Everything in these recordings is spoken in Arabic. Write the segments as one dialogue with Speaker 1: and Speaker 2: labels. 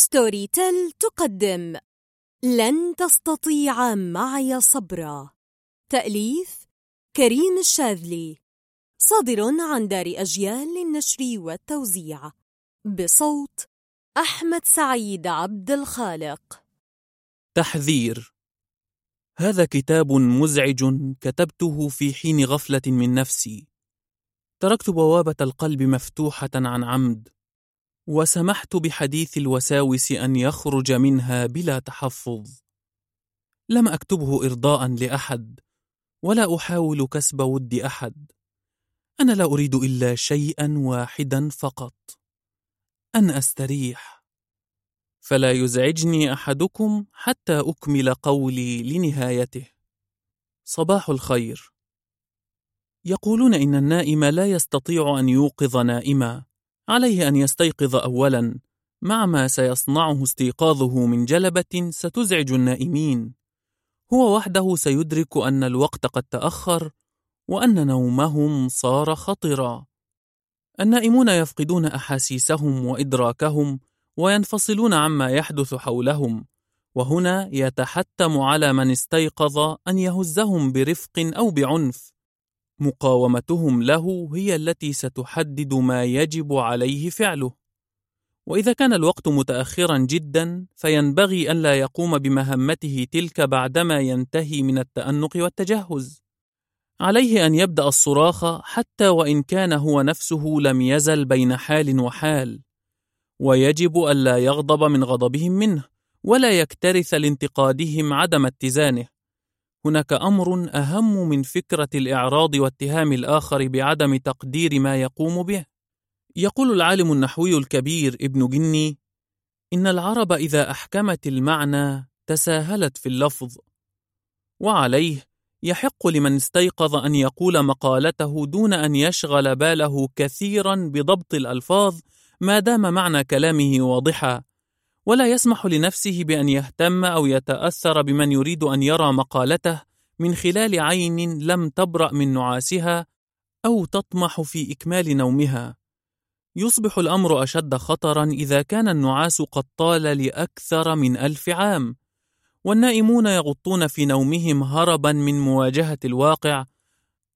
Speaker 1: ستوري تيل تقدم. لن تستطيع معي صبرا. تأليف كريم الشاذلي. صادر عن دار أجيال للنشر والتوزيع. بصوت أحمد سعيد عبد الخالق.
Speaker 2: تحذير هذا كتاب مزعج كتبته في حين غفلة من نفسي. تركت بوابة القلب مفتوحة عن عمد. وسمحت بحديث الوساوس أن يخرج منها بلا تحفظ. لم أكتبه ارضاء لأحد ولا أحاول كسب ود أحد. أنا لا أريد إلا شيئا واحدا فقط. أن أستريح. فلا يزعجني أحدكم حتى أكمل قولي لنهايته. صباح الخير. يقولون إن النائم لا يستطيع أن يوقظ نائما. عليه أن يستيقظ أولا. مع ما سيصنعه استيقاظه من جلبة ستزعج النائمين. هو وحده سيدرك أن الوقت قد تأخر وأن نومهم صار خطرا. النائمون يفقدون أحاسيسهم وإدراكهم وينفصلون عما يحدث حولهم وهنا يتحتم على من استيقظ أن يهزهم برفق أو بعنف. مقاومتهم له هي التي ستحدد ما يجب عليه فعله. وإذا كان الوقت متاخرا جدا فينبغي أن لا يقوم بمهمته تلك بعدما ينتهي من التأنق والتجهز. عليه أن يبدأ الصراخ حتى وإن كان هو نفسه لم يزل بين حال وحال. ويجب الا يغضب من غضبهم منه ولا يكترث لانتقادهم عدم اتزانه. هناك أمر أهم من فكرة الإعراض واتهام الآخر بعدم تقدير ما يقوم به. يقول العالم النحوي الكبير ابن جني إن العرب إذا أحكمت المعنى تساهلت في اللفظ وعليه يحق لمن استيقظ أن يقول مقالته دون أن يشغل باله كثيرا بضبط الألفاظ ما دام معنى كلامه واضحا. ولا يسمح لنفسه بأن يهتم أو يتأثر بمن يريد أن يرى مقالته من خلال عين لم تبرأ من نعاسها أو تطمح في إكمال نومها. يصبح الأمر أشد خطرا إذا كان النعاس قد طال لأكثر من ألف عام، والنائمون يغطون في نومهم هربا من مواجهة الواقع،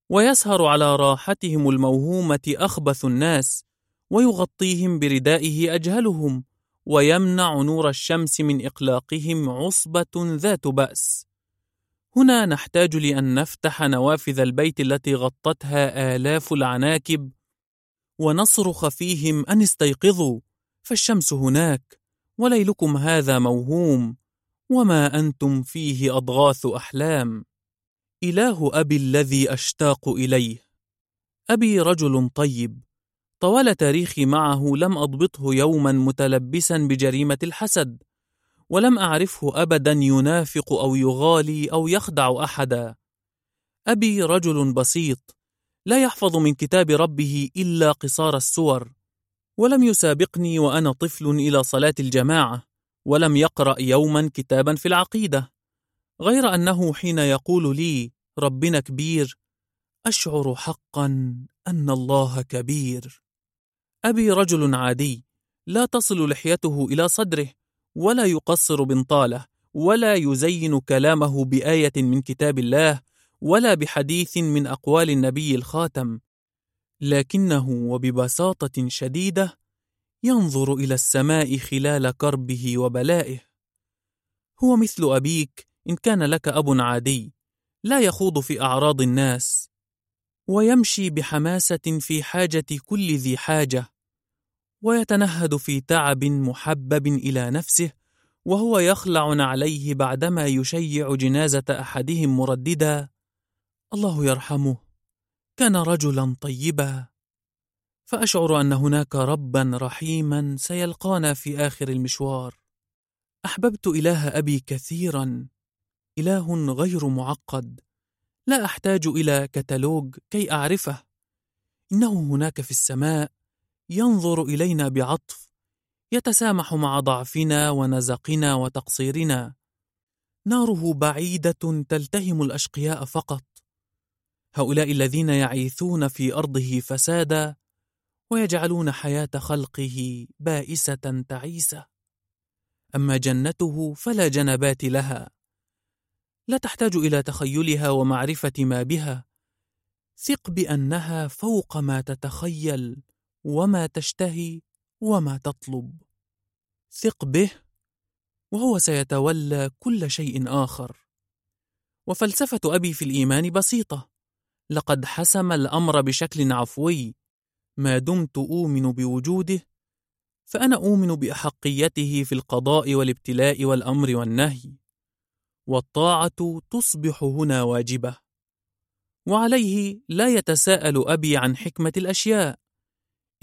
Speaker 2: ويسهر على راحتهم الموهومة أخبث الناس، ويغطيهم بردائه أجهلهم، ويمنع نور الشمس من إقلاقهم عصبة ذات بأس. هنا نحتاج لأن نفتح نوافذ البيت التي غطتها آلاف العناكب ونصرخ فيهم أن استيقظوا فالشمس هناك وليلكم هذا موهوم وما أنتم فيه أضغاث أحلام. إله أبي الذي أشتاق إليه. أبي رجل طيب طوال تاريخي معه لم أضبطه يوما متلبسا بجريمة الحسد ولم أعرفه أبدا ينافق أو يغالي أو يخدع أحدا. أبي رجل بسيط لا يحفظ من كتاب ربه إلا قصار السور ولم يسابقني وأنا طفل إلى صلاة الجماعة ولم يقرأ يوما كتابا في العقيدة. غير أنه حين يقول لي ربنا كبير أشعر حقا أن الله كبير. أبي رجل عادي لا تصل لحيته إلى صدره ولا يقصر بنطاله ولا يزين كلامه بآية من كتاب الله ولا بحديث من أقوال النبي الخاتم. لكنه وببساطة شديدة ينظر إلى السماء خلال كربه وبلائه. هو مثل أبيك إن كان لك أب عادي لا يخوض في أعراض الناس ويمشي بحماسة في حاجة كل ذي حاجة. ويتنهد في تعب محبب إلى نفسه وهو يخلع عليه بعدما يشيع جنازة أحدهم مرددا الله يرحمه كان رجلا طيبا فأشعر أن هناك ربا رحيما سيلقانا في آخر المشوار. أحببت إله أبي كثيرا إله غير معقد لا أحتاج إلى كتالوج كي أعرفه. إنه هناك في السماء ينظر إلينا بعطف يتسامح مع ضعفنا ونزقنا وتقصيرنا. ناره بعيدة تلتهم الأشقياء فقط. هؤلاء الذين يعيثون في أرضه فسادا ويجعلون حياة خلقه بائسة تعيسة. أما جنته فلا جنبات لها. لا تحتاج إلى تخيلها ومعرفة ما بها. ثق بأنها فوق ما تتخيل. وما تشتهي وما تطلب. ثق به وهو سيتولى كل شيء آخر. وفلسفة أبي في الإيمان بسيطة. لقد حسم الأمر بشكل عفوي. ما دمت أؤمن بوجوده فأنا أؤمن بأحقيته في القضاء والابتلاء والأمر والنهي. والطاعة تصبح هنا واجبة. وعليه لا يتساءل أبي عن حكمة الأشياء.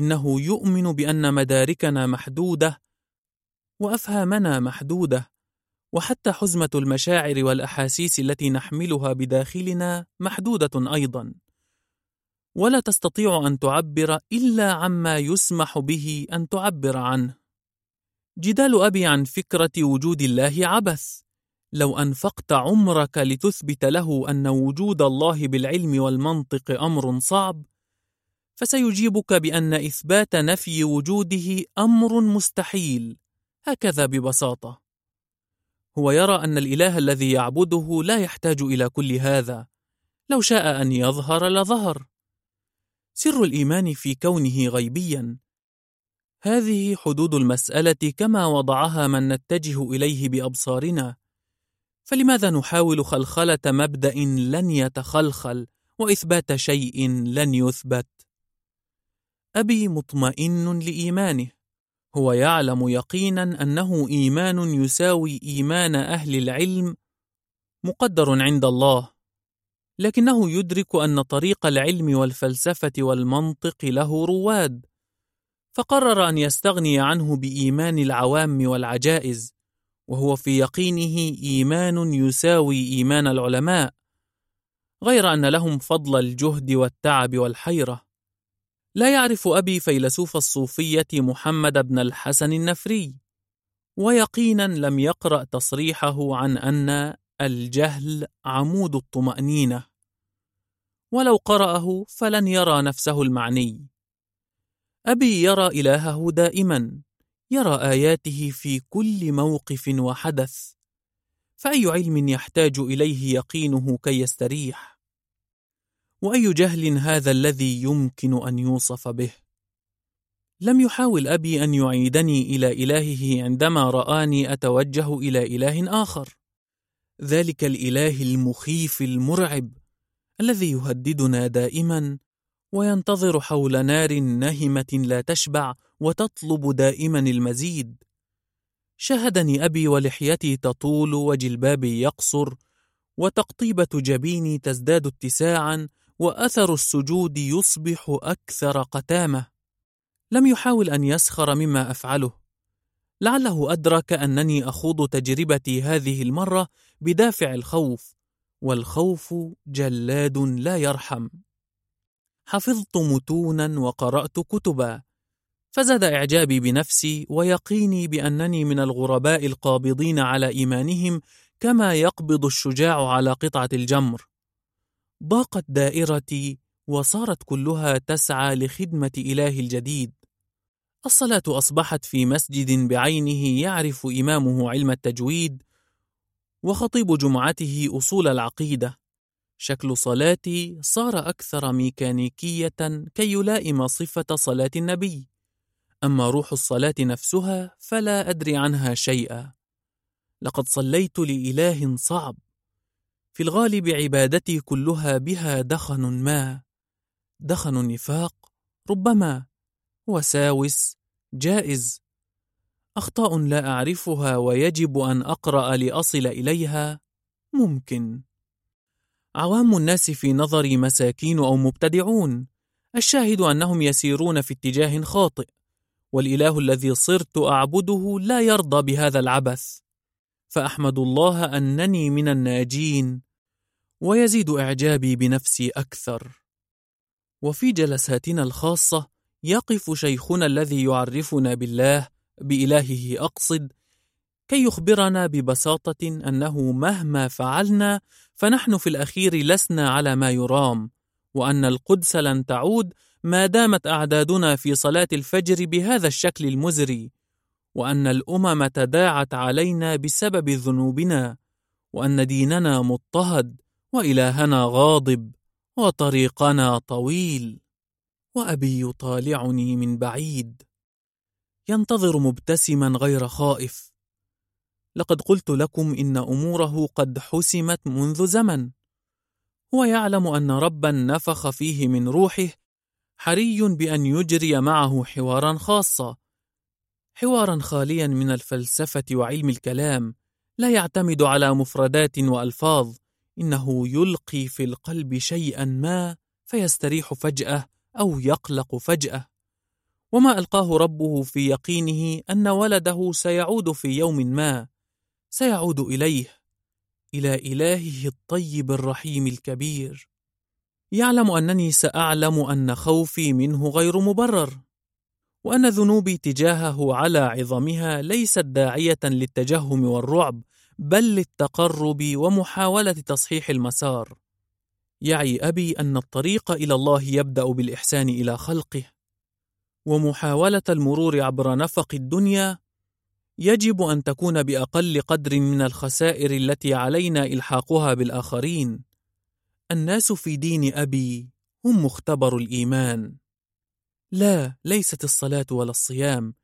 Speaker 2: إنه يؤمن بأن مداركنا محدودة وأفهامنا محدودة وحتى حزمة المشاعر والأحاسيس التي نحملها بداخلنا محدودة أيضا. ولا تستطيع أن تعبر إلا عما يسمح به أن تعبر عنه. جدال أبي عن فكرة وجود الله عبث. لو أنفقت عمرك لتثبت له أن وجود الله بالعلم والمنطق أمر صعب فسيجيبك بأن إثبات نفي وجوده أمر مستحيل. هكذا ببساطة. هو يرى أن الإله الذي يعبده لا يحتاج إلى كل هذا. لو شاء أن يظهر لظهر. سر الإيمان في كونه غيبيا. هذه حدود المسألة كما وضعها من نتجه إليه بأبصارنا. فلماذا نحاول خلخلة مبدأ لن يتخلخل وإثبات شيء لن يثبت؟ أبي مطمئن لإيمانه. هو يعلم يقينا أنه إيمان يساوي إيمان أهل العلم مقدر عند الله لكنه يدرك أن طريق العلم والفلسفة والمنطق له رواد فقرر أن يستغني عنه بإيمان العوام والعجائز وهو في يقينه إيمان يساوي إيمان العلماء غير أن لهم فضل الجهد والتعب والحيرة. لا يعرف أبي فيلسوف الصوفية محمد بن الحسن النفري ويقينا لم يقرأ تصريحه عن أن الجهل عمود الطمأنينة. ولو قرأه فلن يرى نفسه المعني. أبي يرى إلهه دائما يرى آياته في كل موقف وحدث فأي علم يحتاج إليه يقينه كي يستريح؟ وأي جهل هذا الذي يمكن أن يوصف به؟ لم يحاول أبي أن يعيدني إلى إلهه عندما رآني أتوجه إلى إله آخر. ذلك الإله المخيف المرعب الذي يهددنا دائما وينتظر حول نار نهمة لا تشبع وتطلب دائما المزيد. شاهدني أبي ولحيتي تطول وجلبابي يقصر وتقطيبة جبيني تزداد اتساعا وأثر السجود يصبح أكثر قتامة. لم يحاول أن يسخر مما أفعله. لعله أدرك أنني أخوض تجربتي هذه المرة بدافع الخوف والخوف جلاد لا يرحم. حفظت متونا وقرأت كتبا فزاد إعجابي بنفسي ويقيني بأنني من الغرباء القابضين على إيمانهم كما يقبض الشجاع على قطعة الجمر. ضاقت دائرتي وصارت كلها تسعى لخدمة إله الجديد. الصلاة أصبحت في مسجد بعينه يعرف إمامه علم التجويد وخطيب جمعته أصول العقيدة. شكل صلاتي صار أكثر ميكانيكية كي يلائم صفة صلاة النبي. أما روح الصلاة نفسها فلا أدري عنها شيئا. لقد صليت لإله صعب. في الغالب عبادتي كلها بها دخن ما دخن النفاق ربما وساوس جائز. أخطاء لا أعرفها ويجب أن أقرأ لأصل إليها ممكن. عوام الناس في نظري مساكين أو مبتدعون. الشاهد أنهم يسيرون في اتجاه خاطئ والإله الذي صرت أعبده لا يرضى بهذا العبث. فأحمد الله أنني من الناجين ويزيد إعجابي بنفسي أكثر. وفي جلساتنا الخاصة يقف شيخنا الذي يعرفنا بالله بإلهه أقصد كي يخبرنا ببساطة أنه مهما فعلنا فنحن في الأخير لسنا على ما يرام وأن القدس لن تعود ما دامت أعدادنا في صلاة الفجر بهذا الشكل المزري. وأن الأمم تداعت علينا بسبب ذنوبنا وأن ديننا مضطهد وإلهنا غاضب وطريقنا طويل. وأبي يطالعني من بعيد. ينتظر مبتسما غير خائف. لقد قلت لكم إن أموره قد حسمت منذ زمن. هو يعلم أن ربا نفخ فيه من روحه حري بأن يجري معه حوارا خاصا حوارا خاليا من الفلسفة وعلم الكلام لا يعتمد على مفردات وألفاظ إنه يلقي في القلب شيئا ما فيستريح فجأة أو يقلق فجأة. وما ألقاه ربه في يقينه أن ولده سيعود في يوم ما سيعود إليه إلى إلهه الطيب الرحيم الكبير. يعلم أنني سأعلم أن خوفي منه غير مبرر. وأن ذنوبي تجاهه على عظمها ليست داعية للتجهم والرعب بل للتقرب ومحاولة تصحيح المسار. يعي أبي أن الطريق إلى الله يبدأ بالإحسان إلى خلقه. ومحاولة المرور عبر نفق الدنيا يجب أن تكون بأقل قدر من الخسائر التي علينا إلحاقها بالآخرين. الناس في دين أبي هم مختبر الإيمان. لا ليست الصلاة ولا الصيام.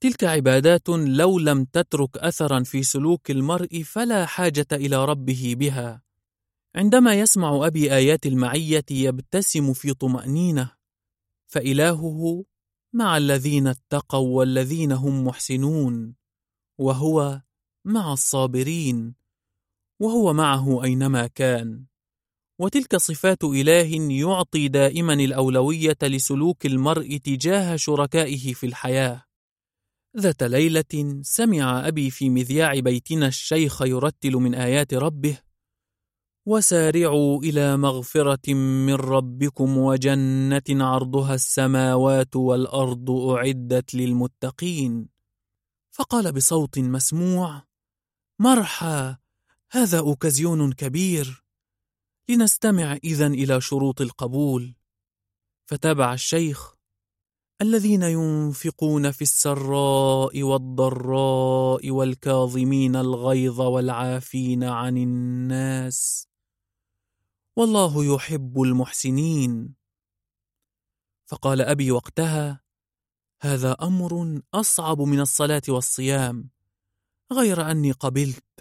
Speaker 2: تلك عبادات لو لم تترك أثرا في سلوك المرء فلا حاجة إلى ربه بها. عندما يسمع أبي آيات المعية يبتسم في طمأنينة فإلهه مع الذين اتقوا والذين هم محسنون وهو مع الصابرين وهو معه أينما كان. وتلك صفات إله يعطي دائما الأولوية لسلوك المرء تجاه شركائه في الحياة. ذات ليلة سمع أبي في مذياع بيتنا الشيخ يرتل من آيات ربه وسارعوا إلى مغفرة من ربكم وجنة عرضها السماوات والأرض أعدت للمتقين. فقال بصوت مسموع مرحى هذا أوكازيون كبير. لنستمع إذن إلى شروط القبول. فتابع الشيخ الذين ينفقون في السراء والضراء والكاظمين الغيظ والعافين عن الناس. والله يحب المحسنين. فقال أبي وقتها هذا أمر أصعب من الصلاة والصيام غير أني قبلت.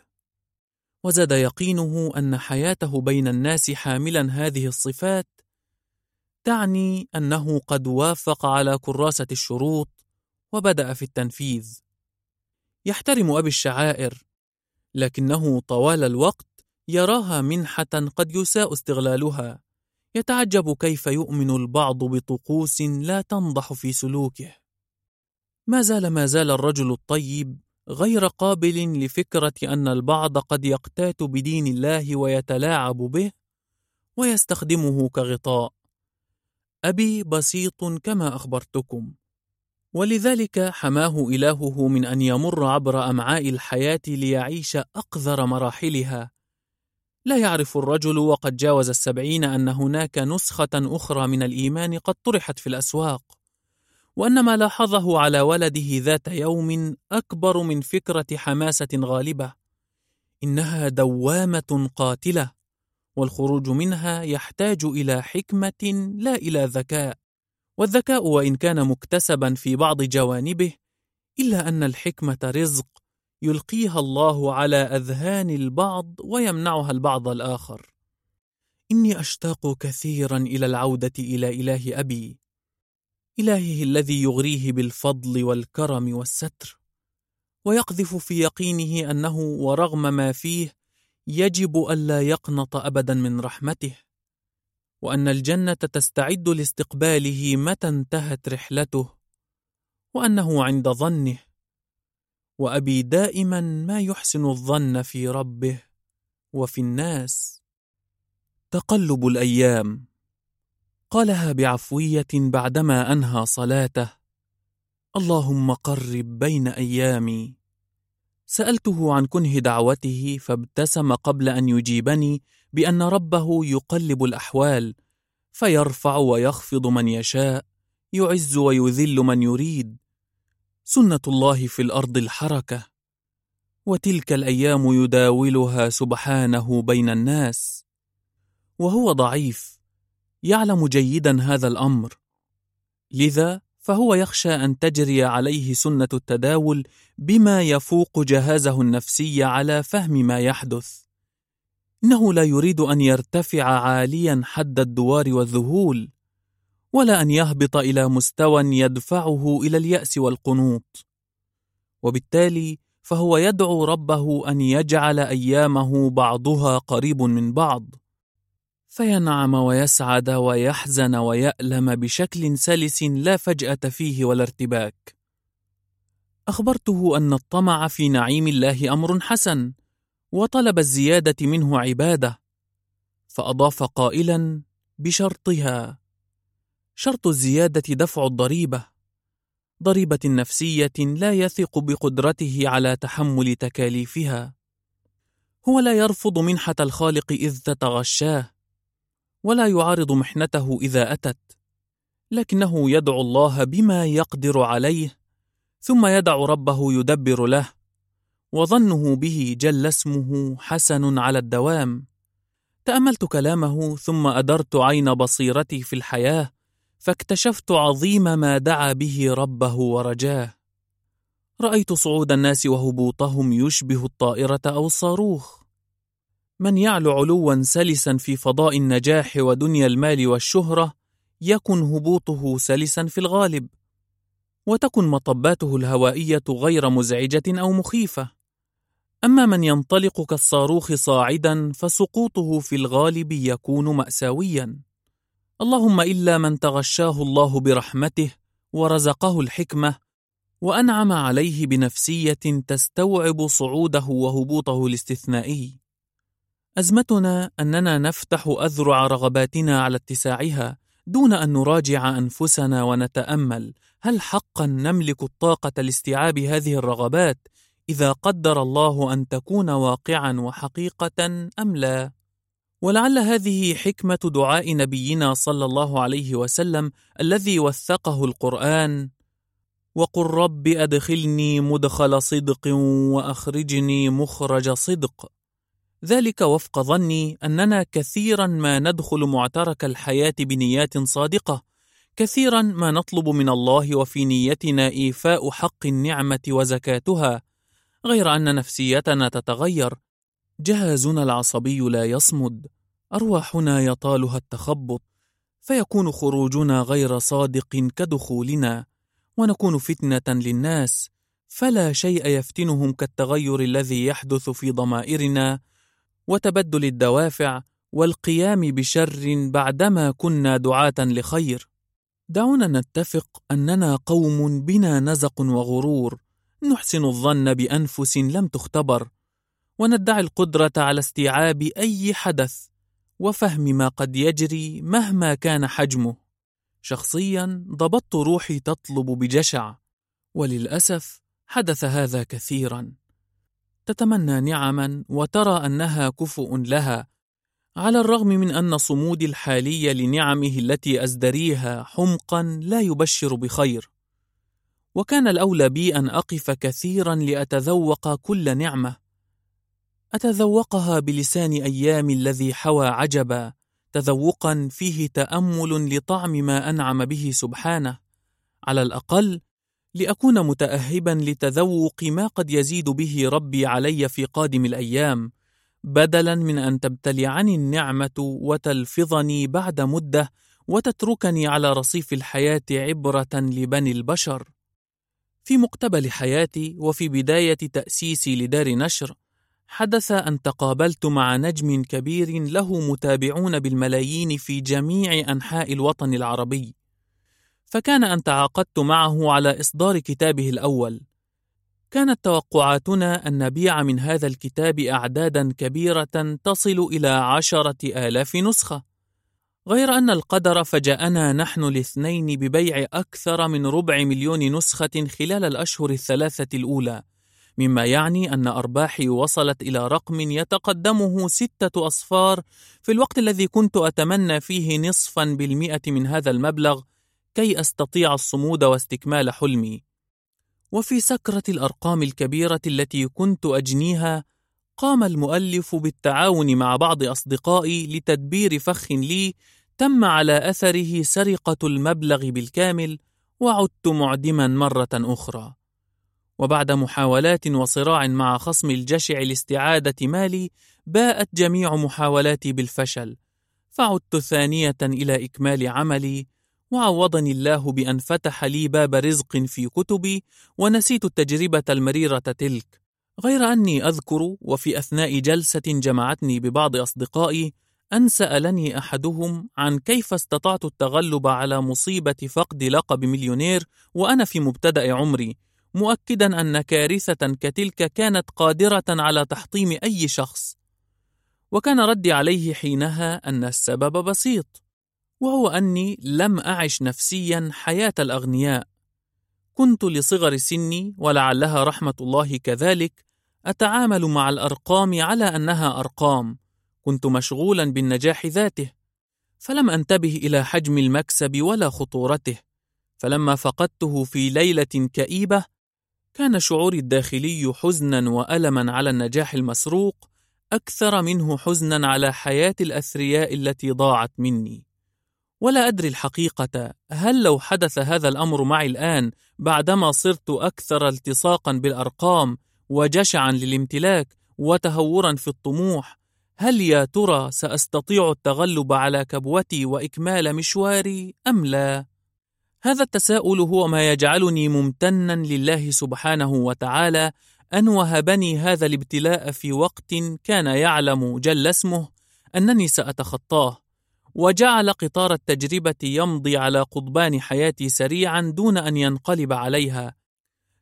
Speaker 2: وزاد يقينه أن حياته بين الناس حاملا هذه الصفات تعني أنه قد وافق على كراسة الشروط وبدأ في التنفيذ. يحترم أبي الشعائر لكنه طوال الوقت يراها منحة قد يساء استغلالها يتعجب كيف يؤمن البعض بطقوس لا تنضح في سلوكه. ما زال ما زال الرجل الطيب غير قابل لفكرة أن البعض قد يقتات بدين الله ويتلاعب به ويستخدمه كغطاء. أبي بسيط كما أخبرتكم. ولذلك حماه إلهه من أن يمر عبر أمعاء الحياة ليعيش أقذر مراحلها. لا يعرف الرجل وقد جاوز السبعين أن هناك نسخة أخرى من الإيمان قد طرحت في الأسواق. وأن ما لاحظه على ولده ذات يوم أكبر من فكرة حماسة غالبة إنها دوامة قاتلة والخروج منها يحتاج إلى حكمة لا إلى ذكاء والذكاء وإن كان مكتسبا في بعض جوانبه إلا أن الحكمة رزق يلقيها الله على أذهان البعض ويمنعها البعض الآخر. إني أشتاق كثيرا إلى العودة إلى إله أبي. إلهه الذي يغريه بالفضل والكرم والستر ويقذف في يقينه أنه ورغم ما فيه يجب ألا يقنط أبدا من رحمته وأن الجنة تستعد لاستقباله متى انتهت رحلته وأنه عند ظنه وأبي دائما ما يحسن الظن في ربه وفي الناس. تقلب الأيام. قالها بعفوية بعدما أنهى صلاته. اللهم قرب بين أيامي. سألته عن كنه دعوته فابتسم قبل أن يجيبني بأن ربه يقلب الأحوال فيرفع ويخفض من يشاء يعز ويذل من يريد. سنة الله في الأرض الحركة. وتلك الأيام يداولها سبحانه بين الناس. وهو ضعيف. يعلم جيدا هذا الأمر. لذا فهو يخشى أن تجري عليه سنة التداول بما يفوق جهازه النفسي على فهم ما يحدث. إنه لا يريد أن يرتفع عاليا حد الدوار والذهول ولا أن يهبط إلى مستوى يدفعه إلى اليأس والقنوط. وبالتالي فهو يدعو ربه أن يجعل أيامه بعضها قريب من بعض. فينعم ويسعد ويحزن ويألم بشكل سلس لا فجأة فيه ولا ارتباك. أخبرته أن الطمع في نعيم الله أمر حسن وطلب الزيادة منه عبادة فأضاف قائلا بشرطها شرط الزيادة دفع الضريبة ضريبة نفسية لا يثق بقدرته على تحمل تكاليفها هو لا يرفض منحة الخالق إذ تتغشاه. ولا يعارض محنته إذا أتت لكنه يدعو الله بما يقدر عليه ثم يدع ربه يدبر له وظنه به جل اسمه حسن على الدوام. تأملت كلامه ثم أدرت عين بصيرتي في الحياة فاكتشفت عظيم ما دعا به ربه ورجاه. رأيت صعود الناس وهبوطهم يشبه الطائرة أو الصاروخ. من يعلو علوا سلسا في فضاء النجاح ودنيا المال والشهرة يكن هبوطه سلسا في الغالب وتكن مطباته الهوائية غير مزعجة أو مخيفة. أما من ينطلق كالصاروخ صاعدا فسقوطه في الغالب يكون ماساويا. اللهم إلا من تغشاه الله برحمته ورزقه الحكمة وأنعم عليه بنفسية تستوعب صعوده وهبوطه الاستثنائي. أزمتنا أننا نفتح أذرع رغباتنا على اتساعها دون أن نراجع أنفسنا ونتأمل. هل حقا نملك الطاقة لاستيعاب هذه الرغبات إذا قدر الله أن تكون واقعا وحقيقه أم لا؟ ولعل هذه حكمة دعاء نبينا صلى الله عليه وسلم الذي وثقه القرآن وقل رب أدخلني مدخل صدق وأخرجني مخرج صدق. ذلك وفق ظني أننا كثيرا ما ندخل معترك الحياة بنيات صادقة كثيرا ما نطلب من الله وفي نيتنا إيفاء حق النعمة وزكاتها. غير أن نفسيتنا تتغير. جهازنا العصبي لا يصمد. أرواحنا يطالها التخبط. فيكون خروجنا غير صادق كدخولنا. ونكون فتنة للناس. فلا شيء يفتنهم كالتغير الذي يحدث في ضمائرنا. وتبدل الدوافع والقيام بشر بعدما كنا دعاة لخير. دعونا نتفق أننا قوم بنا نزق وغرور. نحسن الظن بأنفس لم تختبر. وندعي القدرة على استيعاب أي حدث. وفهم ما قد يجري مهما كان حجمه. شخصيا ضبطت روحي تطلب بجشع. وللأسف حدث هذا كثيرا. تتمنى نعما وترى أنها كفؤ لها على الرغم من أن صمودي الحالي لنعمه التي أزدريها حمقا لا يبشر بخير. وكان الأولى بي أن أقف كثيرا لأتذوق كل نعمة. أتذوقها بلسان أيام الذي حوى عجبا تذوقا فيه تأمل لطعم ما أنعم به سبحانه. على الأقل لأكون متاهبا لتذوق ما قد يزيد به ربي علي في قادم الأيام بدلا من أن تبتلعني النعمة وتلفظني بعد مدة وتتركني على رصيف الحياة عبرة لبني البشر. في مقتبل حياتي وفي بداية تأسيسي لدار نشر حدث أن تقابلت مع نجم كبير له متابعون بالملايين في جميع أنحاء الوطن العربي. فكان أن تعاقدت معه على إصدار كتابه الأول. كانت توقعاتنا أن نبيع من هذا الكتاب أعدادا كبيرة تصل إلى عشرة آلاف نسخة. غير أن القدر فجانا نحن الاثنين ببيع أكثر من ربع مليون نسخة خلال الأشهر الثلاثة الأولى مما يعني أن أرباحي وصلت إلى رقم يتقدمه ستة أصفار في الوقت الذي كنت أتمنى فيه نصفا بالمئة من هذا المبلغ كي أستطيع الصمود واستكمال حلمي. وفي سكرة الأرقام الكبيرة التي كنت أجنيها قام المؤلف بالتعاون مع بعض أصدقائي لتدبير فخ لي تم على أثره سرقة المبلغ بالكامل وعدت معدما مرة أخرى. وبعد محاولات وصراع مع خصم الجشع لاستعادة مالي باءت جميع محاولاتي بالفشل. فعدت ثانية إلى إكمال عملي وعوضني الله بأن فتح لي باب رزق في كتبي ونسيت التجربة المريرة تلك. غير أني أذكر وفي أثناء جلسة جمعتني ببعض أصدقائي أن سألني أحدهم عن كيف استطعت التغلب على مصيبة فقد لقب مليونير وأنا في مبتدأ عمري مؤكدا أن كارثة كتلك كانت قادرة على تحطيم أي شخص. وكان ردي عليه حينها أن السبب بسيط. وهو أني لم أعش نفسيا حياة الأغنياء. كنت لصغر سني ولعلها رحمة الله كذلك أتعامل مع الأرقام على أنها أرقام. كنت مشغولا بالنجاح ذاته فلم أنتبه إلى حجم المكسب ولا خطورته. فلما فقدته في ليلة كئيبة كان شعوري الداخلي حزنا وألما على النجاح المسروق أكثر منه حزنا على حياة الأثرياء التي ضاعت مني. ولا أدري الحقيقة هل لو حدث هذا الأمر معي الآن بعدما صرت أكثر التصاقا بالأرقام وجشعا للامتلاك وتهورا في الطموح هل يا ترى سأستطيع التغلب على كبوتي وإكمال مشواري أم لا؟ هذا التساؤل هو ما يجعلني ممتنا لله سبحانه وتعالى أن وهبني هذا الابتلاء في وقت كان يعلم جل اسمه أنني سأتخطاه وجعل قطار التجربة يمضي على قضبان حياتي سريعا دون أن ينقلب عليها.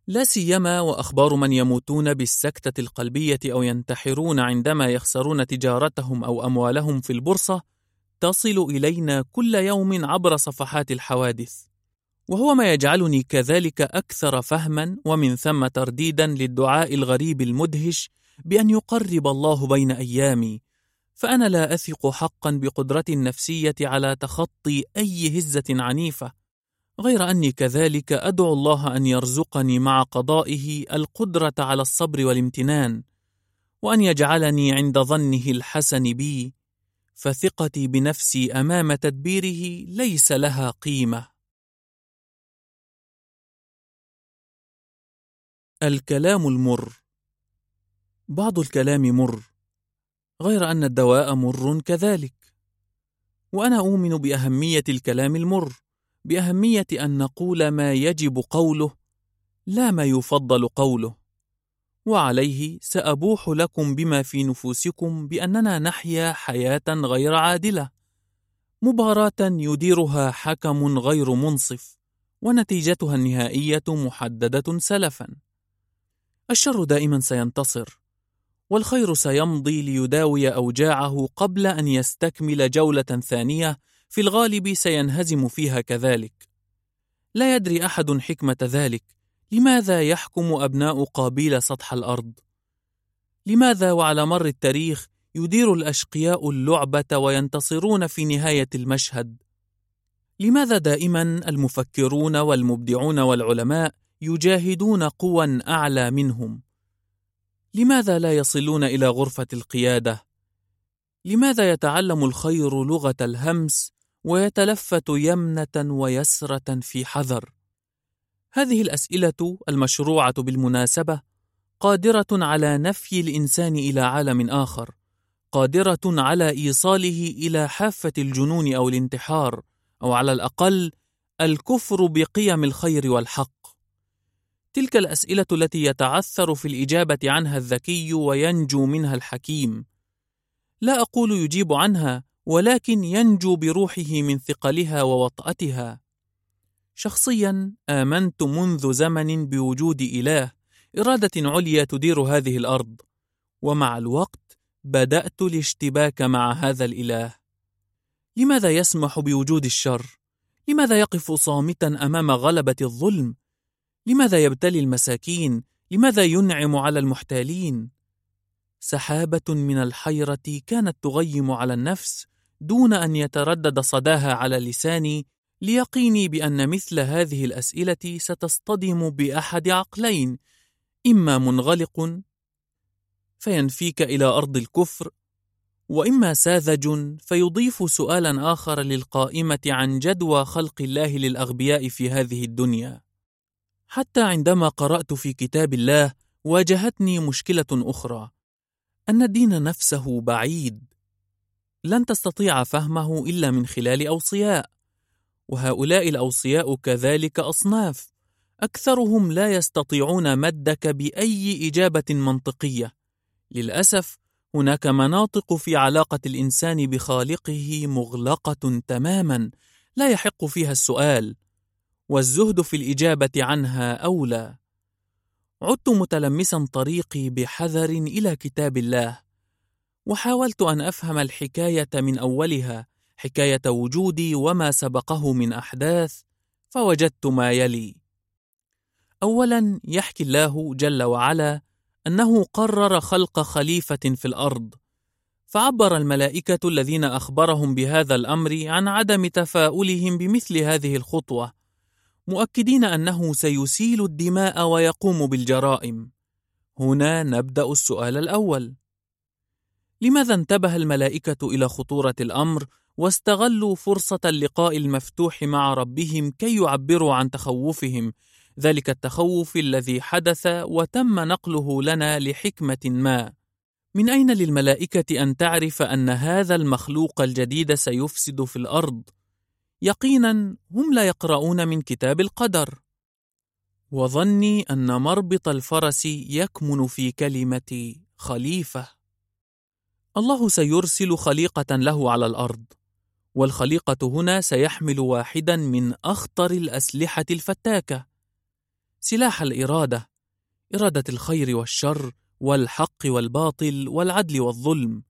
Speaker 2: لا سيما وأخبار من يموتون بالسكتة القلبية أو ينتحرون عندما يخسرون تجارتهم أو أموالهم في البورصة تصل إلينا كل يوم عبر صفحات الحوادث. وهو ما يجعلني كذلك أكثر فهما ومن ثم ترديدا للدعاء الغريب المدهش بأن يقرب الله بين أيامي. فأنا لا أثق حقا بقدرتي النفسية على تخطي أي هزة عنيفة غير أني كذلك أدعو الله أن يرزقني مع قضائه القدرة على الصبر والامتنان وأن يجعلني عند ظنه الحسن بي فثقتي بنفسي أمام تدبيره ليس لها قيمة. الكلام المر. بعض الكلام مر. غير أن الدواء مر كذلك. وأنا أؤمن بأهمية الكلام المر بأهمية أن نقول ما يجب قوله لا ما يفضل قوله. وعليه سأبوح لكم بما في نفوسكم بأننا نحيا حياة غير عادلة. مباراة يديرها حكم غير منصف ونتيجتها النهائية محددة سلفا. الشر دائما سينتصر. والخير سيمضي ليداوي أوجاعه قبل أن يستكمل جولة ثانية في الغالب سينهزم فيها كذلك لا يدري أحد حكمة ذلك لماذا يحكم أبناء قابيل سطح الأرض؟ لماذا وعلى مر التاريخ يدير الأشقياء اللعبة وينتصرون في نهاية المشهد؟ لماذا دائما المفكرون والمبدعون والعلماء يجاهدون قوى أعلى منهم؟ لماذا لا يصلون إلى غرفة القيادة؟ لماذا يتعلم الخير لغة الهمس ويتلفت يمنة ويسرة في حذر؟ هذه الأسئلة المشروعة بالمناسبة قادرة على نفي الإنسان إلى عالم آخر، قادرة على إيصاله إلى حافة الجنون أو الانتحار، أو على الأقل الكفر بقيم الخير والحق. تلك الأسئلة التي يتعثر في الإجابة عنها الذكي وينجو منها الحكيم. لا أقول يجيب عنها، ولكن ينجو بروحه من ثقلها ووطأتها. شخصيا آمنت منذ زمن بوجود إله، إرادة عليا تدير هذه الأرض، ومع الوقت بدأت الاشتباك مع هذا الإله. لماذا يسمح بوجود الشر؟ لماذا يقف صامتا أمام غلبة الظلم؟ لماذا يبتلي المساكين؟ لماذا ينعم على المحتالين؟ سحابة من الحيرة كانت تغيم على النفس دون أن يتردد صداها على لساني ليقيني بأن مثل هذه الأسئلة ستصطدم بأحد عقلين إما منغلق فينفيك إلى أرض الكفر وإما ساذج فيضيف سؤالا آخر للقائمة عن جدوى خلق الله للأغبياء في هذه الدنيا. حتى عندما قرأت في كتاب الله واجهتني مشكلة أخرى. أن الدين نفسه بعيد. لن تستطيع فهمه إلا من خلال أوصياء. وهؤلاء الأوصياء كذلك أصناف. أكثرهم لا يستطيعون مدك بأي إجابة منطقية. للأسف هناك مناطق في علاقة الإنسان بخالقه مغلقة تماما. لا يحق فيها السؤال. والزهد في الإجابة عنها أولى. عدت متلمسا طريقي بحذر إلى كتاب الله وحاولت أن أفهم الحكاية من أولها حكاية وجودي وما سبقه من أحداث فوجدت ما يلي. أولا يحكي الله جل وعلا أنه قرر خلق خليفة في الأرض فعبر الملائكة الذين أخبرهم بهذا الأمر عن عدم تفاؤلهم بمثل هذه الخطوة. مؤكدين أنه سيسيل الدماء ويقوم بالجرائم. هنا نبدأ السؤال الأول. لماذا انتبه الملائكة إلى خطورة الأمر واستغلوا فرصة اللقاء المفتوح مع ربهم كي يعبروا عن تخوفهم؟ ذلك التخوف الذي حدث وتم نقله لنا لحكمة ما. من أين للملائكة أن تعرف أن هذا المخلوق الجديد سيفسد في الأرض؟ يقينا هم لا يقرؤون من كتاب القدر. وظني أن مربط الفرس يكمن في كلمة خليفة. الله سيرسل خليقة له على الأرض والخليقة هنا سيحمل واحدا من أخطر الأسلحة الفتاكة. سلاح الإرادة إرادة الخير والشر والحق والباطل والعدل والظلم.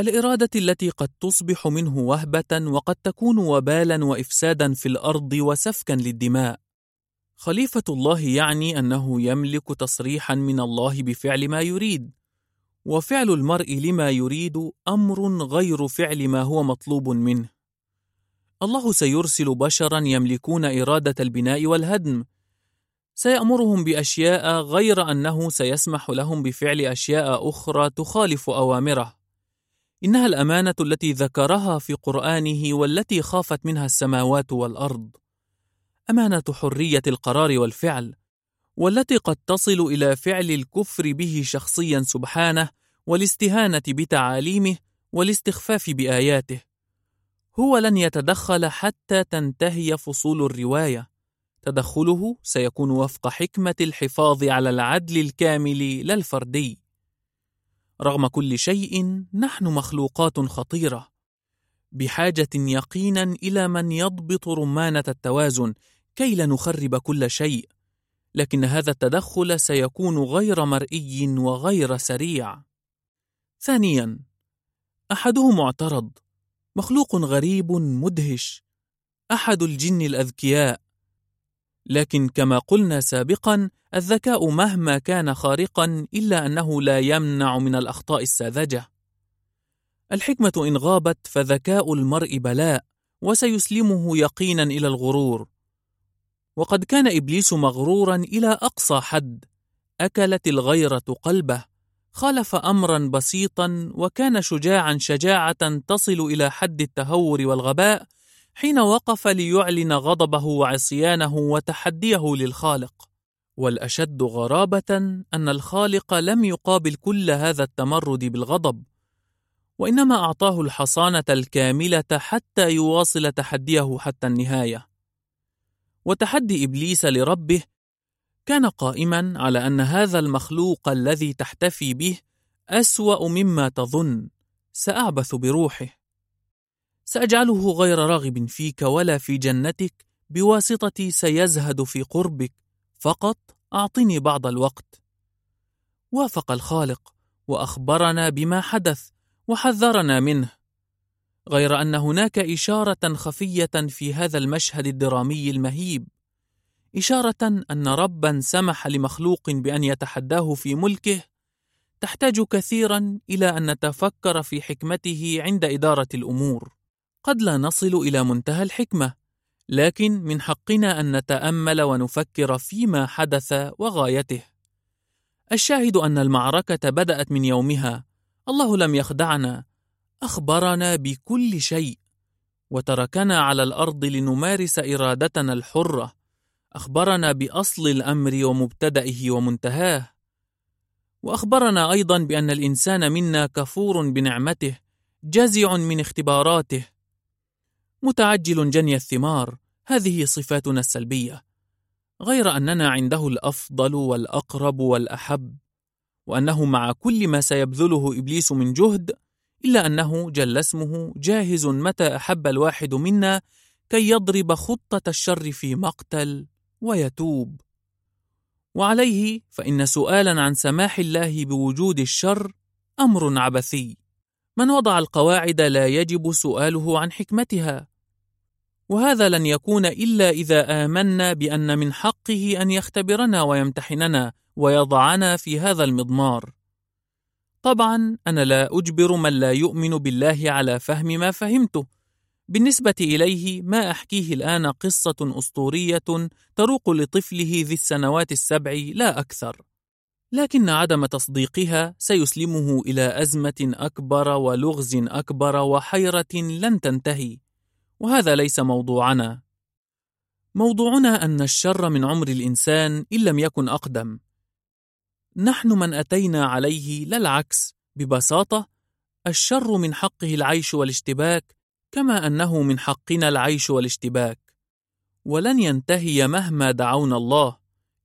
Speaker 2: الإرادة التي قد تصبح منه وهبة وقد تكون وبالا وإفسادا في الأرض وسفكا للدماء. خليفة الله يعني أنه يملك تصريحا من الله بفعل ما يريد وفعل المرء لما يريد أمر غير فعل ما هو مطلوب منه. الله سيرسل بشرا يملكون إرادة البناء والهدم. سيأمرهم بأشياء غير أنه سيسمح لهم بفعل أشياء أخرى تخالف أوامره. إنها الأمانة التي ذكرها في قرآنه والتي خافت منها السماوات والأرض. أمانة حرية القرار والفعل والتي قد تصل إلى فعل الكفر به شخصيا سبحانه والاستهانة بتعاليمه والاستخفاف بآياته. هو لن يتدخل حتى تنتهي فصول الرواية. تدخله سيكون وفق حكمة الحفاظ على العدل الكامل لا الفردي. رغم كل شيء نحن مخلوقات خطيرة. بحاجة يقينا إلى من يضبط رمانة التوازن كي لا نخرب كل شيء لكن هذا التدخل سيكون غير مرئي وغير سريع. ثانيا أحدهم اعترض مخلوق غريب مدهش أحد الجن الأذكياء. لكن كما قلنا سابقا الذكاء مهما كان خارقا إلا أنه لا يمنع من الأخطاء الساذجة. الحكمة إن غابت فذكاء المرء بلاء وسيسلمه يقينا إلى الغرور. وقد كان إبليس مغرورا إلى أقصى حد أكلت الغيرة قلبه خالف أمرا بسيطا وكان شجاعا شجاعة تصل إلى حد التهور والغباء حين وقف ليعلن غضبه وعصيانه وتحديه للخالق. والأشد غرابة أن الخالق لم يقابل كل هذا التمرد بالغضب وإنما أعطاه الحصانة الكاملة حتى يواصل تحديه حتى النهاية. وتحدي إبليس لربه كان قائما على أن هذا المخلوق الذي تحتفي به أسوأ مما تظن سأعبث بروحه. سأجعله غير راغب فيك ولا في جنتك بواسطة سيزهد في قربك. فقط أعطني بعض الوقت. وافق الخالق وأخبرنا بما حدث وحذرنا منه. غير أن هناك إشارة خفية في هذا المشهد الدرامي المهيب. إشارة أن ربا سمح لمخلوق بأن يتحداه في ملكه تحتاج كثيرا إلى أن نتفكر في حكمته عند إدارة الأمور. قد لا نصل إلى منتهى الحكمة، لكن من حقنا أن نتأمل ونفكر فيما حدث وغايته. الشاهد أن المعركة بدأت من يومها، الله لم يخدعنا، أخبرنا بكل شيء، وتركنا على الأرض لنمارس إرادتنا الحرة، أخبرنا بأصل الأمر ومبتدئه ومنتهاه، وأخبرنا أيضا بأن الإنسان منا كفور بنعمته، جزع من اختباراته، متعجل جني الثمار. هذه صفاتنا السلبية. غير أننا عنده الأفضل والأقرب والأحب وأنه مع كل ما سيبذله إبليس من جهد إلا أنه جل اسمه جاهز متى أحب الواحد منا كي يضرب خطة الشر في مقتل ويتوب. وعليه فإن سؤالا عن سماح الله بوجود الشر أمر عبثي. من وضع القواعد لا يجب سؤاله عن حكمتها. وهذا لن يكون إلا إذا آمنا بأن من حقه أن يختبرنا ويمتحننا ويضعنا في هذا المضمار. طبعا أنا لا أجبر من لا يؤمن بالله على فهم ما فهمته. بالنسبة إليه ما أحكيه الآن قصة أسطورية تروق لطفله ذي السنوات السبع لا أكثر. لكن عدم تصديقها سيسلمه إلى أزمة أكبر ولغز أكبر وحيرة لن تنتهي. وهذا ليس موضوعنا. موضوعنا أن الشر من عمر الإنسان إن لم يكن أقدم. نحن من أتينا عليه لا العكس ببساطة الشر من حقه العيش والاشتباك كما أنه من حقنا العيش والاشتباك. ولن ينتهي مهما دعونا الله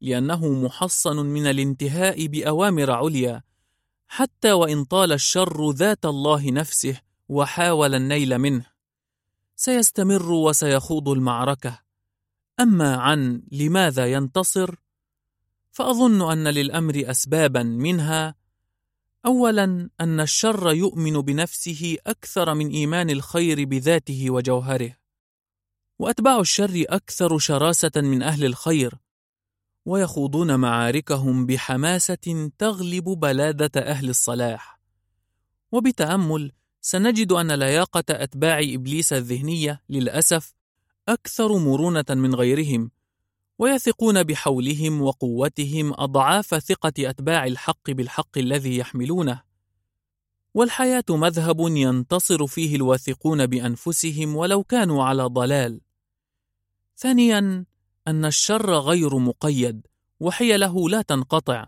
Speaker 2: لأنه محصن من الانتهاء بأوامر عليا حتى وإن طال الشر ذات الله نفسه وحاول النيل منه. سيستمر وسيخوض المعركة. أما عن لماذا ينتصر؟ فأظن أن للأمر اسبابا منها. اولا أن الشر يؤمن بنفسه أكثر من إيمان الخير بذاته وجوهره. وأتباع الشر أكثر شراسة من أهل الخير. ويخوضون معاركهم بحماسة تغلب بلادة أهل الصلاح. وبتأمل سنجد أن لياقة أتباع إبليس الذهنية للأسف أكثر مرونة من غيرهم، ويثقون بحولهم وقوتهم أضعاف ثقة أتباع الحق بالحق الذي يحملونه. والحياة مذهب ينتصر فيه الواثقون بأنفسهم ولو كانوا على ضلال. ثانياً، أن الشر غير مقيد، وحيله لا تنقطع،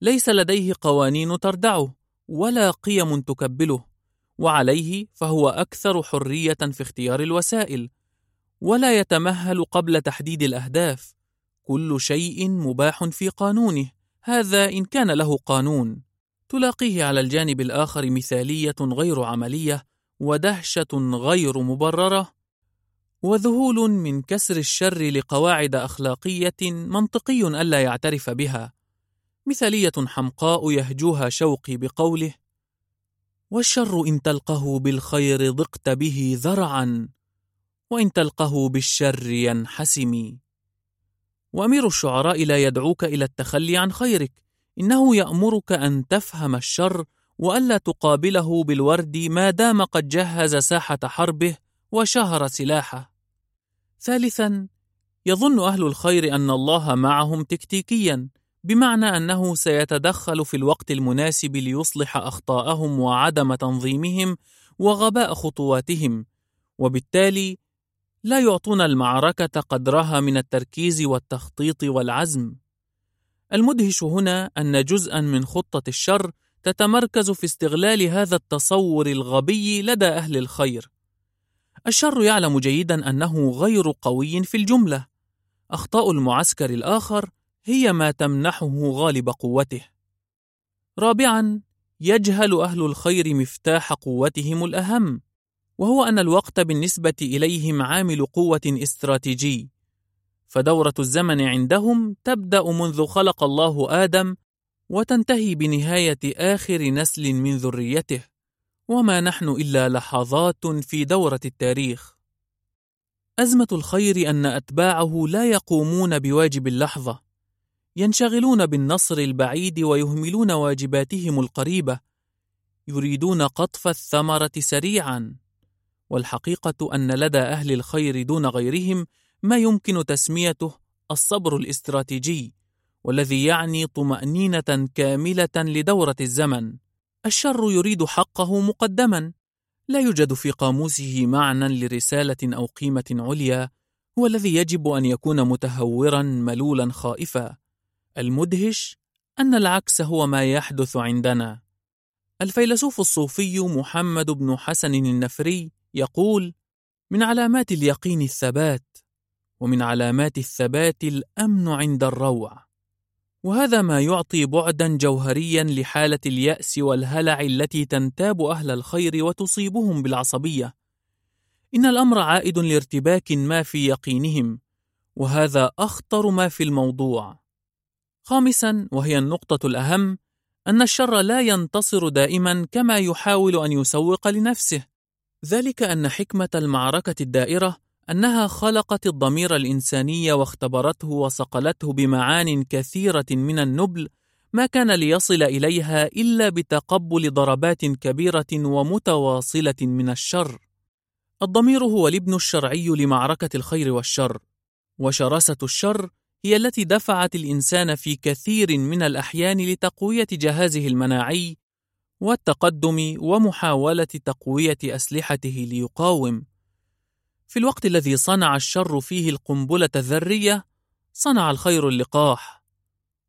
Speaker 2: ليس لديه قوانين تردعه، ولا قيم تكبله. وعليه فهو أكثر حرية في اختيار الوسائل ولا يتمهل قبل تحديد الأهداف. كل شيء مباح في قانونه هذا إن كان له قانون. تلاقيه على الجانب الآخر مثالية غير عملية ودهشة غير مبررة وذهول من كسر الشر لقواعد أخلاقية منطقي ألا يعترف بها. مثالية حمقاء يهجوها شوقي بقوله والشر إن تلقه بالخير ضقت به ذرعا وإن تلقه بالشر ينحسم وأمير الشعراء لا يدعوك إلى التخلي عن خيرك إنه يأمرك أن تفهم الشر وألا تقابله بالورد ما دام قد جهز ساحة حربه وشهر سلاحه. ثالثا يظن أهل الخير أن الله معهم تكتيكيا بمعنى أنه سيتدخل في الوقت المناسب ليصلح أخطاءهم وعدم تنظيمهم وغباء خطواتهم، وبالتالي لا يعطون المعركة قدرها من التركيز والتخطيط والعزم. المدهش هنا أن جزءا من خطة الشر تتمركز في استغلال هذا التصور الغبي لدى أهل الخير. الشر يعلم جيدا أنه غير قوي في الجملة. أخطاء المعسكر الآخر هي ما تمنحه غالب قوته. رابعا يجهل أهل الخير مفتاح قوتهم الأهم وهو أن الوقت بالنسبة إليهم عامل قوة استراتيجي. فدورة الزمن عندهم تبدأ منذ خلق الله آدم وتنتهي بنهاية آخر نسل من ذريته وما نحن إلا لحظات في دورة التاريخ. أزمة الخير أن أتباعه لا يقومون بواجب اللحظة. ينشغلون بالنصر البعيد ويهملون واجباتهم القريبة يريدون قطف الثمرة سريعا. والحقيقة أن لدى أهل الخير دون غيرهم ما يمكن تسميته الصبر الاستراتيجي والذي يعني طمأنينة كاملة لدورة الزمن. الشر يريد حقه مقدما لا يوجد في قاموسه معنى لرسالة أو قيمة عليا هو الذي يجب أن يكون متهورا ملولا خائفا. المدهش أن العكس هو ما يحدث عندنا. الفيلسوف الصوفي محمد بن حسن النفري يقول من علامات اليقين الثبات ومن علامات الثبات الأمن عند الروع. وهذا ما يعطي بعدا جوهريا لحالة اليأس والهلع التي تنتاب أهل الخير وتصيبهم بالعصبية. إن الأمر عائد لارتباك ما في يقينهم وهذا أخطر ما في الموضوع. خامسا وهي النقطة الأهم أن الشر لا ينتصر دائما كما يحاول أن يسوق لنفسه ذلك أن حكمة المعركة الدائرة أنها خلقت الضمير الإنساني واختبرته وصقلته بمعان كثيرة من النبل ما كان ليصل إليها إلا بتقبل ضربات كبيرة ومتواصلة من الشر. الضمير هو الابن الشرعي لمعركة الخير والشر، وشراسة الشر هي التي دفعت الإنسان في كثير من الأحيان لتقوية جهازه المناعي والتقدم ومحاولة تقوية أسلحته ليقاوم. في الوقت الذي صنع الشر فيه القنبلة الذرية، صنع الخير اللقاح.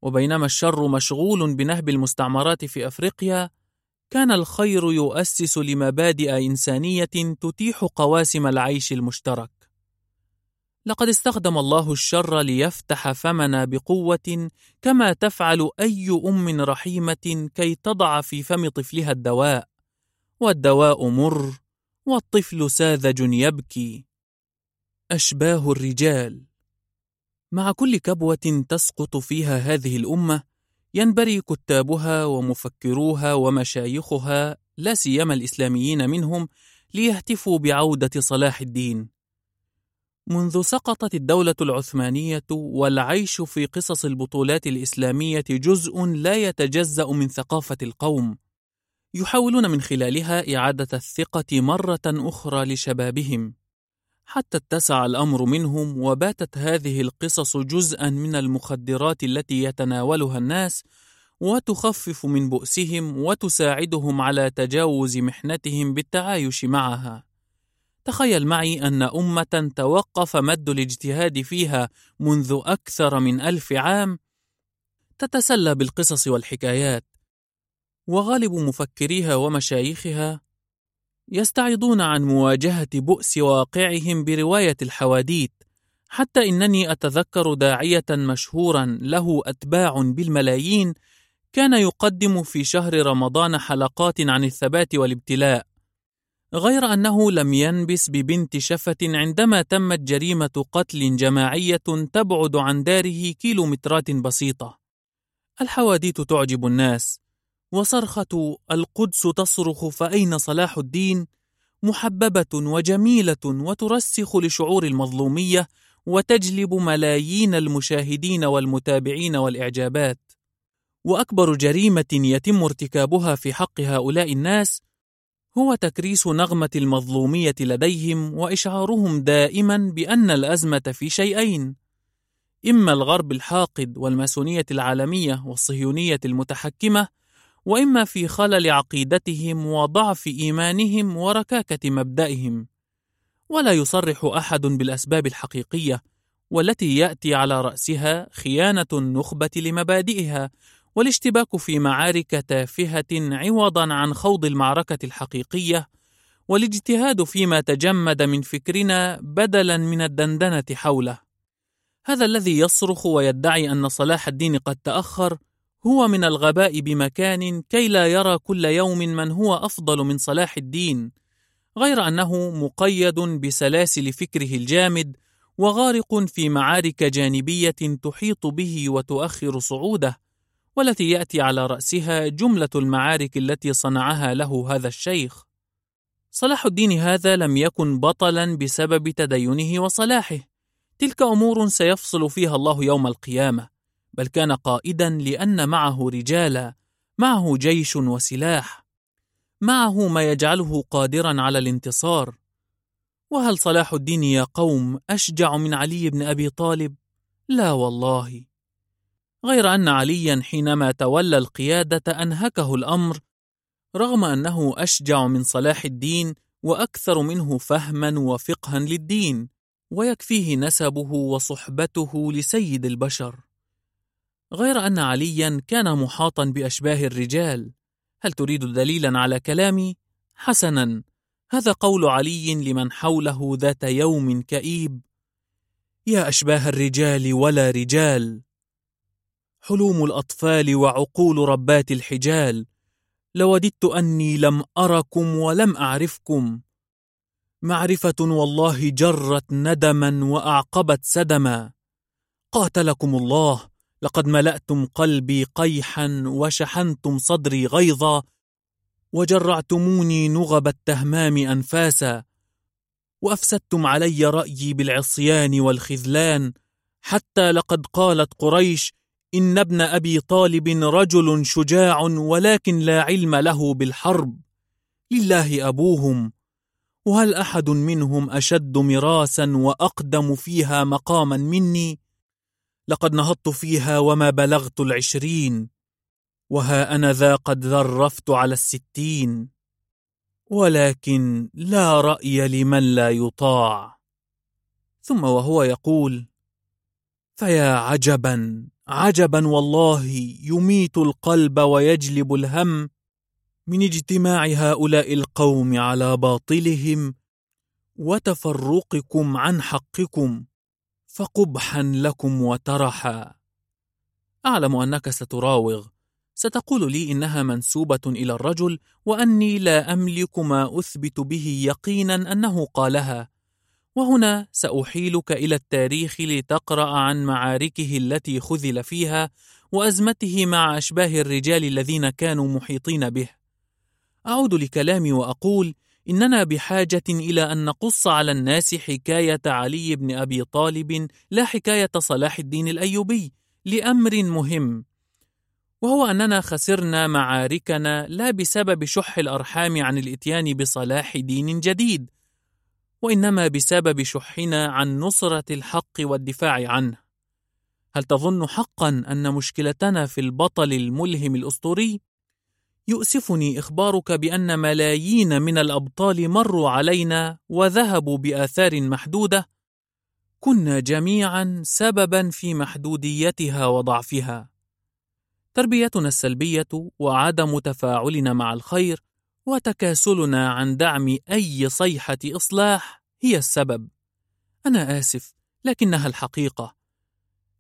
Speaker 2: وبينما الشر مشغول بنهب المستعمرات في أفريقيا، كان الخير يؤسس لمبادئ إنسانية تتيح قواسم العيش المشترك. لقد استخدم الله الشر ليفتح فمنا بقوة كما تفعل أي أم رحيمة كي تضع في فم طفلها الدواء، والدواء مر، والطفل ساذج يبكي. أشباه الرجال مع كل كبوة تسقط فيها هذه الأمة، ينبري كتابها ومفكروها ومشايخها لا سيما الإسلاميين منهم ليهتفوا بعودة صلاح الدين. منذ سقطت الدولة العثمانية والعيش في قصص البطولات الإسلامية جزء لا يتجزأ من ثقافة القوم، يحاولون من خلالها إعادة الثقة مرة أخرى لشبابهم، حتى اتسع الأمر منهم وباتت هذه القصص جزءا من المخدرات التي يتناولها الناس وتخفف من بؤسهم وتساعدهم على تجاوز محنتهم بالتعايش معها. تخيل معي أن أمة توقف مد الاجتهاد فيها منذ أكثر من ألف عام تتسلى بالقصص والحكايات وغالب مفكريها ومشايخها يستعيضون عن مواجهة بؤس واقعهم برواية الحواديت حتى إنني أتذكر داعية مشهورا له أتباع بالملايين كان يقدم في شهر رمضان حلقات عن الثبات والابتلاء. غير أنه لم ينبس ببنت شفة عندما تمت جريمة قتل جماعية تبعد عن داره كيلومترات بسيطة. الحواديت تعجب الناس، وصرخة القدس تصرخ فأين صلاح الدين؟ محببة وجميلة وترسخ لشعور المظلومية وتجلب ملايين المشاهدين والمتابعين والإعجابات. وأكبر جريمة يتم ارتكابها في حق هؤلاء الناس هو تكريس نغمة المظلومية لديهم وإشعارهم دائما بأن الأزمة في شيئين: إما الغرب الحاقد والماسونية العالمية والصهيونية المتحكمة، وإما في خلل عقيدتهم وضعف إيمانهم وركاكة مبدئهم. ولا يصرح أحد بالأسباب الحقيقية، والتي يأتي على رأسها خيانة النخبة لمبادئها والاشتباك في معارك تافهة عوضا عن خوض المعركة الحقيقية والاجتهاد فيما تجمد من فكرنا بدلا من الدندنة حوله. هذا الذي يصرخ ويدعي أن صلاح الدين قد تأخر هو من الغباء بمكان كي لا يرى كل يوم من هو أفضل من صلاح الدين، غير أنه مقيد بسلاسل فكره الجامد وغارق في معارك جانبية تحيط به وتؤخر صعوده، والتي يأتي على رأسها جملة المعارك التي صنعها له هذا الشيخ. صلاح الدين هذا لم يكن بطلا بسبب تدينه وصلاحه، تلك أمور سيفصل فيها الله يوم القيامة، بل كان قائدا لأن معه رجالا، معه جيش وسلاح، معه ما يجعله قادرا على الانتصار. وهل صلاح الدين يا قوم أشجع من علي بن أبي طالب؟ لا والله غير أن عليا حينما تولى القيادة أنهكه الأمر رغم أنه أشجع من صلاح الدين وأكثر منه فهما وفقها للدين ويكفيه نسبه وصحبته لسيد البشر غير أن عليا كان محاطا بأشباه الرجال هل تريد دليلا على كلامي؟ حسنا هذا قول علي لمن حوله ذات يوم كئيب يا أشباه الرجال ولا رجال حلوم الأطفال وعقول ربات الحجال. لوددت أني لم أركم ولم أعرفكم. معرفة والله جرت ندما وأعقبت سدما. قاتلكم الله لقد ملأتم قلبي قيحا وشحنتم صدري غيظا. وجرعتموني نغب التهمام أنفاسا. وأفسدتم علي رأيي بالعصيان والخذلان. حتى لقد قالت قريش إن ابن أبي طالب رجل شجاع ولكن لا علم له بالحرب. لله أبوهم وهل أحد منهم أشد مراسا وأقدم فيها مقاما مني؟ لقد نهضت فيها وما بلغت العشرين وها أنا ذا قد ذرفت على الستين. ولكن لا رأي لمن لا يطاع. ثم وهو يقول فيا عجبا. عجبا والله يميت القلب ويجلب الهم من اجتماع هؤلاء القوم على باطلهم وتفرقكم عن حقكم فقبحا لكم وترحا. أعلم أنك ستراوغ. ستقول لي إنها منسوبة إلى الرجل وأني لا أملك ما أثبت به يقينا أنه قالها. وهنا سأحيلك إلى التاريخ لتقرأ عن معاركه التي خذل فيها وأزمته مع أشباه الرجال الذين كانوا محيطين به. أعود لكلامي وأقول إننا بحاجة إلى أن نقص على الناس حكاية علي بن أبي طالب لا حكاية صلاح الدين الأيوبي لأمر مهم وهو أننا خسرنا معاركنا لا بسبب شح الأرحام عن الإتيان بصلاح دين جديد وإنما بسبب شحنا عن نصرة الحق والدفاع عنه. هل تظن حقا أن مشكلتنا في البطل الملهم الأسطوري؟ يؤسفني إخبارك بأن ملايين من الأبطال مروا علينا وذهبوا بآثار محدودة. كنا جميعا سببا في محدوديتها وضعفها. تربيتنا السلبية وعدم تفاعلنا مع الخير وتكاسلنا عن دعم أي صيحة إصلاح هي السبب. أنا آسف لكنها الحقيقة.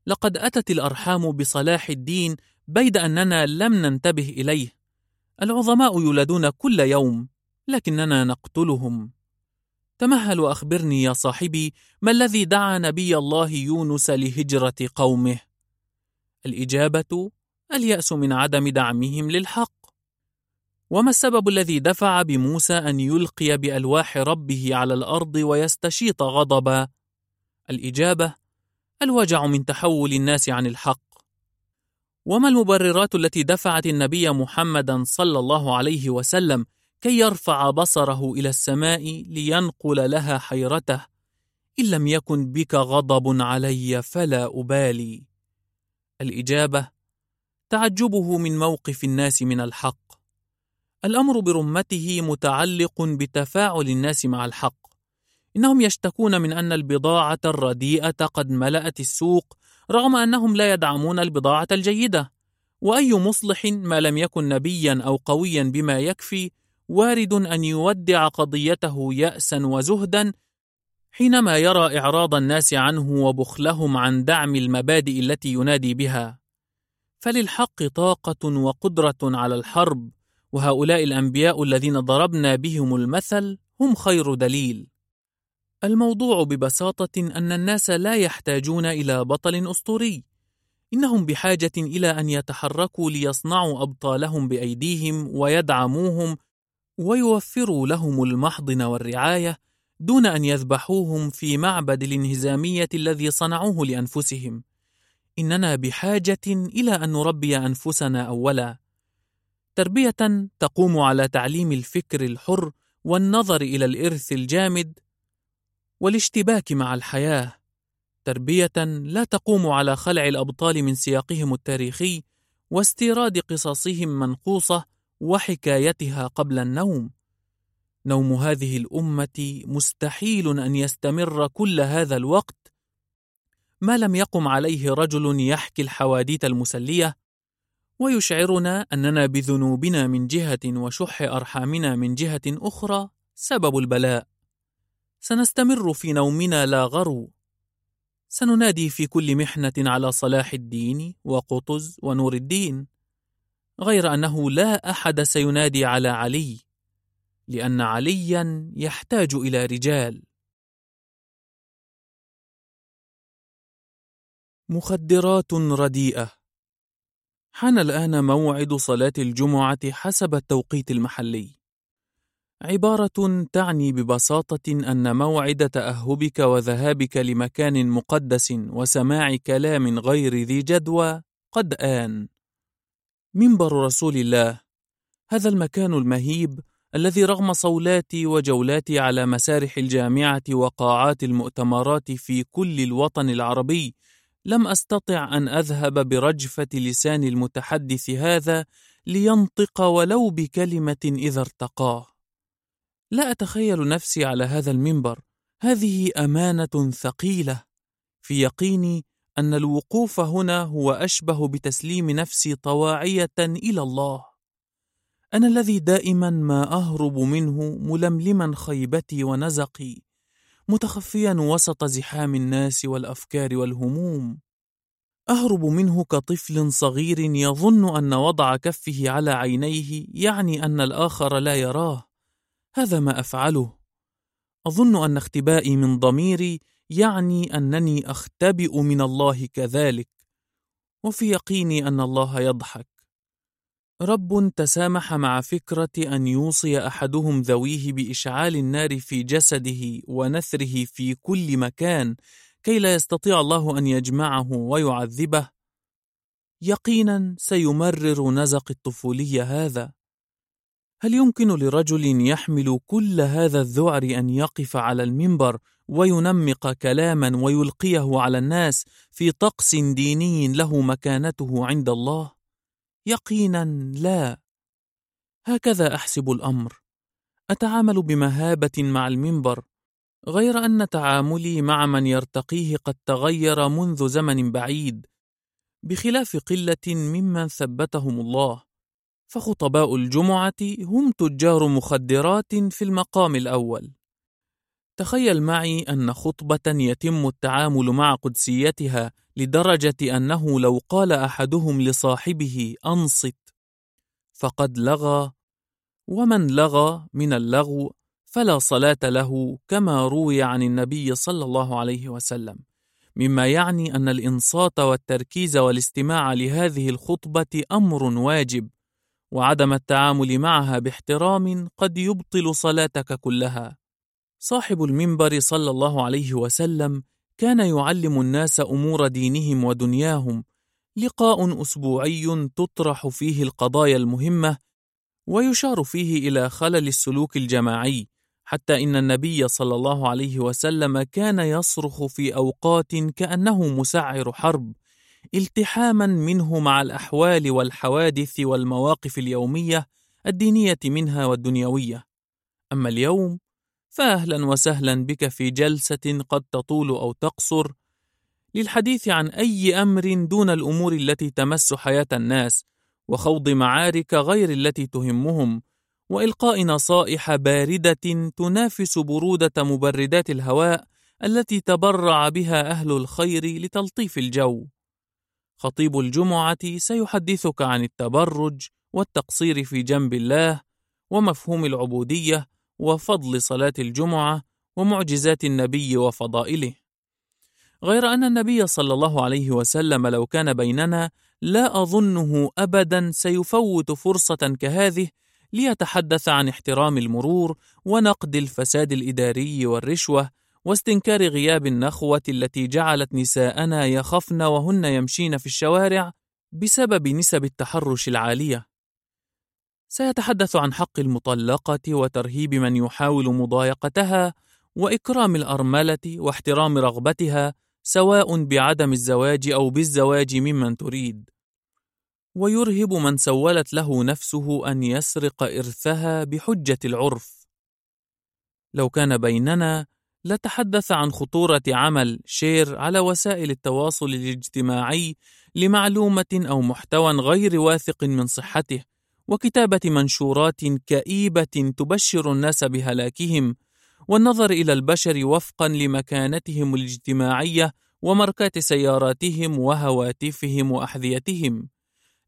Speaker 2: لقد أتت الأرحام بصلاح الدين بيد أننا لم ننتبه إليه. العظماء يولدون كل يوم لكننا نقتلهم. تمهل واخبرني يا صاحبي ما الذي دعا نبي الله يونس لهجرة قومه؟ الإجابة اليأس من عدم دعمهم للحق. وما السبب الذي دفع بموسى أن يلقي بألواح ربه على الأرض ويستشيط غضبا؟ الإجابة الوجع من تحول الناس عن الحق. وما المبررات التي دفعت النبي محمدا صلى الله عليه وسلم كي يرفع بصره إلى السماء لينقل لها حيرته؟ إن لم يكن بك غضب علي فلا أبالي. الإجابة تعجبه من موقف الناس من الحق. الأمر برمته متعلق بتفاعل الناس مع الحق. إنهم يشتكون من أن البضاعة الرديئة قد ملأت السوق رغم أنهم لا يدعمون البضاعة الجيدة. وأي مصلح ما لم يكن نبيا أو قويا بما يكفي وارد أن يودع قضيته ياسا وزهدا حينما يرى إعراض الناس عنه وبخلهم عن دعم المبادئ التي ينادي بها. فللحق طاقة وقدرة على الحرب. وهؤلاء الأنبياء الذين ضربنا بهم المثل هم خير دليل. الموضوع ببساطة أن الناس لا يحتاجون إلى بطل أسطوري. إنهم بحاجة إلى أن يتحركوا ليصنعوا أبطالهم بأيديهم ويدعموهم ويوفروا لهم المحضن والرعاية دون أن يذبحوهم في معبد الانهزامية الذي صنعوه لأنفسهم. إننا بحاجة إلى أن نربي أنفسنا اولا. تربية تقوم على تعليم الفكر الحر والنظر إلى الإرث الجامد والاشتباك مع الحياة. تربية لا تقوم على خلع الأبطال من سياقهم التاريخي واستيراد قصصهم منقوصة وحكايتها قبل النوم. نوم هذه الأمة مستحيل أن يستمر كل هذا الوقت. ما لم يقم عليه رجل يحكي الحواديت المسلية ويشعرنا أننا بذنوبنا من جهة وشح أرحامنا من جهة أخرى سبب البلاء. سنستمر في نومنا لا غرو. سننادي في كل محنة على صلاح الدين وقطز ونور الدين غير أنه لا أحد سينادي على علي لأن عليا يحتاج إلى رجال. مخدرات رديئة. حان الآن موعد صلاة الجمعة حسب التوقيت المحلي. عبارة تعني ببساطة أن موعد تأهبك وذهابك لمكان مقدس وسماع كلام غير ذي جدوى قد آن. منبر رسول الله. هذا المكان المهيب الذي رغم صولاتي وجولاتي على مسارح الجامعة وقاعات المؤتمرات في كل الوطن العربي لم أستطع أن أذهب برجفة لسان المتحدث هذا لينطق ولو بكلمة إذا ارتقاه. لا أتخيل نفسي على هذا المنبر. هذه أمانة ثقيلة. في يقيني أن الوقوف هنا هو أشبه بتسليم نفسي طواعية إلى الله. أنا الذي دائما ما أهرب منه ململما خيبتي ونزقي. متخفيا وسط زحام الناس والأفكار والهموم. أهرب منه كطفل صغير يظن أن وضع كفه على عينيه يعني أن الآخر لا يراه. هذا ما أفعله. أظن أن اختبائي من ضميري يعني أنني أختبئ من الله كذلك. وفي يقيني أن الله يضحك. رب تسامح مع فكرة أن يوصي أحدهم ذويه بإشعال النار في جسده ونثره في كل مكان كي لا يستطيع الله أن يجمعه ويعذبه. يقينا سيمرر نزق الطفوليه هذا. هل يمكن لرجل يحمل كل هذا الذعر أن يقف على المنبر وينمق كلاما ويلقيه على الناس في طقس ديني له مكانته عند الله؟ يقينا لا. هكذا أحسب الأمر. أتعامل بمهابة مع المنبر غير أن تعاملي مع من يرتقيه قد تغير منذ زمن بعيد. بخلاف قلة ممن ثبتهم الله فخطباء الجمعة هم تجار مخدرات في المقام الأول. تخيل معي أن خطبة يتم التعامل مع قدسيتها لدرجة أنه لو قال أحدهم لصاحبه أنصت. فقد لغى ومن لغى من اللغو فلا صلاة له كما روي عن النبي صلى الله عليه وسلم. مما يعني أن الإنصات والتركيز والاستماع لهذه الخطبة أمر واجب وعدم التعامل معها باحترام قد يبطل صلاتك كلها. صاحب المنبر صلى الله عليه وسلم كان يعلم الناس أمور دينهم ودنياهم لقاء أسبوعي تطرح فيه القضايا المهمة ويشار فيه إلى خلل السلوك الجماعي حتى إن النبي صلى الله عليه وسلم كان يصرخ في أوقات كأنه مسعر حرب التحاما منه مع الأحوال والحوادث والمواقف اليومية الدينية منها والدنيوية. أما اليوم فاهلا وسهلا بك في جلسة قد تطول أو تقصر للحديث عن أي أمر دون الأمور التي تمس حياة الناس وخوض معارك غير التي تهمهم وإلقاء نصائح باردة تنافس برودة مبردات الهواء التي تبرع بها أهل الخير لتلطيف الجو. خطيب الجمعة سيحدثك عن التبرج والتقصير في جنب الله ومفهوم العبودية وفضل صلاة الجمعة ومعجزات النبي وفضائله. غير أن النبي صلى الله عليه وسلم لو كان بيننا لا أظنه ابدا سيفوت فرصة كهذه ليتحدث عن احترام المرور ونقد الفساد الإداري والرشوة واستنكار غياب النخوة التي جعلت نساءنا يخفن وهن يمشين في الشوارع بسبب نسب التحرش العالية. سيتحدث عن حق المطلقة وترهيب من يحاول مضايقتها وإكرام الأرملة واحترام رغبتها سواء بعدم الزواج أو بالزواج ممن تريد. ويرهب من سولت له نفسه أن يسرق إرثها بحجة العرف. لو كان بيننا لتحدث عن خطورة عمل شير على وسائل التواصل الاجتماعي لمعلومة أو محتوى غير واثق من صحته وكتابة منشورات كئيبة تبشر الناس بهلاكهم والنظر إلى البشر وفقا لمكانتهم الاجتماعية وماركات سياراتهم وهواتفهم وأحذيتهم.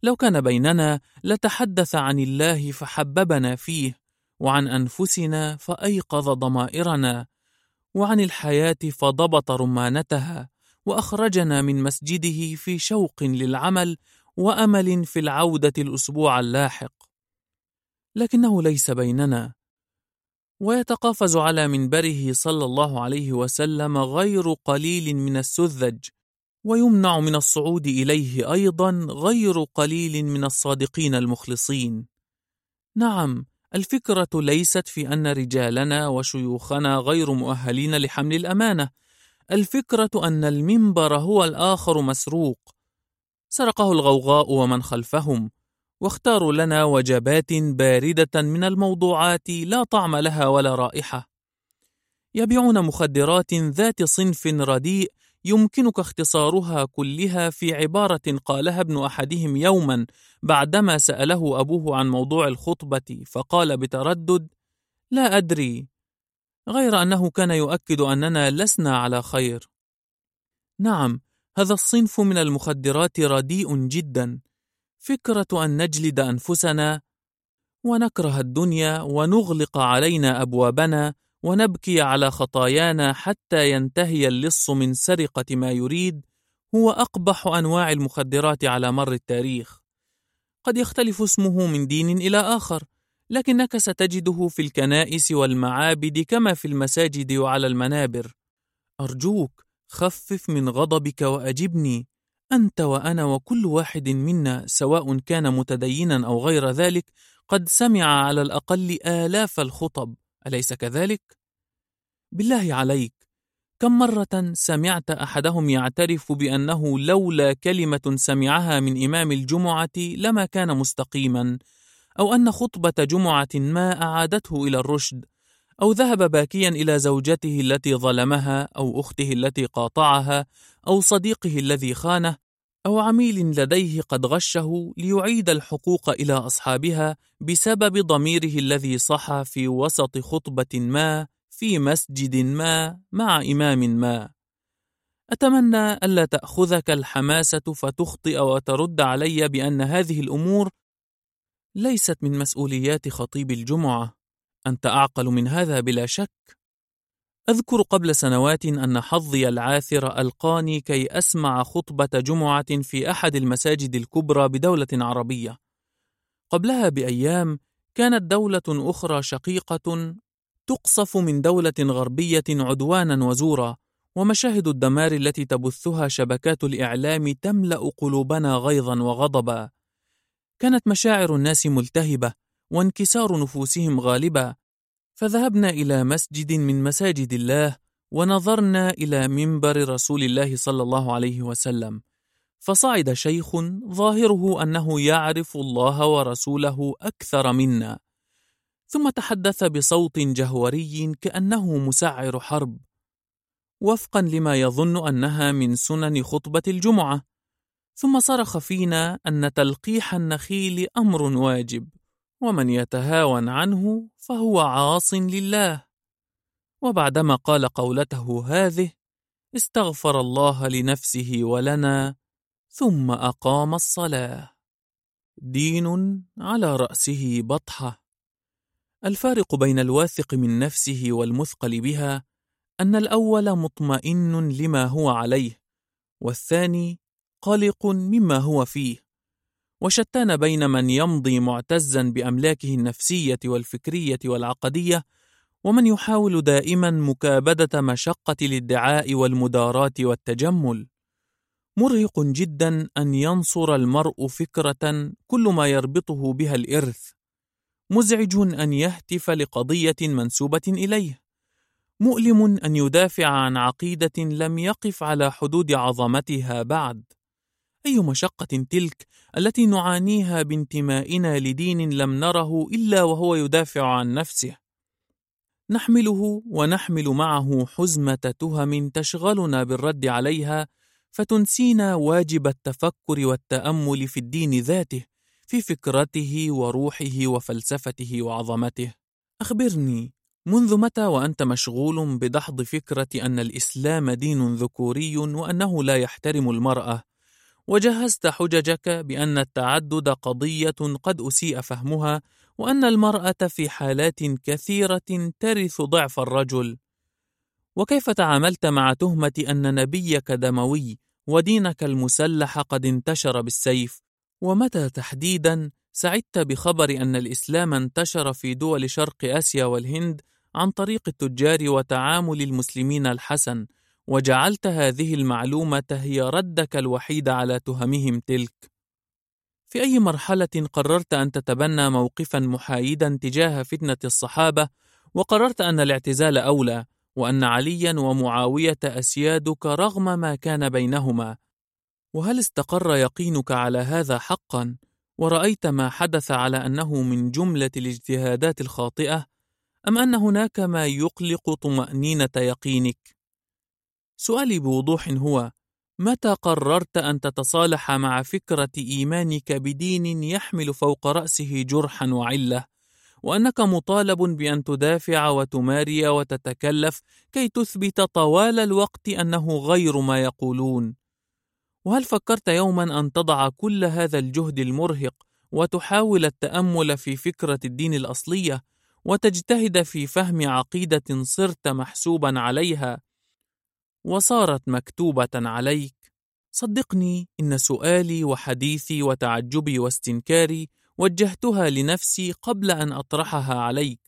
Speaker 2: لو كان بيننا لتحدث عن الله فحببنا فيه وعن أنفسنا فأيقظ ضمائرنا وعن الحياة فضبط رمانتها وأخرجنا من مسجده في شوق للعمل وأمل في العودة الأسبوع اللاحق. لكنه ليس بيننا ويتقافز على منبره صلى الله عليه وسلم غير قليل من السذج ويمنع من الصعود إليه أيضا غير قليل من الصادقين المخلصين. نعم الفكرة ليست في أن رجالنا وشيوخنا غير مؤهلين لحمل الأمانة الفكرة أن المنبر هو الآخر مسروق. سرقه الغوغاء ومن خلفهم واختاروا لنا وجبات باردة من الموضوعات لا طعم لها ولا رائحة. يبيعون مخدرات ذات صنف رديء يمكنك اختصارها كلها في عبارة قالها ابن أحدهم يوما بعدما سأله أبوه عن موضوع الخطبة فقال بتردد لا أدري غير أنه كان يؤكد أننا لسنا على خير. نعم هذا الصنف من المخدرات رديء جدا. فكرة أن نجلد أنفسنا ونكره الدنيا ونغلق علينا أبوابنا ونبكي على خطايانا حتى ينتهي اللص من سرقة ما يريد هو أقبح أنواع المخدرات على مر التاريخ. قد يختلف اسمه من دين إلى آخر لكنك ستجده في الكنائس والمعابد كما في المساجد وعلى المنابر. أرجوك خفف من غضبك وأجبني أنت وأنا وكل واحد منا سواء كان متدينا أو غير ذلك قد سمع على الأقل آلاف الخطب أليس كذلك؟ بالله عليك كم مرة سمعت أحدهم يعترف بأنه لولا كلمة سمعها من إمام الجمعة لما كان مستقيما أو أن خطبة جمعة ما أعادته إلى الرشد أو ذهب باكيا إلى زوجته التي ظلمها أو أخته التي قاطعها أو صديقه الذي خانه أو عميل لديه قد غشه ليعيد الحقوق إلى أصحابها بسبب ضميره الذي صحى في وسط خطبة ما في مسجد ما مع إمام ما. أتمنى ألا تأخذك الحماسة فتخطئ وترد علي بأن هذه الأمور ليست من مسؤوليات خطيب الجمعة. أنت أعقل من هذا بلا شك؟ أذكر قبل سنوات أن حظي العاثر ألقاني كي أسمع خطبة جمعة في أحد المساجد الكبرى بدولة عربية. قبلها بأيام كانت دولة أخرى شقيقة تقصف من دولة غربية عدوانا وزورا ومشاهد الدمار التي تبثها شبكات الإعلام تملأ قلوبنا غيظا وغضبا. كانت مشاعر الناس ملتهبة وانكسار نفوسهم غالبا فذهبنا إلى مسجد من مساجد الله ونظرنا إلى منبر رسول الله صلى الله عليه وسلم. فصعد شيخ ظاهره أنه يعرف الله ورسوله أكثر منا. ثم تحدث بصوت جهوري كأنه مسعر حرب. وفقا لما يظن أنها من سنن خطبة الجمعة. ثم صرخ فينا أن تلقيح النخيل أمر واجب. ومن يتهاون عنه فهو عاص لله. وبعدما قال قولته هذه استغفر الله لنفسه ولنا ثم أقام الصلاة. دين على رأسه بطحة. الفارق بين الواثق من نفسه والمثقل بها أن الأول مطمئن لما هو عليه والثاني قلق مما هو فيه. وشتان بين من يمضي معتزا بأملاكه النفسية والفكرية والعقدية ومن يحاول دائما مكابدة مشقة الادعاء والمداراة والتجمل. مرهق جدا أن ينصر المرء فكرة كل ما يربطه بها الإرث. مزعج أن يهتف لقضية منسوبة إليه. مؤلم أن يدافع عن عقيدة لم يقف على حدود عظمتها بعد. أي مشقة تلك التي نعانيها بانتمائنا لدين لم نره إلا وهو يدافع عن نفسه. نحمله ونحمل معه حزمة تهم تشغلنا بالرد عليها فتنسينا واجب التفكر والتأمل في الدين ذاته في فكرته وروحه وفلسفته وعظمته. أخبرني منذ متى وأنت مشغول بدحض فكرة أن الإسلام دين ذكوري وأنه لا يحترم المرأة؟ وجهزت حججك بأن التعدد قضية قد أسيء فهمها وأن المرأة في حالات كثيرة ترث ضعف الرجل. وكيف تعاملت مع تهمة أن نبيك دموي ودينك المسلح قد انتشر بالسيف؟ ومتى تحديدا سعدت بخبر أن الإسلام انتشر في دول شرق آسيا والهند عن طريق التجار وتعامل المسلمين الحسن؟ وجعلت هذه المعلومة هي ردك الوحيد على تهمهم تلك. في أي مرحلة قررت أن تتبنى موقفا محايدا تجاه فتنة الصحابة وقررت أن الاعتزال أولى وأن عليا ومعاوية أسيادك رغم ما كان بينهما؟ وهل استقر يقينك على هذا حقا؟ ورأيت ما حدث على أنه من جملة الاجتهادات الخاطئة أم أن هناك ما يقلق طمأنينة يقينك؟ سؤالي بوضوح هو متى قررت أن تتصالح مع فكرة إيمانك بدين يحمل فوق رأسه جرحا وعلة؟ وأنك مطالب بأن تدافع وتماري وتتكلف كي تثبت طوال الوقت أنه غير ما يقولون؟ وهل فكرت يوما أن تضع كل هذا الجهد المرهق وتحاول التأمل في فكرة الدين الأصلية وتجتهد في فهم عقيدة صرت محسوبا عليها وصارت مكتوبة عليك. صدقني إن سؤالي وحديثي وتعجبي واستنكاري وجهتها لنفسي قبل أن أطرحها عليك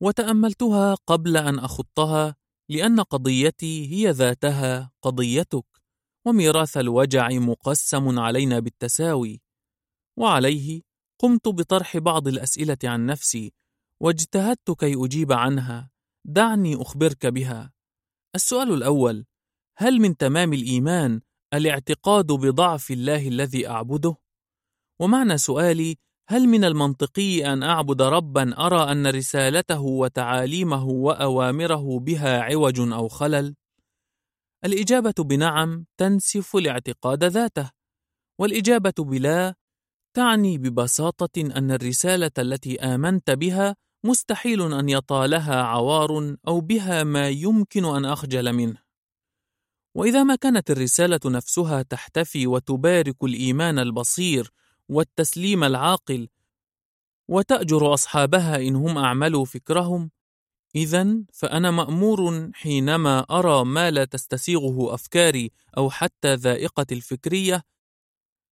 Speaker 2: وتأملتها قبل أن أخطها لأن قضيتي هي ذاتها قضيتك وميراث الوجع مقسم علينا بالتساوي. وعليه قمت بطرح بعض الأسئلة عن نفسي واجتهدت كي أجيب عنها دعني أخبرك بها. السؤال الأول هل من تمام الإيمان الاعتقاد بضعف الله الذي أعبده؟ ومعنى سؤالي هل من المنطقي أن أعبد ربا أرى أن رسالته وتعاليمه وأوامره بها عوج أو خلل؟ الإجابة بنعم تنسف الاعتقاد ذاته، والإجابة بلا تعني ببساطة أن الرسالة التي آمنت بها مستحيل أن يطالها عوار أو بها ما يمكن أن أخجل منه. وإذا ما كانت الرسالة نفسها تحتفي وتبارك الإيمان البصير والتسليم العاقل وتأجر أصحابها إن هم أعملوا فكرهم إذا فأنا مأمور حينما أرى ما لا تستسيغه أفكاري أو حتى ذائقة الفكرية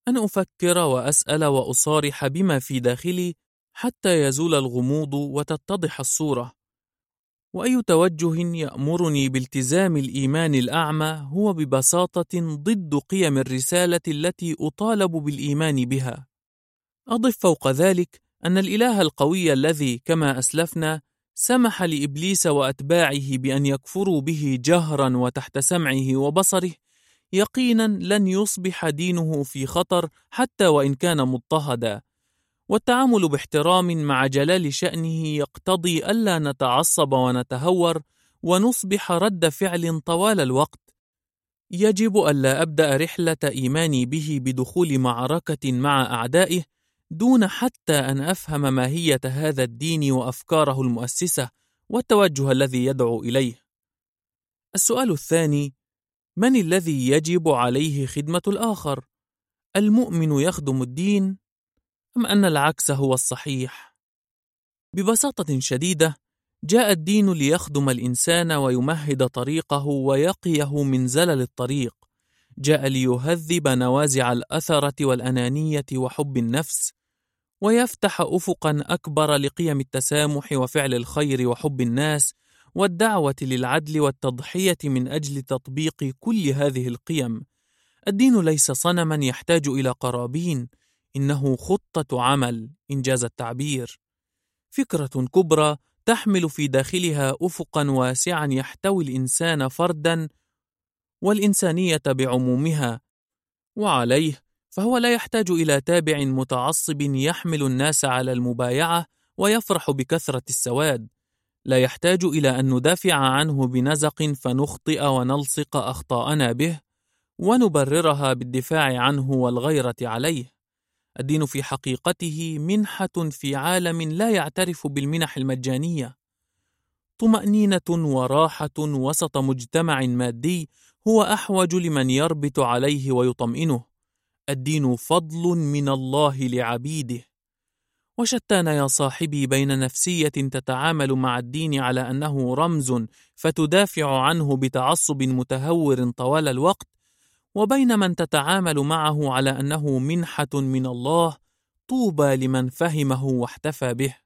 Speaker 2: أن أفكر وأسأل وأصارح بما في داخلي حتى يزول الغموض وتتضح الصورة وأي توجه يأمرني بالتزام الإيمان الأعمى هو ببساطة ضد قيم الرسالة التي أطالب بالإيمان بها. أضف فوق ذلك أن الإله القوي الذي كما أسلفنا سمح لإبليس وأتباعه بأن يكفروا به جهرا وتحت سمعه وبصره يقينا لن يصبح دينه في خطر حتى وإن كان مضطهدا والتعامل باحترام مع جلال شأنه يقتضي ألا نتعصب ونتهور ونصبح رد فعل طوال الوقت يجب ألا أبدأ رحلة إيماني به بدخول معركة مع أعدائه دون حتى أن أفهم ماهية هذا الدين وأفكاره المؤسسة والتوجه الذي يدعو إليه. السؤال الثاني: من الذي يجب عليه خدمة الآخر؟ المؤمن يخدم الدين أم أن العكس هو الصحيح؟ ببساطة شديدة، جاء الدين ليخدم الإنسان ويمهد طريقه ويقيه من زلل الطريق. جاء ليهذب نوازع الأثرة والأنانية وحب النفس، ويفتح أفقا أكبر لقيم التسامح وفعل الخير وحب الناس، والدعوة للعدل والتضحية من أجل تطبيق كل هذه القيم. الدين ليس صنما يحتاج إلى قرابين، إنه خطة عمل إنجاز التعبير. فكرة كبرى تحمل في داخلها افقا واسعا يحتوي الإنسان فردا والإنسانية بعمومها. وعليه فهو لا يحتاج إلى تابع متعصب يحمل الناس على المبايعة ويفرح بكثرة السواد. لا يحتاج إلى أن ندافع عنه بنزق فنخطئ ونلصق أخطاءنا به ونبررها بالدفاع عنه والغيرة عليه. الدين في حقيقته منحة في عالم لا يعترف بالمنح المجانية. طمأنينة وراحة وسط مجتمع مادي هو أحوج لمن يربط عليه ويطمئنه. الدين فضل من الله لعبيده. وشتان يا صاحبي بين نفسية تتعامل مع الدين على أنه رمز فتدافع عنه بتعصب متهور طوال الوقت وبين من تتعامل معه على أنه منحة من الله طوبى لمن فهمه واحتفى به.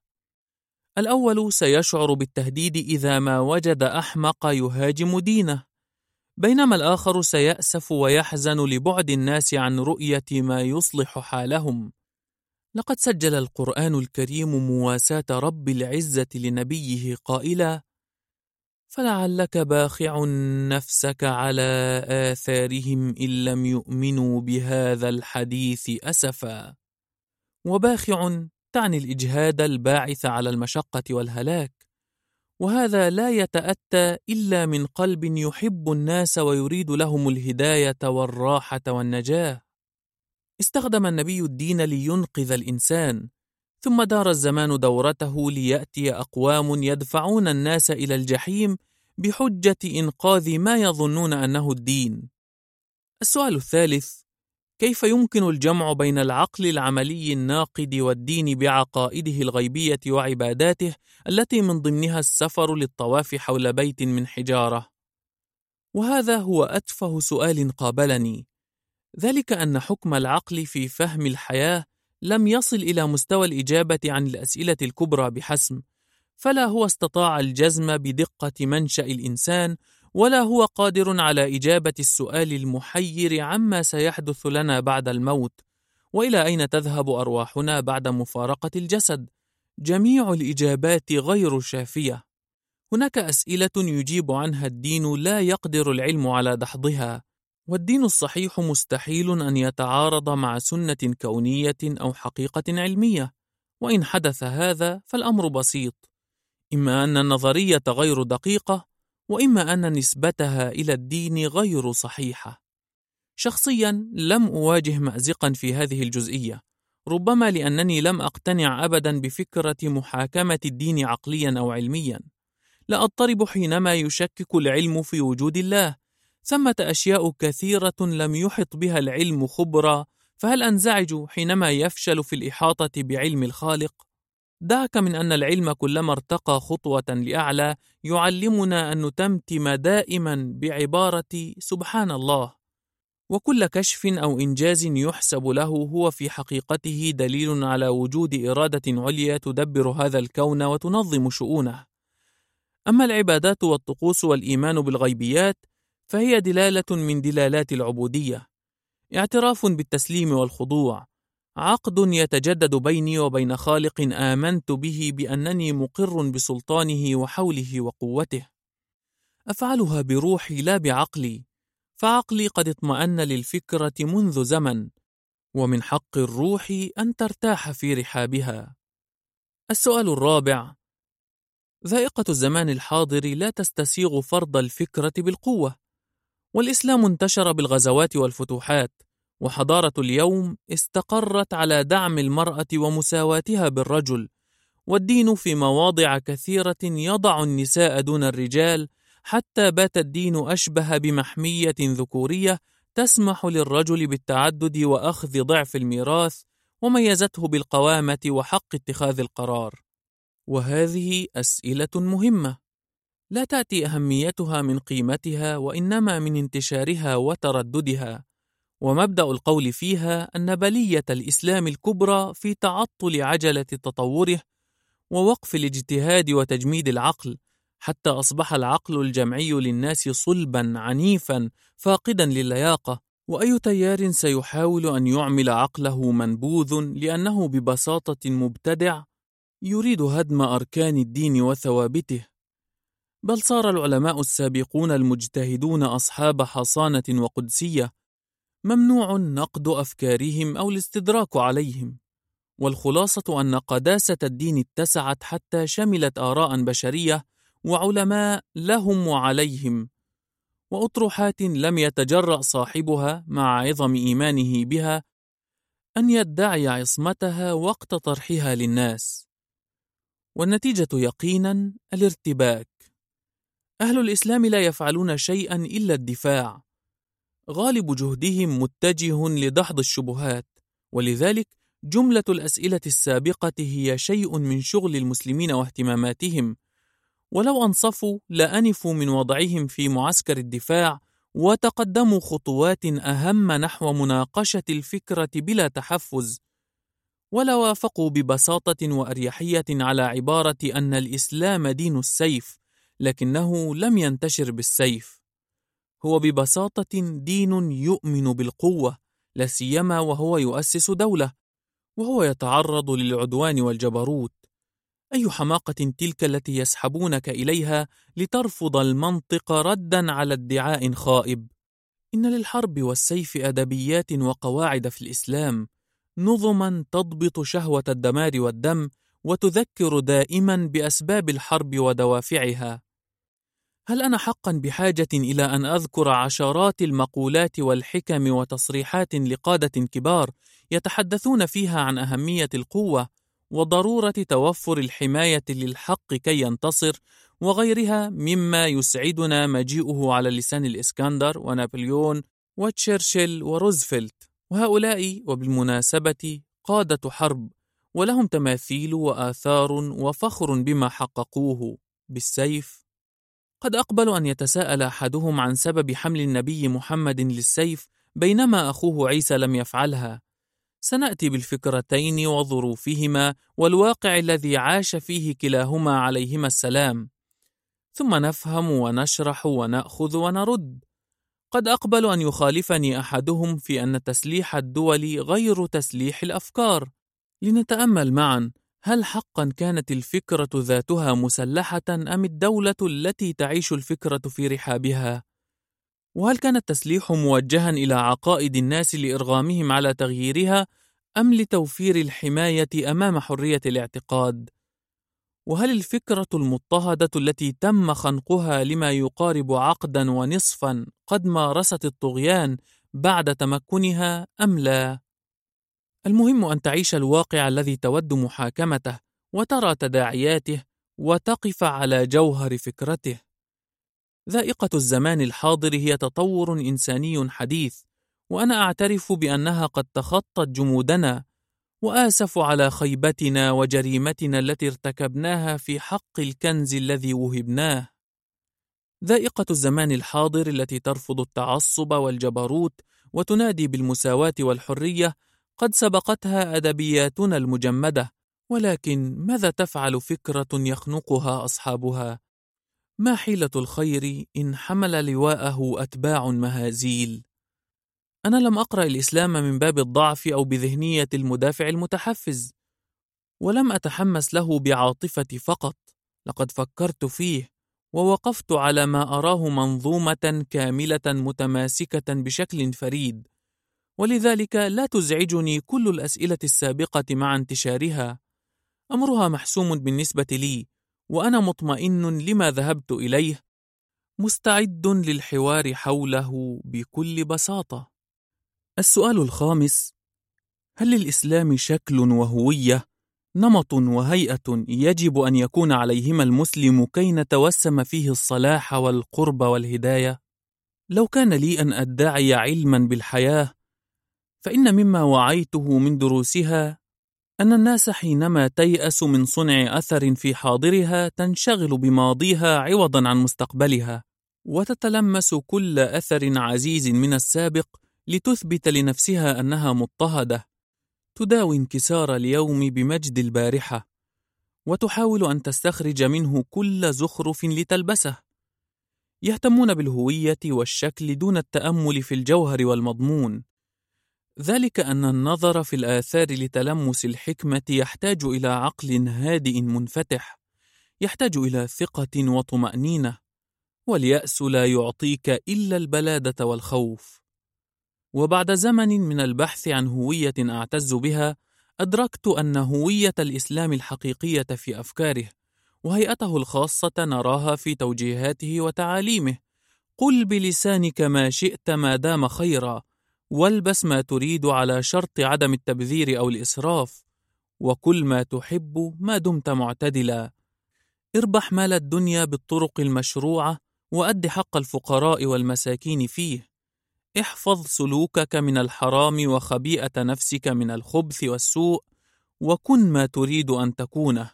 Speaker 2: الأول سيشعر بالتهديد إذا ما وجد أحمق يهاجم دينه بينما الآخر سيأسف ويحزن لبعد الناس عن رؤية ما يصلح حالهم. لقد سجل القرآن الكريم مواساة رب العزة لنبيه قائلا فلعلك باخع نفسك على آثارهم إن لم يؤمنوا بهذا الحديث أسفا. وباخع تعني الإجهاد الباعث على المشقة والهلاك. وهذا لا يتأتى إلا من قلب يحب الناس ويريد لهم الهداية والراحة والنجاة. استخدم النبي الدين لينقذ الإنسان. ثم دار الزمان دورته ليأتي أقوام يدفعون الناس إلى الجحيم بحجة إنقاذ ما يظنون أنه الدين. السؤال الثالث كيف يمكن الجمع بين العقل العملي الناقد والدين بعقائده الغيبية وعباداته التي من ضمنها السفر للطواف حول بيت من حجارة؟ وهذا هو أتفه سؤال قابلني. ذلك أن حكم العقل في فهم الحياة لم يصل إلى مستوى الإجابة عن الأسئلة الكبرى بحسم، فلا هو استطاع الجزم بدقة منشأ الإنسان، ولا هو قادر على إجابة السؤال المحير عما سيحدث لنا بعد الموت، وإلى أين تذهب أرواحنا بعد مفارقة الجسد؟ جميع الإجابات غير شافية. هناك أسئلة يجيب عنها الدين لا يقدر العلم على دحضها، والدين الصحيح مستحيل أن يتعارض مع سنة كونية أو حقيقة علمية، وإن حدث هذا فالأمر بسيط، إما أن النظرية غير دقيقة، وإما أن نسبتها إلى الدين غير صحيحة. شخصيا لم أواجه مأزقا في هذه الجزئية، ربما لأنني لم أقتنع أبدا بفكرة محاكمة الدين عقليا أو علميا. لا أضطرب حينما يشكك العلم في وجود الله ثمة أشياء كثيرة لم يحط بها العلم خبرا فهل أنزعج حينما يفشل في الإحاطة بعلم الخالق؟ دعك من أن العلم كلما ارتقى خطوة لأعلى يعلمنا أن نتمتم دائما بعبارة سبحان الله وكل كشف أو إنجاز يحسب له هو في حقيقته دليل على وجود إرادة عليا تدبر هذا الكون وتنظم شؤونه أما العبادات والطقوس والإيمان بالغيبيات فهي دلالة من دلالات العبودية. اعتراف بالتسليم والخضوع. عقد يتجدد بيني وبين خالق آمنت به بأنني مقر بسلطانه وحوله وقوته. أفعلها بروحي لا بعقلي. فعقلي قد اطمأن للفكرة منذ زمن. ومن حق الروح أن ترتاح في رحابها. السؤال الرابع. ذائقة الزمان الحاضر لا تستسيغ فرض الفكرة بالقوة. والإسلام انتشر بالغزوات والفتوحات وحضارة اليوم استقرت على دعم المرأة ومساواتها بالرجل والدين في مواضع كثيرة يضع النساء دون الرجال حتى بات الدين أشبه بمحمية ذكورية تسمح للرجل بالتعدد وأخذ ضعف الميراث وميزته بالقوامة وحق اتخاذ القرار. وهذه أسئلة مهمة. لا تأتي أهميتها من قيمتها وإنما من انتشارها وترددها. ومبدأ القول فيها أن بلية الإسلام الكبرى في تعطل عجلة تطوره ووقف الاجتهاد وتجميد العقل حتى أصبح العقل الجمعي للناس صلبا عنيفا فاقدا للياقة. وأي تيار سيحاول أن يعمل عقله منبوذ لأنه ببساطة مبتدع يريد هدم أركان الدين وثوابته. بل صار العلماء السابقون المجتهدون أصحاب حصانة وقدسية ممنوع نقد أفكارهم أو الاستدراك عليهم والخلاصة أن قداسة الدين اتسعت حتى شملت آراء بشرية وعلماء لهم وعليهم وأطروحات لم يتجرأ صاحبها مع عظم إيمانه بها أن يدعي عصمتها وقت طرحها للناس. والنتيجة يقينا الارتباك. أهل الإسلام لا يفعلون شيئا إلا الدفاع. غالب جهدهم متجه لدحض الشبهات ولذلك جملة الأسئلة السابقة هي شيء من شغل المسلمين واهتماماتهم. ولو أنصفوا لأنفوا من وضعهم في معسكر الدفاع وتقدموا خطوات أهم نحو مناقشة الفكرة بلا تحفز. ولا وافقوا ببساطة وأريحية على عبارة أن الإسلام دين السيف لكنه لم ينتشر بالسيف. هو ببساطة دين يؤمن بالقوة لا سيما وهو يؤسس دولة وهو يتعرض للعدوان والجبروت. أي حماقة تلك التي يسحبونك إليها لترفض المنطق ردا على ادعاء خائب؟ إن للحرب والسيف أدبيات وقواعد في الإسلام نظما تضبط شهوة الدمار والدم وتذكر دائما بأسباب الحرب ودوافعها. هل أنا حقا بحاجة إلى أن أذكر عشرات المقولات والحكم وتصريحات لقادة كبار يتحدثون فيها عن أهمية القوة وضرورة توفر الحماية للحق كي ينتصر وغيرها مما يسعدنا مجيئه على لسان الإسكندر ونابليون وتشرشل وروزفلت. وهؤلاء وبالمناسبة قادة حرب ولهم تماثيل وآثار وفخر بما حققوه بالسيف قد أقبل أن يتساءل أحدهم عن سبب حمل النبي محمد للسيف بينما أخوه عيسى لم يفعلها. سنأتي بالفكرتين وظروفهما والواقع الذي عاش فيه كلاهما عليهما السلام. ثم نفهم ونشرح ونأخذ ونرد. قد أقبل أن يخالفني أحدهم في أن تسليح الدول غير تسليح الأفكار. لنتأمل معا هل حقا كانت الفكرة ذاتها مسلحة أم الدولة التي تعيش الفكرة في رحابها وهل كان التسليح موجها إلى عقائد الناس لإرغامهم على تغييرها أم لتوفير الحماية أمام حرية الاعتقاد؟ وهل الفكرة المضطهدة التي تم خنقها لما يقارب عقدا ونصفا قد مارست الطغيان بعد تمكنها أم لا؟ المهم أن تعيش الواقع الذي تود محاكمته وترى تداعياته وتقف على جوهر فكرته. ذائقة الزمان الحاضر هي تطور إنساني حديث وأنا أعترف بأنها قد تخطت جمودنا وآسف على خيبتنا وجريمتنا التي ارتكبناها في حق الكنز الذي وهبناه. ذائقة الزمان الحاضر التي ترفض التعصب والجبروت وتنادي بالمساواة والحرية قد سبقتها أدبياتنا المجمدة ولكن ماذا تفعل فكرة يخنقها أصحابها؟ ما حيلة الخير إن حمل لواءه أتباع مهازيل؟ أنا لم أقرأ الإسلام من باب الضعف أو بذهنية المدافع المتحفز ولم أتحمس له بعاطفتي فقط. لقد فكرت فيه ووقفت على ما أراه منظومة كاملة متماسكة بشكل فريد. ولذلك لا تزعجني كل الأسئلة السابقة مع انتشارها أمرها محسوم بالنسبة لي وأنا مطمئن لما ذهبت إليه مستعد للحوار حوله بكل بساطة. السؤال الخامس: هل للإسلام شكل وهوية، نمط وهيئة يجب أن يكون عليهما المسلم كي نتوسم فيه الصلاح والقرب والهداية؟ لو كان لي أن أدعي علما بالحياة، فإن مما وعيته من دروسها أن الناس حينما تيأس من صنع أثر في حاضرها تنشغل بماضيها عوضا عن مستقبلها، وتتلمس كل أثر عزيز من السابق لتثبت لنفسها أنها مضطهدة، تداوي انكسار اليوم بمجد البارحة، وتحاول أن تستخرج منه كل زخرف لتلبسه. يهتمون بالهوية والشكل دون التأمل في الجوهر والمضمون. ذلك أن النظر في الآثار لتلمس الحكمة يحتاج إلى عقل هادئ منفتح، يحتاج إلى ثقة وطمأنينة، واليأس لا يعطيك إلا البلادة والخوف. وبعد زمن من البحث عن هوية أعتز بها، أدركت أن هوية الإسلام الحقيقية في أفكاره، وهيئته الخاصة نراها في توجيهاته وتعاليمه. قل بلسانك ما شئت ما دام خيرا، والبس ما تريد على شرط عدم التبذير أو الإسراف، وكل ما تحب ما دمت معتدلا. اربح مال الدنيا بالطرق المشروعة، وأد حق الفقراء والمساكين فيه. احفظ سلوكك من الحرام وخبيئة نفسك من الخبث والسوء، وكن ما تريد أن تكونه.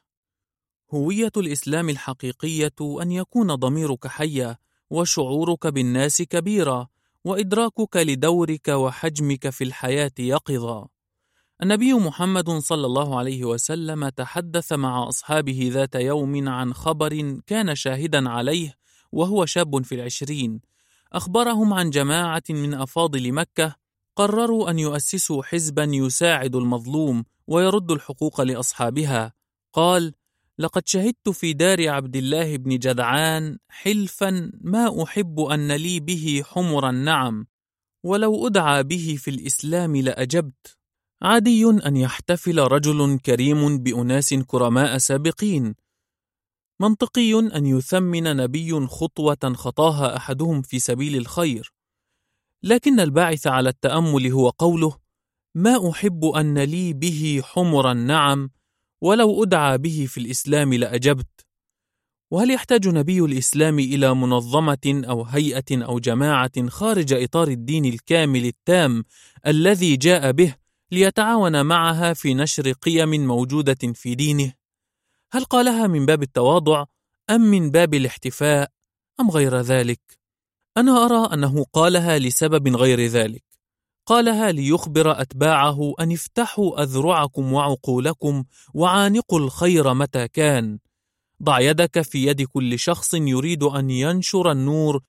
Speaker 2: هوية الإسلام الحقيقية أن يكون ضميرك حيا، وشعورك بالناس كبيرا، وإدراكك لدورك وحجمك في الحياة يقظا. النبي محمد صلى الله عليه وسلم تحدث مع أصحابه ذات يوم عن خبر كان شاهدا عليه وهو شاب في العشرين، أخبرهم عن جماعة من أفاضل مكة قرروا أن يؤسسوا حزبا يساعد المظلوم ويرد الحقوق لأصحابها. قال: لقد شهدت في دار عبد الله بن جدعان حلفا ما أحب أن لي به حمر النعم، ولو أدعى به في الإسلام لأجبت. عادي أن يحتفل رجل كريم بأناس كرماء سابقين، منطقي أن يثمن نبي خطوة خطاها أحدهم في سبيل الخير، لكن الباعث على التأمل هو قوله: ما أحب أن لي به حمر النعم، ولو أدعى به في الإسلام لأجبت. وهل يحتاج نبي الإسلام إلى منظمة أو هيئة أو جماعة خارج إطار الدين الكامل التام الذي جاء به ليتعاون معها في نشر قيم موجودة في دينه؟ هل قالها من باب التواضع أم من باب الاحتفاء أم غير ذلك؟ أنا أرى أنه قالها لسبب غير ذلك. قالها ليخبر أتباعه أن افتحوا أذرعكم وعقولكم وعانقوا الخير متى كان. ضع يدك في يد كل شخص يريد أن ينشر النور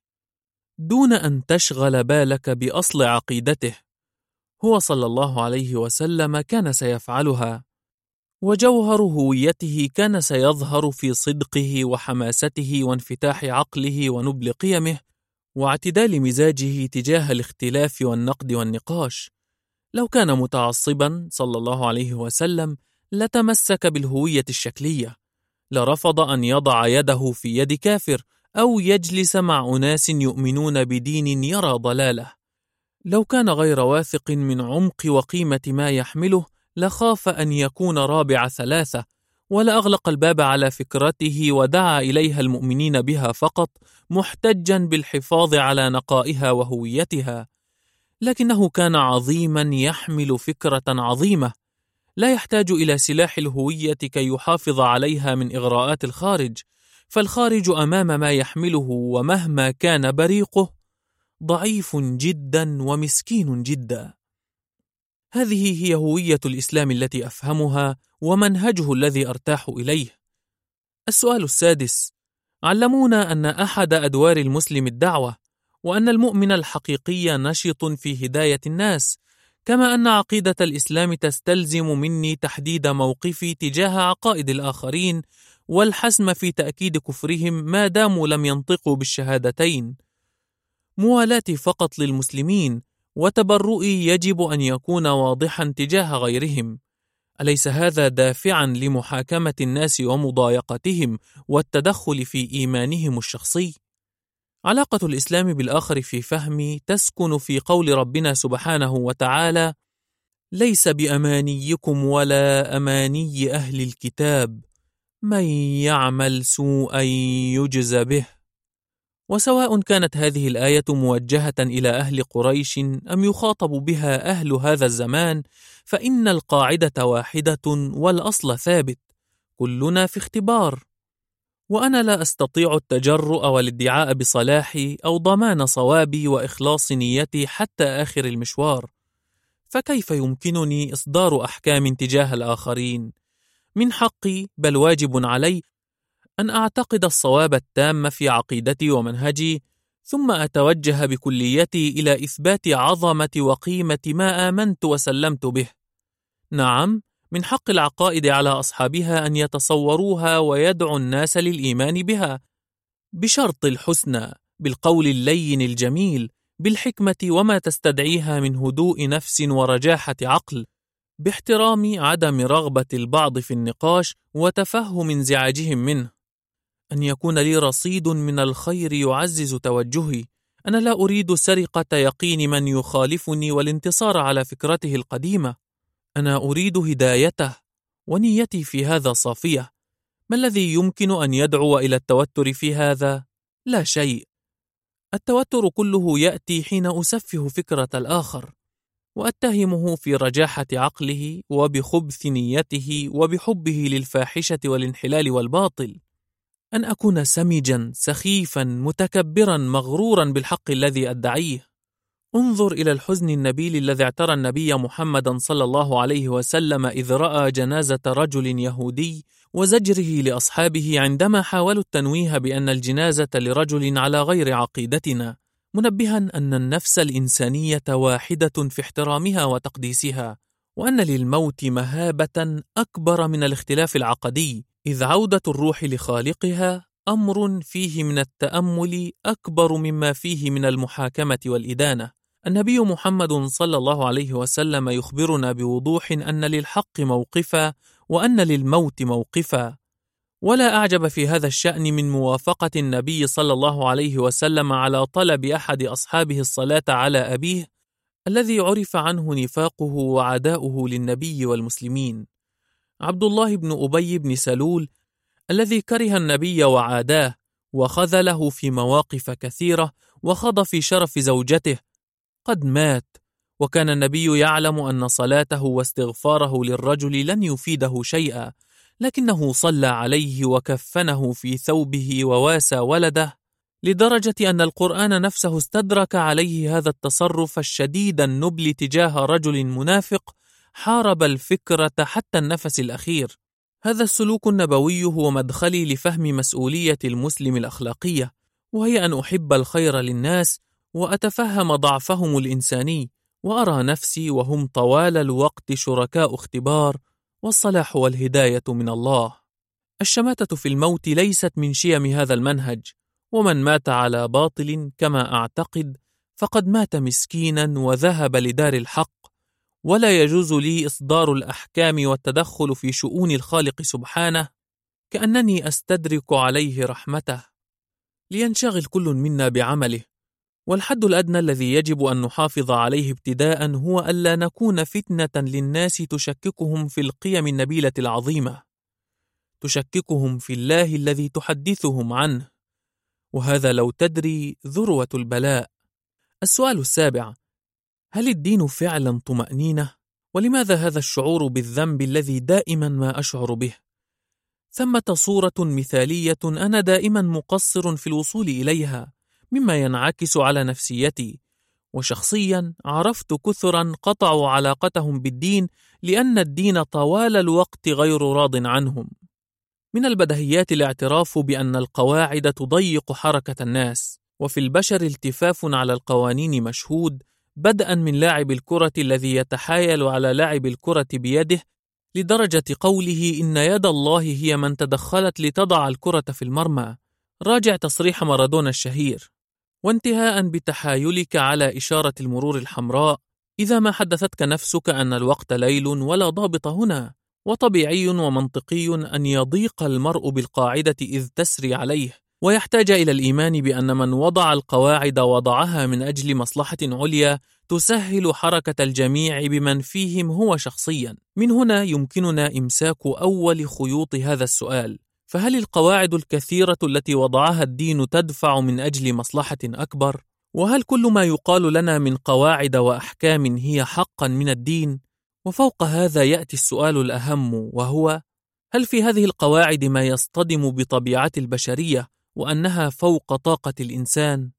Speaker 2: دون أن تشغل بالك بأصل عقيدته. هو صلى الله عليه وسلم كان سيفعلها. وجوهر هويته كان سيظهر في صدقه وحماسته وانفتاح عقله ونبل قيمه واعتدال مزاجه تجاه الاختلاف والنقد والنقاش. لو كان متعصبا صلى الله عليه وسلم لتمسك بالهوية الشكلية. لرفض أن يضع يده في يد كافر أو يجلس مع أناس يؤمنون بدين يرى ضلاله. لو كان غير واثق من عمق وقيمة ما يحمله لخاف أن يكون رابع ثلاثة ولأغلق الباب على فكرته ودعا إليها المؤمنين بها فقط محتجا بالحفاظ على نقائها وهويتها. لكنه كان عظيما يحمل فكرة عظيمة. لا يحتاج إلى سلاح الهوية كي يحافظ عليها من إغراءات الخارج فالخارج أمام ما يحمله ومهما كان بريقه ضعيف جدا ومسكين جدا. هذه هي هوية الإسلام التي أفهمها ومنهجه الذي أرتاح إليه. السؤال السادس: علمونا أن أحد أدوار المسلم الدعوة، وأن المؤمن الحقيقي نشط في هداية الناس، كما أن عقيدة الإسلام تستلزم مني تحديد موقفي تجاه عقائد الآخرين والحسم في تأكيد كفرهم ما داموا لم ينطقوا بالشهادتين. موالاتي فقط للمسلمين وتبرؤي يجب أن يكون واضحا تجاه غيرهم. أليس هذا دافعا لمحاكمة الناس ومضايقتهم والتدخل في إيمانهم الشخصي؟ علاقة الإسلام بالآخر في فهمي تسكن في قول ربنا سبحانه وتعالى: ليس بأمانيكم ولا أماني أهل الكتاب، من يعمل سوءا يجز به، وسواء كانت هذه الآية موجهة إلى أهل قريش أم يخاطب بها أهل هذا الزمان فإن القاعدة واحدة والأصل ثابت كلنا في اختبار وأنا لا أستطيع التجرؤ والادعاء بصلاحي أو ضمان صوابي وإخلاص نيتي حتى آخر المشوار فكيف يمكنني إصدار أحكام تجاه الآخرين؟ من حقي بل واجب علي أن أعتقد الصواب التام في عقيدتي ومنهجي ثم أتوجه بكليتي إلى إثبات عظمة وقيمة ما آمنت وسلمت به. نعم، من حق العقائد على أصحابها أن يتصوروها ويدعوا الناس للإيمان بها، بشرط الحسنى، بالقول اللين الجميل، بالحكمة وما تستدعيها من هدوء نفس ورجاحة عقل، باحترام عدم رغبة البعض في النقاش وتفهم انزعاجهم منه. أن يكون لي رصيد من الخير يعزز توجهي، أنا لا أريد سرقة يقين من يخالفني والانتصار على فكرته القديمة. أنا أريد هدايته، ونيتي في هذا صافية. ما الذي يمكن أن يدعو إلى التوتر في هذا؟ لا شيء. التوتر كله يأتي حين أسفه فكرة الآخر، وأتهمه في رجاحة عقله وبخبث نيته وبحبه للفاحشة والانحلال والباطل. أن أكون سمجا سخيفا متكبرا مغرورا بالحق الذي أدعيه. انظر إلى الحزن النبيل الذي اعترى النبي محمدا صلى الله عليه وسلم إذ رأى جنازة رجل يهودي وزجره لأصحابه عندما حاولوا التنويه بأن الجنازة لرجل على غير عقيدتنا منبها أن النفس الإنسانية واحدة في احترامها وتقديسها وأن للموت مهابة أكبر من الاختلاف العقدي. إذ عودة الروح لخالقها أمر فيه من التأمل أكبر مما فيه من المحاكمة والإدانة. النبي محمد صلى الله عليه وسلم يخبرنا بوضوح أن للحق موقفا وأن للموت موقفا. ولا أعجب في هذا الشأن من موافقة النبي صلى الله عليه وسلم على طلب أحد أصحابه الصلاة على أبيه الذي عرف عنه نفاقه وعداؤه للنبي والمسلمين. عبد الله بن أبي بن سلول الذي كره النبي وعاداه وخذله في مواقف كثيرة وخض في شرف زوجته قد مات وكان النبي يعلم أن صلاته واستغفاره للرجل لن يفيده شيئا لكنه صلى عليه وكفنه في ثوبه وواسى ولده لدرجة أن القرآن نفسه استدرك عليه هذا التصرف الشديد النبل تجاه رجل منافق حارب الفكرة حتى النفس الأخير. هذا السلوك النبوي هو مدخلي لفهم مسؤولية المسلم الأخلاقية، وهي أن أحب الخير للناس وأتفهم ضعفهم الإنساني، وأرى نفسي وهم طوال الوقت شركاء اختبار، والصلاح والهداية من الله. الشماتة في الموت ليست من شيم هذا المنهج، ومن مات على باطل كما أعتقد فقد مات مسكينا وذهب لدار الحق ولا يجوز لي إصدار الأحكام والتدخل في شؤون الخالق سبحانه كأنني أستدرك عليه رحمته. لينشغل كل منا بعمله والحد الأدنى الذي يجب أن نحافظ عليه ابتداء هو ألا نكون فتنة للناس تشككهم في القيم النبيلة العظيمة تشككهم في الله الذي تحدثهم عنه. وهذا لو تدري ذروة البلاء. السؤال السابع هل الدين فعلا طمأنينة؟ ولماذا هذا الشعور بالذنب الذي دائما ما أشعر به؟ ثمة صورة مثالية أنا دائما مقصر في الوصول إليها مما ينعكس على نفسيتي وشخصيا عرفت كثرا قطعوا علاقتهم بالدين لأن الدين طوال الوقت غير راض عنهم من البدهيات الاعتراف بأن القواعد تضيق حركة الناس وفي البشر التفاف على القوانين مشهود بدءا من لاعب الكرة الذي يتحايل على لاعب الكرة بيده لدرجة قوله إن يد الله هي من تدخلت لتضع الكرة في المرمى. راجع تصريح مارادونا الشهير. وانتهاء بتحايلك على إشارة المرور الحمراء إذا ما حدثتك نفسك أن الوقت ليل ولا ضابط هنا. وطبيعي ومنطقي أن يضيق المرء بالقاعدة إذ تسري عليه. ويحتاج إلى الإيمان بأن من وضع القواعد وضعها من أجل مصلحة عليا تسهل حركة الجميع بمن فيهم هو شخصيا. من هنا يمكننا إمساك أول خيوط هذا السؤال: فهل القواعد الكثيرة التي وضعها الدين تدفع من أجل مصلحة أكبر؟ وهل كل ما يقال لنا من قواعد وأحكام هي حقا من الدين؟ وفوق هذا يأتي السؤال الأهم وهو: هل في هذه القواعد ما يصطدم بطبيعة البشرية وأنها فوق طاقة الإنسان؟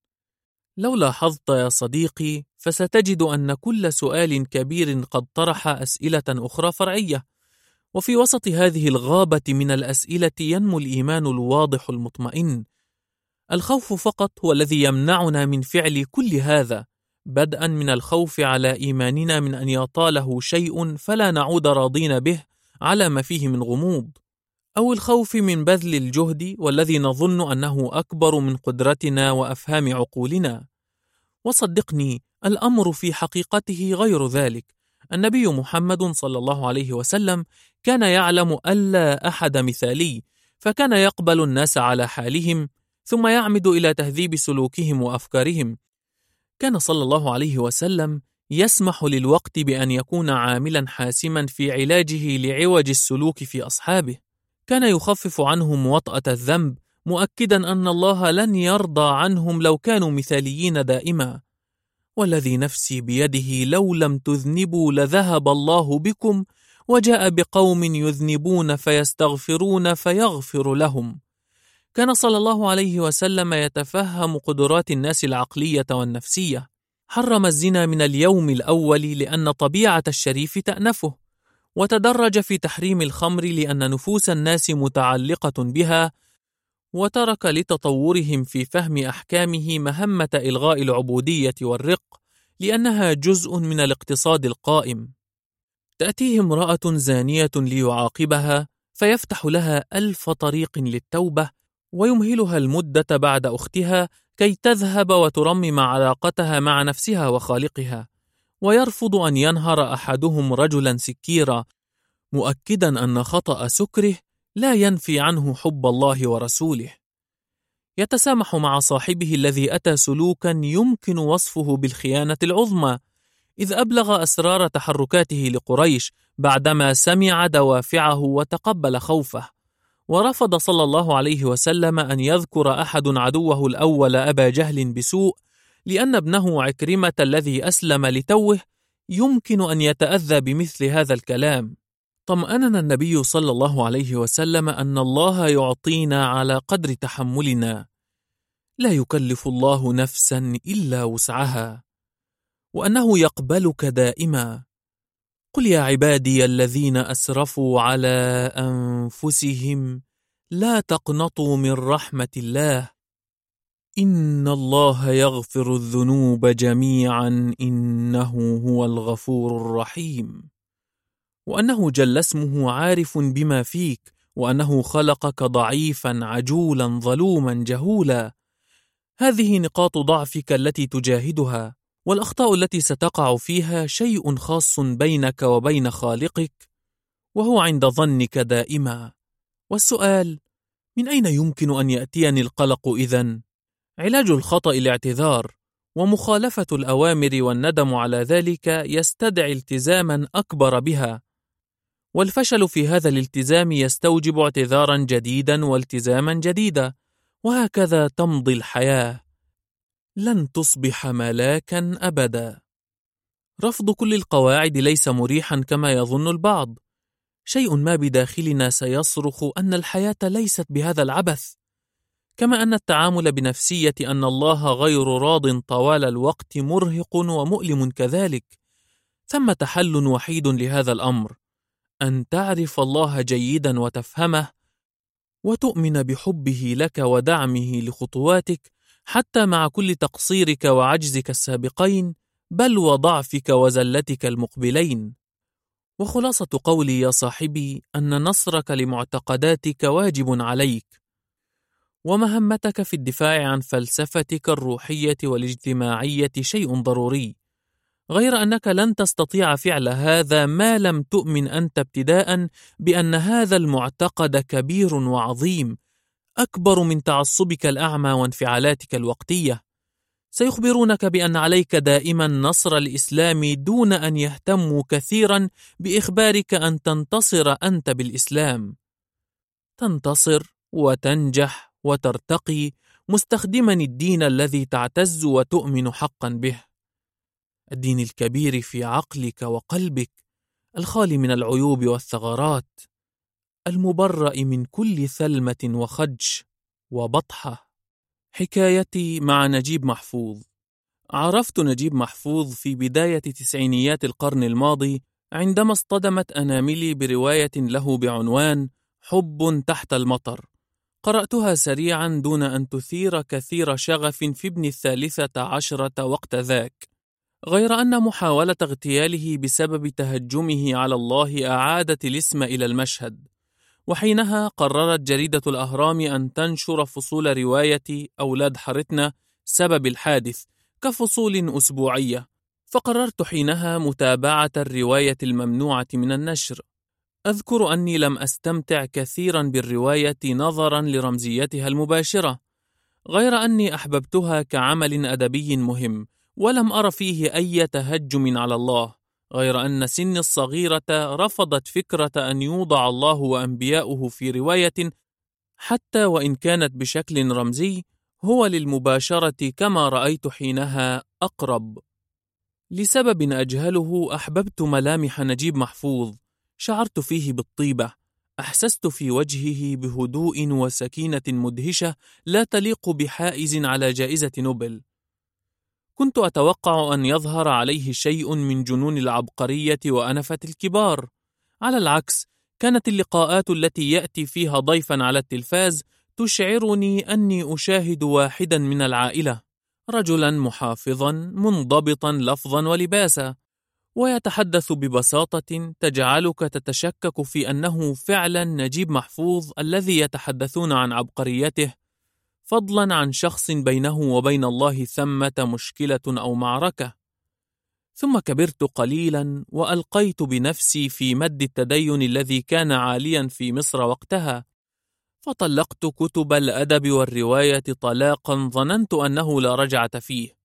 Speaker 2: لو لاحظت يا صديقي فستجد أن كل سؤال كبير قد طرح أسئلة أخرى فرعية، وفي وسط هذه الغابة من الأسئلة ينمو الإيمان الواضح المطمئن. الخوف فقط هو الذي يمنعنا من فعل كل هذا بدءا من الخوف على إيماننا من أن يطاله شيء فلا نعود راضين به على ما فيه من غموض أو الخوف من بذل الجهد والذي نظن أنه أكبر من قدرتنا وأفهام عقولنا. وصدقني الأمر في حقيقته غير ذلك. النبي محمد صلى الله عليه وسلم كان يعلم ألا أحد مثالي فكان يقبل الناس على حالهم ثم يعمد إلى تهذيب سلوكهم وأفكارهم. كان صلى الله عليه وسلم يسمح للوقت بأن يكون عاملا حاسما في علاجه لعوج السلوك في أصحابه. كان يخفف عنهم وطأة الذنب مؤكدا أن الله لن يرضى عنهم لو كانوا مثاليين دائما. والذي نفسي بيده لو لم تذنبوا لذهب الله بكم وجاء بقوم يذنبون فيستغفرون فيغفر لهم. كان صلى الله عليه وسلم يتفهم قدرات الناس العقلية والنفسية. حرم الزنا من اليوم الأول لأن طبيعة الشريف تأنفه. وتدرج في تحريم الخمر لأن نفوس الناس متعلقة بها وترك لتطورهم في فهم أحكامه مهمة إلغاء العبودية والرق لأنها جزء من الاقتصاد القائم. تأتيه امرأة زانية ليعاقبها فيفتح لها ألف طريق للتوبة ويمهلها المدة بعد أختها كي تذهب وترمم علاقتها مع نفسها وخالقها. ويرفض أن ينهر أحدهم رجلا سكيرا مؤكدا أن خطأ سكره لا ينفي عنه حب الله ورسوله. يتسامح مع صاحبه الذي أتى سلوكا يمكن وصفه بالخيانة العظمى إذ أبلغ أسرار تحركاته لقريش بعدما سمع دوافعه وتقبل خوفه. ورفض صلى الله عليه وسلم أن يذكر أحد عدوه الأول أبا جهل بسوء لأن ابنه عكرمة الذي أسلم لتوه يمكن أن يتأذى بمثل هذا الكلام. طمأننا النبي صلى الله عليه وسلم أن الله يعطينا على قدر تحملنا. لا يكلف الله نفسا إلا وسعها. وأنه يقبلك دائما. قل يا عبادي الذين أسرفوا على أنفسهم لا تقنطوا من رحمة الله. إن الله يغفر الذنوب جميعا إنه هو الغفور الرحيم. وأنه جل اسمه عارف بما فيك وأنه خلقك ضعيفا عجولا ظلوما جهولا. هذه نقاط ضعفك التي تجاهدها والأخطاء التي ستقع فيها شيء خاص بينك وبين خالقك وهو عند ظنك دائما. والسؤال من أين يمكن أن يأتيني القلق إذن؟ علاج الخطأ الاعتذار ومخالفة الأوامر والندم على ذلك يستدعي التزاما أكبر بها. والفشل في هذا الالتزام يستوجب اعتذارا جديدا والتزاما جديدا وهكذا تمضي الحياة. لن تصبح ملاكا أبدا. رفض كل القواعد ليس مريحا كما يظن البعض. شيء ما بداخلنا سيصرخ أن الحياة ليست بهذا العبث. كما أن التعامل بنفسية أن الله غير راض طوال الوقت مرهق ومؤلم كذلك. ثمه حل وحيد لهذا الأمر. أن تعرف الله جيدا وتفهمه وتؤمن بحبه لك ودعمه لخطواتك حتى مع كل تقصيرك وعجزك السابقين بل وضعفك وزلتك المقبلين. وخلاصة قولي يا صاحبي أن نصرك لمعتقداتك واجب عليك. ومهمتك في الدفاع عن فلسفتك الروحية والاجتماعية شيء ضروري غير أنك لن تستطيع فعل هذا ما لم تؤمن أنت ابتداء بأن هذا المعتقد كبير وعظيم أكبر من تعصبك الأعمى وانفعالاتك الوقتية. سيخبرونك بأن عليك دائما نصر الإسلام دون أن يهتموا كثيرا بإخبارك أن تنتصر أنت بالإسلام. تنتصر وتنجح. وترتقي مستخدما الدين الذي تعتز وتؤمن حقا به. الدين الكبير في عقلك وقلبك الخالي من العيوب والثغرات المبرأ من كل ثلمة وخدش وبطحة. حكايتي مع نجيب محفوظ. عرفت نجيب محفوظ في بداية تسعينيات القرن الماضي عندما اصطدمت أناملي برواية له بعنوان حب تحت المطر. قرأتها سريعا دون أن تثير كثير شغف في ابن الثالثة عشرة وقت ذاك. غير أن محاولة اغتياله بسبب تهجمه على الله أعادت الاسم إلى المشهد. وحينها قررت جريدة الأهرام أن تنشر فصول رواية أولاد حارتنا سبب الحادث كفصول أسبوعية فقررت حينها متابعة الرواية الممنوعة من النشر. أذكر أني لم أستمتع كثيرا بالرواية نظرا لرمزيتها المباشرة غير أني أحببتها كعمل أدبي مهم ولم أر فيه أي تهجم على الله غير أن سن الصغيرة رفضت فكرة أن يوضع الله وأنبياؤه في رواية حتى وإن كانت بشكل رمزي هو للمباشرة كما رأيت حينها أقرب. لسبب أجهله أحببت ملامح نجيب محفوظ شعرت فيه بالطيبة. أحسست في وجهه بهدوء وسكينة مدهشة لا تليق بحائز على جائزة نوبل. كنت أتوقع أن يظهر عليه شيء من جنون العبقرية وأنفة الكبار. على العكس كانت اللقاءات التي يأتي فيها ضيفا على التلفاز تشعرني أني أشاهد واحدا من العائلة. رجلا محافظا منضبطا لفظا ولباسا. ويتحدث ببساطة تجعلك تتشكك في أنه فعلا نجيب محفوظ الذي يتحدثون عن عبقريته فضلا عن شخص بينه وبين الله ثمة مشكلة أو معركة. ثم كبرت قليلا وألقيت بنفسي في مد التدين الذي كان عاليا في مصر وقتها. فطلقت كتب الأدب والرواية طلاقا ظننت أنه لا رجعة فيه.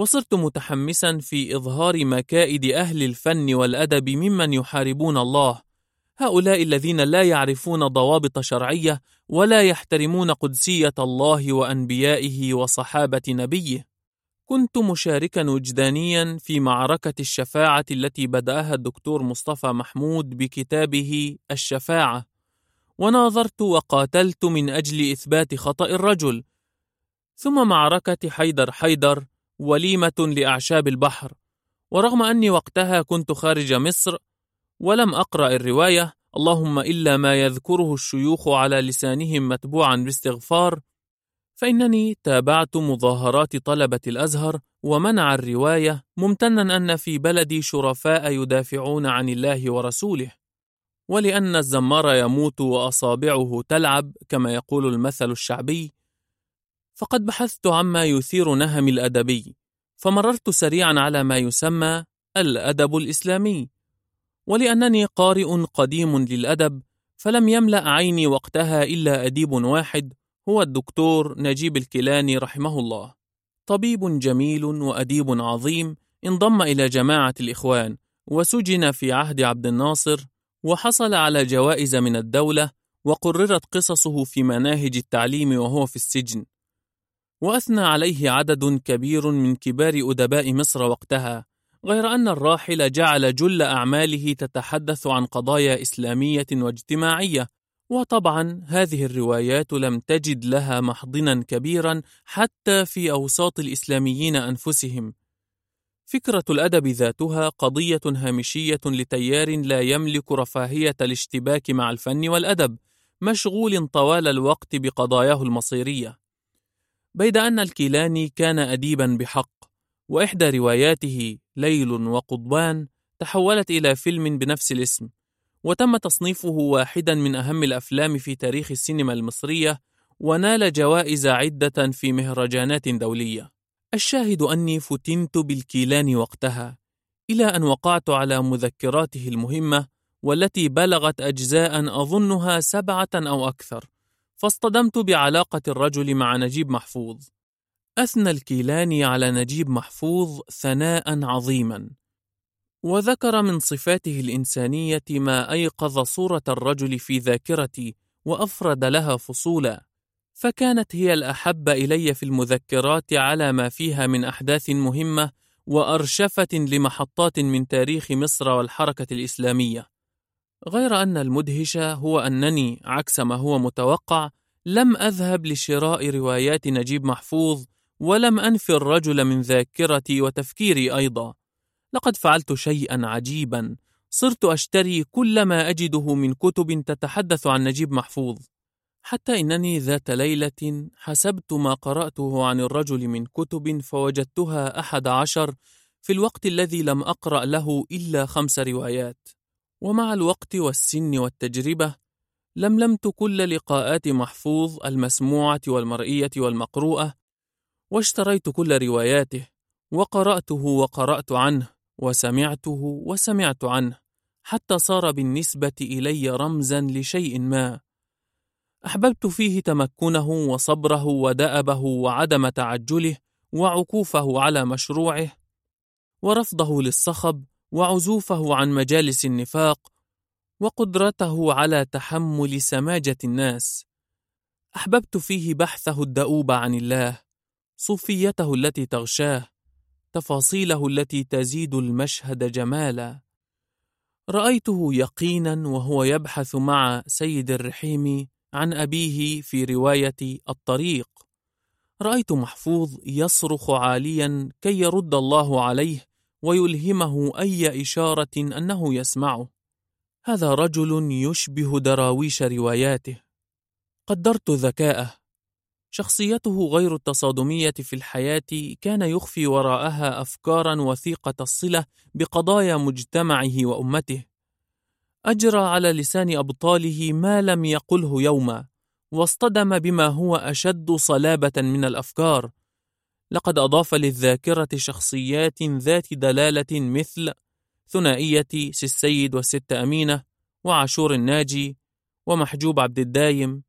Speaker 2: وصرت متحمسا في إظهار مكائد أهل الفن والأدب ممن يحاربون الله. هؤلاء الذين لا يعرفون ضوابط شرعية ولا يحترمون قدسية الله وأنبيائه وصحابة نبيه. كنت مشاركا وجدانيا في معركة الشفاعة التي بدأها الدكتور مصطفى محمود بكتابه الشفاعة. وناظرت وقاتلت من أجل إثبات خطأ الرجل. ثم معركة حيدر حيدر وليمة لأعشاب البحر. ورغم أني وقتها كنت خارج مصر ولم أقرأ الرواية اللهم إلا ما يذكره الشيوخ على لسانهم متبوعا باستغفار فإنني تابعت مظاهرات طلبة الأزهر ومنع الرواية ممتنا أن في بلدي شرفاء يدافعون عن الله ورسوله. ولأن الزمار يموت وأصابعه تلعب كما يقول المثل الشعبي فقد بحثت عما يثير نهمي الأدبي فمررت سريعا على ما يسمى الأدب الإسلامي. ولأنني قارئ قديم للأدب فلم يملأ عيني وقتها إلا أديب واحد هو الدكتور نجيب الكيلاني رحمه الله. طبيب جميل وأديب عظيم انضم إلى جماعة الإخوان وسجن في عهد عبد الناصر وحصل على جوائز من الدولة وقررت قصصه في مناهج التعليم وهو في السجن. وأثنى عليه عدد كبير من كبار أدباء مصر وقتها غير أن الراحل جعل جل أعماله تتحدث عن قضايا إسلامية واجتماعية. وطبعا هذه الروايات لم تجد لها محضنا كبيرا حتى في أوساط الإسلاميين أنفسهم. فكرة الأدب ذاتها قضية هامشية لتيار لا يملك رفاهية الاشتباك مع الفن والأدب مشغول طوال الوقت بقضاياه المصيرية. بيد أن الكيلاني كان أديبا بحق وإحدى رواياته ليل وقضبان تحولت إلى فيلم بنفس الاسم وتم تصنيفه واحدا من أهم الأفلام في تاريخ السينما المصرية ونال جوائز عدة في مهرجانات دولية. الشاهد أني فتنت بالكيلان وقتها إلى أن وقعت على مذكراته المهمة والتي بلغت أجزاء أظنها سبعة أو أكثر. فاصطدمت بعلاقة الرجل مع نجيب محفوظ. أثنى الكيلاني على نجيب محفوظ ثناء عظيما. وذكر من صفاته الإنسانية ما أيقظ صورة الرجل في ذاكرتي وأفرد لها فصولا. فكانت هي الأحب إلي في المذكرات على ما فيها من أحداث مهمة وأرشفة لمحطات من تاريخ مصر والحركة الإسلامية. غير أن المدهش هو أنني عكس ما هو متوقع لم أذهب لشراء روايات نجيب محفوظ ولم أنفي الرجل من ذاكرتي وتفكيري أيضا. لقد فعلت شيئا عجيبا. صرت أشتري كل ما أجده من كتب تتحدث عن نجيب محفوظ. حتى إنني ذات ليلة حسبت ما قرأته عن الرجل من كتب فوجدتها أحد عشر في الوقت الذي لم أقرأ له إلا خمس روايات. ومع الوقت والسن والتجربة لملمت كل لقاءات محفوظ المسموعة والمرئية والمقروءة واشتريت كل رواياته وقرأته وقرأت عنه وسمعته وسمعت عنه حتى صار بالنسبة إلي رمزا لشيء ما. أحببت فيه تمكنه وصبره ودأبه وعدم تعجله وعكوفه على مشروعه ورفضه للصخب وعزوفه عن مجالس النفاق وقدرته على تحمل سماجة الناس. أحببت فيه بحثه الدؤوب عن الله صوفيته التي تغشاه تفاصيله التي تزيد المشهد جمالا. رأيته يقينا وهو يبحث مع سيد الرحيم عن أبيه في رواية الطريق. رأيت محفوظ يصرخ عاليا كي يرد الله عليه ويلهمه أي إشارة أنه يسمعه. هذا رجل يشبه دراويش رواياته. قدرت ذكاءه. شخصيته غير التصادمية في الحياة كان يخفي وراءها أفكارا وثيقة الصلة بقضايا مجتمعه وأمته. أجرى على لسان أبطاله ما لم يقله يوما واصطدم بما هو أشد صلابة من الأفكار. لقد أضاف للذاكرة شخصيات ذات دلالة مثل ثنائية سي السيد والست أمينة وعاشور الناجي ومحجوب عبد الدايم.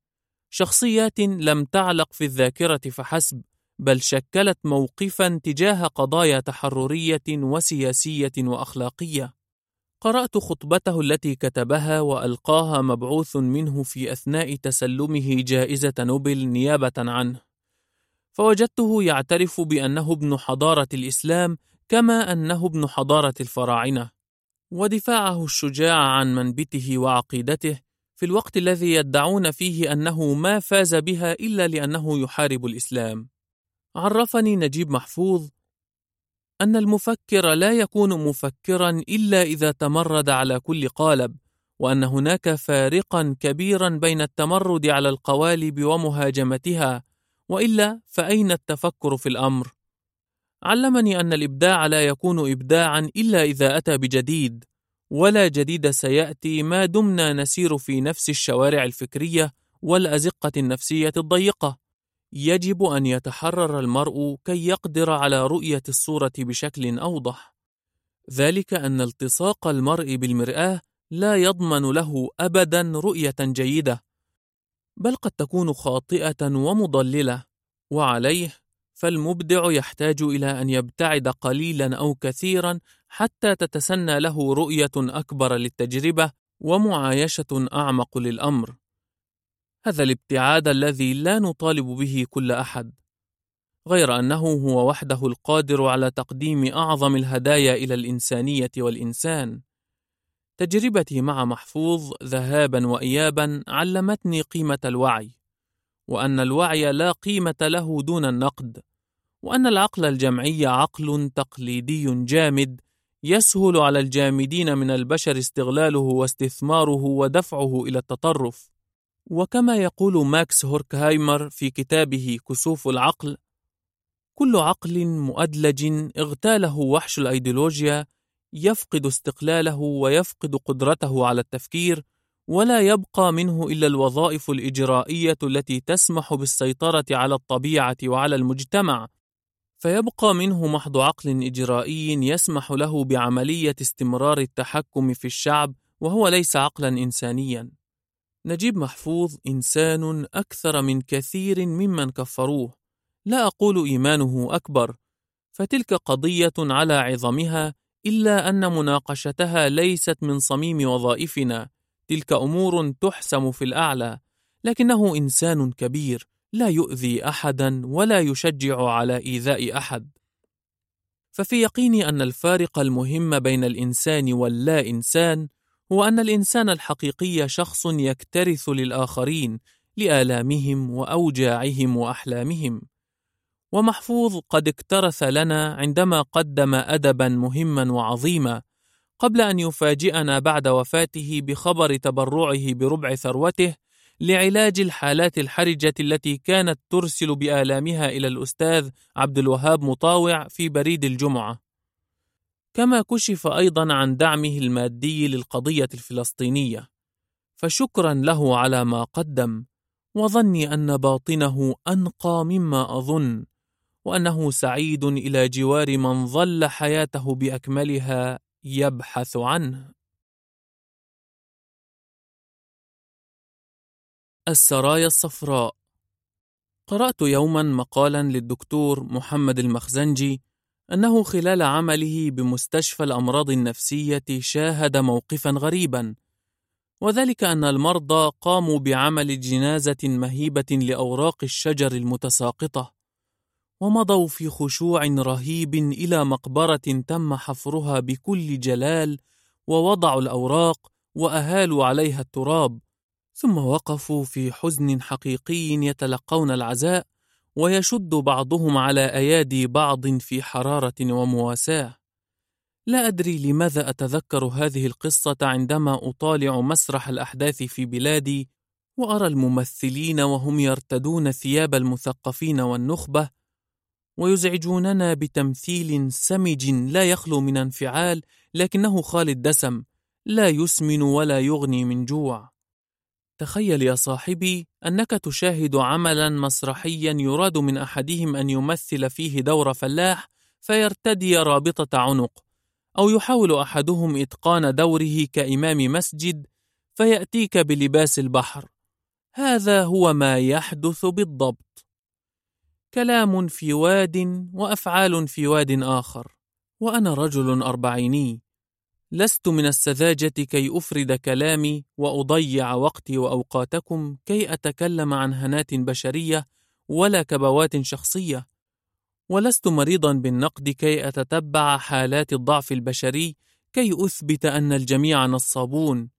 Speaker 2: شخصيات لم تعلق في الذاكرة فحسب بل شكلت موقفا تجاه قضايا تحررية وسياسية وأخلاقية. قرأت خطبته التي كتبها وألقاها مبعوث منه في أثناء تسلمه جائزة نوبل نيابة عنه. فوجدته يعترف بأنه ابن حضارة الإسلام كما أنه ابن حضارة الفراعنة ودفاعه الشجاع عن منبته وعقيدته في الوقت الذي يدعون فيه أنه ما فاز بها إلا لأنه يحارب الإسلام. عرفني نجيب محفوظ أن المفكر لا يكون مفكرا إلا إذا تمرد على كل قالب وأن هناك فارقا كبيرا بين التمرد على القوالب ومهاجمتها وإلا فأين التفكر في الأمر؟ علمني أن الإبداع لا يكون إبداعا إلا إذا أتى بجديد ولا جديد سيأتي ما دمنا نسير في نفس الشوارع الفكرية والأزقة النفسية الضيقة. يجب أن يتحرر المرء كي يقدر على رؤية الصورة بشكل أوضح. ذلك أن التصاق المرء بالمرآة لا يضمن له أبدا رؤية جيدة. بل قد تكون خاطئة ومضللة وعليه فالمبدع يحتاج إلى أن يبتعد قليلا أو كثيرا حتى تتسنى له رؤية أكبر للتجربة ومعايشة أعمق للأمر. هذا الابتعاد الذي لا نطالب به كل أحد غير أنه هو وحده القادر على تقديم أعظم الهدايا إلى الإنسانية والإنسان. تجربتي مع محفوظ ذهابا وإيابا علمتني قيمة الوعي وأن الوعي لا قيمة له دون النقد وأن العقل الجمعي عقل تقليدي جامد يسهل على الجامدين من البشر استغلاله واستثماره ودفعه إلى التطرف. وكما يقول ماكس هوركهايمر في كتابه كسوف العقل كل عقل مؤدلج اغتاله وحش الأيديولوجيا يفقد استقلاله ويفقد قدرته على التفكير ولا يبقى منه إلا الوظائف الإجرائية التي تسمح بالسيطرة على الطبيعة وعلى المجتمع. فيبقى منه محض عقل إجرائي يسمح له بعملية استمرار التحكم في الشعب وهو ليس عقلا إنسانيا. نجيب محفوظ إنسان أكثر من كثير ممن كفروه. لا أقول إيمانه أكبر. فتلك قضية على عظمها إلا أن مناقشتها ليست من صميم وظائفنا. تلك أمور تحسم في الأعلى. لكنه إنسان كبير لا يؤذي أحدا ولا يشجع على إيذاء أحد. ففي يقيني أن الفارق المهم بين الإنسان واللا إنسان هو أن الإنسان الحقيقي شخص يكترث للآخرين لآلامهم وأوجاعهم وأحلامهم. ومحفوظ قد اكترث لنا عندما قدم أدبا مهما وعظيما قبل أن يفاجئنا بعد وفاته بخبر تبرعه بربع ثروته لعلاج الحالات الحرجة التي كانت ترسل بآلامها إلى الأستاذ عبد الوهاب مطاوع في بريد الجمعة. كما كشف أيضا عن دعمه المادي للقضية الفلسطينية، فشكرا له على ما قدم، وظني أن باطنه أنقى مما أظن، وأنه سعيد إلى جوار من ظل حياته بأكملها يبحث عنه. السرايا الصفراء قرأت يوما مقالا للدكتور محمد المخزنجي أنه خلال عمله بمستشفى الأمراض النفسية شاهد موقفا غريبا وذلك أن المرضى قاموا بعمل جنازة مهيبة لأوراق الشجر المتساقطة ومضوا في خشوع رهيب إلى مقبرة تم حفرها بكل جلال ووضعوا الأوراق وأهالوا عليها التراب ثم وقفوا في حزن حقيقي يتلقون العزاء ويشد بعضهم على أيادي بعض في حرارة ومواساة. لا أدري لماذا أتذكر هذه القصة عندما أطالع مسرح الأحداث في بلادي وأرى الممثلين وهم يرتدون ثياب المثقفين والنخبة ويزعجوننا بتمثيل سمج لا يخلو من انفعال لكنه خالي الدسم لا يسمن ولا يغني من جوع. تخيل يا صاحبي أنك تشاهد عملا مسرحيا يراد من أحدهم أن يمثل فيه دور فلاح فيرتدي رابطة عنق أو يحاول أحدهم إتقان دوره كإمام مسجد فيأتيك بلباس البحر. هذا هو ما يحدث بالضبط. كلام في واد وأفعال في واد آخر وأنا رجل أربعيني. لست من السذاجة كي أفرد كلامي وأضيع وقتي وأوقاتكم كي أتكلم عن هنات بشرية ولا كبوات شخصية، ولست مريضا بالنقد كي أتتبع حالات الضعف البشري كي أثبت أن الجميع نصابون،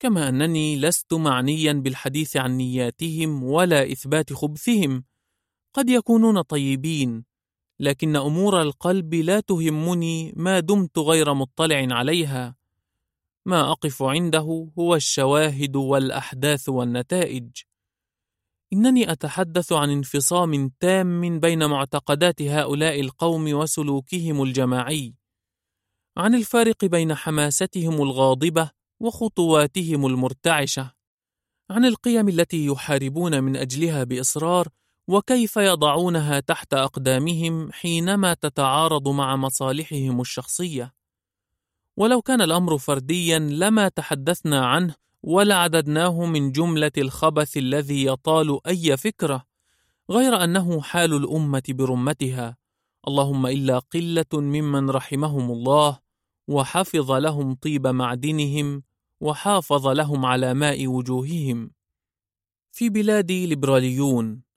Speaker 2: كما أنني لست معنيا بالحديث عن نياتهم ولا إثبات خبثهم، قد يكونون طيبين لكن أمور القلب لا تهمني ما دمت غير مطلع عليها. ما أقف عنده هو الشواهد والأحداث والنتائج. إنني أتحدث عن انفصام تام بين معتقدات هؤلاء القوم وسلوكهم الجماعي عن الفارق بين حماستهم الغاضبة وخطواتهم المرتعشة عن القيم التي يحاربون من أجلها بإصرار وكيف يضعونها تحت أقدامهم حينما تتعارض مع مصالحهم الشخصية. ولو كان الأمر فرديا لما تحدثنا عنه ولا عددناه من جملة الخبث الذي يطال أي فكرة غير أنه حال الأمة برمتها. اللهم إلا قلة ممن رحمهم الله وحفظ لهم طيب معدنهم وحافظ لهم على ماء وجوههم. في بلادي ليبراليون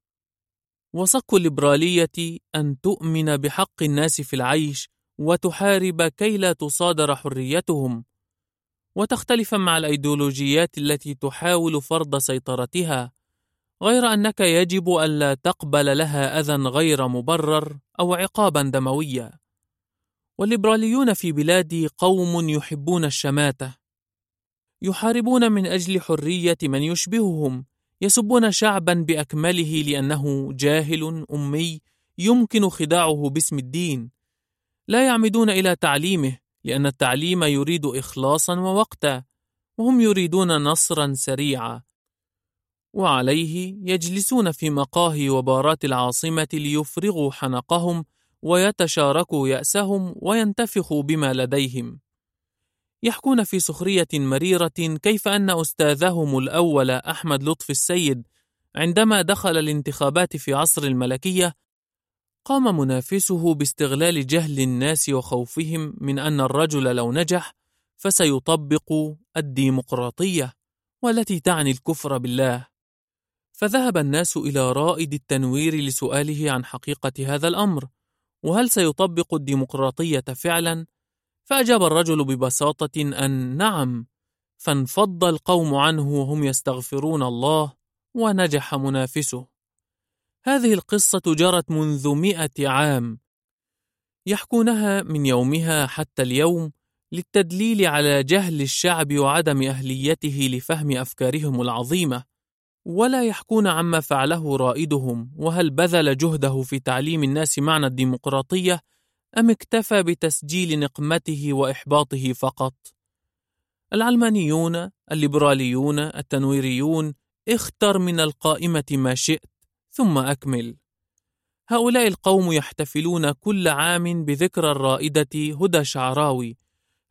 Speaker 2: وصك الليبرالية أن تؤمن بحق الناس في العيش وتحارب كي لا تصادر حريتهم. وتختلف مع الأيديولوجيات التي تحاول فرض سيطرتها غير أنك يجب ألا تقبل لها أذى غير مبرر أو عقابا دمويا والليبراليون في بلادي قوم يحبون الشماتة يحاربون من أجل حرية من يشبههم. يسبون شعبا بأكمله لأنه جاهل أمي يمكن خداعه باسم الدين. لا يعمدون إلى تعليمه لأن التعليم يريد اخلاصا ووقتا وهم يريدون نصرا سريعا. وعليه يجلسون في مقاهي وبارات العاصمة ليفرغوا حنقهم ويتشاركوا يأسهم وينتفخوا بما لديهم. يحكون في سخرية مريرة كيف أن أستاذهم الأول أحمد لطفي السيد عندما دخل الانتخابات في عصر الملكية قام منافسه باستغلال جهل الناس وخوفهم من أن الرجل لو نجح فسيطبق الديمقراطية والتي تعني الكفر بالله. فذهب الناس إلى رائد التنوير لسؤاله عن حقيقة هذا الأمر وهل سيطبق الديمقراطية فعلا؟ فأجاب الرجل ببساطة أن نعم فانفض القوم عنه وهم يستغفرون الله ونجح منافسه. هذه القصة جرت منذ مئة عام. يحكونها من يومها حتى اليوم للتدليل على جهل الشعب وعدم أهليته لفهم أفكارهم العظيمة. ولا يحكون عما فعله رائدهم وهل بذل جهده في تعليم الناس معنى الديمقراطية أم اكتفى بتسجيل نقمته وإحباطه فقط؟ العلمانيون، الليبراليون، التنويريون، اختر من القائمة ما شئت ثم أكمل. هؤلاء القوم يحتفلون كل عام بذكرى الرائدة هدى شعراوي،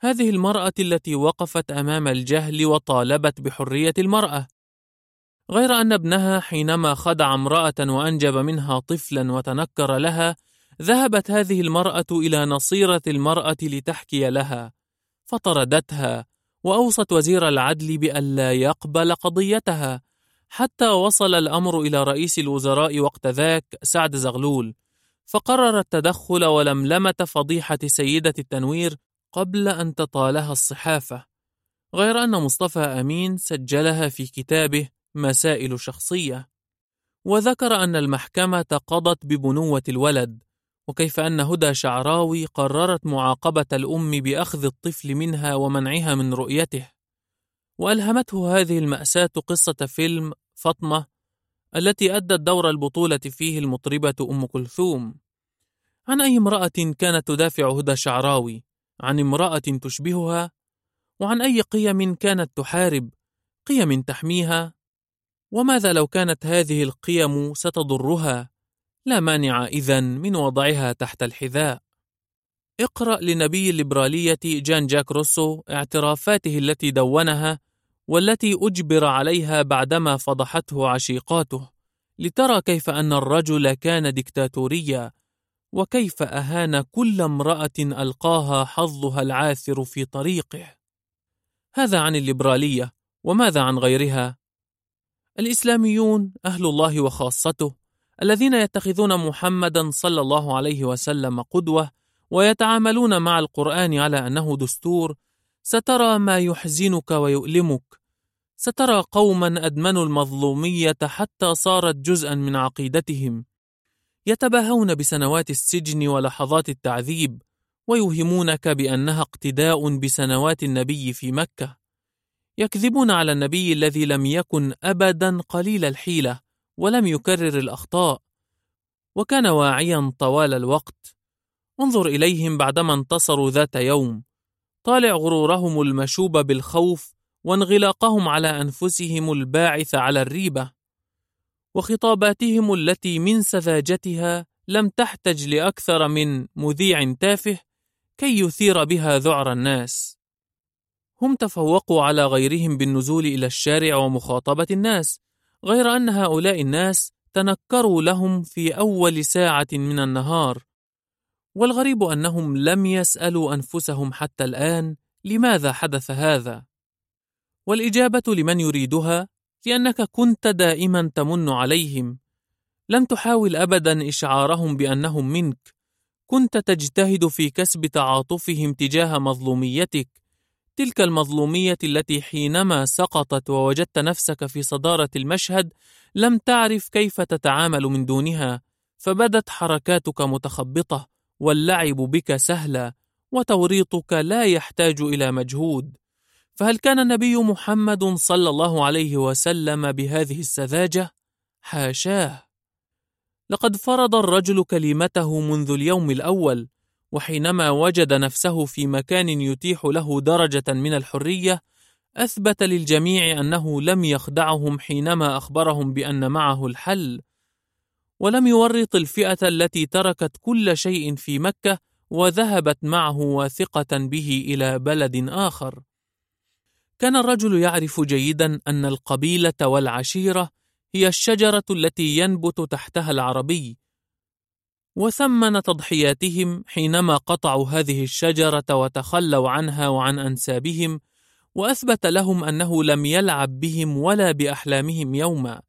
Speaker 2: هذه المرأة التي وقفت أمام الجهل وطالبت بحرية المرأة. غير أن ابنها حينما خدع امرأة وأنجب منها طفلا وتنكر لها، ذهبت هذه المرأة إلى نصيرة المرأة لتحكي لها، فطردتها، وأوصت وزير العدل بألا يقبل قضيتها، حتى وصل الأمر إلى رئيس الوزراء وقت ذاك سعد زغلول، فقرر التدخل ولملمة فضيحة سيدة التنوير قبل أن تطالها الصحافة، غير أن مصطفى أمين سجلها في كتابه مسائل شخصية، وذكر أن المحكمة قضت ببنوة الولد، وكيف أن هدى شعراوي قررت معاقبة الأم بأخذ الطفل منها ومنعها من رؤيته، وألهمته هذه المأساة قصة فيلم فاطمة التي أدت دور البطولة فيه المطربة أم كلثوم. عن أي امرأة كانت تدافع هدى شعراوي؟ عن امرأة تشبهها؟ وعن أي قيم كانت تحارب؟ قيم تحميها؟ وماذا لو كانت هذه القيم ستضرها؟ لا مانع إذن من وضعها تحت الحذاء. اقرأ لنبي الليبرالية جان جاك روسو اعترافاته التي دونها والتي أجبر عليها بعدما فضحته عشيقاته لترى كيف أن الرجل كان ديكتاتوريا وكيف أهان كل امرأة ألقاها حظها العاثر في طريقه. هذا عن الليبرالية، وماذا عن غيرها؟ الإسلاميون أهل الله وخاصته الذين يتخذون محمدا صلى الله عليه وسلم قدوة ويتعاملون مع القرآن على أنه دستور، سترى ما يحزنك ويؤلمك. سترى قوما أدمنوا المظلومية حتى صارت جزءا من عقيدتهم. يتباهون بسنوات السجن ولحظات التعذيب ويوهمونك بأنها اقتداء بسنوات النبي في مكة يكذبون على النبي الذي لم يكن ابدا قليل الحيلة ولم يكرر الأخطاء وكان واعيا طوال الوقت. انظر إليهم بعدما انتصروا ذات يوم. طالع غرورهم المشوب بالخوف وانغلاقهم على أنفسهم الباعث على الريبة. وخطاباتهم التي من سذاجتها لم تحتج لأكثر من مذيع تافه كي يثير بها ذعر الناس. هم تفوقوا على غيرهم بالنزول إلى الشارع ومخاطبة الناس. غير أن هؤلاء الناس تنكروا لهم في أول ساعة من النهار. والغريب أنهم لم يسألوا أنفسهم حتى الآن لماذا حدث هذا. والإجابة لمن يريدها لأنك كنت دائما تمن عليهم. لم تحاول أبدا إشعارهم بأنهم منك. كنت تجتهد في كسب تعاطفهم تجاه مظلوميتك. تلك المظلومية التي حينما سقطت ووجدت نفسك في صدارة المشهد لم تعرف كيف تتعامل من دونها فبدت حركاتك متخبطة واللعب بك سهلا وتوريطك لا يحتاج إلى مجهود فهل كان النبي محمد صلى الله عليه وسلم بهذه السذاجة؟ حاشاه لقد فرض الرجل كلمته منذ اليوم الأول وحينما وجد نفسه في مكان يتيح له درجة من الحرية أثبت للجميع أنه لم يخدعهم حينما أخبرهم بأن معه الحل ولم يورط الفئة التي تركت كل شيء في مكة وذهبت معه واثقة به إلى بلد آخر. كان الرجل يعرف جيدا أن القبيلة والعشيرة هي الشجرة التي ينبت تحتها العربي وثمن تضحياتهم حينما قطعوا هذه الشجرة وتخلوا عنها وعن أنسابهم وأثبت لهم أنه لم يلعب بهم ولا بأحلامهم يوما.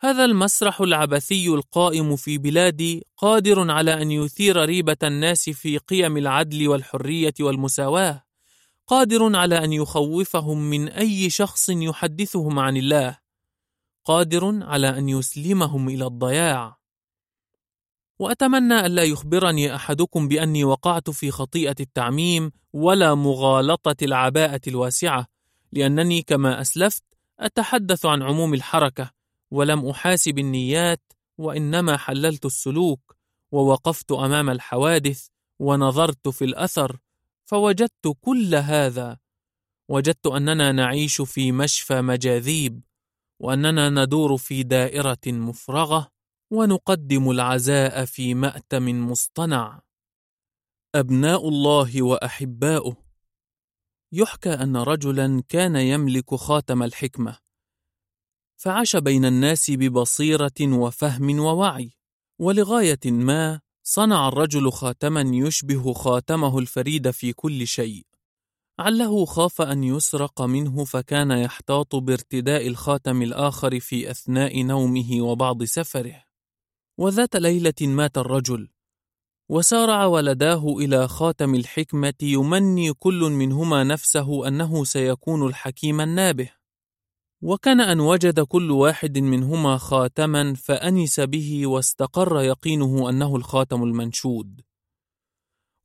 Speaker 2: هذا المسرح العبثي القائم في بلادي قادر على أن يثير ريبة الناس في قيم العدل والحرية والمساواة قادر على أن يخوفهم من أي شخص يحدثهم عن الله قادر على أن يسلمهم إلى الضياع. وأتمنى الا يخبرني أحدكم بأني وقعت في خطيئة التعميم ولا مغالطة العباءة الواسعة لأنني كما أسلفت أتحدث عن عموم الحركة ولم أحاسب النيات وإنما حللت السلوك ووقفت أمام الحوادث ونظرت في الأثر فوجدت كل هذا. وجدت أننا نعيش في مشفى مجاذيب وأننا ندور في دائرة مفرغة ونقدم العزاء في مأتم مصطنع. أبناء الله وأحباؤه. يحكى أن رجلا كان يملك خاتم الحكمة. فعاش بين الناس ببصيرة وفهم ووعي. ولغاية ما صنع الرجل خاتما يشبه خاتمه الفريد في كل شيء. عله خاف أن يسرق منه فكان يحتاط بارتداء الخاتم الآخر في أثناء نومه وبعض سفره. وذات ليلة مات الرجل وسارع ولداه إلى خاتم الحكمة يمني كل منهما نفسه أنه سيكون الحكيم النابه. وكان أن وجد كل واحد منهما خاتما فأنس به واستقر يقينه أنه الخاتم المنشود.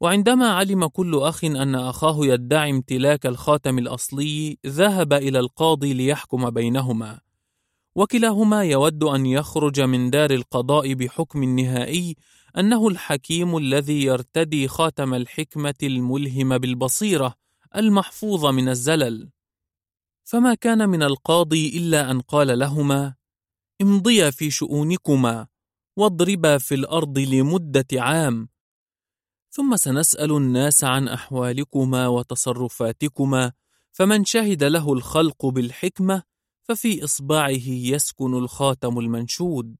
Speaker 2: وعندما علم كل أخ أن أخاه يدعي امتلاك الخاتم الأصلي ذهب إلى القاضي ليحكم بينهما. وكلاهما يود أن يخرج من دار القضاء بحكم نهائي أنه الحكيم الذي يرتدي خاتم الحكمة الملهم بالبصيرة المحفوظ من الزلل. فما كان من القاضي إلا أن قال لهما امضيا في شؤونكما واضربا في الأرض لمدة عام. ثم سنسأل الناس عن أحوالكما وتصرفاتكما فمن شهد له الخلق بالحكمة ففي إصبعه يسكن الخاتم المنشود.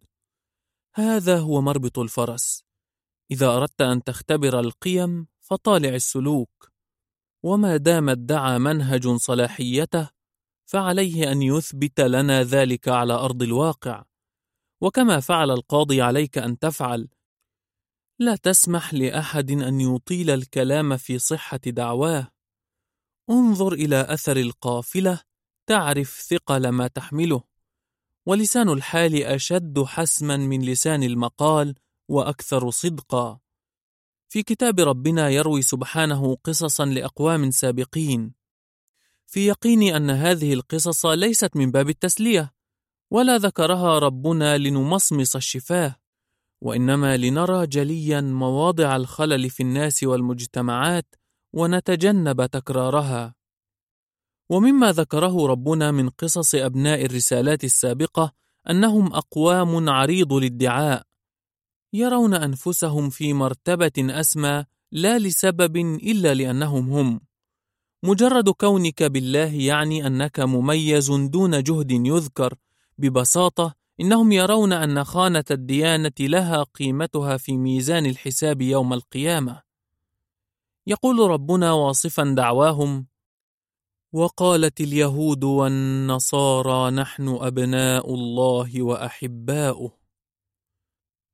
Speaker 2: هذا هو مربط الفرس. إذا أردت أن تختبر القيم فطالع السلوك. وما دام ادعى منهج صلاحيته فعليه أن يثبت لنا ذلك على أرض الواقع. وكما فعل القاضي عليك أن تفعل. لا تسمح لأحد أن يطيل الكلام في صحة دعواه. انظر إلى أثر القافلة تعرف ثقل ما تحمله. ولسان الحال أشد حسما من لسان المقال وأكثر صدقا. في كتاب ربنا يروي سبحانه قصصا لأقوام سابقين. في يقيني أن هذه القصص ليست من باب التسلية ولا ذكرها ربنا لنمصمص الشفاه وإنما لنرى جليا مواضع الخلل في الناس والمجتمعات ونتجنب تكرارها. ومما ذكره ربنا من قصص أبناء الرسالات السابقة أنهم أقوام عريض الادعاء يرون أنفسهم في مرتبة أسمى لا لسبب إلا لأنهم هم. مجرد كونك بالله يعني أنك مميز دون جهد يذكر ببساطة إنهم يرون أن خانة الديانة لها قيمتها في ميزان الحساب يوم القيامة. يقول ربنا واصفا دعواهم وقالت اليهود والنصارى نحن أبناء الله وأحباؤه.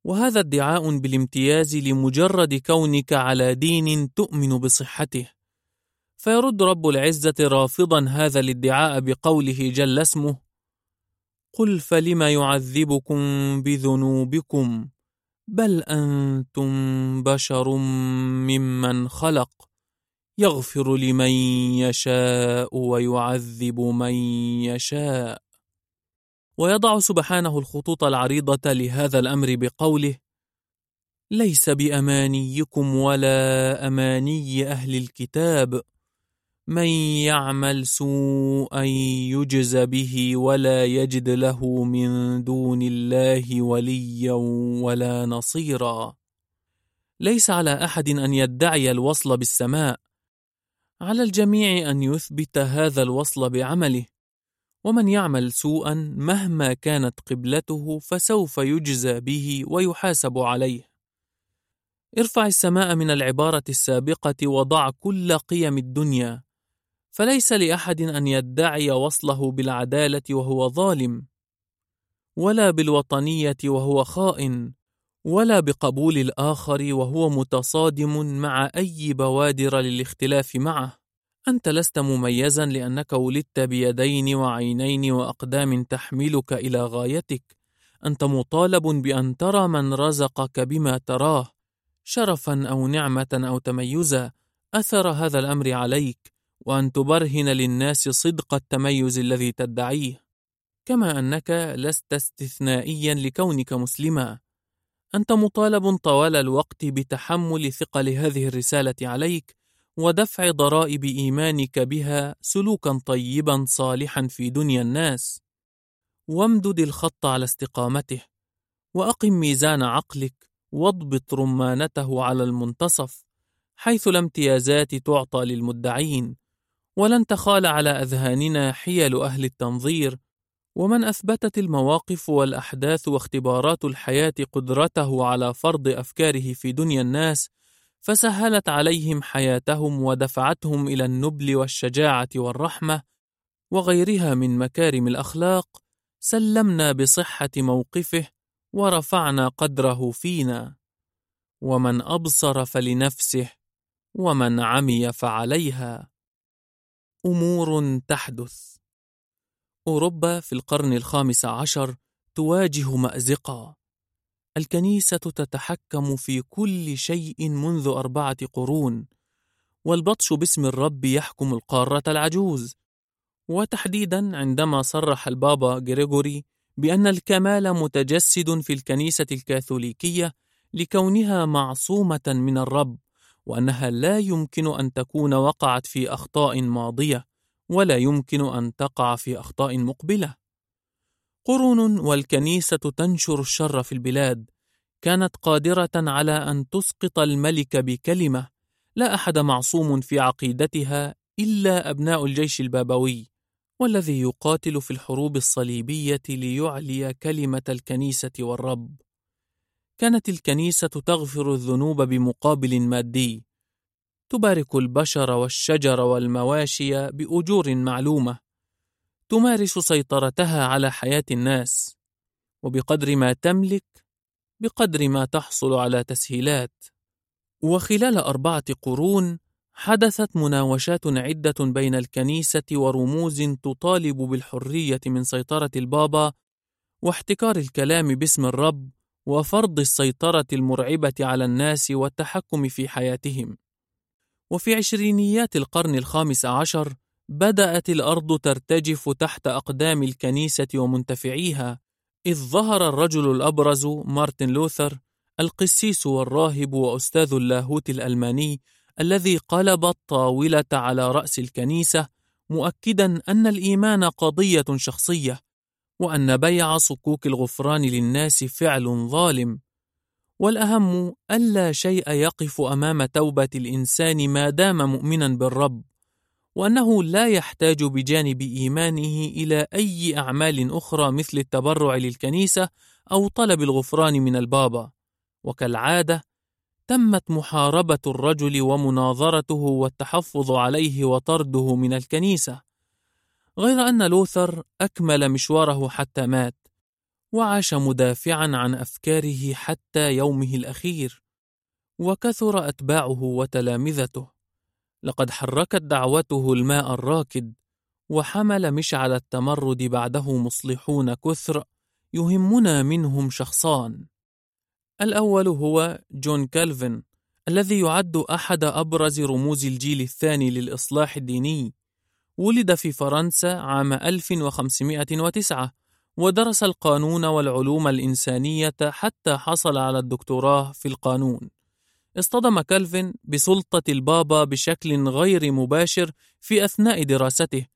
Speaker 2: وهذا ادعاء بالامتياز لمجرد كونك على دين تؤمن بصحته. فيرد رب العزة رافضا هذا الادعاء بقوله جل اسمه قل فلم يعذبكم بذنوبكم؟ بل أنتم بشر ممن خلق. يغفر لمن يشاء ويعذب من يشاء. ويضع سبحانه الخطوط العريضة لهذا الأمر بقوله ليس بأمانيكم ولا أماني أهل الكتاب. من يعمل سوءا يجز به ولا يجد له من دون الله وليا ولا نصيرا. ليس على أحد أن يدعي الوصل بالسماء. على الجميع أن يثبت هذا الوصل بعمله. ومن يعمل سوءا مهما كانت قبلته فسوف يجزى به ويحاسب عليه. ارفع السماء من العبارة السابقة وضع كل قيم الدنيا. فليس لأحد أن يدعي وصله بالعدالة وهو ظالم ولا بالوطنية وهو خائن. ولا بقبول الآخر وهو متصادم مع أي بوادر للاختلاف معه. أنت لست مميزا لأنك ولدت بيدين وعينين وأقدام تحملك إلى غايتك. أنت مطالب بأن ترى من رزقك بما تراه. شرفا أو نعمة أو تميزا أثر هذا الأمر عليك. وأن تبرهن للناس صدق التميز الذي تدعيه. كما أنك لست استثنائيا لكونك مسلما. أنت مطالب طوال الوقت بتحمل ثقل هذه الرسالة عليك ودفع ضرائب إيمانك بها سلوكا طيبا صالحا في دنيا الناس. وامدد الخط على استقامته وأقم ميزان عقلك واضبط رمانته على المنتصف حيث لا امتيازات تعطى للمدعين. ولن تخال على أذهاننا حيل أهل التنظير ومن أثبتت المواقف والأحداث واختبارات الحياة قدرته على فرض أفكاره في دنيا الناس فسهلت عليهم حياتهم ودفعتهم إلى النبل والشجاعة والرحمة وغيرها من مكارم الأخلاق سلمنا بصحة موقفه ورفعنا قدره فينا. ومن أبصر فلنفسه ومن عمي فعليها. أمور تحدث. أوروبا في القرن الخامس عشر تواجه مأزقا. الكنيسة تتحكم في كل شيء منذ أربعة قرون والبطش باسم الرب يحكم القارة العجوز. وتحديدا عندما صرح البابا غريغوري بأن الكمال متجسد في الكنيسة الكاثوليكية لكونها معصومة من الرب وأنها لا يمكن أن تكون وقعت في أخطاء ماضية. ولا يمكن أن تقع في أخطاء مقبلة. قرون والكنيسة تنشر الشر في البلاد، كانت قادرة على أن تسقط الملك بكلمة، لا أحد معصوم في عقيدتها إلا أبناء الجيش البابوي، والذي يقاتل في الحروب الصليبية ليعلي كلمة الكنيسة والرب. كانت الكنيسة تغفر الذنوب بمقابل مادي، تبارك البشر والشجر والمواشي بأجور معلومة، تمارس سيطرتها على حياة الناس، وبقدر ما تملك بقدر ما تحصل على تسهيلات. وخلال أربعة قرون حدثت مناوشات عدة بين الكنيسة ورموز تطالب بالحرية من سيطرة البابا واحتكار الكلام باسم الرب وفرض السيطرة المرعبة على الناس والتحكم في حياتهم. وفي عشرينيات القرن الخامس عشر بدأت الأرض ترتجف تحت أقدام الكنيسة ومنتفعيها، إذ ظهر الرجل الأبرز مارتن لوثر القسيس والراهب وأستاذ اللاهوت الألماني الذي قلب الطاولة على رأس الكنيسة مؤكدا أن الإيمان قضية شخصية وأن بيع صكوك الغفران للناس فعل ظالم. والأهم ألا شيء يقف أمام توبة الإنسان ما دام مؤمنا بالرب وأنه لا يحتاج بجانب إيمانه إلى أي أعمال أخرى مثل التبرع للكنيسة أو طلب الغفران من البابا. وكالعادة تمت محاربة الرجل ومناظرته والتحفظ عليه وطرده من الكنيسة غير أن لوثر أكمل مشواره حتى مات. وعاش مدافعا عن أفكاره حتى يومه الأخير وكثر أتباعه وتلامذته. لقد حركت دعوته الماء الراكد وحمل مشعل التمرد بعده مصلحون كثر يهمنا منهم شخصان. الأول هو جون كالفن الذي يعد أحد أبرز رموز الجيل الثاني للإصلاح الديني. ولد في فرنسا عام 1509 ودرس القانون والعلوم الإنسانية حتى حصل على الدكتوراه في القانون. اصطدم كالفن بسلطة البابا بشكل غير مباشر في أثناء دراسته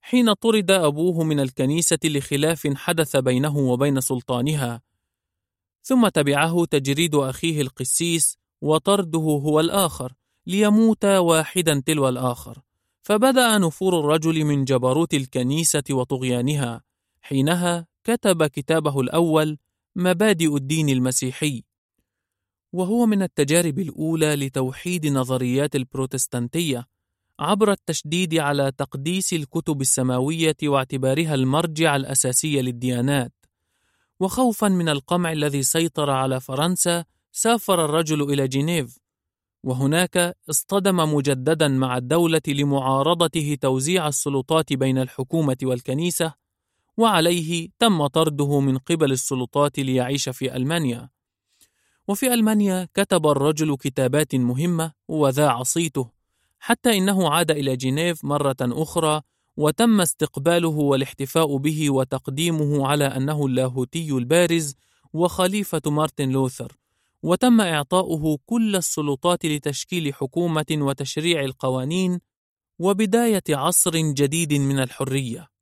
Speaker 2: حين طرد أبوه من الكنيسة لخلاف حدث بينه وبين سلطانها. ثم تبعه تجريد أخيه القسيس وطرده هو الآخر ليموت واحدا تلو الآخر. فبدأ نفور الرجل من جبروت الكنيسة وطغيانها. حينها كتب كتابه الأول مبادئ الدين المسيحي وهو من التجارب الأولى لتوحيد نظريات البروتستانتية عبر التشديد على تقديس الكتب السماوية واعتبارها المرجع الأساسي للديانات. وخوفا من القمع الذي سيطر على فرنسا سافر الرجل إلى جنيف وهناك اصطدم مجددا مع الدولة لمعارضته توزيع السلطات بين الحكومة والكنيسة وعليه تم طرده من قبل السلطات ليعيش في ألمانيا وفي ألمانيا كتب الرجل كتابات مهمة وذاع صيته حتى إنه عاد إلى جنيف مرة أخرى وتم استقباله والاحتفاء به وتقديمه على أنه اللاهوتي البارز وخليفة مارتن لوثر وتم إعطاؤه كل السلطات لتشكيل حكومة وتشريع القوانين وبداية عصر جديد من الحرية.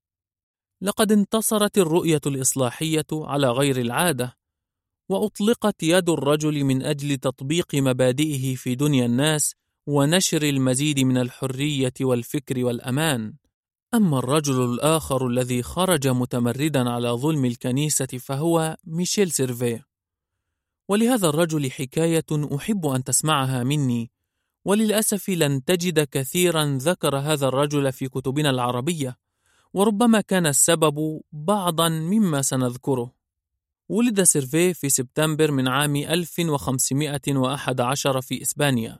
Speaker 2: لقد انتصرت الرؤية الإصلاحية على غير العادة، وأطلقت يد الرجل من أجل تطبيق مبادئه في دنيا الناس ونشر المزيد من الحرية والفكر والأمان. أما الرجل الآخر الذي خرج متمردا على ظلم الكنيسة فهو ميشيل سيرفيه. ولهذا الرجل حكاية أحب أن تسمعها مني، وللأسف لن تجد كثيرا ذكر هذا الرجل في كتبنا العربية، وربما كان السبب بعضا مما سنذكره. ولد سيرفيه في سبتمبر من عام 1511 في إسبانيا.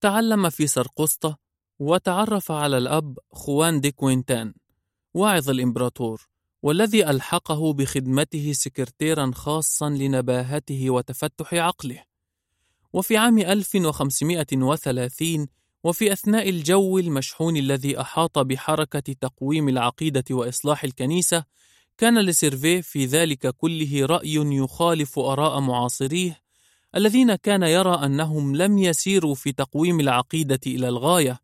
Speaker 2: تعلم في سرقسطة وتعرف على الأب خوان دي كوينتان واعظ الإمبراطور والذي ألحقه بخدمته سكرتيرا خاصا لنباهته وتفتح عقله وفي عام 1530 وفي أثناء الجو المشحون الذي أحاط بحركة تقويم العقيدة وإصلاح الكنيسة كان لسيرفيه في ذلك كله رأي يخالف آراء معاصريه الذين كان يرى أنهم لم يسيروا في تقويم العقيدة إلى الغاية.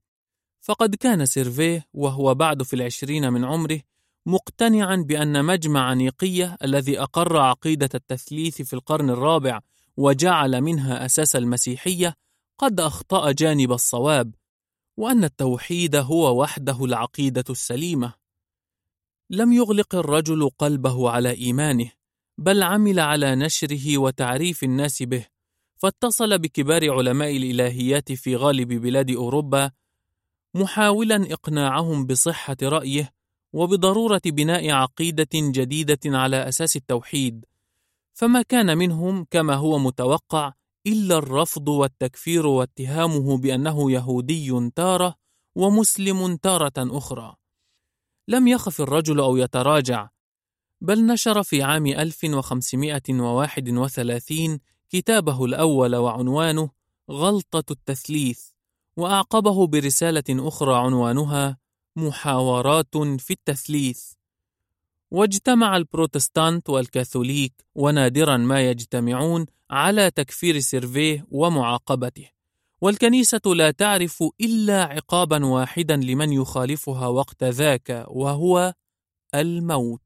Speaker 2: فقد كان سيرفيه وهو بعد في العشرين من عمره مقتنعا بأن مجمع نيقية الذي أقر عقيدة التثليث في القرن الرابع وجعل منها أساس المسيحية قد أخطأ جانب الصواب وأن التوحيد هو وحده العقيدة السليمة. لم يغلق الرجل قلبه على إيمانه بل عمل على نشره وتعريف الناس به فاتصل بكبار علماء الإلهيات في غالب بلاد أوروبا محاولا إقناعهم بصحة رأيه وبضرورة بناء عقيدة جديدة على أساس التوحيد. فما كان منهم كما هو متوقع إلا الرفض والتكفير واتهامه بأنه يهودي تارة ومسلم تارة أخرى. لم يخف الرجل أو يتراجع بل نشر في عام 1531 كتابه الأول وعنوانه غلطة التثليث وأعقبه برسالة أخرى عنوانها محاورات في التثليث واجتمع البروتستانت والكاثوليك ونادرا ما يجتمعون على تكفير سيرفيه ومعاقبته. والكنيسة لا تعرف إلا عقابا واحدا لمن يخالفها وقت ذاك وهو الموت.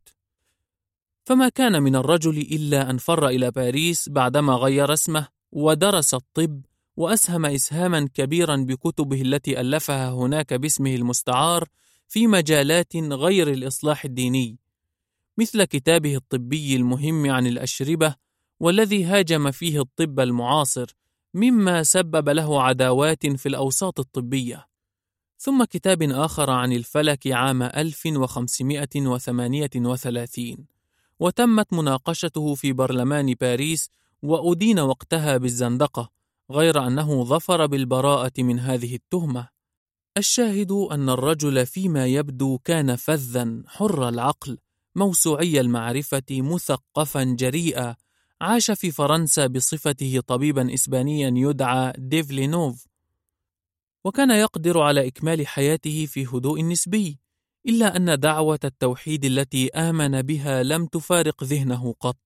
Speaker 2: فما كان من الرجل إلا أن فر إلى باريس بعدما غير اسمه ودرس الطب وأسهم إسهاما كبيرا بكتبه التي ألفها هناك باسمه المستعار في مجالات غير الإصلاح الديني. مثل كتابه الطبي المهم عن الأشربة والذي هاجم فيه الطب المعاصر مما سبب له عداوات في الأوساط الطبية. ثم كتاب آخر عن الفلك عام 1538 وتمت مناقشته في برلمان باريس وأدين وقتها بالزندقة غير أنه ظفر بالبراءة من هذه التهمة. الشاهد أن الرجل فيما يبدو كان فذا حر العقل موسوعي المعرفة مثقفا جريئا عاش في فرنسا بصفته طبيبا إسبانيا يدعى ديفلينوف. وكان يقدر على إكمال حياته في هدوء نسبي إلا أن دعوة التوحيد التي آمن بها لم تفارق ذهنه قط.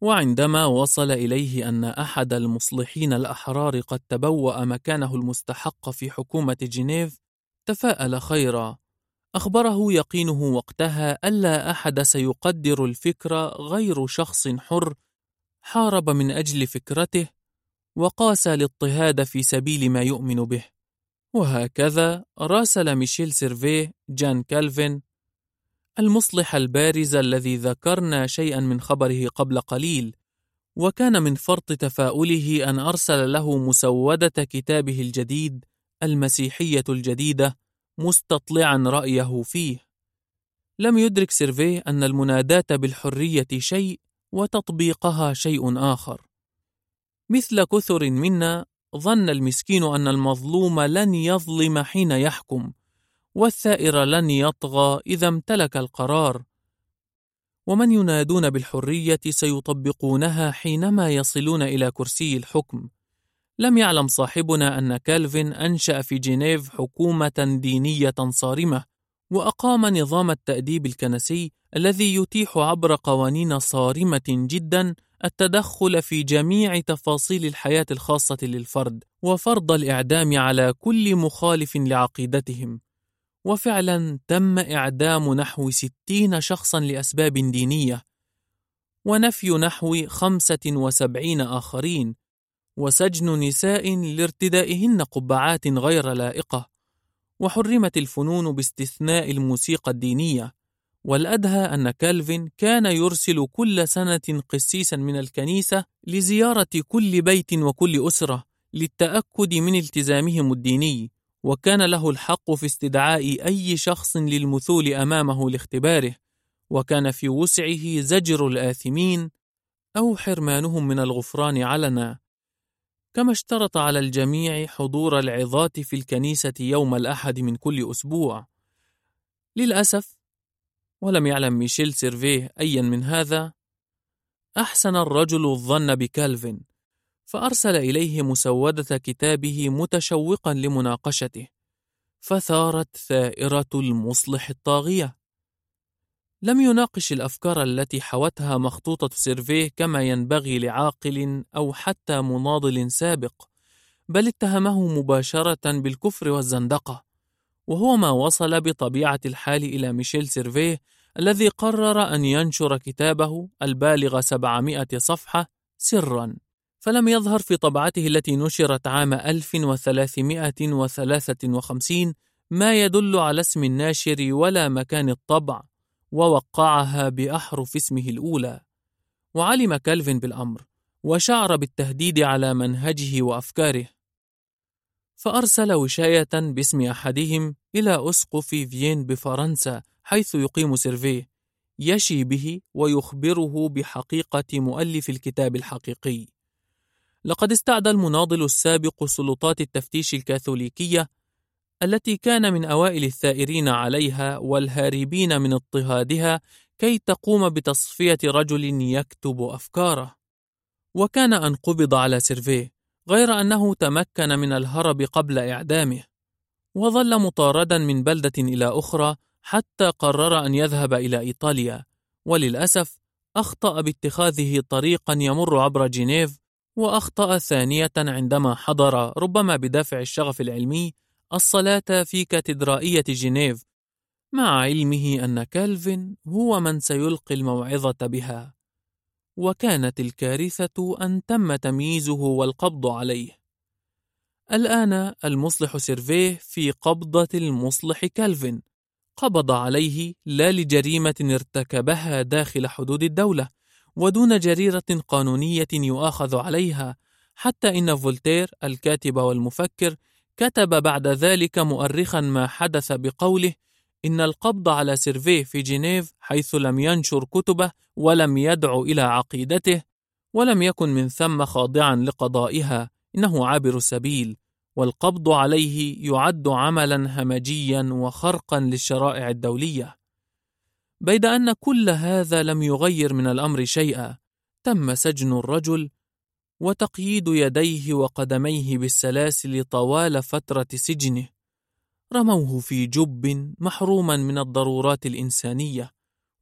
Speaker 2: وعندما وصل إليه أن أحد المصلحين الأحرار قد تبوأ مكانه المستحق في حكومة جنيف تفاءل خيرا. أخبره يقينه وقتها ألا أحد سيقدر الفكر غير شخص حر حارب من أجل فكرته وقاس الاضطهاد في سبيل ما يؤمن به. وهكذا راسل ميشيل سيرفيه جان كالفين المصلح البارز الذي ذكرنا شيئا من خبره قبل قليل وكان من فرط تفاؤله أن أرسل له مسودة كتابه الجديد المسيحية الجديدة مستطلعا رأيه فيه. لم يدرك سيرفيه أن المناداة بالحرية شيء وتطبيقها شيء آخر. مثل كثر منا ظن المسكين أن المظلوم لن يظلم حين يحكم والثائر لن يطغى إذا امتلك القرار. ومن ينادون بالحرية سيطبقونها حينما يصلون إلى كرسي الحكم. لم يعلم صاحبنا أن كالفين أنشأ في جنيف حكومة دينية صارمة وأقام نظام التأديب الكنسي الذي يتيح عبر قوانين صارمة جدا التدخل في جميع تفاصيل الحياة الخاصة للفرد وفرض الإعدام على كل مخالف لعقيدتهم. وفعلا تم إعدام نحو ستين شخصا لأسباب دينية ونفي نحو خمسة وسبعين آخرين وسجن نساء لارتدائهن قبعات غير لائقة وحرمت الفنون باستثناء الموسيقى الدينية. والأدهى أن كالفين كان يرسل كل سنة قسيسا من الكنيسة لزيارة كل بيت وكل أسرة للتأكد من التزامهم الديني وكان له الحق في استدعاء أي شخص للمثول أمامه لاختباره وكان في وسعه زجر الآثمين أو حرمانهم من الغفران علنا. كما اشترط على الجميع حضور العظات في الكنيسة يوم الأحد من كل أسبوع. للأسف ولم يعلم ميشيل سيرفيه أيا من هذا أحسن الرجل الظن بكالفين فأرسل إليه مسودة كتابه متشوقا لمناقشته فثارت ثائرة المصلح الطاغية. لم يناقش الأفكار التي حوتها مخطوطة سيرفيه كما ينبغي لعاقل أو حتى مناضل سابق بل اتهمه مباشرة بالكفر والزندقة. وهو ما وصل بطبيعة الحال إلى ميشيل سيرفيه الذي قرر أن ينشر كتابه البالغ 700 صفحة سرًا. فلم يظهر في طبعته التي نشرت عام 1353 ما يدل على اسم الناشر ولا مكان الطبع. ووقعها بأحرف اسمه الأولى وعلم كالفين بالأمر وشعر بالتهديد على منهجه وأفكاره. فأرسل وشاية باسم أحدهم إلى أسقف فيين بفرنسا حيث يقيم سيرفيه يشي به ويخبره بحقيقة مؤلف الكتاب الحقيقي. لقد استعدى المناضل السابق سلطات التفتيش الكاثوليكية التي كان من أوائل الثائرين عليها والهاربين من اضطهادها كي تقوم بتصفية رجل يكتب أفكاره. وكان أن قبض على سيرفيه غير أنه تمكن من الهرب قبل إعدامه. وظل مطاردا من بلدة إلى أخرى حتى قرر أن يذهب إلى إيطاليا. وللأسف أخطأ باتخاذه طريقا يمر عبر جنيف وأخطأ ثانية عندما حضر ربما بدافع الشغف العلمي الصلاة في كاتدرائية جنيف مع علمه أن كالفين هو من سيلقي الموعظة بها. وكانت الكارثة أن تم تمييزه والقبض عليه. الآن المصلح سيرفيه في قبضة المصلح كالفين. قبض عليه لا لجريمة ارتكبها داخل حدود الدولة ودون جريرة قانونية يؤاخذ عليها حتى إن فولتير الكاتب والمفكر كتب بعد ذلك مؤرخا ما حدث بقوله إن القبض على سيرفيه في جنيف حيث لم ينشر كتبه ولم يدعو إلى عقيدته ولم يكن من ثم خاضعا لقضائها إنه عابر سبيل والقبض عليه يعد عملا همجيا وخرقا للشرائع الدولية. بيد أن كل هذا لم يغير من الأمر شيئا تم سجن الرجل وتقييد يديه وقدميه بالسلاسل طوال فترة سجنه. رموه في جب محروما من الضرورات الإنسانية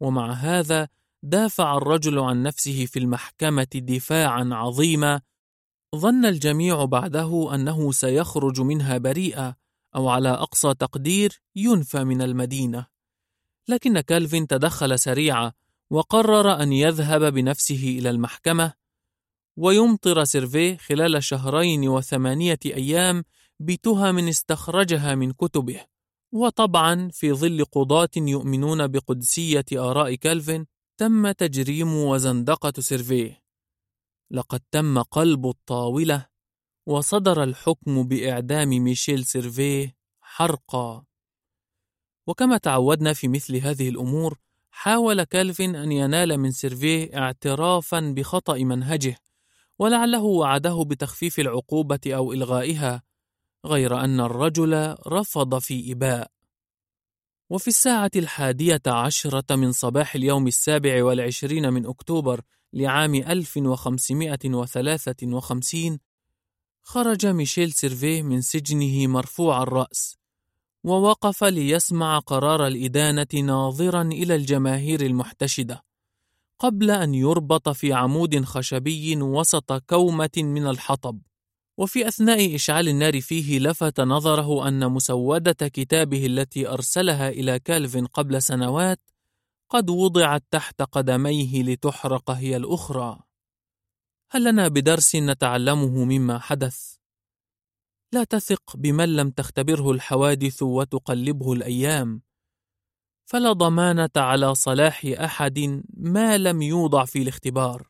Speaker 2: ومع هذا دافع الرجل عن نفسه في المحكمة دفاعا عظيما. ظن الجميع بعده أنه سيخرج منها بريئا أو على أقصى تقدير ينفى من المدينة. لكن كالفين تدخل سريعا وقرر أن يذهب بنفسه إلى المحكمة ويمطر سيرفي خلال شهرين وثمانية أيام بتهم استخرجها من كتبه. وطبعا في ظل قضاة يؤمنون بقدسية آراء كالفين تم تجريم وزندقة سيرفيه. لقد تم قلب الطاولة وصدر الحكم بإعدام ميشيل سيرفيه حرقا. وكما تعودنا في مثل هذه الأمور حاول كالفين أن ينال من سيرفيه اعترافا بخطأ منهجه. ولعله وعده بتخفيف العقوبة أو إلغائها غير أن الرجل رفض في إباء. وفي الساعة الحادية عشرة من صباح اليوم السابع والعشرين من أكتوبر لعام 1553 خرج ميشيل سيرفيه من سجنه مرفوع الرأس ووقف ليسمع قرار الإدانة ناظرا إلى الجماهير المحتشدة. قبل أن يربط في عمود خشبي وسط كومة من الحطب. وفي أثناء إشعال النار فيه لفت نظره أن مسودة كتابه التي أرسلها إلى كالفن قبل سنوات قد وضعت تحت قدميه لتحرق هي الأخرى. هل لنا بدرس نتعلمه مما حدث؟ لا تثق بمن لم تختبره الحوادث وتقلبه الأيام. فلا ضمانة على صلاح أحد ما لم يوضع في الاختبار.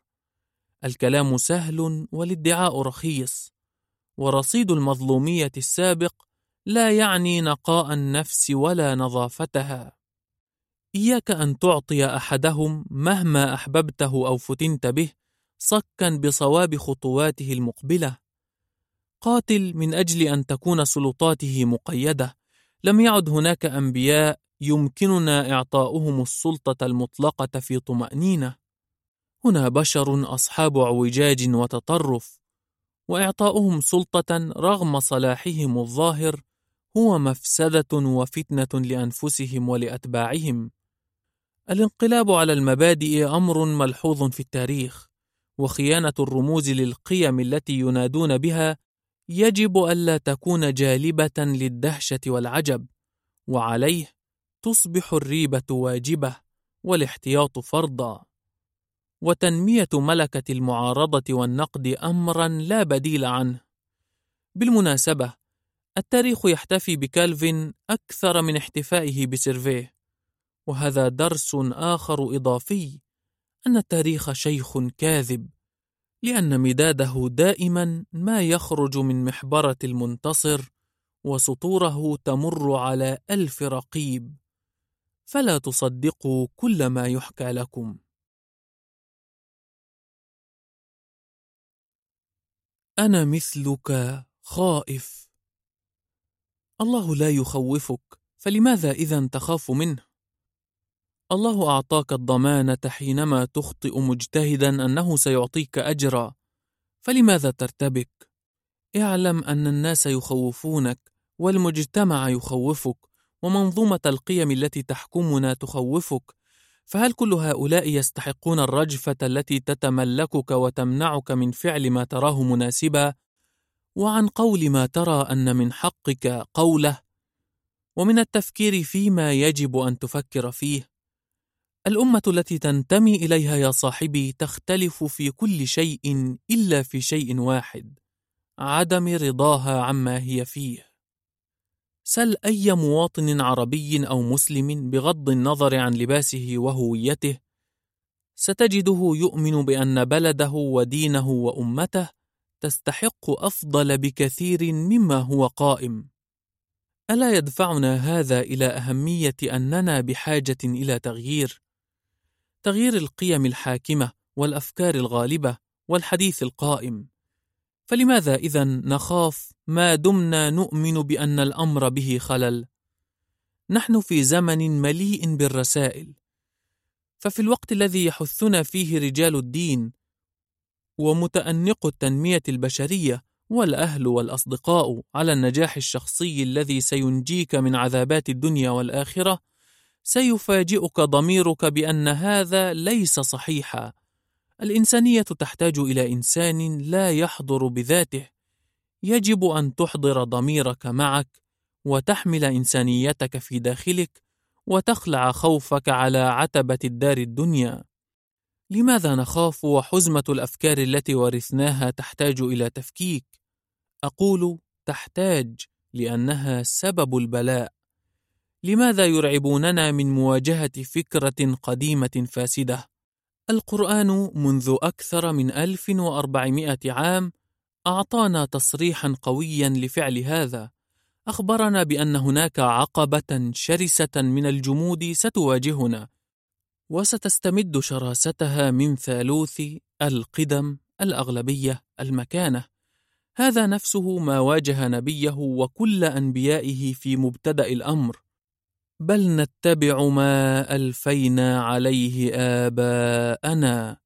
Speaker 2: الكلام سهل والادعاء رخيص ورصيد المظلومية السابق لا يعني نقاء النفس ولا نظافتها. إياك أن تعطي أحدهم مهما أحببته أو فتنت به صكا بصواب خطواته المقبلة. قاتل من أجل أن تكون سلطاته مقيدة. لم يعد هناك أنبياء يمكننا إعطاؤهم السلطة المطلقة في طمأنينة هنا بشر أصحاب اعوجاج وتطرف وإعطاؤهم سلطة رغم صلاحهم الظاهر هو مفسدة وفتنة لأنفسهم ولأتباعهم. الانقلاب على المبادئ أمر ملحوظ في التاريخ، وخيانة الرموز للقيم التي ينادون بها يجب ألا تكون جالبة للدهشة والعجب، وعليه تصبح الريبة واجبة والاحتياط فرضا. وتنمية ملكة المعارضة والنقد أمرا لا بديل عنه. بالمناسبة، التاريخ يحتفي بكالفين أكثر من احتفائه بسيرفيه، وهذا درس آخر إضافي أن التاريخ شيخ كاذب، لأن مداده دائما ما يخرج من محبرة المنتصر، وسطوره تمر على ألف رقيب، فلا تصدقوا كل ما يحكى لكم. أنا مثلك خائف الله لا يخوفك فلماذا إذا تخاف منه؟ الله أعطاك الضمانة حينما تخطئ مجتهدا أنه سيعطيك أجرا فلماذا ترتبك؟ اعلم أن الناس يخوفونك والمجتمع يخوفك ومنظومة القيم التي تحكمنا تخوفك فهل كل هؤلاء يستحقون الرجفة التي تتملكك وتمنعك من فعل ما تراه مناسبا؟ وعن قول ما ترى أن من حقك قوله ومن التفكير فيما يجب أن تفكر فيه. الأمة التي تنتمي إليها يا صاحبي تختلف في كل شيء إلا في شيء واحد عدم رضاها عما هي فيه. سل أي مواطن عربي أو مسلم بغض النظر عن لباسه وهويته ستجده يؤمن بأن بلده ودينه وأمته تستحق أفضل بكثير مما هو قائم. ألا يدفعنا هذا إلى أهمية أننا بحاجة إلى تغيير؟ تغيير القيم الحاكمة والأفكار الغالبة والحديث القائم. فلماذا إذا نخاف؟ ما دمنا نؤمن بأن الأمر به خلل؟ نحن في زمن مليء بالرسائل، ففي الوقت الذي يحثنا فيه رجال الدين ومتأنق التنمية البشرية والأهل والأصدقاء على النجاح الشخصي الذي سينجيك من عذابات الدنيا والآخرة، سيفاجئك ضميرك بأن هذا ليس صحيحا، الإنسانية تحتاج إلى إنسان لا يحضر بذاته يجب أن تحضر ضميرك معك وتحمل إنسانيتك في داخلك وتخلع خوفك على عتبة الدار الدنيا لماذا نخاف وحزمة الأفكار التي ورثناها تحتاج إلى تفكيك؟ أقول تحتاج لأنها سبب البلاء لماذا يرعبوننا من مواجهة فكرة قديمة فاسدة؟ القرآن منذ أكثر من 1400 عام أعطانا تصريحا قويا لفعل هذا. أخبرنا بأن هناك عقبة شرسة من الجمود ستواجهنا وستستمد شراستها من ثالوث القدم الأغلبية المكانة. هذا نفسه ما واجه نبيه وكل أنبيائه في مبتدأ الأمر. بل نتبع ما ألفينا عليه آباءنا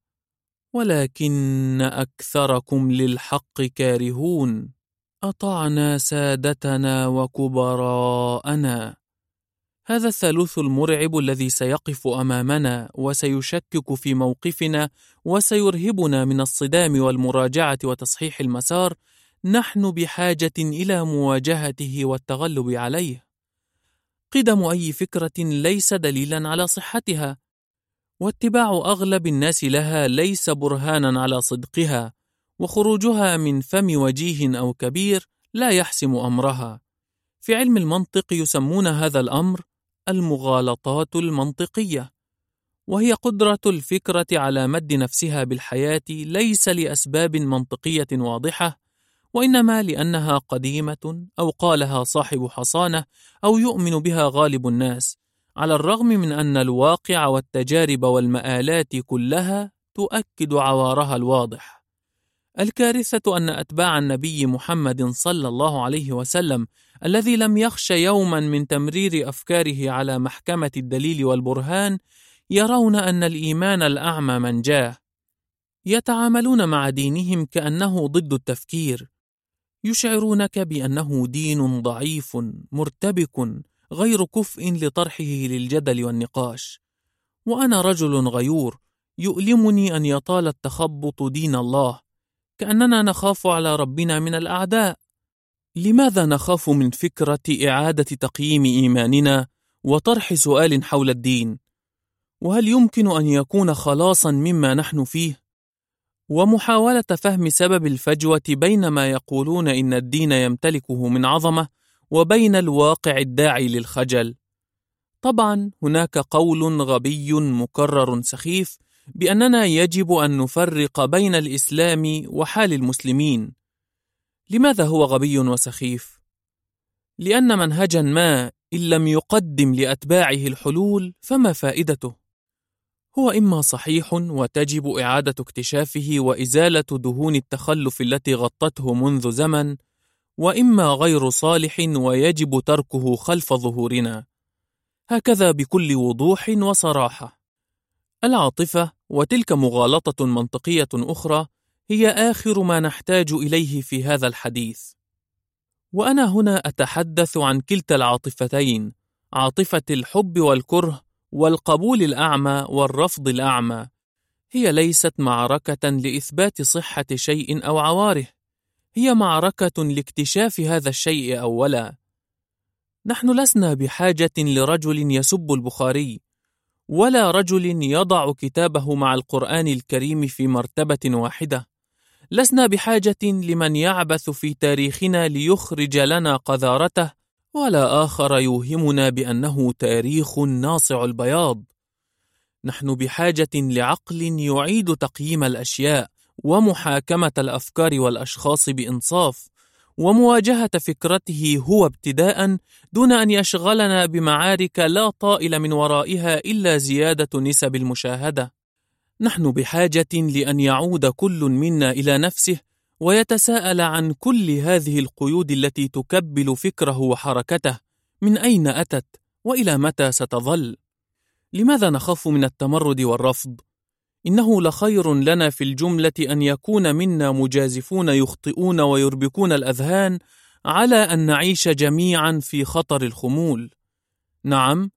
Speaker 2: ولكن أكثركم للحق كارهون. أطعنا سادتنا وكبراءنا. هذا الثالوث المرعب الذي سيقف أمامنا وسيشكك في موقفنا وسيرهبنا من الصدام والمراجعة وتصحيح المسار. نحن بحاجة إلى مواجهته والتغلب عليه. قدم أي فكرة ليس دليلا على صحتها واتباع أغلب الناس لها ليس برهانا على صدقها وخروجها من فم وجيه أو كبير لا يحسم أمرها. في علم المنطق يسمون هذا الأمر المغالطات المنطقية وهي قدرة الفكرة على مد نفسها بالحياة ليس لأسباب منطقية واضحة وإنما لأنها قديمة أو قالها صاحب حصانة أو يؤمن بها غالب الناس على الرغم من أن الواقع والتجارب والمآلات كلها تؤكد عوارها الواضح. الكارثة أن أتباع النبي محمد صلى الله عليه وسلم الذي لم يخش يوما من تمرير أفكاره على محكمة الدليل والبرهان يرون أن الإيمان الأعمى من جاه يتعاملون مع دينهم كأنه ضد التفكير. يشعرونك بأنه دين ضعيف مرتبك غير كفء لطرحه للجدل والنقاش وأنا رجل غيور يؤلمني أن يطال التخبط دين الله كأننا نخاف على ربنا من الأعداء لماذا نخاف من فكرة إعادة تقييم إيماننا وطرح سؤال حول الدين؟ وهل يمكن أن يكون خلاصا مما نحن فيه؟ ومحاولة فهم سبب الفجوة بين ما يقولون إن الدين يمتلكه من عظمة وبين الواقع الداعي للخجل. طبعا هناك قول غبي مكرر سخيف بأننا يجب أن نفرق بين الإسلام وحال المسلمين لماذا هو غبي وسخيف؟ لأن منهجا ما إن لم يقدم لأتباعه الحلول فما فائدته؟ هو إما صحيح وتجب إعادة اكتشافه وإزالة دهون التخلف التي غطته منذ زمن، وإما غير صالح ويجب تركه خلف ظهورنا. هكذا بكل وضوح وصراحة. العاطفة وتلك مغالطة منطقية أخرى هي آخر ما نحتاج إليه في هذا الحديث. وأنا هنا أتحدث عن كلتا العاطفتين، عاطفة الحب والكره، والقبول الأعمى والرفض الأعمى. هي ليست معركة لإثبات صحة شيء أو عواره، هي معركة لاكتشاف هذا الشيء أولا. نحن لسنا بحاجة لرجل يسب البخاري، ولا رجل يضع كتابه مع القرآن الكريم في مرتبة واحدة. لسنا بحاجة لمن يعبث في تاريخنا ليخرج لنا قذارته ولا آخر يوهمنا بأنه تاريخ ناصع البياض. نحن بحاجة لعقل يعيد تقييم الأشياء ومحاكمة الأفكار والأشخاص بإنصاف، ومواجهة فكرته هو ابتداء دون أن يشغلنا بمعارك لا طائل من ورائها إلا زيادة نسب المشاهدة. نحن بحاجة لأن يعود كل منا إلى نفسه ويتساءل عن كل هذه القيود التي تكبل فكره وحركته من أين أتت وإلى متى ستظل؟ لماذا نخاف من التمرد والرفض؟ إنه لخير لنا في الجملة أن يكون منا مجازفون يخطئون ويربكون الأذهان على أن نعيش جميعا في خطر الخمول. نعم،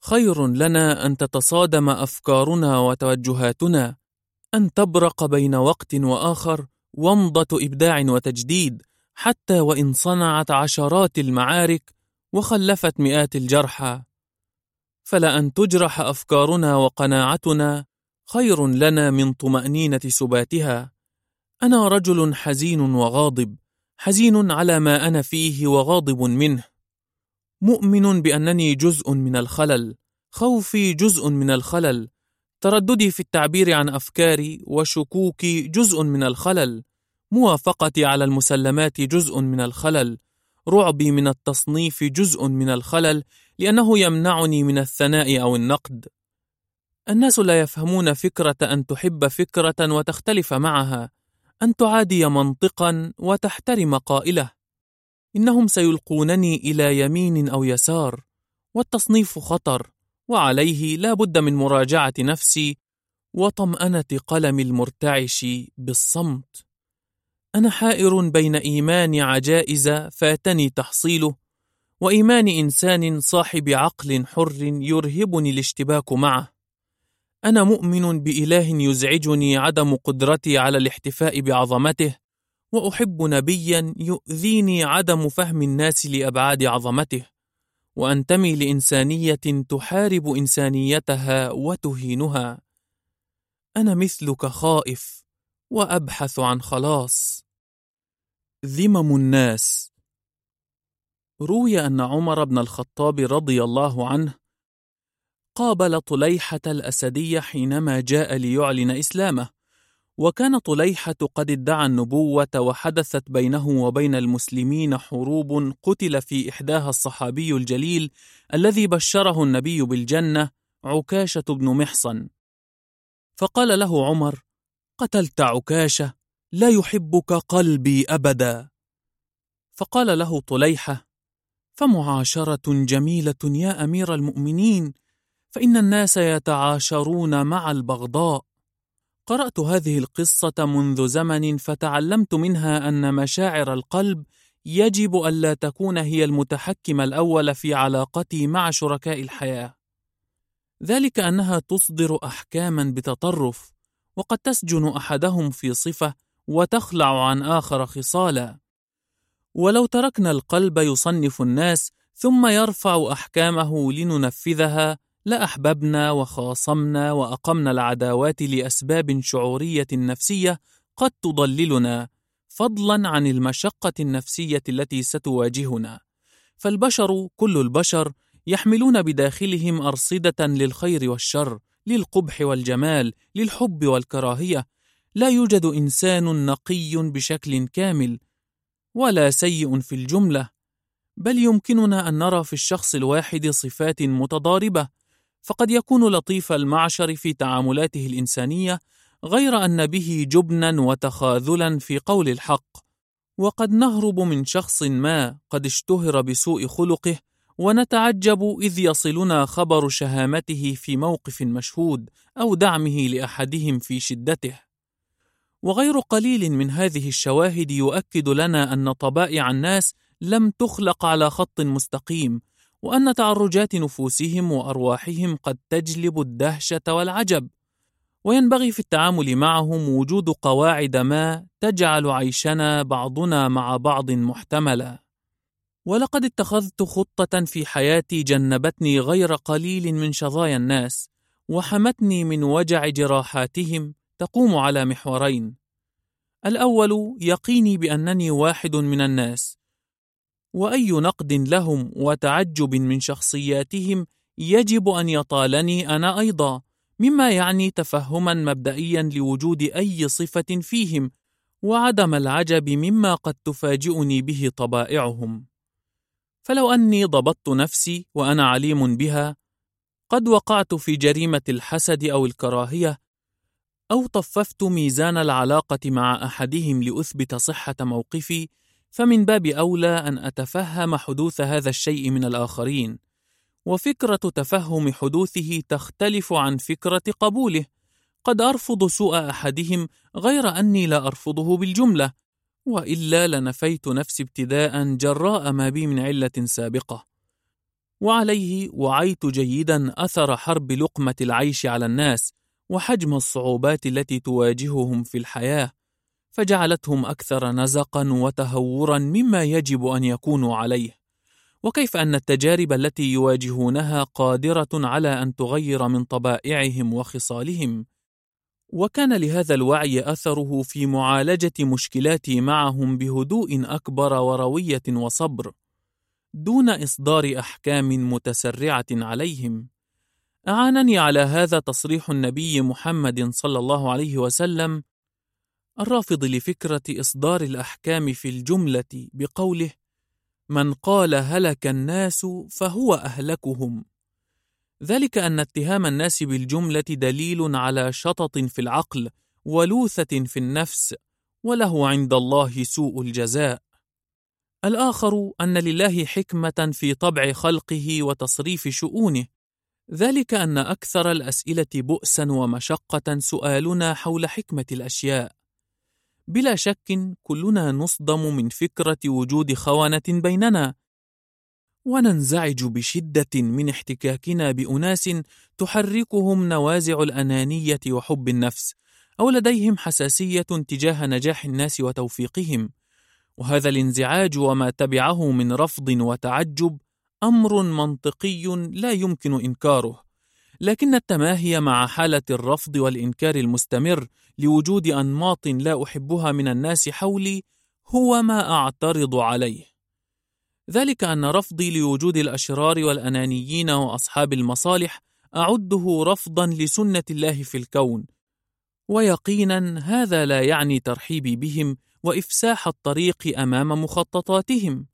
Speaker 2: خير لنا أن تتصادم أفكارنا وتوجهاتنا أن تبرق بين وقت وآخر ومضه إبداع وتجديد حتى وإن صنعت عشرات المعارك وخلفت مئات الجرحى. فلا أن تجرح أفكارنا وقناعتنا خير لنا من طمأنينة سباتها. أنا رجل حزين وغاضب حزين على ما أنا فيه وغاضب منه. مؤمن بأنني جزء من الخلل، خوفي جزء من الخلل، ترددي في التعبير عن أفكاري وشكوكي جزء من الخلل، موافقتي على المسلمات جزء من الخلل، رعبي من التصنيف جزء من الخلل لأنه يمنعني من الثناء أو النقد. الناس لا يفهمون فكرة أن تحب فكرة وتختلف معها، أن تعادي منطقا وتحترم قائله. إنهم سيلقونني إلى يمين أو يسار والتصنيف خطر وعليه لا بد من مراجعة نفسي وطمأنة قلم المرتعش بالصمت. أنا حائر بين إيمان عجائز فاتني تحصيله وإيمان إنسان صاحب عقل حر يرهبني الاشتباك معه. أنا مؤمن بإله يزعجني عدم قدرتي على الاحتفاء بعظمته وأحب نبيا يؤذيني عدم فهم الناس لأبعاد عظمته. وأنتمي لإنسانية تحارب إنسانيتها وتهينها. أنا مثلك خائف وأبحث عن خلاص. ذمم الناس. روي أن عمر بن الخطاب رضي الله عنه قابل طليحة الأسدي حينما جاء ليعلن إسلامه. وكان طليحة قد ادعى النبوة وحدثت بينه وبين المسلمين حروب قتل في إحداها الصحابي الجليل الذي بشره النبي بالجنة عكاشة بن محصن. فقال له عمر قتلت عكاشة لا يحبك قلبي أبدا. فقال له طليحة فمعاشرة جميلة يا أمير المؤمنين فإن الناس يتعاشرون مع البغضاء. قرأت هذه القصة منذ زمن فتعلمت منها أن مشاعر القلب يجب ألا تكون هي المتحكم الأول في علاقتي مع شركاء الحياة. ذلك أنها تصدر أحكاما بتطرف وقد تسجن أحدهم في صفة وتخلع عن آخر خصالا. ولو تركنا القلب يصنف الناس ثم يرفع أحكامه لننفذها لأحببنا وخاصمنا وأقمنا العداوات لأسباب شعورية نفسية قد تضللنا فضلا عن المشقة النفسية التي ستواجهنا. فالبشر كل البشر يحملون بداخلهم أرصدة للخير والشر للقبح والجمال للحب والكراهية. لا يوجد إنسان نقي بشكل كامل ولا سيء في الجملة بل يمكننا أن نرى في الشخص الواحد صفات متضاربة. فقد يكون لطيف المعشر في تعاملاته الإنسانية غير أن به جبنا وتخاذلا في قول الحق. وقد نهرب من شخص ما قد اشتهر بسوء خلقه ونتعجب إذ يصلنا خبر شهامته في موقف مشهود أو دعمه لأحدهم في شدته. وغير قليل من هذه الشواهد يؤكد لنا أن طبائع الناس لم تخلق على خط مستقيم وأن تعرجات نفوسهم وأرواحهم قد تجلب الدهشة والعجب وينبغي في التعامل معهم وجود قواعد ما تجعل عيشنا بعضنا مع بعض محتملا. ولقد اتخذت خطة في حياتي جنبتني غير قليل من شظايا الناس وحمتني من وجع جراحاتهم تقوم على محورين. الأول يقيني بأنني واحد من الناس وأي نقد لهم وتعجب من شخصياتهم يجب أن يطالني أنا أيضا مما يعني تفهما مبدئيا لوجود أي صفة فيهم وعدم العجب مما قد تفاجئني به طبائعهم. فلو أني ضبطت نفسي وأنا عليم بها قد وقعت في جريمة الحسد أو الكراهية أو طففت ميزان العلاقة مع أحدهم لأثبت صحة موقفي فمن باب أولى أن أتفهم حدوث هذا الشيء من الآخرين وفكرة تفهم حدوثه تختلف عن فكرة قبوله. قد أرفض سوء أحدهم غير أني لا أرفضه بالجملة وإلا لنفيت نفسي ابتداء جراء ما بي من علة سابقة. وعليه وعيت جيدا أثر حرب لقمة العيش على الناس وحجم الصعوبات التي تواجههم في الحياة. فجعلتهم أكثر نزقا وتهورا مما يجب أن يكونوا عليه. وكيف أن التجارب التي يواجهونها قادرة على أن تغير من طبائعهم وخصالهم؟ وكان لهذا الوعي أثره في معالجة مشكلاتي معهم بهدوء أكبر وروية وصبر دون إصدار أحكام متسرعة عليهم. أعانني على هذا تصريح النبي محمد صلى الله عليه وسلم الرافض لفكرة إصدار الأحكام في الجملة بقوله: من قال هلك الناس فهو أهلكهم. ذلك أن اتهام الناس بالجملة دليل على شطط في العقل ولوثة في النفس، وله عند الله سوء الجزاء. الآخر أن لله حكمة في طبع خلقه وتصريف شؤونه، ذلك أن أكثر الأسئلة بؤسا ومشقة سؤالنا حول حكمة الأشياء. بلا شك كلنا نصدم من فكرة وجود خونة بيننا. وننزعج بشدة من احتكاكنا بأناس تحركهم نوازع الأنانية وحب النفس أو لديهم حساسية تجاه نجاح الناس وتوفيقهم. وهذا الانزعاج وما تبعه من رفض وتعجب أمر منطقي لا يمكن إنكاره. لكن التماهي مع حالة الرفض والإنكار المستمر لوجود أنماط لا أحبها من الناس حولي هو ما أعترض عليه. ذلك أن رفضي لوجود الأشرار والأنانيين وأصحاب المصالح أعده رفضا لسنة الله في الكون. ويقينا هذا لا يعني ترحيبي بهم وإفساح الطريق أمام مخططاتهم.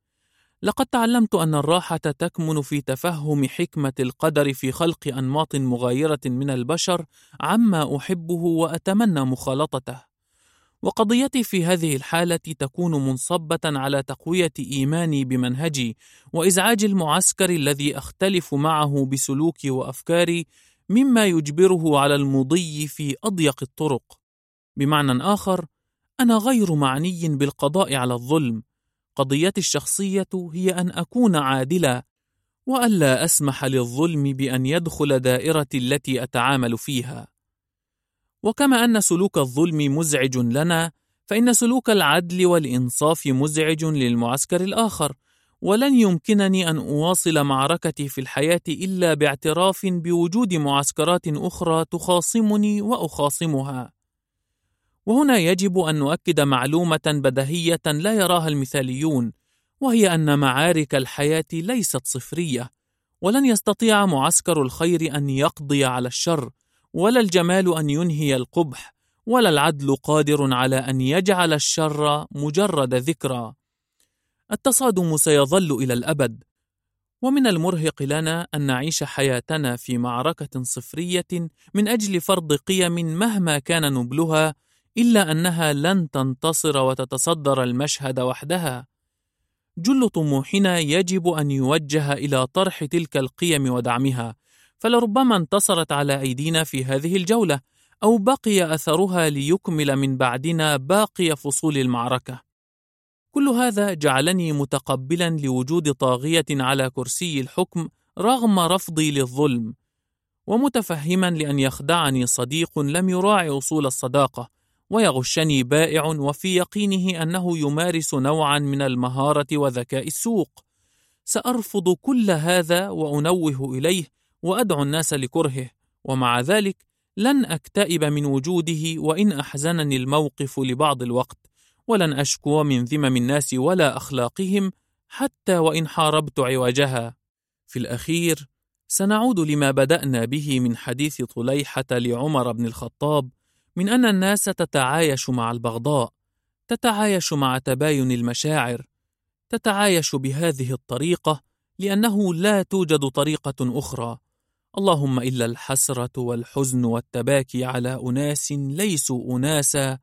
Speaker 2: لقد تعلمت أن الراحة تكمن في تفهم حكمة القدر في خلق أنماط مغايرة من البشر عما أحبه وأتمنى مخالطته وقضيتي في هذه الحالة تكون منصبة على تقوية إيماني بمنهجي وإزعاج المعسكر الذي أختلف معه بسلوكي وأفكاري مما يجبره على المضي في أضيق الطرق. بمعنى آخر، أنا غير معني بالقضاء على الظلم. قضيتي الشخصية هي أن أكون عادلا، وألا أسمح للظلم بأن يدخل دائرتي التي أتعامل فيها. وكما أن سلوك الظلم مزعج لنا، فإن سلوك العدل والإنصاف مزعج للمعسكر الآخر، ولن يمكنني أن أواصل معركتي في الحياة إلا باعتراف بوجود معسكرات أخرى تخاصمني وأخاصمها. وهنا يجب أن نؤكد معلومة بديهية لا يراها المثاليون، وهي أن معارك الحياة ليست صفرية، ولن يستطيع معسكر الخير أن يقضي على الشر، ولا الجمال أن ينهي القبح، ولا العدل قادر على أن يجعل الشر مجرد ذكرى. التصادم سيظل إلى الأبد، ومن المرهق لنا أن نعيش حياتنا في معركة صفرية من أجل فرض قيم مهما كان نبلها، إلا أنها لن تنتصر وتتصدر المشهد وحدها. جل طموحنا يجب أن يوجه إلى طرح تلك القيم ودعمها، فلربما انتصرت على أيدينا في هذه الجولة، أو بقي أثرها ليكمل من بعدنا باقي فصول المعركة. كل هذا جعلني متقبلا لوجود طاغية على كرسي الحكم رغم رفضي للظلم، ومتفهما لأن يخدعني صديق لم يراعي أصول الصداقة، ويغشني بائع وفي يقينه أنه يمارس نوعا من المهارة وذكاء السوق. سأرفض كل هذا وأنوه إليه وأدعو الناس لكرهه، ومع ذلك لن أكتئب من وجوده وإن أحزنني الموقف لبعض الوقت. ولن أشكو من ذمم الناس ولا أخلاقهم حتى وإن حاربت عوجها. في الأخير سنعود لما بدأنا به من حديث طليحة لعمر بن الخطاب من أن الناس تتعايش مع البغضاء، تتعايش مع تباين المشاعر، تتعايش بهذه الطريقة لأنه لا توجد طريقة أخرى. اللهم إلا الحسرة والحزن والتباكي على أناس ليسوا أناسا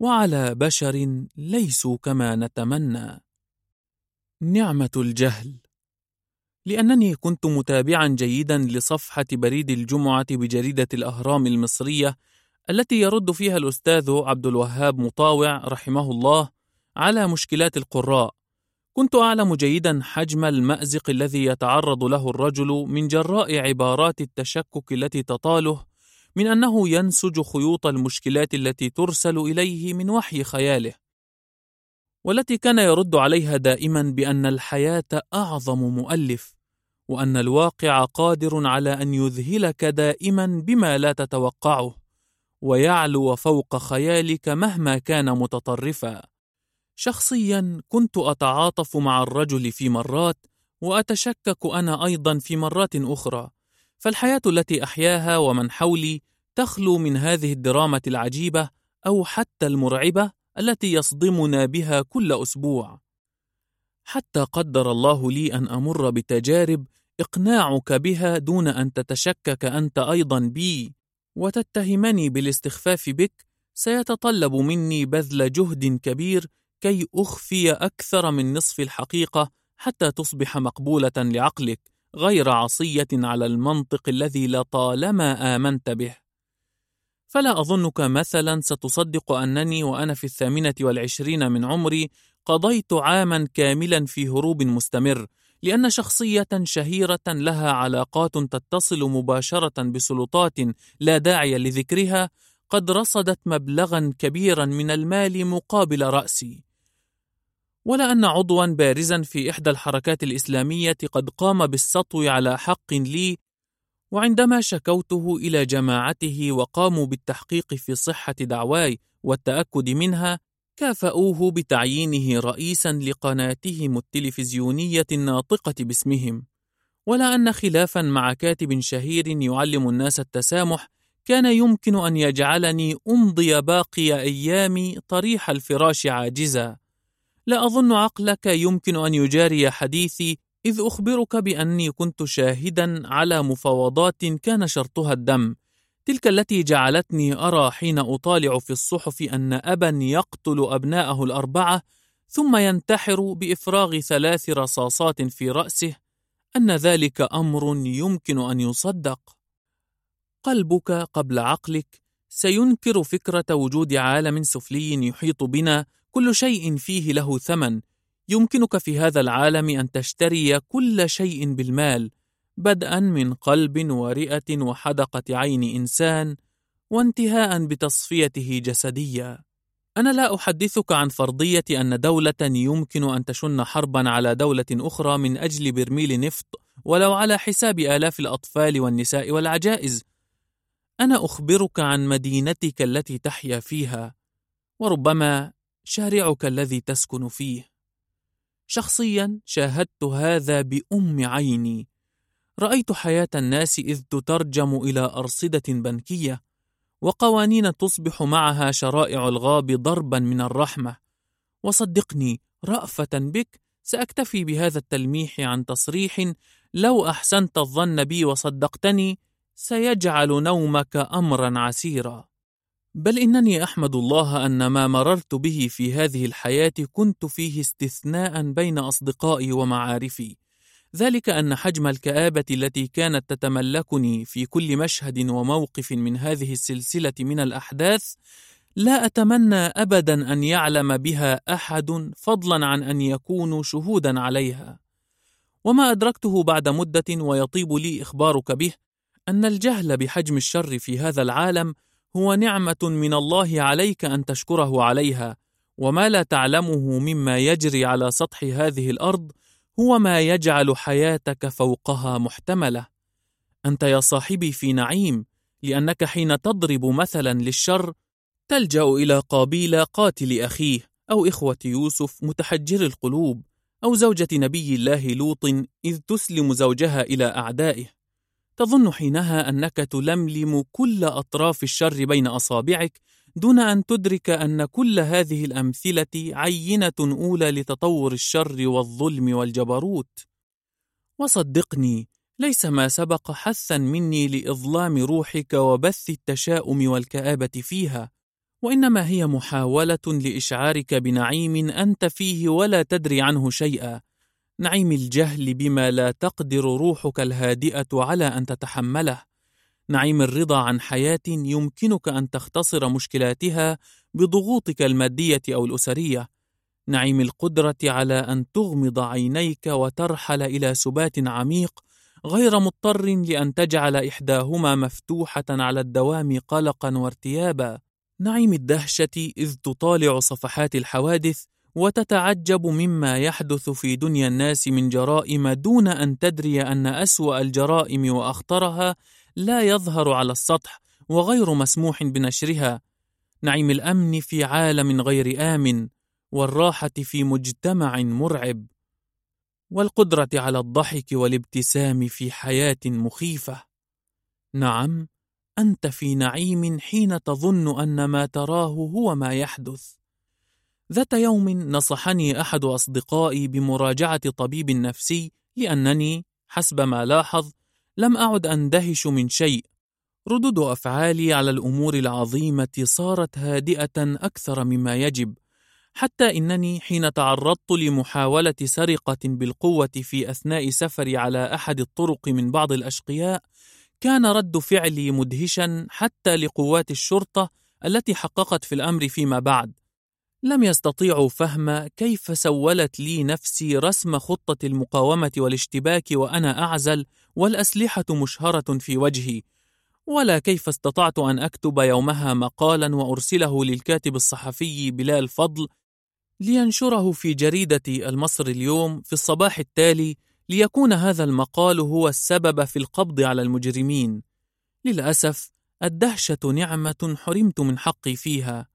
Speaker 2: وعلى بشر ليسوا كما نتمنى نعمة الجهل لأنني كنت متابعا جيدا لصفحة بريد الجمعة بجريدة الأهرام المصرية التي يرد فيها الأستاذ عبد الوهاب مطاوع رحمه الله على مشكلات القراء. كنت أعلم جيدا حجم المأزق الذي يتعرض له الرجل من جراء عبارات التشكك التي تطاله من أنه ينسج خيوط المشكلات التي ترسل إليه من وحي خياله. والتي كان يرد عليها دائما بأن الحياة أعظم مؤلف وأن الواقع قادر على أن يذهلك دائما بما لا تتوقعه. ويعلو فوق خيالك مهما كان متطرفا. شخصيا كنت أتعاطف مع الرجل في مرات وأتشكك أنا أيضا في مرات أخرى. فالحياة التي أحياها ومن حولي تخلو من هذه الدرامة العجيبة أو حتى المرعبة التي يصدمنا بها كل أسبوع. حتى قدر الله لي أن أمر بتجارب إقناعك بها دون أن تتشكك أنت أيضا بي. وتتهمني بالاستخفاف بك سيتطلب مني بذل جهد كبير كي أخفي أكثر من نصف الحقيقة حتى تصبح مقبولة لعقلك غير عصية على المنطق الذي لطالما آمنت به. فلا أظنك مثلا ستصدق أنني وأنا في الثامنة والعشرين من عمري قضيت عاما كاملا في هروب مستمر لأن شخصية شهيرة لها علاقات تتصل مباشرة بسلطات لا داعي لذكرها قد رصدت مبلغا كبيرا من المال مقابل رأسي. ولا أن عضوا بارزا في إحدى الحركات الإسلامية قد قام بالسطو على حق لي وعندما شكوته إلى جماعته وقاموا بالتحقيق في صحة دعواي والتأكد منها كافأوه بتعيينه رئيسا لقناتهم التلفزيونية الناطقة باسمهم. ولا أن خلافا مع كاتب شهير يعلم الناس التسامح كان يمكن أن يجعلني أمضي باقي أيامي طريح الفراش عاجزا. لا أظن عقلك يمكن أن يجاري حديثي إذ أخبرك بأني كنت شاهدا على مفاوضات كان شرطها الدم. تلك التي جعلتني أرى حين أطالع في الصحف أن أبا يقتل أبناءه الأربعة ثم ينتحر بإفراغ ثلاث رصاصات في رأسه أن ذلك أمر يمكن أن يصدق. قلبك قبل عقلك سينكر فكرة وجود عالم سفلي يحيط بنا كل شيء فيه له ثمن. يمكنك في هذا العالم أن تشتري كل شيء بالمال. بدءا من قلب ورئة وحدقة عين إنسان وانتهاء بتصفيته جسديا. أنا لا أحدثك عن فرضية أن دولة يمكن أن تشن حربا على دولة أخرى من أجل برميل نفط ولو على حساب آلاف الأطفال والنساء والعجائز. أنا أخبرك عن مدينتك التي تحيا فيها وربما شارعك الذي تسكن فيه. شخصيا شاهدت هذا بأم عيني. رأيت حياة الناس إذ تترجم إلى أرصدة بنكية وقوانين تصبح معها شرائع الغاب ضربا من الرحمة. وصدقني رأفة بك سأكتفي بهذا التلميح عن تصريح لو أحسنت الظن بي وصدقتني سيجعل نومك أمرا عسيرا. بل إنني أحمد الله أن ما مررت به في هذه الحياة كنت فيه استثناء بين أصدقائي ومعارفي. ذلك أن حجم الكآبة التي كانت تتملكني في كل مشهد وموقف من هذه السلسلة من الأحداث لا أتمنى أبدا أن يعلم بها أحد فضلا عن أن يكونوا شهودا عليها. وما أدركته بعد مدة ويطيب لي إخبارك به أن الجهل بحجم الشر في هذا العالم هو نعمة من الله عليك أن تشكره عليها وما لا تعلمه مما يجري على سطح هذه الأرض هو ما يجعل حياتك فوقها محتملة. أنت يا صاحبي في نعيم لأنك حين تضرب مثلا للشر تلجأ إلى قابيل قاتل أخيه أو إخوة يوسف متحجر القلوب أو زوجة نبي الله لوط إذ تسلم زوجها إلى أعدائه. تظن حينها أنك تلملم كل أطراف الشر بين أصابعك دون أن تدرك أن كل هذه الأمثلة عينة أولى لتطور الشر والظلم والجبروت. وصدقني، ليس ما سبق حثا مني لإظلام روحك وبث التشاؤم والكآبة فيها، وإنما هي محاولة لإشعارك بنعيم أنت فيه ولا تدري عنه شيئا، نعيم الجهل بما لا تقدر روحك الهادئة على أن تتحمله. نعيم الرضا عن حياة يمكنك أن تختصر مشكلاتها بضغوطك المادية أو الأسرية، نعيم القدرة على أن تغمض عينيك وترحل إلى سبات عميق غير مضطر لأن تجعل إحداهما مفتوحة على الدوام قلقا وارتيابا، نعيم الدهشة إذ تطالع صفحات الحوادث وتتعجب مما يحدث في دنيا الناس من جرائم دون أن تدري أن أسوأ الجرائم وأخطرها لا يظهر على السطح وغير مسموح بنشرها. نعيم الأمن في عالم غير آمن والراحة في مجتمع مرعب. والقدرة على الضحك والابتسام في حياة مخيفة. نعم أنت في نعيم حين تظن أن ما تراه هو ما يحدث. ذات يوم نصحني أحد أصدقائي بمراجعة طبيب نفسي لأنني حسب ما لاحظ لم أعد أندهش من شيء. ردود أفعالي على الأمور العظيمة صارت هادئة أكثر مما يجب حتى إنني حين تعرضت لمحاولة سرقة بالقوة في أثناء سفري على أحد الطرق من بعض الأشقياء كان رد فعلي مدهشا حتى لقوات الشرطة التي حققت في الأمر فيما بعد. لم يستطيعوا فهم كيف سولت لي نفسي رسم خطة المقاومة والاشتباك وأنا أعزل والأسلحة مشهرة في وجهي ولا كيف استطعت أن أكتب يومها مقالا وأرسله للكاتب الصحفي بلال فضل لينشره في جريدة المصر اليوم في الصباح التالي ليكون هذا المقال هو السبب في القبض على المجرمين. للأسف الدهشة نعمة حرمت من حقي فيها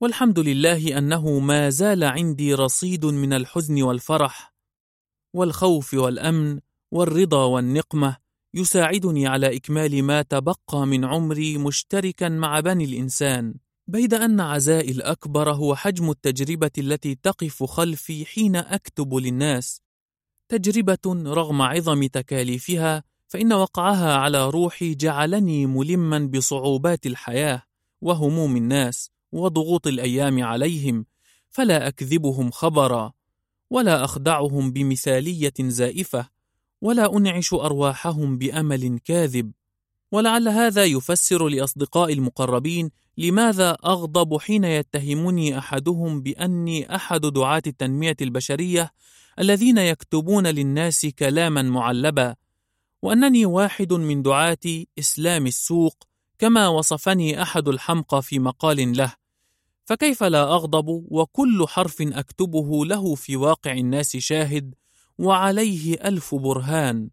Speaker 2: والحمد لله أنه ما زال عندي رصيد من الحزن والفرح والخوف والأمن والرضا والنقمة يساعدني على إكمال ما تبقى من عمري مشتركا مع بني الإنسان بيد أن عزائي الأكبر هو حجم التجربة التي تقف خلفي حين أكتب للناس. تجربة رغم عظم تكاليفها فإن وقعها على روحي جعلني ملما بصعوبات الحياة وهموم الناس وضغوط الأيام عليهم فلا أكذبهم خبرا ولا أخدعهم بمثالية زائفة. ولا أنعش أرواحهم بأمل كاذب ولعل هذا يفسر لأصدقائي المقربين لماذا أغضب حين يتهمني أحدهم بأني أحد دعاة التنمية البشرية الذين يكتبون للناس كلاما معلبا وأنني واحد من دعاة إسلام السوق كما وصفني أحد الحمقى في مقال له. فكيف لا أغضب وكل حرف أكتبه له في واقع الناس شاهد وعليه ألف برهان.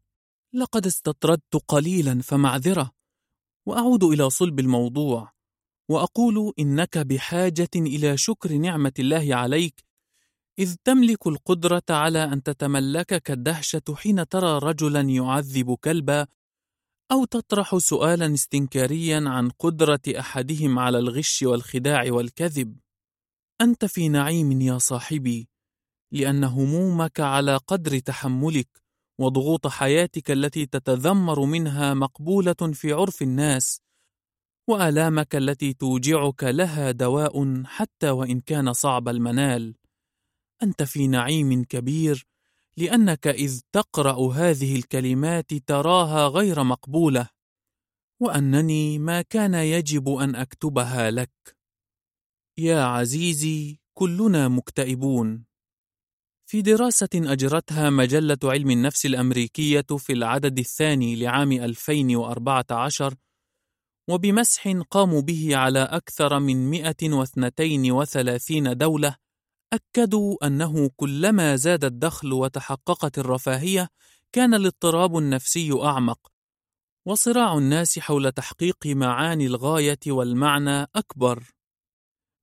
Speaker 2: لقد استطردت قليلا فمعذرة وأعود إلى صلب الموضوع وأقول إنك بحاجة إلى شكر نعمة الله عليك إذ تملك القدرة على أن تتملكك الدهشة حين ترى رجلا يعذب كلبا أو تطرح سؤالا استنكاريا عن قدرة أحدهم على الغش والخداع والكذب. أنت في نعيم يا صاحبي. لأن همومك على قدر تحملك وضغوط حياتك التي تتذمر منها مقبولة في عرف الناس وآلامك التي توجعك لها دواء حتى وإن كان صعب المنال. أنت في نعيم كبير لأنك إذ تقرأ هذه الكلمات تراها غير مقبولة وأنني ما كان يجب أن أكتبها لك. يا عزيزي كلنا مكتئبون. في دراسة أجرتها مجلة علم النفس الأمريكية في العدد الثاني لعام 2014 وبمسح قاموا به على أكثر من 132 دولة أكدوا أنه كلما زاد الدخل وتحققت الرفاهية كان الاضطراب النفسي أعمق وصراع الناس حول تحقيق معاني الغاية والمعنى أكبر.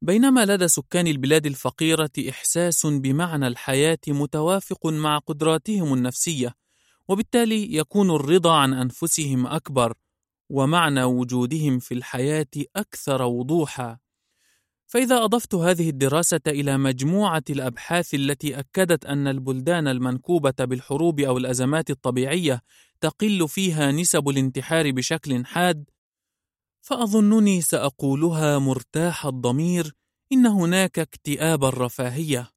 Speaker 2: بينما لدى سكان البلاد الفقيرة إحساس بمعنى الحياة متوافق مع قدراتهم النفسية وبالتالي يكون الرضا عن أنفسهم أكبر ومعنى وجودهم في الحياة أكثر وضوحا. فإذا أضفت هذه الدراسة إلى مجموعة الأبحاث التي أكدت أن البلدان المنكوبة بالحروب أو الأزمات الطبيعية تقل فيها نسب الانتحار بشكل حاد، فأظنني سأقولها مرتاح الضمير إن هناك اكتئاب الرفاهية.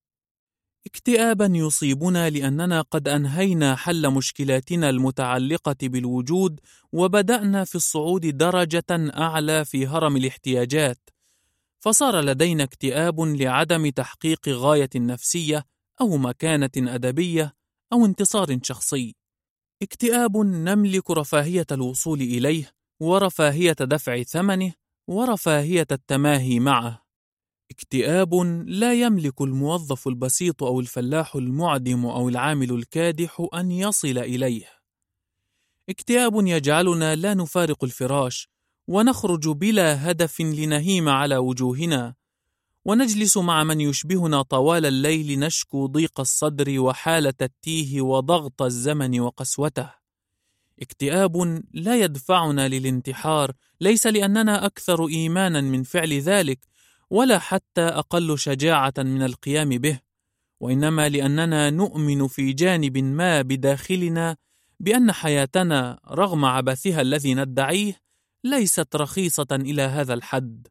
Speaker 2: اكتئابا يصيبنا لأننا قد أنهينا حل مشكلاتنا المتعلقة بالوجود وبدأنا في الصعود درجة أعلى في هرم الاحتياجات. فصار لدينا اكتئاب لعدم تحقيق غاية نفسية أو مكانة أدبية أو انتصار شخصي. اكتئاب نملك رفاهية الوصول إليه ورفاهية دفع ثمنه ورفاهية التماهي معه. اكتئاب لا يملك الموظف البسيط أو الفلاح المعدم أو العامل الكادح أن يصل إليه. اكتئاب يجعلنا لا نفارق الفراش ونخرج بلا هدف لنهيم على وجوهنا ونجلس مع من يشبهنا طوال الليل نشكو ضيق الصدر وحالة التيه وضغط الزمن وقسوته اكتئاب لا يدفعنا للانتحار ليس لأننا أكثر إيمانا من فعل ذلك ولا حتى أقل شجاعة من القيام به وإنما لأننا نؤمن في جانب ما بداخلنا بأن حياتنا رغم عبثها الذي ندعيه ليست رخيصة إلى هذا الحد.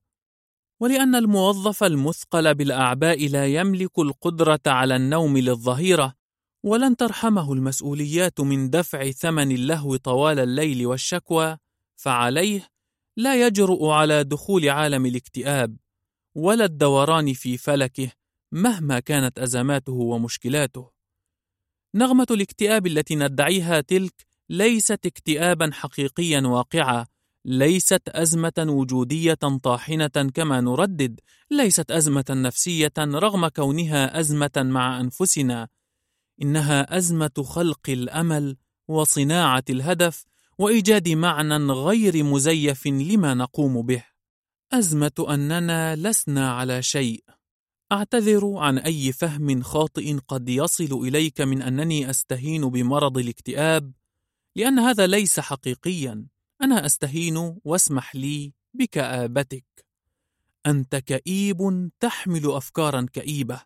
Speaker 2: ولأن الموظف المثقل بالأعباء لا يملك القدرة على النوم للظهيرة ولن ترحمه المسؤوليات من دفع ثمن اللهو طوال الليل والشكوى فعليه لا يجرؤ على دخول عالم الاكتئاب ولا الدوران في فلكه مهما كانت أزماته ومشكلاته. نغمة الاكتئاب التي ندعيها تلك ليست اكتئابا حقيقيا واقعا ليست أزمة وجودية طاحنة كما نردد ليست أزمة نفسية رغم كونها أزمة مع أنفسنا. إنها أزمة خلق الأمل وصناعة الهدف وإيجاد معنى غير مزيف لما نقوم به. أزمة أننا لسنا على شيء. أعتذر عن أي فهم خاطئ قد يصل إليك من أنني أستهين بمرض الاكتئاب لأن هذا ليس حقيقيا. أنا أستهين واسمح لي بكآبتك. أنت كئيب تحمل افكارا كئيبة.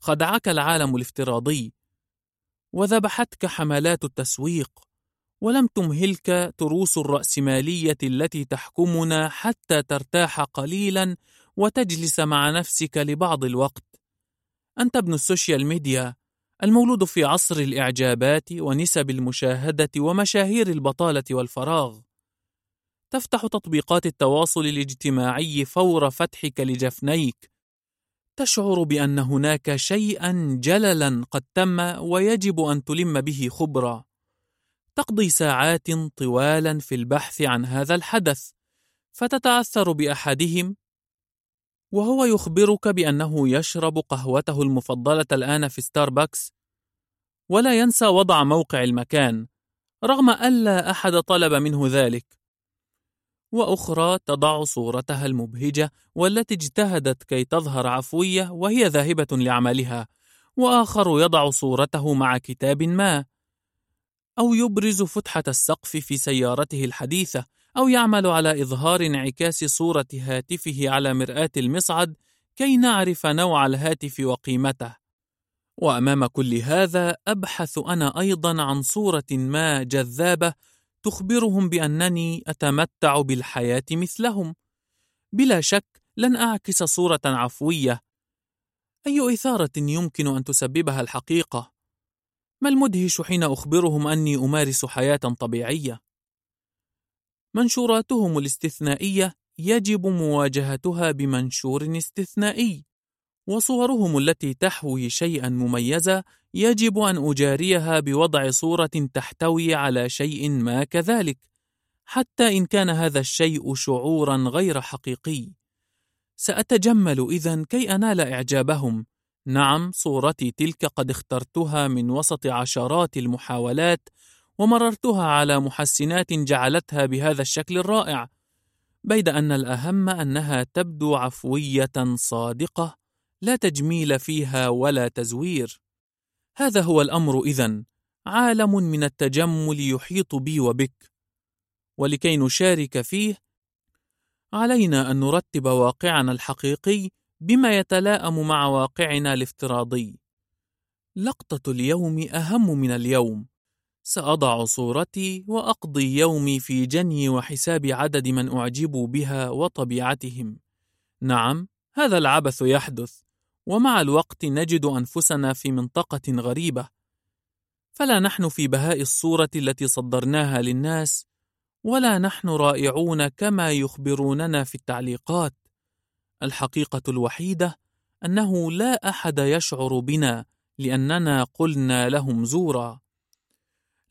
Speaker 2: خدعك العالم الافتراضي. وذبحتك حملات التسويق ولم تمهلك تروس الراسماليه التي تحكمنا حتى ترتاح قليلا وتجلس مع نفسك لبعض الوقت. أنت ابن ال social media المولود في عصر الإعجابات ونسب المشاهدة ومشاهير البطالة والفراغ. تفتح تطبيقات التواصل الاجتماعي فور فتحك لجفنيك تشعر بأن هناك شيئا جللا قد تم ويجب أن تلم به خبرا. تقضي ساعات طوالا في البحث عن هذا الحدث فتتأثر بأحدهم وهو يخبرك بأنه يشرب قهوته المفضلة الآن في ستاربكس ولا ينسى وضع موقع المكان رغم الا أحد طلب منه ذلك. وأخرى تضع صورتها المبهجة والتي اجتهدت كي تظهر عفوية وهي ذاهبة لعملها وآخر يضع صورته مع كتاب ما أو يبرز فتحة السقف في سيارته الحديثة أو يعمل على إظهار انعكاس صورة هاتفه على مرآة المصعد كي نعرف نوع الهاتف وقيمته. وأمام كل هذا أبحث أنا أيضا عن صورة ما جذابة تخبرهم بأنني أتمتع بالحياة مثلهم. بلا شك لن أعكس صورة عفوية. أي إثارة يمكن أن تسببها الحقيقة؟ ما المدهش حين أخبرهم أني أمارس حياة طبيعية؟ منشوراتهم الاستثنائية يجب مواجهتها بمنشور استثنائي وصورهم التي تحوي شيئا مميزا يجب أن أجاريها بوضع صورة تحتوي على شيء ما كذلك حتى إن كان هذا الشيء شعورا غير حقيقي. سأتجمل إذا كي أنال إعجابهم. نعم صورتي تلك قد اخترتها من وسط عشرات المحاولات ومررتها على محسنات جعلتها بهذا الشكل الرائع بيد أن الأهم أنها تبدو عفوية صادقة لا تجميل فيها ولا تزوير. هذا هو الأمر إذن. عالم من التجمل يحيط بي وبك. ولكي نشارك فيه علينا أن نرتب واقعنا الحقيقي بما يتلائم مع واقعنا الافتراضي. لقطة اليوم أهم من اليوم. سأضع صورتي وأقضي يومي في جني وحساب عدد من اعجب بها وطبيعتهم. نعم هذا العبث يحدث. ومع الوقت نجد أنفسنا في منطقة غريبة. فلا نحن في بهاء الصورة التي صدرناها للناس ولا نحن رائعون كما يخبروننا في التعليقات. الحقيقة الوحيدة أنه لا أحد يشعر بنا لأننا قلنا لهم زورا.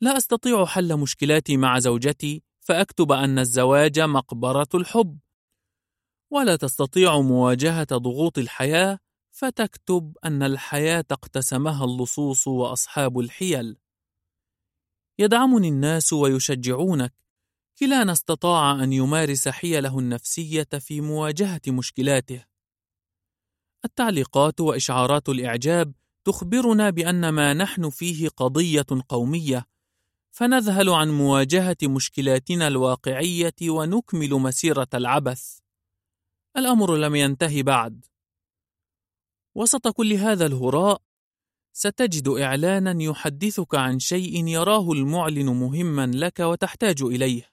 Speaker 2: لا أستطيع حل مشكلاتي مع زوجتي فأكتب أن الزواج مقبرة الحب. ولا تستطيع مواجهة ضغوط الحياة فتكتب أن الحياة اقتسمها اللصوص وأصحاب الحيل. يدعمني الناس ويشجعونك، كلانا استطاع أن يمارس حيله النفسية في مواجهة مشكلاته. التعليقات وإشعارات الإعجاب تخبرنا بأن ما نحن فيه قضية قومية، فنذهل عن مواجهة مشكلاتنا الواقعية ونكمل مسيرة العبث. الأمر لم ينتهي بعد. وسط كل هذا الهراء ستجد إعلانا يحدثك عن شيء يراه المعلن مهما لك وتحتاج إليه.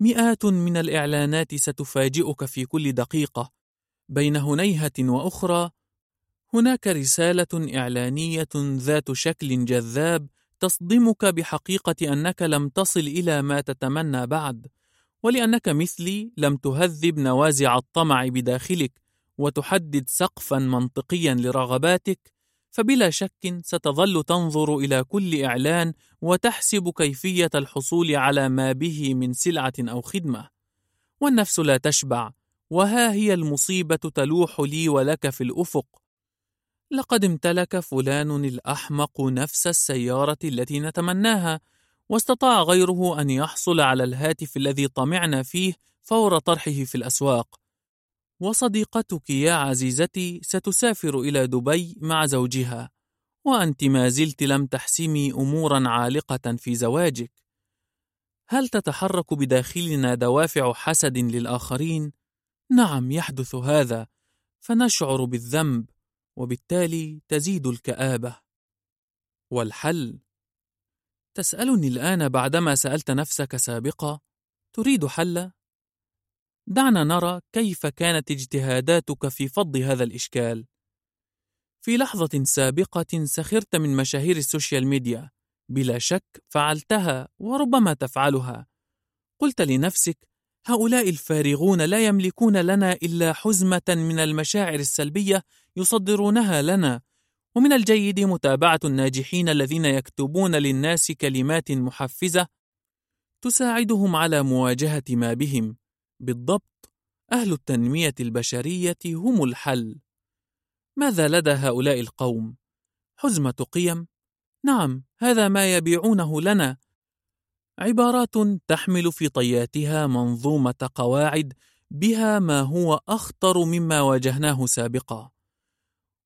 Speaker 2: مئات من الإعلانات ستفاجئك في كل دقيقة. بين هنيهة وأخرى هناك رسالة إعلانية ذات شكل جذاب تصدمك بحقيقة أنك لم تصل إلى ما تتمنى بعد، ولأنك مثلي لم تهذب نوازع الطمع بداخلك. وتحدد سقفا منطقيا لرغباتك، فبلا شك ستظل تنظر إلى كل إعلان وتحسب كيفية الحصول على ما به من سلعة أو خدمة، والنفس لا تشبع، وها هي المصيبة تلوح لي ولك في الأفق. لقد امتلك فلان الأحمق نفس السيارة التي نتمناها، واستطاع غيره أن يحصل على الهاتف الذي طمعنا فيه فور طرحه في الأسواق. وصديقتك يا عزيزتي ستسافر إلى دبي مع زوجها، وأنت ما زلت لم تحسمي أمورا عالقة في زواجك. هل تتحرك بداخلنا دوافع حسد للآخرين؟ نعم يحدث هذا، فنشعر بالذنب، وبالتالي تزيد الكآبة. والحل تسألني الآن بعدما سألت نفسك سابقا تريد حلا؟ دعنا نرى كيف كانت اجتهاداتك في فض هذا الإشكال. في لحظة سابقة سخرت من مشاهير ال social media، بلا شك فعلتها وربما تفعلها. قلت لنفسك: هؤلاء الفارغون لا يملكون لنا إلا حزمة من المشاعر السلبية يصدرونها لنا، ومن الجيد متابعة الناجحين الذين يكتبون للناس كلمات محفزة تساعدهم على مواجهة ما بهم. بالضبط، أهل التنمية البشرية هم الحل. ماذا لدى هؤلاء القوم؟ حزمة قيم؟ نعم، هذا ما يبيعونه لنا. عبارات تحمل في طياتها منظومة قواعد بها ما هو أخطر مما واجهناه سابقا.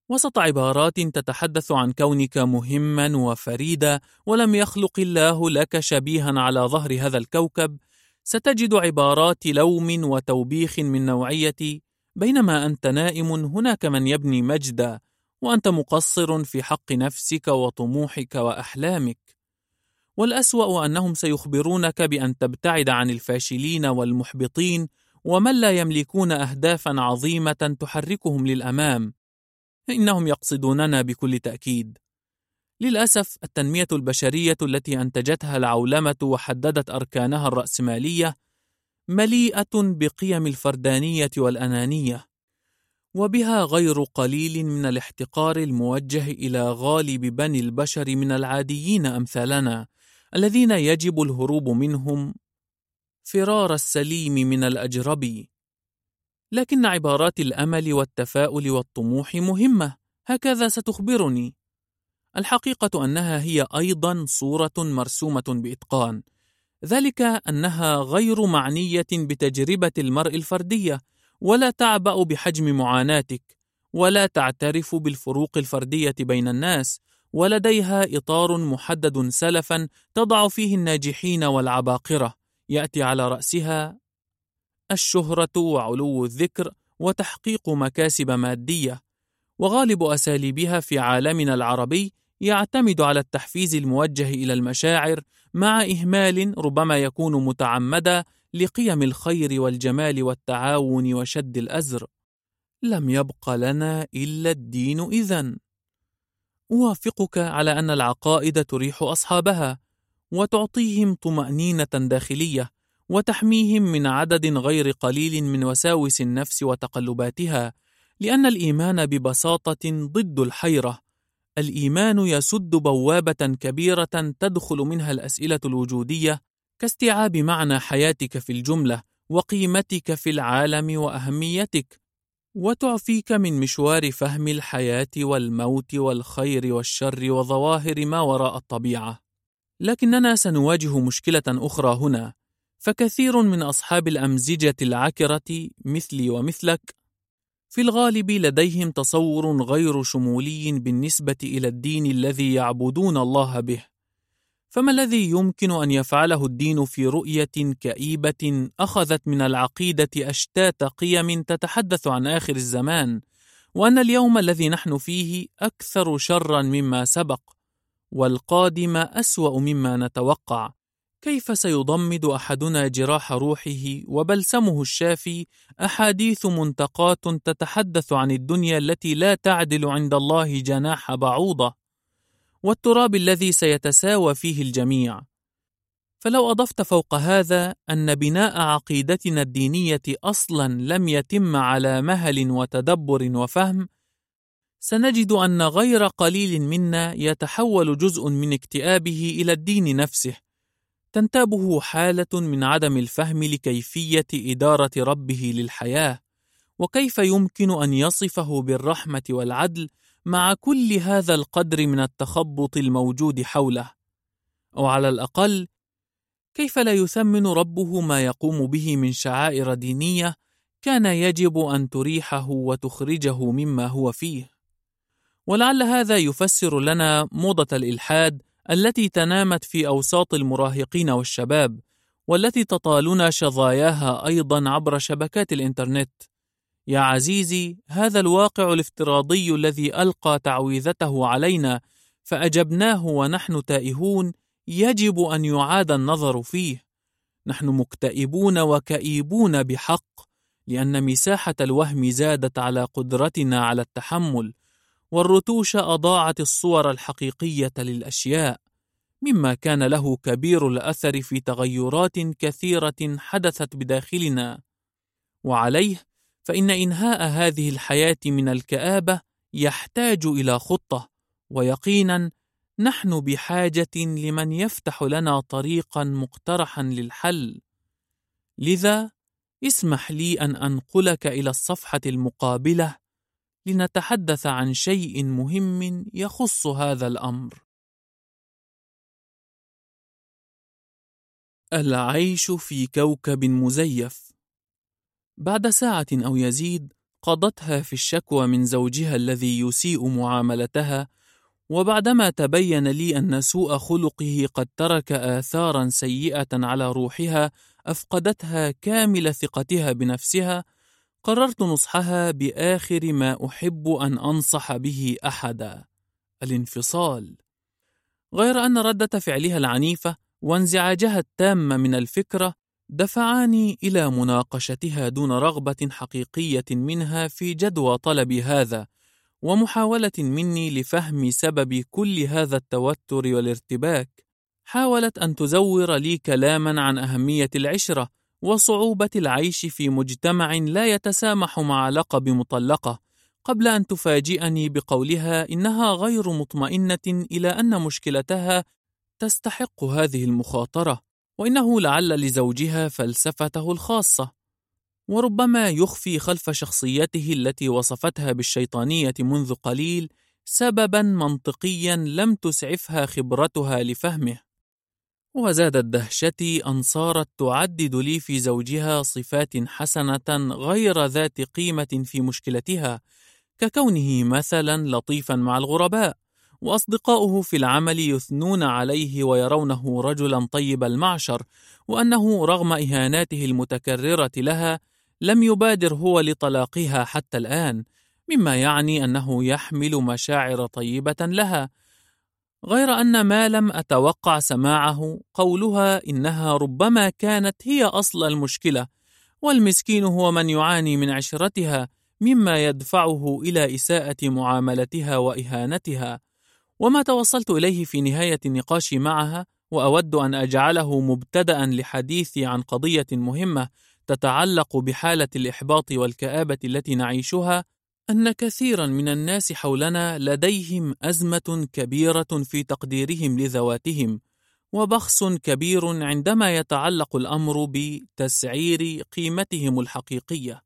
Speaker 2: وسط عبارات تتحدث عن كونك مهما وفريدا ولم يخلق الله لك شبيها على ظهر هذا الكوكب ستجد عبارات لوم وتوبيخ من نوعية بينما أنت نائم هناك من يبني مجدا وأنت مقصر في حق نفسك وطموحك وأحلامك والأسوأ أنهم سيخبرونك بأن تبتعد عن الفاشلين والمحبطين ومن لا يملكون اهدافا عظيمة تحركهم للأمام. إنهم يقصدوننا بكل تأكيد. للأسف التنمية البشرية التي أنتجتها العولمة وحددت أركانها الرأسمالية مليئة بقيم الفردانية والأنانية، وبها غير قليل من الاحتقار الموجه إلى غالب بني البشر من العاديين أمثالنا، الذين يجب الهروب منهم فرار السليم من الأجربي. لكن عبارات الأمل والتفاؤل والطموح مهمة، هكذا ستخبرني. الحقيقة أنها هي أيضا صورة مرسومة بإتقان، ذلك أنها غير معنية بتجربة المرء الفردية، ولا تعبأ بحجم معاناتك، ولا تعترف بالفروق الفردية بين الناس، ولديها إطار محدد سلفا تضع فيه الناجحين والعباقرة، يأتي على رأسها الشهرة وعلو الذكر وتحقيق مكاسب مادية، وغالب أساليبها في عالمنا العربي يعتمد على التحفيز الموجه إلى المشاعر مع إهمال ربما يكون متعمدا لقيم الخير والجمال والتعاون وشد الأزر. لم يبق لنا إلا الدين إذا. أوافقك على أن العقائد تريح أصحابها وتعطيهم طمأنينة داخلية وتحميهم من عدد غير قليل من وساوس النفس وتقلباتها لأن الإيمان ببساطة ضد الحيرة الإيمان يسد بوابة كبيرة تدخل منها الأسئلة الوجودية كاستيعاب معنى حياتك في الجملة وقيمتك في العالم وأهميتك وتعفيك من مشوار فهم الحياة والموت والخير والشر وظواهر ما وراء الطبيعة. لكننا سنواجه مشكلة أخرى هنا فكثير من أصحاب الأمزجة العكرة مثلي ومثلك في الغالب لديهم تصور غير شمولي بالنسبة إلى الدين الذي يعبدون الله به، فما الذي يمكن أن يفعله الدين في رؤية كئيبة أخذت من العقيدة أشتات قيم تتحدث عن آخر الزمان، وأن اليوم الذي نحن فيه أكثر شرًا مما سبق، والقادم أسوأ مما نتوقع، كيف سيضمد أحدنا جراح روحه وبلسمه الشافي أحاديث منتقات تتحدث عن الدنيا التي لا تعدل عند الله جناح بعوضة والتراب الذي سيتساوى فيه الجميع؟ فلو أضفت فوق هذا أن بناء عقيدتنا الدينية أصلا لم يتم على مهل وتدبر وفهم سنجد أن غير قليل منا يتحول جزء من اكتئابه إلى الدين نفسه. تنتابه حالة من عدم الفهم لكيفية إدارة ربه للحياة وكيف يمكن أن يصفه بالرحمة والعدل مع كل هذا القدر من التخبط الموجود حوله. أو على الأقل كيف لا يثمن ربه ما يقوم به من شعائر دينية كان يجب أن تريحه وتخرجه مما هو فيه. ولعل هذا يفسر لنا موضة الإلحاد التي تنامت في أوساط المراهقين والشباب والتي تطالنا شظاياها أيضا عبر شبكات الإنترنت. يا عزيزي هذا الواقع الافتراضي الذي ألقى تعويذته علينا فأجبناه ونحن تائهون يجب أن يعاد النظر فيه. نحن مكتئبون وكئيبون بحق لأن مساحة الوهم زادت على قدرتنا على التحمل. والرتوش أضاعت الصور الحقيقية للأشياء مما كان له كبير الأثر في تغيرات كثيرة حدثت بداخلنا. وعليه فإن إنهاء هذه الحياة من الكآبة يحتاج إلى خطة ويقينا نحن بحاجة لمن يفتح لنا طريقا مقترحا للحل. لذا اسمح لي أن أنقلك إلى الصفحة المقابلة لنتحدث عن شيء مهم يخص هذا الأمر. العيش في كوكب مزيف. بعد ساعة أو يزيد قضتها في الشكوى من زوجها الذي يسيء معاملتها وبعدما تبين لي أن سوء خلقه قد ترك آثارا سيئة على روحها أفقدتها كامل ثقتها بنفسها قررت نصحها بآخر ما أحب أن أنصح به أحدا الانفصال. غير أن ردة فعلها العنيفة وانزعاجها التام من الفكرة دفعاني إلى مناقشتها دون رغبة حقيقية منها في جدوى طلبي هذا ومحاولة مني لفهم سبب كل هذا التوتر والارتباك. حاولت أن تزور لي كلاما عن أهمية العشرة وصعوبة العيش في مجتمع لا يتسامح مع لقب مطلقة قبل أن تفاجئني بقولها إنها غير مطمئنة إلى أن مشكلتها تستحق هذه المخاطرة وإنه لعل لزوجها فلسفته الخاصة. وربما يخفي خلف شخصيته التي وصفتها بالشيطانية منذ قليل سببا منطقيا لم تسعفها خبرتها لفهمه. وزادت دهشتي أن صارت تعدد لي في زوجها صفات حسنة غير ذات قيمة في مشكلتها ككونه مثلا لطيفا مع الغرباء وأصدقاؤه في العمل يثنون عليه ويرونه رجلا طيب المعشر وأنه رغم إهاناته المتكررة لها لم يبادر هو لطلاقها حتى الآن مما يعني أنه يحمل مشاعر طيبة لها. غير أن ما لم أتوقع سماعه قولها إنها ربما كانت هي أصل المشكلة والمسكين هو من يعاني من عشرتها مما يدفعه إلى إساءة معاملتها وإهانتها. وما توصلت إليه في نهاية النقاش معها وأود أن أجعله مبتدأ لحديثي عن قضية مهمة تتعلق بحالة الإحباط والكآبة التي نعيشها أن كثيرا من الناس حولنا لديهم أزمة كبيرة في تقديرهم لذواتهم، وبخس كبير عندما يتعلق الأمر بتسعير قيمتهم الحقيقية.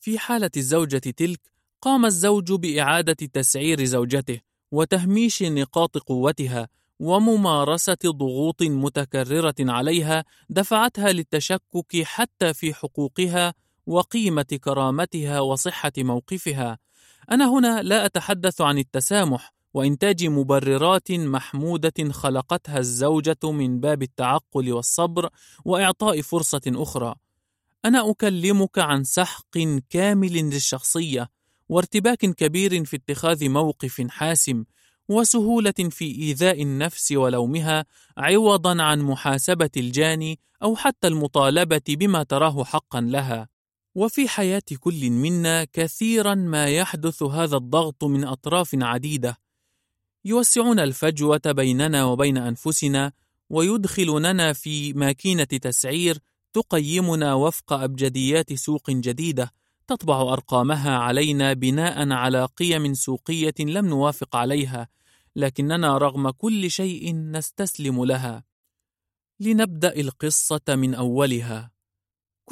Speaker 2: في حالة الزوجة تلك، قام الزوج بإعادة تسعير زوجته، وتهميش نقاط قوتها، وممارسة ضغوط متكررة عليها دفعتها للتشكك حتى في حقوقها وقيمة كرامتها وصحة موقفها. أنا هنا لا أتحدث عن التسامح وإنتاج مبررات محمودة خلقتها الزوجة من باب التعقل والصبر وإعطاء فرصة أخرى. أنا أكلمك عن سحق كامل للشخصية وارتباك كبير في اتخاذ موقف حاسم وسهولة في إيذاء النفس ولومها عوضا عن محاسبة الجاني أو حتى المطالبة بما تراه حقا لها. وفي حياة كل منا كثيرا ما يحدث هذا الضغط من أطراف عديدة، يوسعون الفجوة بيننا وبين أنفسنا ويدخلوننا في ماكينة تسعير تقيمنا وفق أبجديات سوق جديدة تطبع أرقامها علينا بناء على قيم سوقية لم نوافق عليها، لكننا رغم كل شيء نستسلم لها. لنبدأ القصة من أولها.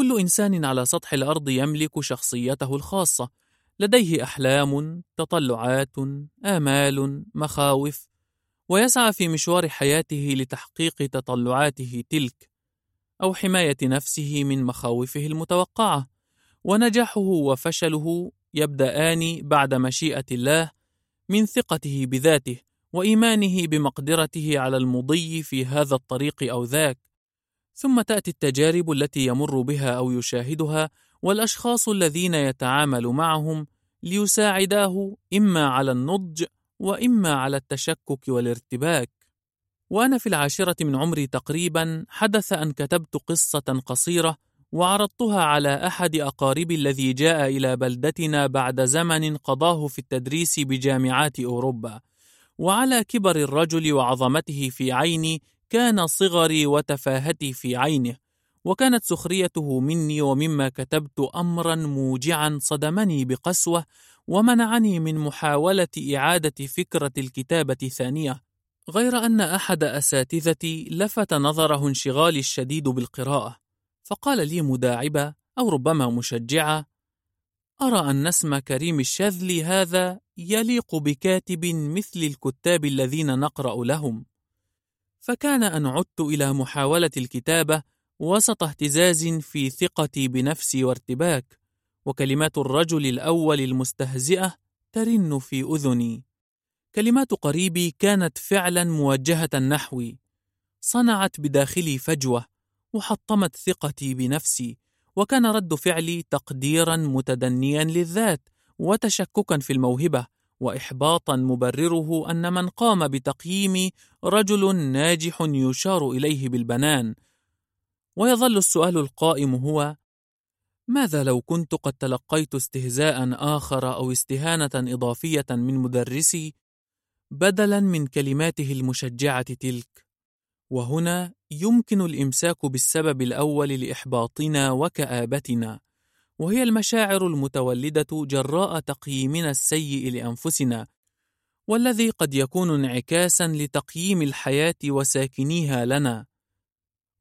Speaker 2: كل إنسان على سطح الأرض يملك شخصيته الخاصة، لديه أحلام، تطلعات، آمال، مخاوف، ويسعى في مشوار حياته لتحقيق تطلعاته تلك، أو حماية نفسه من مخاوفه المتوقعة. ونجاحه وفشله يبدأان بعد مشيئة الله من ثقته بذاته وإيمانه بمقدرته على المضي في هذا الطريق أو ذاك، ثم تأتي التجارب التي يمر بها أو يشاهدها والأشخاص الذين يتعامل معهم ليساعداه إما على النضج وإما على التشكك والارتباك. وأنا في العاشرة من عمري تقريبا حدث أن كتبت قصة قصيرة وعرضتها على أحد أقاربي الذي جاء إلى بلدتنا بعد زمن قضاه في التدريس بجامعات أوروبا وعلى كبر الرجل وعظمته في عيني كان صغري وتفاهتي في عينه وكانت سخريته مني ومما كتبت امرا موجعا صدمني بقسوة ومنعني من محاولة إعادة فكرة الكتابة ثانية. غير أن أحد أساتذتي لفت نظره انشغالي الشديد بالقراءة فقال لي مداعبة أو ربما مشجعة أرى أن اسم كريم الشاذلي هذا يليق بكاتب مثل الكتاب الذين نقرأ لهم. فكان أن عدت إلى محاولة الكتابة وسط اهتزاز في ثقتي بنفسي وارتباك وكلمات الرجل الأول المستهزئة ترن في أذني. كلمات قريبي كانت فعلا موجهة نحوي صنعت بداخلي فجوة وحطمت ثقتي بنفسي وكان رد فعلي تقديرا متدنيا للذات وتشككا في الموهبة. واحباطا مبرره أن من قام بتقييمي رجل ناجح يشار إليه بالبنان. ويظل السؤال القائم هو ماذا لو كنت قد تلقيت استهزاء آخر أو استهانة إضافية من مدرسي بدلا من كلماته المشجعة تلك؟ وهنا يمكن الإمساك بالسبب الأول لإحباطنا وكآبتنا. وهي المشاعر المتولدة جراء تقييمنا السيء لأنفسنا والذي قد يكون انعكاسا لتقييم الحياة وساكنيها لنا.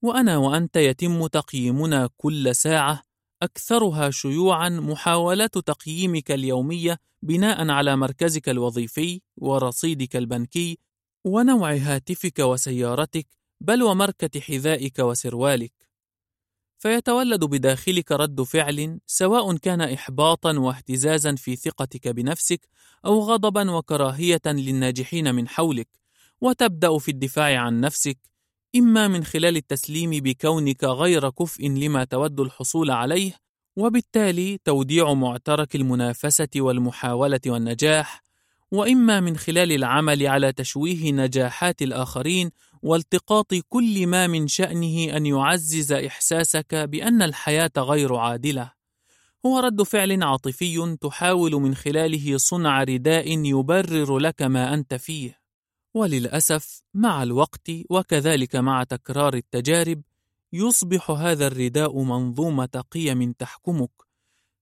Speaker 2: وأنا وأنت يتم تقييمنا كل ساعة أكثرها شيوعا محاولات تقييمك اليومية بناء على مركزك الوظيفي ورصيدك البنكي ونوع هاتفك وسيارتك بل ومركة حذائك وسروالك. فيتولد بداخلك رد فعل سواء كان إحباطا واهتزازا في ثقتك بنفسك أو غضبا وكراهية للناجحين من حولك وتبدأ في الدفاع عن نفسك إما من خلال التسليم بكونك غير كفء لما تود الحصول عليه وبالتالي توديع معترك المنافسة والمحاولة والنجاح وإما من خلال العمل على تشويه نجاحات الآخرين والتقاط كل ما من شأنه أن يعزز إحساسك بأن الحياة غير عادلة. هو رد فعل عاطفي تحاول من خلاله صنع رداء يبرر لك ما أنت فيه. وللأسف مع الوقت وكذلك مع تكرار التجارب يصبح هذا الرداء منظومة قيم تحكمك،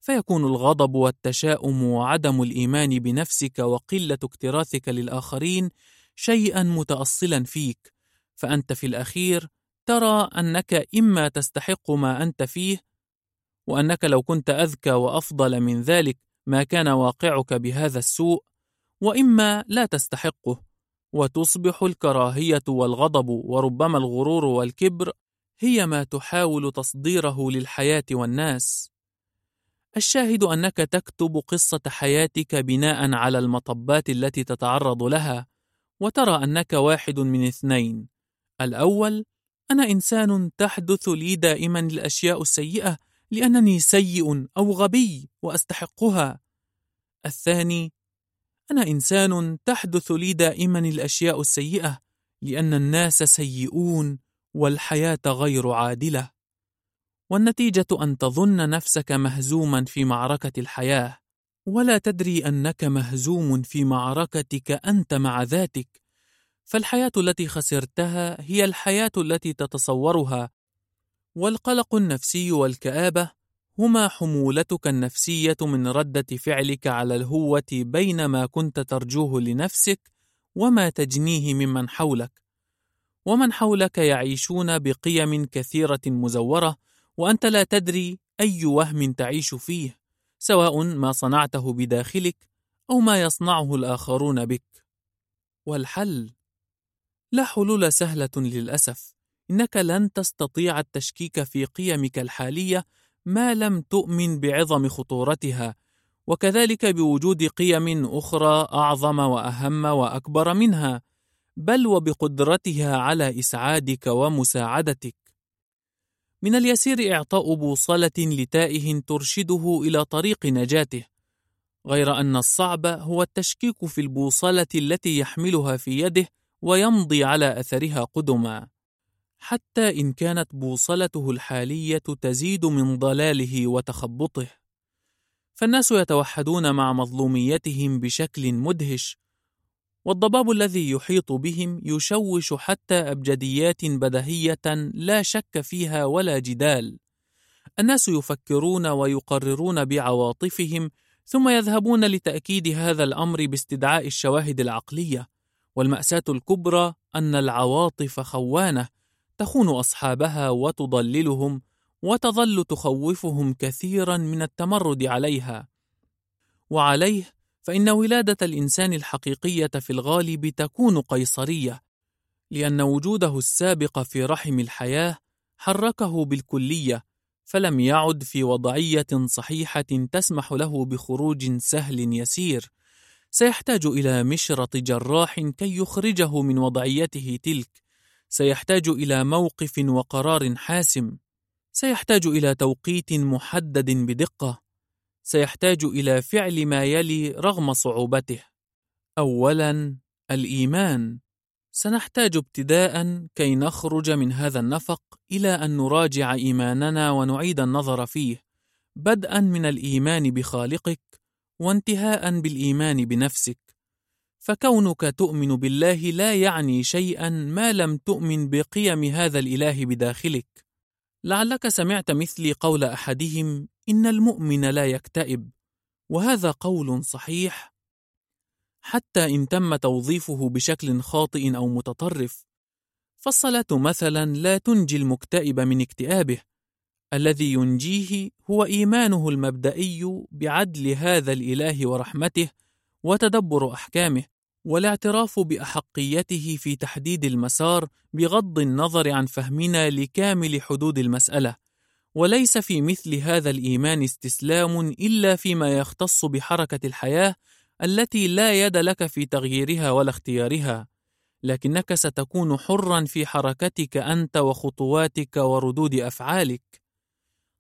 Speaker 2: فيكون الغضب والتشاؤم وعدم الإيمان بنفسك وقلة اكتراثك للآخرين شيئا متأصلا فيك، فأنت في الأخير ترى أنك إما تستحق ما أنت فيه وأنك لو كنت أذكى وأفضل من ذلك ما كان واقعك بهذا السوء وإما لا تستحقه وتصبح الكراهية والغضب وربما الغرور والكبر هي ما تحاول تصديره للحياة والناس. الشاهد أنك تكتب قصة حياتك بناء على المطبات التي تتعرض لها، وترى أنك واحد من اثنين، الأول أنا إنسان تحدث لي دائما الأشياء السيئة لأنني سيء أو غبي وأستحقها. الثاني أنا إنسان تحدث لي دائما الأشياء السيئة لأن الناس سيئون والحياة غير عادلة والنتيجة أن تظن نفسك مهزوما في معركة الحياة. ولا تدري أنك مهزوم في معركتك أنت مع ذاتك. فالحياة التي خسرتها هي الحياة التي تتصورها. والقلق النفسي والكآبة هما حمولتك النفسية من ردة فعلك على الهوة بين ما كنت ترجوه لنفسك وما تجنيه ممن حولك. ومن حولك يعيشون بقيم كثيرة مزورة وأنت لا تدري أي وهم تعيش فيه سواء ما صنعته بداخلك أو ما يصنعه الآخرون بك. والحل؟ لا حلول سهلة للأسف إنك لن تستطيع التشكيك في قيمك الحالية ما لم تؤمن بعظم خطورتها وكذلك بوجود قيم أخرى أعظم وأهم وأكبر منها بل وبقدرتها على إسعادك ومساعدتك. من اليسير إعطاء بوصلة لتائه ترشده إلى طريق نجاته غير أن الصعب هو التشكيك في البوصلة التي يحملها في يده ويمضي على أثرها قدما. حتى إن كانت بوصلته الحالية تزيد من ضلاله وتخبطه. فالناس يتوحدون مع مظلوميتهم بشكل مدهش والضباب الذي يحيط بهم يشوش حتى أبجديات بدهية لا شك فيها ولا جدال. الناس يفكرون ويقررون بعواطفهم ثم يذهبون لتأكيد هذا الأمر باستدعاء الشواهد العقلية. والمأساة الكبرى أن العواطف خوانة تخون أصحابها وتضللهم وتظل تخوفهم كثيرا من التمرد عليها. وعليه فإن ولادة الإنسان الحقيقية في الغالب تكون قيصرية لأن وجوده السابق في رحم الحياة حركه بالكلية فلم يعد في وضعية صحيحة تسمح له بخروج سهل يسير. سيحتاج إلى مشرط جراح كي يخرجه من وضعيته تلك. سيحتاج إلى موقف وقرار حاسم. سيحتاج إلى توقيت محدد بدقة. سيحتاج إلى فعل ما يلي رغم صعوبته. أولاً الإيمان. سنحتاج ابتداء كي نخرج من هذا النفق إلى أن نراجع إيماننا ونعيد النظر فيه بدءا من الإيمان بخالقك وانتهاء بالإيمان بنفسك. فكونك تؤمن بالله لا يعني شيئا ما لم تؤمن بقيم هذا الإله بداخلك. لعلك سمعت مثلي قول أحدهم إن المؤمن لا يكتئب وهذا قول صحيح. حتى إن تم توظيفه بشكل خاطئ أو متطرف فالصلاة مثلا لا تنجي المكتئب من اكتئابه. الذي ينجيه هو إيمانه المبدئي بعدل هذا الإله ورحمته وتدبر أحكامه. والاعتراف بأحقيته في تحديد المسار بغض النظر عن فهمنا لكامل حدود المسألة. وليس في مثل هذا الإيمان استسلام إلا فيما يختص بحركة الحياة التي لا يد لك في تغييرها ولا اختيارها. لكنك ستكون حرا في حركتك أنت وخطواتك وردود أفعالك.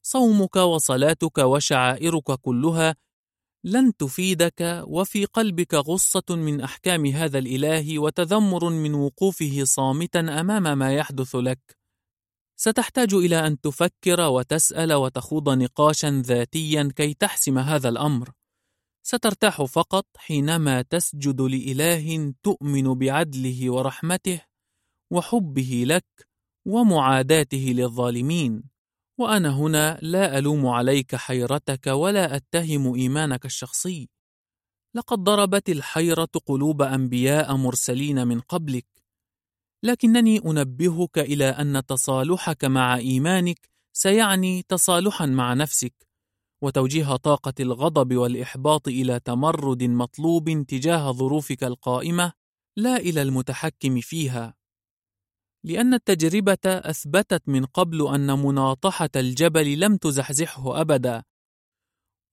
Speaker 2: صومك وصلاتك وشعائرك كلها لن تفيدك وفي قلبك غصة من أحكام هذا الإله وتذمر من وقوفه صامتا أمام ما يحدث لك. ستحتاج إلى أن تفكر وتسأل وتخوض نقاشا ذاتيا كي تحسم هذا الأمر. سترتاح فقط حينما تسجد لإله تؤمن بعدله ورحمته وحبه لك ومعاداته للظالمين. وأنا هنا لا ألوم عليك حيرتك ولا أتهم إيمانك الشخصي. لقد ضربت الحيرة قلوب أنبياء مرسلين من قبلك. لكنني أنبهك إلى أن تصالحك مع إيمانك سيعني تصالحا مع نفسك وتوجيه طاقة الغضب والإحباط إلى تمرد مطلوب تجاه ظروفك القائمة لا إلى المتحكم فيها. لأن التجربة أثبتت من قبل أن مناطحة الجبل لم تزحزحه أبدا.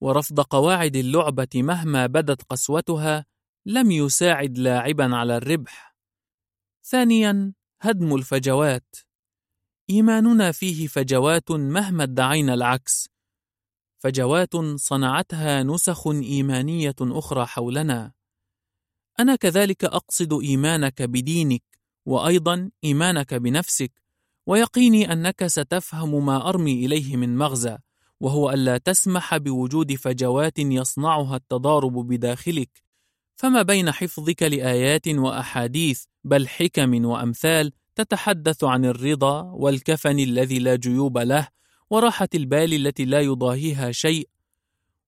Speaker 2: ورفض قواعد اللعبة مهما بدت قسوتها لم يساعد لاعبا على الربح. ثانيا هدم الفجوات. إيماننا فيه فجوات مهما ادعينا العكس. فجوات صنعتها نسخ إيمانية أخرى حولنا. أنا كذلك أقصد إيمانك بدينك. وأيضا إيمانك بنفسك ويقيني أنك ستفهم ما أرمي إليه من مغزى وهو ألا تسمح بوجود فجوات يصنعها التضارب بداخلك. فما بين حفظك لآيات وأحاديث بل حكم وأمثال تتحدث عن الرضا والكفن الذي لا جيوب له وراحة البال التي لا يضاهيها شيء.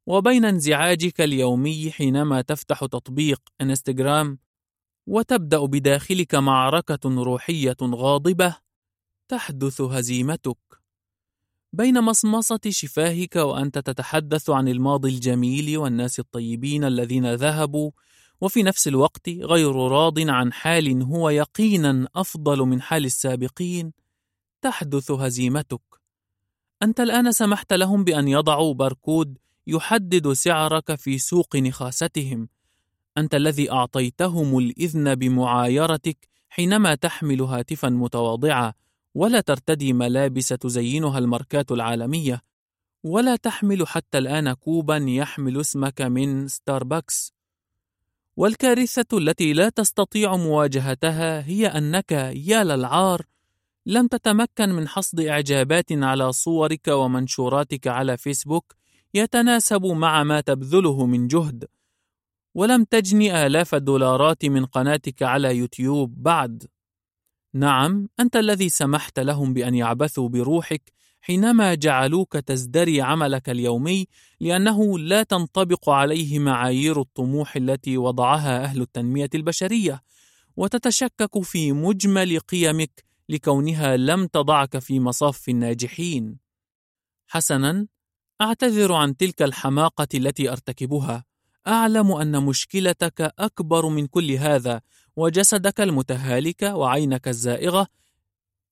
Speaker 2: وبين انزعاجك اليومي حينما تفتح تطبيق إنستغرام وتبدأ بداخلك معركة روحية غاضبة تحدث هزيمتك. بين مصمصة شفاهك وأنت تتحدث عن الماضي الجميل والناس الطيبين الذين ذهبوا وفي نفس الوقت غير راض عن حال هو يقينا أفضل من حال السابقين تحدث هزيمتك. أنت الآن سمحت لهم بأن يضعوا باركود يحدد سعرك في سوق نخاستهم. أنت الذي أعطيتهم الإذن بمعايرتك حينما تحمل هاتفا متواضعا ولا ترتدي ملابس تزينها الماركات العالمية ولا تحمل حتى الآن كوبا يحمل اسمك من ستاربكس. والكارثة التي لا تستطيع مواجهتها هي أنك يا للعار لم تتمكن من حصد إعجابات على صورك ومنشوراتك على فيسبوك يتناسب مع ما تبذله من جهد. ولم تجني آلاف الدولارات من قناتك على يوتيوب بعد. نعم أنت الذي سمحت لهم بأن يعبثوا بروحك حينما جعلوك تزدري عملك اليومي لأنه لا تنطبق عليه معايير الطموح التي وضعها أهل التنمية البشرية وتتشكك في مجمل قيمك لكونها لم تضعك في مصاف الناجحين. حسنا أعتذر عن تلك الحماقة التي أرتكبها. أعلم أن مشكلتك أكبر من كل هذا وجسدك المتهالك وعينك الزائغة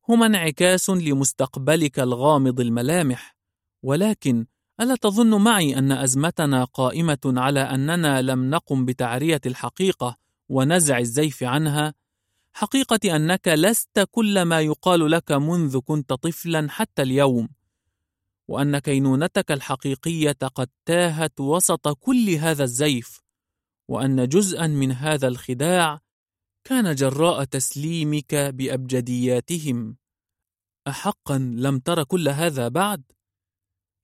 Speaker 2: هما انعكاس لمستقبلك الغامض الملامح ولكن ألا تظن معي أن أزمتنا قائمة على أننا لم نقم بتعرية الحقيقة ونزع الزيف عنها؟ حقيقة أنك لست كل ما يقال لك منذ كنت طفلا حتى اليوم وأن كينونتك الحقيقية قد تاهت وسط كل هذا الزيف وأن جزءا من هذا الخداع كان جراء تسليمك بأبجدياتهم أحقا لم تر كل هذا بعد؟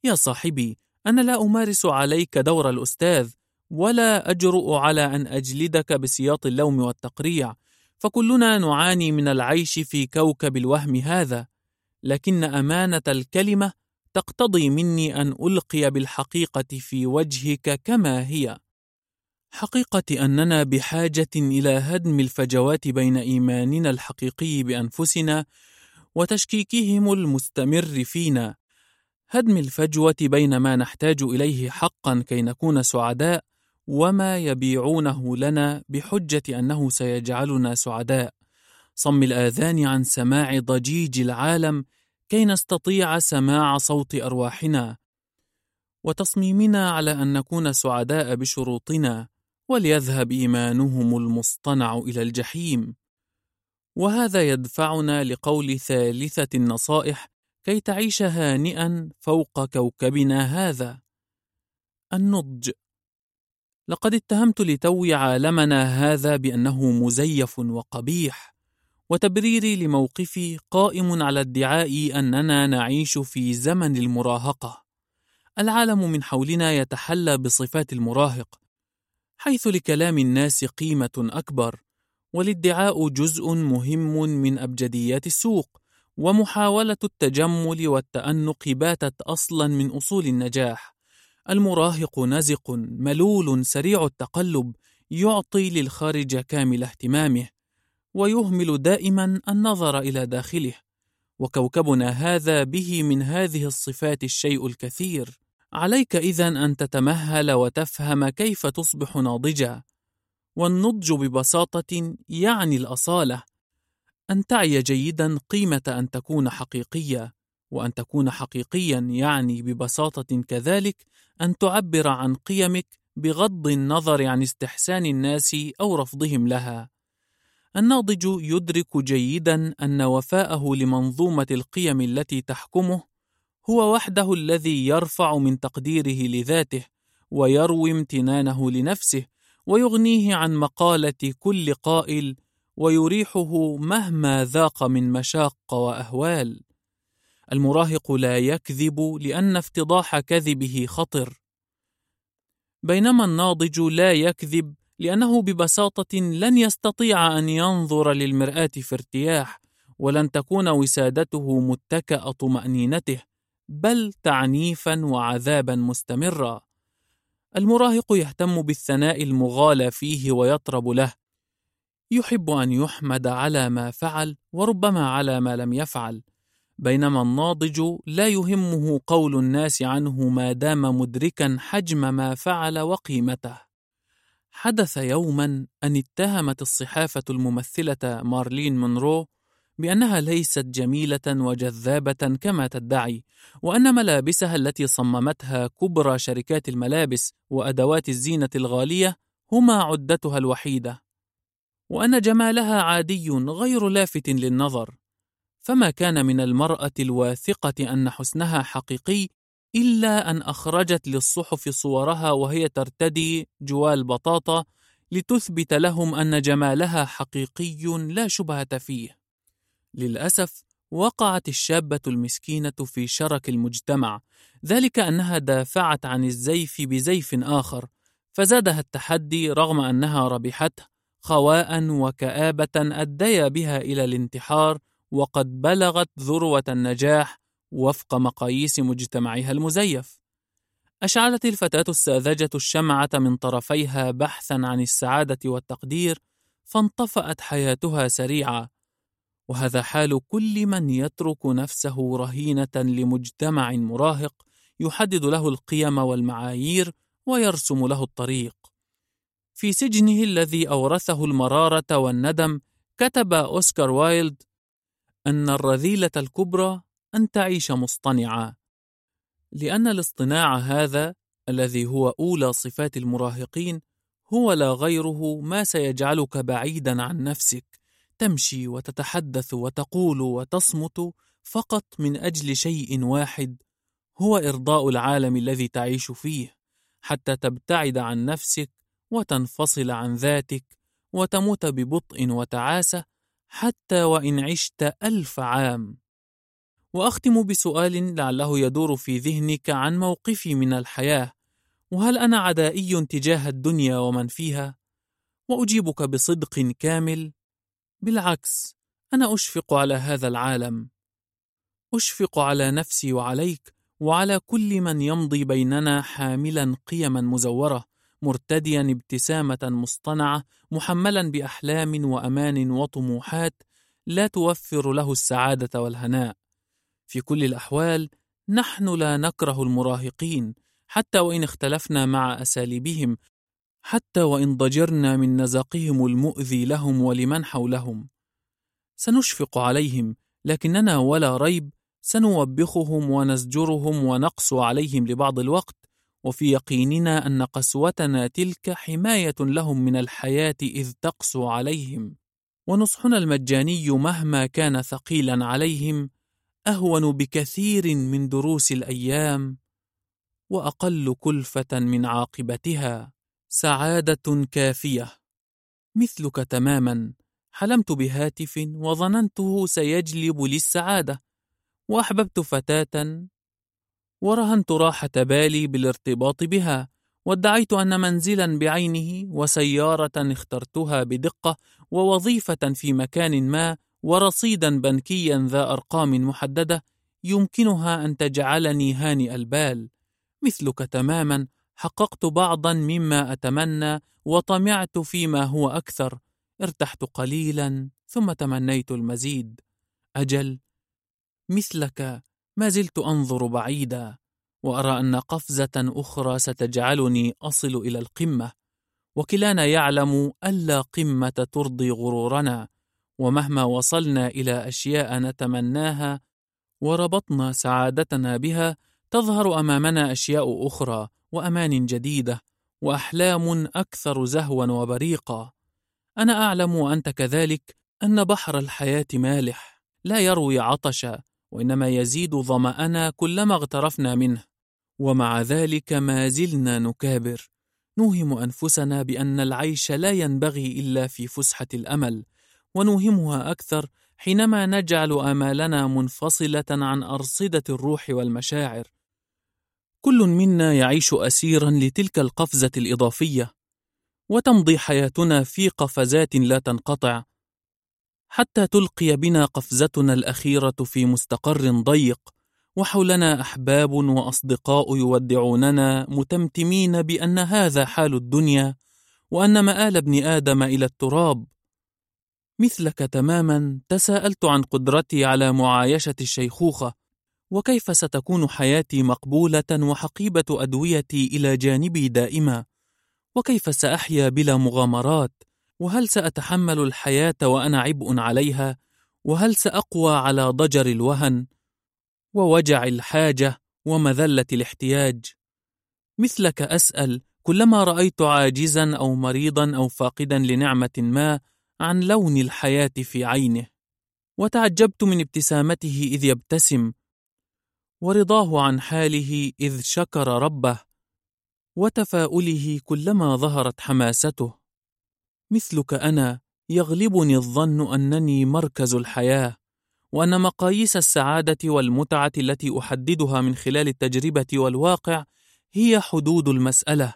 Speaker 2: يا صاحبي أنا لا أمارس عليك دور الأستاذ ولا أجرؤ على أن أجلدك بسياط اللوم والتقريع فكلنا نعاني من العيش في كوكب الوهم هذا لكن أمانة الكلمة تقتضي مني أن ألقي بالحقيقة في وجهك كما هي. حقيقة أننا بحاجة إلى هدم الفجوات بين إيماننا الحقيقي بأنفسنا وتشكيكهم المستمر فينا. هدم الفجوة بين ما نحتاج إليه حقا كي نكون سعداء وما يبيعونه لنا بحجة أنه سيجعلنا سعداء. صم الآذان عن سماع ضجيج العالم كي نستطيع سماع صوت أرواحنا وتصميمنا على أن نكون سعداء بشروطنا وليذهب إيمانهم المصطنع إلى الجحيم. وهذا يدفعنا لقول ثالثة النصائح كي تعيش هانئا فوق كوكبنا هذا. النضج لقد اتهمت لتوي عالمنا هذا بأنه مزيف وقبيح. وتبريري لموقفي قائم على ادعاء أننا نعيش في زمن المراهقة. العالم من حولنا يتحلى بصفات المراهق حيث لكلام الناس قيمة أكبر والادعاء جزء مهم من أبجديات السوق ومحاولة التجمل والتأنق باتت أصلا من أصول النجاح. المراهق نزق ملول سريع التقلب يعطي للخارج كامل اهتمامه. ويهمل دائما النظر إلى داخله. وكوكبنا هذا به من هذه الصفات الشيء الكثير. عليك إذا أن تتمهل وتفهم كيف تصبح ناضجا. والنضج ببساطة يعني الأصالة. أن تعي جيدا قيمة أن تكون حقيقيا وأن تكون حقيقيا يعني ببساطة كذلك أن تعبر عن قيمك بغض النظر عن استحسان الناس أو رفضهم لها. الناضج يدرك جيدا أن وفاءه لمنظومة القيم التي تحكمه هو وحده الذي يرفع من تقديره لذاته ويروي امتنانه لنفسه ويغنيه عن مقالة كل قائل ويريحه مهما ذاق من مشاق وأهوال. المراهق لا يكذب لأن افتضاح كذبه خطر. بينما الناضج لا يكذب لأنه ببساطة لن يستطيع أن ينظر للمرآة في ارتياح ولن تكون وسادته متكأ طمأنينته بل تعنيفا وعذابا مستمرا. المراهق يهتم بالثناء المغالى فيه ويطرب له. يحب أن يحمد على ما فعل وربما على ما لم يفعل. بينما الناضج لا يهمه قول الناس عنه ما دام مدركا حجم ما فعل وقيمته. حدث يوما أن اتهمت الصحافة الممثلة مارلين مونرو بأنها ليست جميلة وجذابة كما تدعي وأن ملابسها التي صممتها كبرى شركات الملابس وأدوات الزينة الغالية هما عدتها الوحيدة وأن جمالها عادي غير لافت للنظر فما كان من المرأة الواثقة أن حسنها حقيقي إلا أن أخرجت للصحف صورها وهي ترتدي جوال بطاطا لتثبت لهم أن جمالها حقيقي لا شبهة فيه. للأسف وقعت الشابة المسكينة في شرك المجتمع ذلك أنها دافعت عن الزيف بزيف آخر فزادها التحدي رغم أنها ربحته خواء وكآبة أديا بها إلى الانتحار وقد بلغت ذروة النجاح وفق مقاييس مجتمعها المزيف. أشعلت الفتاة الساذجة الشمعة من طرفيها بحثا عن السعادة والتقدير فانطفأت حياتها سريعه وهذا حال كل من يترك نفسه رهينة لمجتمع مراهق يحدد له القيم والمعايير ويرسم له الطريق. في سجنه الذي أورثه المرارة والندم كتب أوسكار وايلد أن الرذيلة الكبرى أن تعيش مصطنعا لأن الاصطناع هذا الذي هو أولى صفات المراهقين هو لا غيره ما سيجعلك بعيدا عن نفسك تمشي وتتحدث وتقول وتصمت فقط من أجل شيء واحد هو إرضاء العالم الذي تعيش فيه حتى تبتعد عن نفسك وتنفصل عن ذاتك وتموت ببطء وتعاسة حتى وإن عشت ألف عام. وأختم بسؤال لعله يدور في ذهنك عن موقفي من الحياة. وهل أنا عدائي تجاه الدنيا ومن فيها؟ وأجيبك بصدق كامل. بالعكس أنا أشفق على هذا العالم. أشفق على نفسي وعليك وعلى كل من يمضي بيننا حاملا قيما مزورة مرتديا ابتسامة مصطنعة محملا بأحلام وأمان وطموحات لا توفر له السعادة والهناء. في كل الأحوال نحن لا نكره المراهقين حتى وإن اختلفنا مع أساليبهم حتى وإن ضجرنا من نزقهم المؤذي لهم ولمن حولهم. سنشفق عليهم لكننا ولا ريب سنوبخهم ونزجرهم ونقسو عليهم لبعض الوقت وفي يقيننا أن قسوتنا تلك حماية لهم من الحياة إذ تقسو عليهم. ونصحنا المجاني مهما كان ثقيلا عليهم أهون بكثير من دروس الأيام وأقل كلفة من عاقبتها سعادة كافية. مثلك تماما حلمت بهاتف وظننته سيجلب لي السعادة وأحببت فتاة ورهنت راحة بالي بالارتباط بها وادعيت أن منزلا بعينه وسيارة اخترتها بدقة ووظيفة في مكان ما ورصيدا بنكيا ذا أرقام محددة يمكنها أن تجعلني هانئ البال. مثلك تماما حققت بعضا مما أتمنى وطمعت فيما هو أكثر. ارتحت قليلا ثم تمنيت المزيد. أجل مثلك ما زلت أنظر بعيدا وأرى أن قفزة أخرى ستجعلني أصل إلى القمة. وكلانا يعلم الا قمة ترضي غرورنا. ومهما وصلنا إلى أشياء نتمناها وربطنا سعادتنا بها تظهر أمامنا أشياء أخرى وأمان جديدة وأحلام أكثر زهوا وبريقا. أنا أعلم وانت كذلك أن بحر الحياة مالح لا يروي عطشا وإنما يزيد ظمأنا كلما اغترفنا منه. ومع ذلك ما زلنا نكابر نوهم أنفسنا بأن العيش لا ينبغي إلا في فسحة الأمل، ونوهمها أكثر حينما نجعل آمالنا منفصلة عن أرصدة الروح والمشاعر. كل منا يعيش أسيرا لتلك القفزة الإضافية، وتمضي حياتنا في قفزات لا تنقطع، حتى تلقي بنا قفزتنا الأخيرة في مستقر ضيق، وحولنا أحباب وأصدقاء يودعوننا متمتمين بأن هذا حال الدنيا، وأن مآل ابن آدم إلى التراب. مثلك تماما تساءلت عن قدرتي على معايشة الشيخوخة، وكيف ستكون حياتي مقبولة وحقيبة أدويتي إلى جانبي دائما، وكيف سأحيا بلا مغامرات، وهل سأتحمل الحياة وأنا عبء عليها؟ وهل سأقوى على ضجر الوهن ووجع الحاجة ومذلة الاحتياج؟ مثلك أسأل كلما رأيت عاجزا أو مريضا أو فاقدا لنعمة ما عن لون الحياة في عينه، وتعجبت من ابتسامته إذ يبتسم، ورضاه عن حاله إذ شكر ربه، وتفاؤله كلما ظهرت حماسته. مثلك أنا يغلبني الظن أنني مركز الحياة، وأن مقاييس السعادة والمتعة التي أحددها من خلال التجربة والواقع هي حدود المسألة،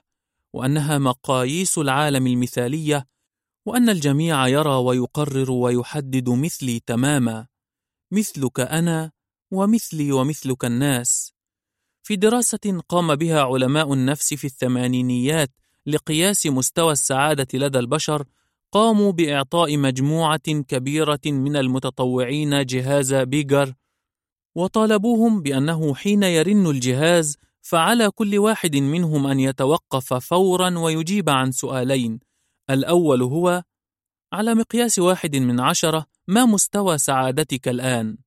Speaker 2: وأنها مقاييس العالم المثالية، وأن الجميع يرى ويقرر ويحدد مثلي تماما، مثلك أنا ومثلي ومثلك الناس. في دراسة قام بها علماء النفس في الثمانينيات لقياس مستوى السعادة لدى البشر قاموا بإعطاء مجموعة كبيرة من المتطوعين جهاز بيجر وطالبوهم بأنه حين يرن الجهاز فعلى كل واحد منهم أن يتوقف فورا ويجيب عن سؤالين الأول هو على مقياس واحد من عشرة ما مستوى سعادتك الآن؟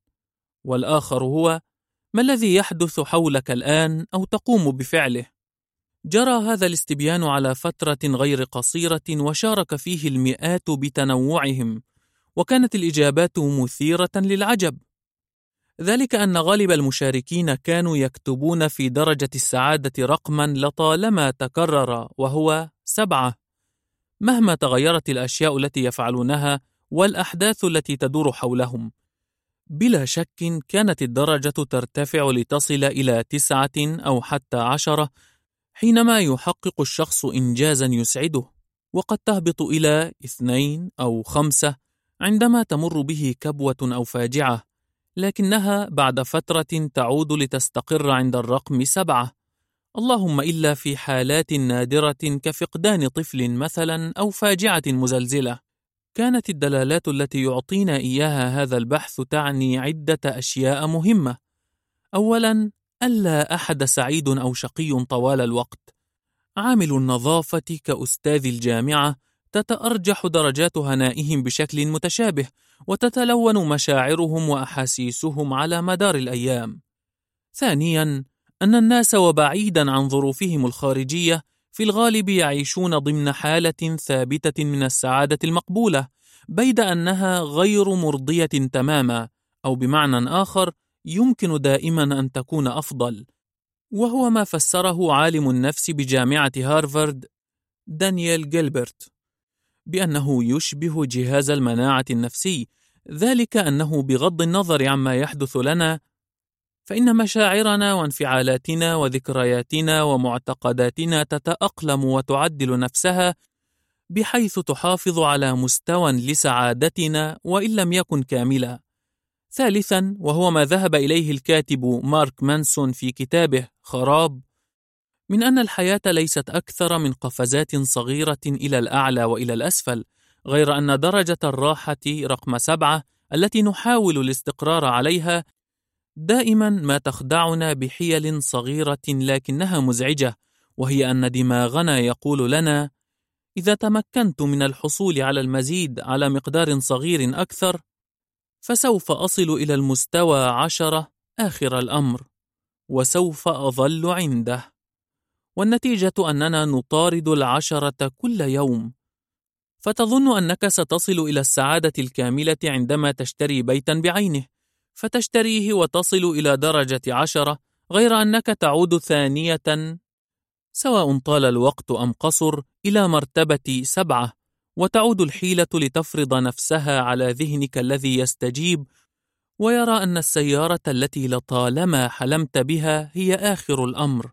Speaker 2: والآخر هو ما الذي يحدث حولك الآن أو تقوم بفعله؟ جرى هذا الاستبيان على فترة غير قصيرة وشارك فيه المئات بتنوعهم، وكانت الإجابات مثيرة للعجب. ذلك أن غالب المشاركين كانوا يكتبون في درجة السعادة رقما لطالما تكرر وهو سبعة. مهما تغيرت الأشياء التي يفعلونها والأحداث التي تدور حولهم. بلا شك كانت الدرجة ترتفع لتصل إلى تسعة أو حتى عشرة حينما يحقق الشخص إنجازا يسعده وقد تهبط إلى اثنين أو خمسة عندما تمر به كبوة أو فاجعة لكنها بعد فترة تعود لتستقر عند الرقم سبعة اللهم إلا في حالات نادرة كفقدان طفل مثلا أو فاجعة مزلزلة. كانت الدلالات التي يعطينا إياها هذا البحث تعني عدة أشياء مهمة. أولا ألا أحد سعيد أو شقي طوال الوقت. عامل النظافة كأستاذ الجامعة تتأرجح درجات هنائهم بشكل متشابه وتتلون مشاعرهم وأحاسيسهم على مدار الأيام. ثانيا أن الناس وبعيدا عن ظروفهم الخارجية في الغالب يعيشون ضمن حالة ثابتة من السعادة المقبولة بيد أنها غير مرضية تماما أو بمعنى آخر يمكن دائما أن تكون أفضل. وهو ما فسره عالم النفس بجامعة هارفارد دانيال جيلبرت بأنه يشبه جهاز المناعة النفسي ذلك أنه بغض النظر عما يحدث لنا فإن مشاعرنا وانفعالاتنا وذكرياتنا ومعتقداتنا تتأقلم وتعدل نفسها بحيث تحافظ على مستوى لسعادتنا وإن لم يكن كاملا. ثالثا وهو ما ذهب إليه الكاتب مارك مانسون في كتابه خراب من أن الحياة ليست أكثر من قفزات صغيرة إلى الأعلى وإلى الأسفل غير أن درجة الراحة رقم سبعة التي نحاول الاستقرار عليها دائما ما تخدعنا بحيل صغيرة لكنها مزعجة وهي أن دماغنا يقول لنا إذا تمكنت من الحصول على المزيد على مقدار صغير أكثر فسوف أصل إلى المستوى عشرة آخر الأمر وسوف أظل عنده. والنتيجة أننا نطارد العشرة كل يوم. فتظن أنك ستصل إلى السعادة الكاملة عندما تشتري بيتا بعينه. فتشتريه وتصل إلى درجة عشرة غير أنك تعود ثانية سواء طال الوقت أم قصر إلى مرتبة سبعة وتعود الحيلة لتفرض نفسها على ذهنك الذي يستجيب ويرى أن السيارة التي لطالما حلمت بها هي آخر الأمر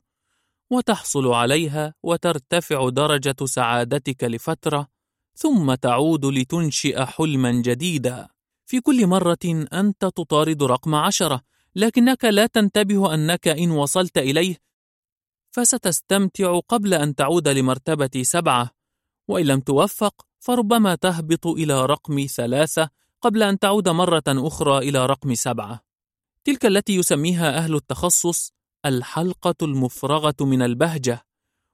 Speaker 2: وتحصل عليها وترتفع درجة سعادتك لفترة ثم تعود لتنشئ حلما جديدا. في كل مرة أنت تطارد رقم عشرة لكنك لا تنتبه أنك إن وصلت إليه. فستستمتع قبل أن تعود لمرتبة سبعة. وإن لم توفق فربما تهبط إلى رقم ثلاثة قبل أن تعود مرة أخرى إلى رقم سبعة. تلك التي يسميها أهل التخصص الحلقة المفرغة من البهجة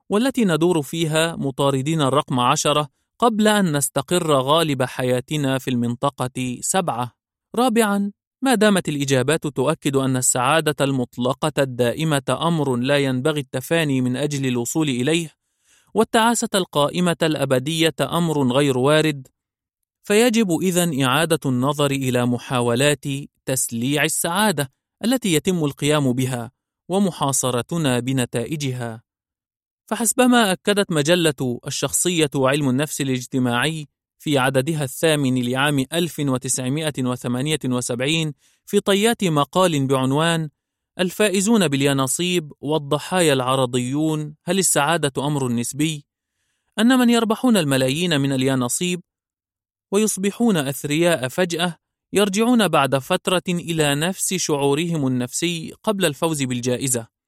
Speaker 2: والتي ندور فيها مطاردين الرقم عشرة قبل أن نستقر غالب حياتنا في المنطقة سبعة. رابعا ما دامت الإجابات تؤكد أن السعادة المطلقة الدائمة أمر لا ينبغي التفاني من أجل الوصول إليه والتعاسة القائمة الأبدية أمر غير وارد. فيجب إذن إعادة النظر إلى محاولات تسليع السعادة التي يتم القيام بها ومحاصرتنا بنتائجها. فحسبما أكدت مجلة الشخصية وعلم النفس الاجتماعي في عددها الثامن لعام 1978 في طيات مقال بعنوان الفائزون باليانصيب والضحايا العرضيون هل السعادة أمر نسبي؟ أن من يربحون الملايين من اليانصيب ويصبحون أثرياء فجأة يرجعون بعد فترة إلى نفس شعورهم النفسي قبل الفوز بالجائزة.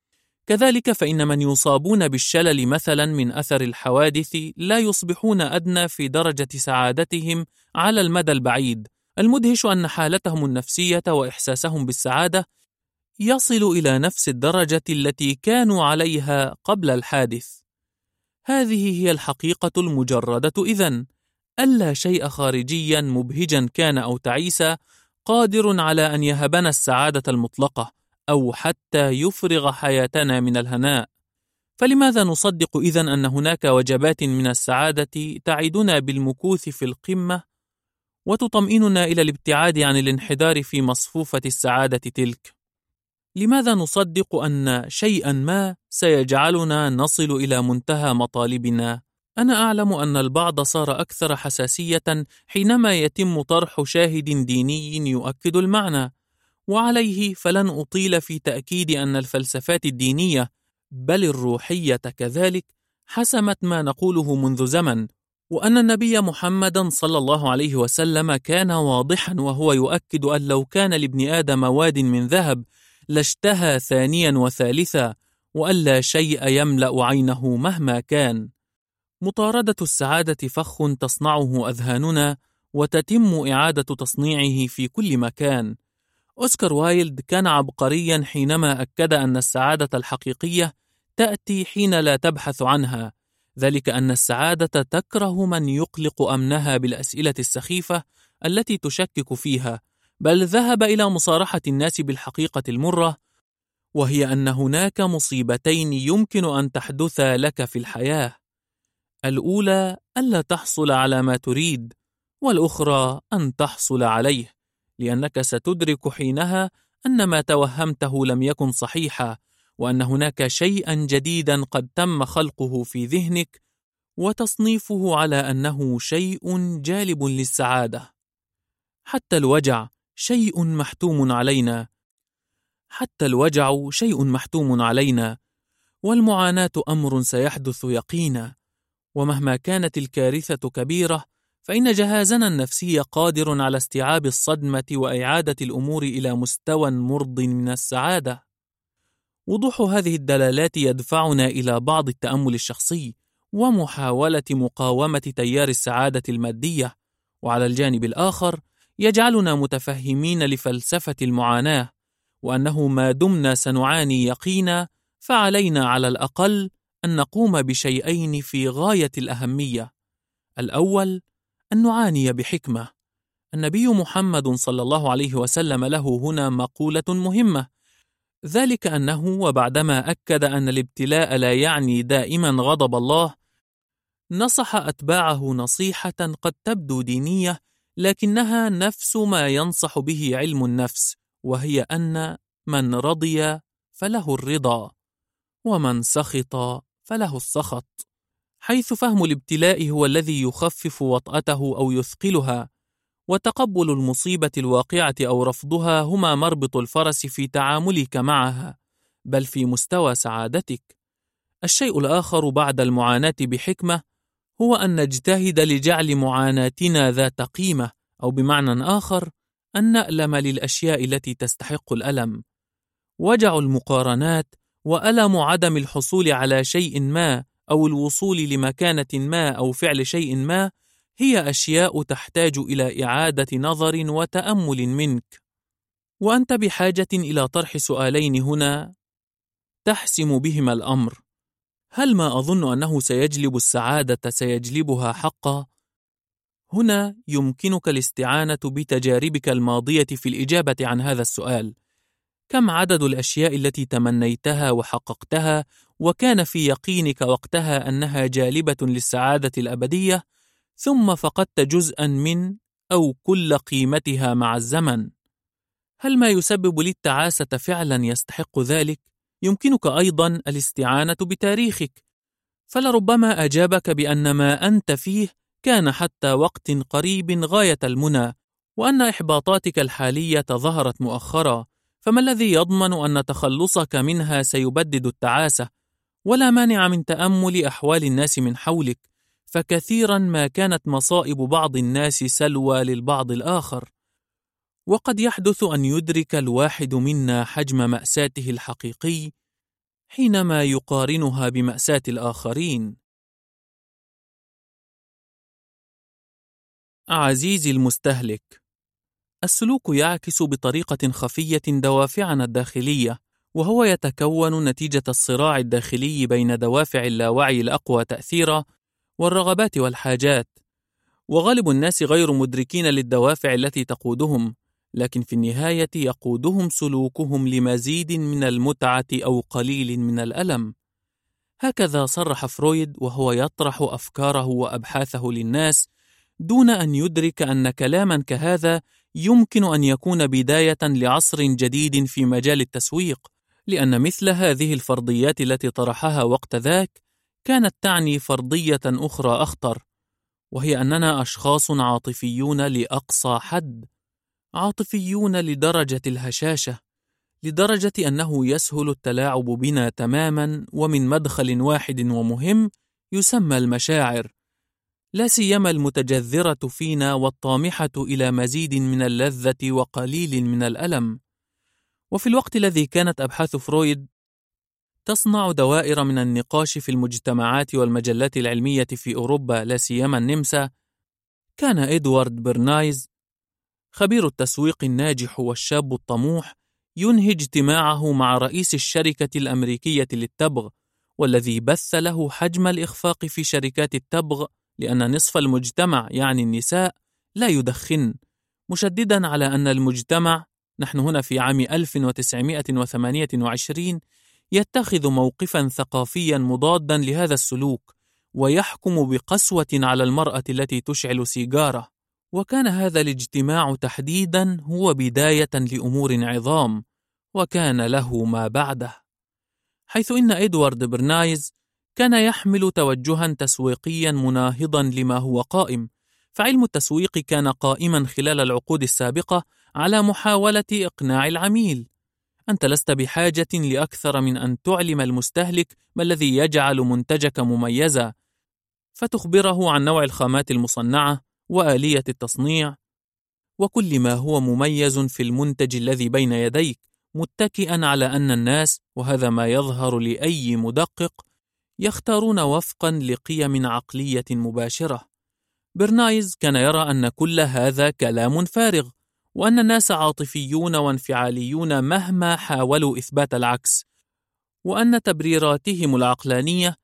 Speaker 2: كذلك فإن من يصابون بالشلل مثلا من أثر الحوادث لا يصبحون أدنى في درجة سعادتهم على المدى البعيد. المدهش أن حالتهم النفسية وإحساسهم بالسعادة يصل إلى نفس الدرجة التي كانوا عليها قبل الحادث. هذه هي الحقيقة المجردة إذن، ألا شيء خارجيا مبهجا كان أو تعيسا قادر على أن يهبنا السعادة المطلقة أو حتى يفرغ حياتنا من الهناء. فلماذا نصدق إذن أن هناك وجبات من السعادة تعدنا بالمكوث في القمة وتطمئننا إلى الابتعاد عن الانحدار في مصفوفة السعادة تلك؟ لماذا نصدق أن شيئا ما سيجعلنا نصل إلى منتهى مطالبنا؟ أنا أعلم أن البعض صار أكثر حساسية حينما يتم طرح شاهد ديني يؤكد المعنى، وعليه فلن أطيل في تأكيد أن الفلسفات الدينية بل الروحية كذلك حسمت ما نقوله منذ زمن، وأن النبي محمدا صلى الله عليه وسلم كان واضحا وهو يؤكد أن لو كان لابن آدم واد من ذهب لاشتهى ثانيا وثالثا وألا شيء يملأ عينه مهما كان. مطاردة السعادة فخ تصنعه أذهاننا وتتم إعادة تصنيعه في كل مكان. أوسكار وايلد كان عبقريا حينما أكد أن السعادة الحقيقية تأتي حين لا تبحث عنها، ذلك أن السعادة تكره من يقلق أمنها بالأسئلة السخيفة التي تشكك فيها، بل ذهب إلى مصارحة الناس بالحقيقة المرة، وهي أن هناك مصيبتين يمكن أن تحدثا لك في الحياة. الأولى ألا تحصل على ما تريد، والأخرى أن تحصل عليه، لأنك ستدرك حينها أن ما توهمته لم يكن صحيحا، وأن هناك شيئا جديدا قد تم خلقه في ذهنك وتصنيفه على أنه شيء جالب للسعادة. حتى الوجع شيء محتوم علينا، حتى الوجع شيء محتوم علينا، والمعاناة أمر سيحدث يقينا، ومهما كانت الكارثة كبيرة فإن جهازنا النفسي قادر على استيعاب الصدمة وإعادة الأمور إلى مستوى مرض من السعادة. وضوح هذه الدلالات يدفعنا إلى بعض التأمل الشخصي ومحاولة مقاومة تيار السعادة المادية، وعلى الجانب الآخر يجعلنا متفهمين لفلسفة المعاناة، وأنه ما دمنا سنعاني يقينا فعلينا على الأقل أن نقوم بشيئين في غاية الأهمية. الأول أن نعاني بحكمة. النبي محمد صلى الله عليه وسلم له هنا مقولة مهمة، ذلك أنه وبعدما أكد أن الابتلاء لا يعني دائما غضب الله، نصح أتباعه نصيحة قد تبدو دينية، لكنها نفس ما ينصح به علم النفس، وهي أن من رضي فله الرضا، ومن سخط فله السخط حيث فهم الابتلاء هو الذي يخفف وطأته أو يثقلها وتقبل المصيبة الواقعة أو رفضها هما مربط الفرس في تعاملك معها بل في مستوى سعادتك. الشيء الآخر بعد المعاناة بحكمة هو أن نجتهد لجعل معاناتنا ذات قيمة أو بمعنى آخر أن نألم للأشياء التي تستحق الألم. وجع المقارنات وألم عدم الحصول على شيء ما أو الوصول لمكانة ما أو فعل شيء ما هي أشياء تحتاج إلى إعادة نظر وتأمل منك. وأنت بحاجة إلى طرح سؤالين هنا تحسم بهما الأمر. هل ما أظن أنه سيجلب السعادة سيجلبها حقا؟ هنا يمكنك الاستعانة بتجاربك الماضية في الإجابة عن هذا السؤال. كم عدد الأشياء التي تمنيتها وحققتها وكان في يقينك وقتها أنها جالبة للسعادة الأبدية ثم فقدت جزءا من أو كل قيمتها مع الزمن. هل ما يسبب لي التعاسة فعلا يستحق ذلك؟ يمكنك أيضا الاستعانة بتاريخك. فلربما أجابك بأن ما أنت فيه كان حتى وقت قريب غاية المنى وأن إحباطاتك الحالية ظهرت مؤخرا فما الذي يضمن أن تخلصك منها سيبدد التعاسة؟ ولا مانع من تأمل أحوال الناس من حولك فكثيرا ما كانت مصائب بعض الناس سلوى للبعض الآخر وقد يحدث أن يدرك الواحد منا حجم مأساته الحقيقي حينما يقارنها بمأساة الآخرين. عزيزي المستهلك، السلوك يعكس بطريقة خفية دوافعنا الداخلية، وهو يتكون نتيجة الصراع الداخلي بين دوافع اللاوعي الأقوى تأثيرا والرغبات والحاجات. وغالب الناس غير مدركين للدوافع التي تقودهم لكن في النهاية يقودهم سلوكهم لمزيد من المتعة أو قليل من الألم. هكذا صرح فرويد وهو يطرح أفكاره وأبحاثه للناس دون أن يدرك أن كلاما كهذا يمكن أن يكون بداية لعصر جديد في مجال التسويق، لأن مثل هذه الفرضيات التي طرحها وقت ذاك كانت تعني فرضية أخرى أخطر، وهي أننا أشخاص عاطفيون لأقصى حد، عاطفيون لدرجة الهشاشة لدرجة أنه يسهل التلاعب بنا تماما ومن مدخل واحد ومهم يسمى المشاعر لا سيما المتجذرة فينا والطامحة إلى مزيد من اللذة وقليل من الألم. وفي الوقت الذي كانت أبحاث فرويد تصنع دوائر من النقاش في المجتمعات والمجلات العلمية في أوروبا لا سيما النمسا كان إدوارد برنايز خبير التسويق الناجح والشاب الطموح ينهي اجتماعه مع رئيس الشركة الأمريكية للتبغ والذي بث له حجم الإخفاق في شركات التبغ لأن نصف المجتمع يعني النساء لا يدخن مشددا على أن المجتمع نحن هنا في عام 1928 يتخذ موقفا ثقافيا مضادا لهذا السلوك ويحكم بقسوة على المرأة التي تشعل سيجارة. وكان هذا الاجتماع تحديدا هو بداية لأمور عظام وكان له ما بعده. حيث إن إدوارد برنايز كان يحمل توجها تسويقيا مناهضا لما هو قائم فعلم التسويق كان قائما خلال العقود السابقة على محاولة إقناع العميل. أنت لست بحاجة لأكثر من أن تعلم المستهلك ما الذي يجعل منتجك مميزا. فتخبره عن نوع الخامات المصنعة وآلية التصنيع. وكل ما هو مميز في المنتج الذي بين يديك متكئا على أن الناس وهذا ما يظهر لأي مدقق يختارون وفقا لقيم عقلية مباشرة. برنايز كان يرى أن كل هذا كلام فارغ وأن الناس عاطفيون وانفعاليون مهما حاولوا إثبات العكس وأن تبريراتهم العقلانية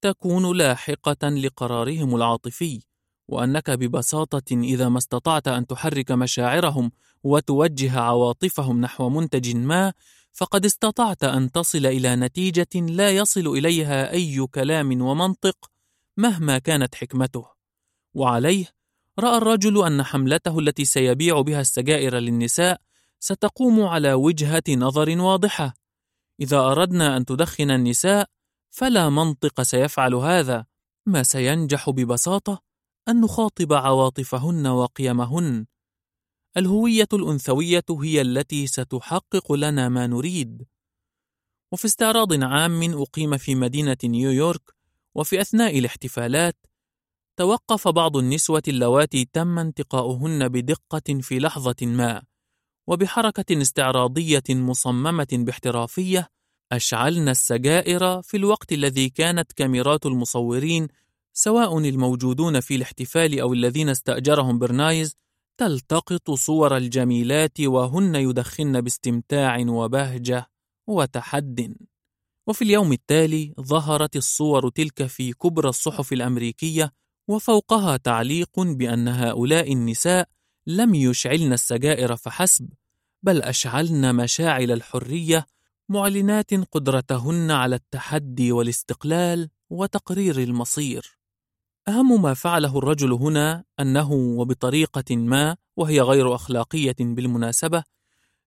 Speaker 2: تكون لاحقة لقرارهم العاطفي وأنك ببساطة إذا ما استطعت أن تحرك مشاعرهم وتوجه عواطفهم نحو منتج ما فقد استطعت أن تصل إلى نتيجة لا يصل إليها أي كلام ومنطق مهما كانت حكمته وعليه رأى الرجل أن حملته التي سيبيع بها السجائر للنساء ستقوم على وجهة نظر واضحة. إذا أردنا أن تدخن النساء فلا منطق سيفعل هذا. ما سينجح ببساطة أن نخاطب عواطفهن وقيمهن. الهوية الأنثوية هي التي ستحقق لنا ما نريد. وفي استعراض عام أقيم في مدينة نيويورك وفي أثناء الاحتفالات توقف بعض النسوة اللواتي تم انتقاؤهن بدقة في لحظة ما وبحركة استعراضية مصممة باحترافية أشعلن السجائر في الوقت الذي كانت كاميرات المصورين سواء الموجودون في الاحتفال أو الذين استأجرهم برنايز تلتقط صور الجميلات وهن يدخن باستمتاع وبهجة وتحد. وفي اليوم التالي ظهرت الصور تلك في كبرى الصحف الأمريكية وفوقها تعليق بأن هؤلاء النساء لم يشعلن السجائر فحسب بل أشعلن مشاعل الحرية معلنات قدرتهن على التحدي والاستقلال وتقرير المصير. أهم ما فعله الرجل هنا أنه وبطريقة ما وهي غير أخلاقية بالمناسبة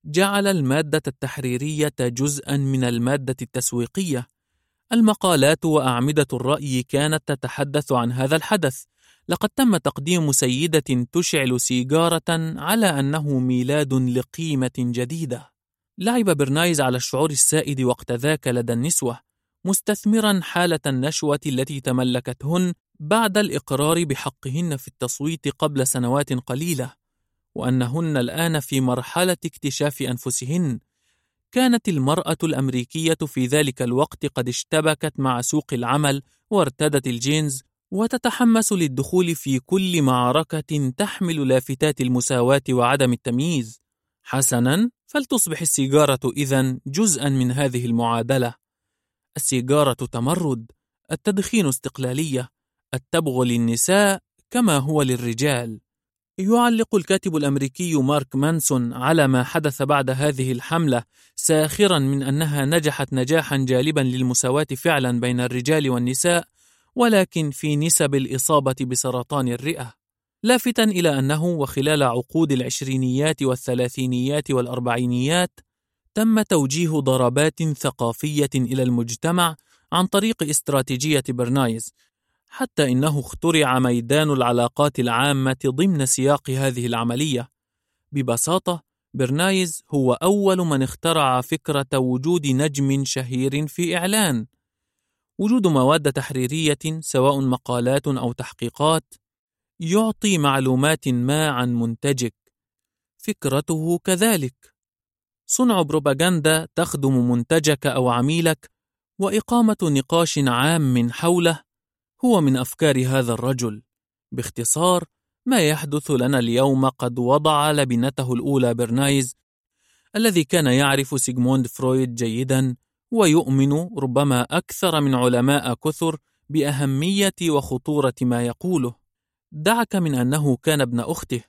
Speaker 2: جعل المادة التحريرية جزءا من المادة التسويقية المقالات وأعمدة الرأي كانت تتحدث عن هذا الحدث. لقد تم تقديم سيدة تشعل سيجارة على أنه ميلاد لقيمة جديدة. لعب برنايز على الشعور السائد وقت ذاك لدى النسوة مستثمرا حالة النشوة التي تملكتهن بعد الإقرار بحقهن في التصويت قبل سنوات قليلة وأنهن الآن في مرحلة اكتشاف أنفسهن. كانت المرأة الأمريكية في ذلك الوقت قد اشتبكت مع سوق العمل وارتدت الجينز وتتحمس للدخول في كل معركة تحمل لافتات المساواة وعدم التمييز. حسناً، فلتصبح السيجارة إذن جزءاً من هذه المعادلة. السيجارة تمرد، التدخين استقلالية، التبغ للنساء كما هو للرجال. يعلق الكاتب الأمريكي مارك مانسون على ما حدث بعد هذه الحملة ساخرا من أنها نجحت نجاحا جالبا للمساواة فعلا بين الرجال والنساء ولكن في نسب الإصابة بسرطان الرئة. لافتا إلى أنه وخلال عقود العشرينيات والثلاثينيات والأربعينيات تم توجيه ضربات ثقافية إلى المجتمع عن طريق استراتيجية برنايز حتى إنه اخترع ميدان العلاقات العامة ضمن سياق هذه العملية. ببساطة، برنايز هو أول من اخترع فكرة وجود نجم شهير في إعلان. وجود مواد تحريرية سواء مقالات أو تحقيقات يعطي معلومات ما عن منتجك. فكرته كذلك. صنع بروباغندا تخدم منتجك أو عميلك وإقامة نقاش عام حوله هو من أفكار هذا الرجل. باختصار ما يحدث لنا اليوم قد وضع لبنته الأولى برنايز الذي كان يعرف سيغموند فرويد جيدا ويؤمن ربما أكثر من علماء كثر بأهمية وخطورة ما يقوله. دعك من أنه كان ابن أخته.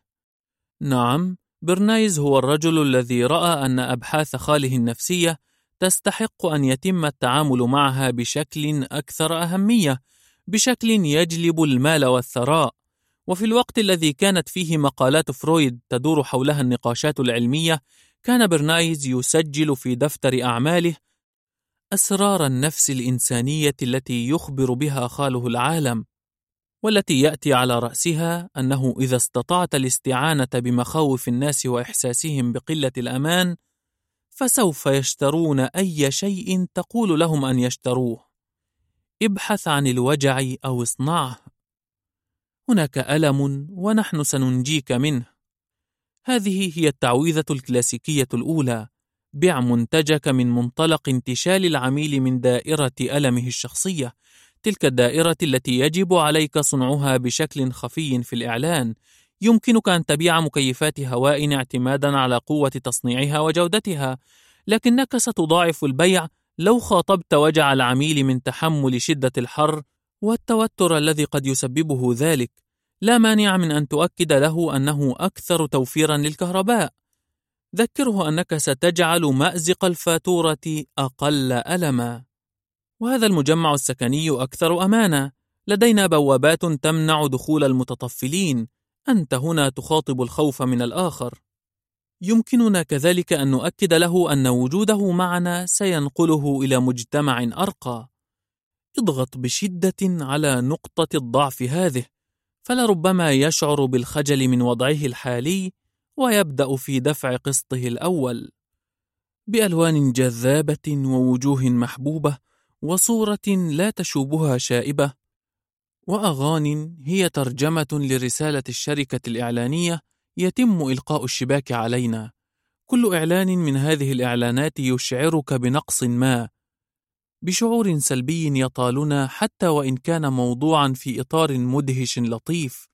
Speaker 2: نعم برنايز هو الرجل الذي رأى أن أبحاث خاله النفسية تستحق أن يتم التعامل معها بشكل أكثر أهمية بشكل يجلب المال والثراء. وفي الوقت الذي كانت فيه مقالات فرويد تدور حولها النقاشات العلمية كان برنايز يسجل في دفتر أعماله أسرار النفس الإنسانية التي يخبر بها خاله العالم والتي يأتي على رأسها أنه إذا استطعت الاستعانة بمخاوف الناس وإحساسهم بقلة الأمان فسوف يشترون أي شيء تقول لهم أن يشتروه. ابحث عن الوجع أو اصنعه. هناك ألم ونحن سننجيك منه. هذه هي التعويذة الكلاسيكية الأولى. بع منتجك من منطلق انتشال العميل من دائرة ألمه الشخصية. تلك الدائرة التي يجب عليك صنعها بشكل خفي في الإعلان. يمكنك أن تبيع مكيفات هواء اعتمادا على قوة تصنيعها وجودتها لكنك ستضاعف البيع لو خاطبت وجع العميل من تحمل شدة الحر والتوتر الذي قد يسببه ذلك لا مانع من أن تؤكد له أنه أكثر توفيرا للكهرباء. ذكره أنك ستجعل مأزق الفاتورة أقل ألما. وهذا المجمع السكني أكثر أمانة. لدينا بوابات تمنع دخول المتطفلين. أنت هنا تخاطب الخوف من الآخر. يمكننا كذلك أن نؤكد له أن وجوده معنا سينقله إلى مجتمع أرقى. اضغط بشدة على نقطة الضعف هذه فلربما يشعر بالخجل من وضعه الحالي ويبدأ في دفع قسطه الأول. بألوان جذابة ووجوه محبوبة وصورة لا تشوبها شائبة وأغان هي ترجمة لرسالة الشركة الإعلانية يتم إلقاء الشباك علينا. كل إعلان من هذه الإعلانات يشعرك بنقص ما. بشعور سلبي يطالنا حتى وإن كان موضوعا في إطار مدهش لطيف.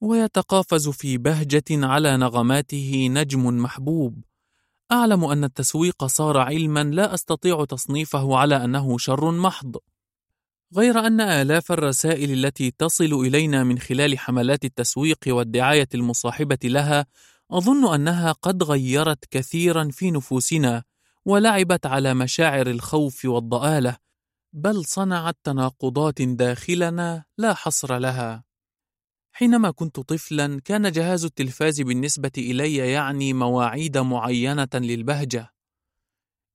Speaker 2: ويتقافز في بهجة على نغماته نجم محبوب. أعلم أن التسويق صار علما لا أستطيع تصنيفه على أنه شر محض. غير أن آلاف الرسائل التي تصل إلينا من خلال حملات التسويق والدعاية المصاحبة لها أظن أنها قد غيرت كثيرا في نفوسنا ولعبت على مشاعر الخوف والضآلة بل صنعت تناقضات داخلنا لا حصر لها. حينما كنت طفلا كان جهاز التلفاز بالنسبة إلي يعني مواعيد معينة للبهجة.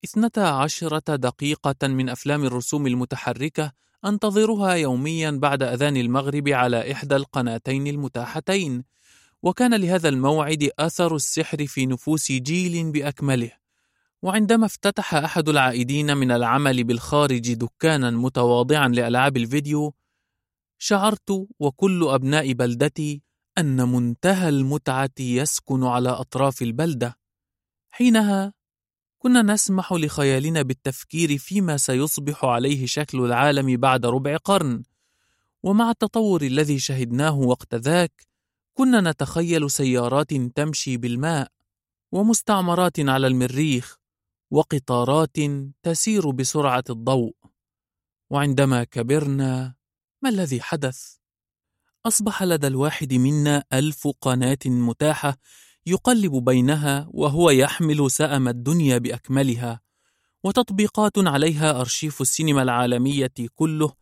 Speaker 2: اثنتا عشرة دقيقة من أفلام الرسوم المتحركة أنتظرها يوميا بعد أذان المغرب على إحدى القناتين المتاحتين. وكان لهذا الموعد أثر السحر في نفوس جيل بأكمله. وعندما افتتح أحد العائدين من العمل بالخارج دكانا متواضعا لألعاب الفيديو شعرت وكل أبناء بلدتي أن منتهى المتعة يسكن على أطراف البلدة. حينها كنا نسمح لخيالنا بالتفكير فيما سيصبح عليه شكل العالم بعد ربع قرن. ومع التطور الذي شهدناه وقت ذاك كنا نتخيل سيارات تمشي بالماء ومستعمرات على المريخ وقطارات تسير بسرعة الضوء. وعندما كبرنا ما الذي حدث؟ أصبح لدى الواحد منا ألف قناة متاحة يقلب بينها وهو يحمل سأم الدنيا بأكملها وتطبيقات عليها أرشيف السينما العالمية كله.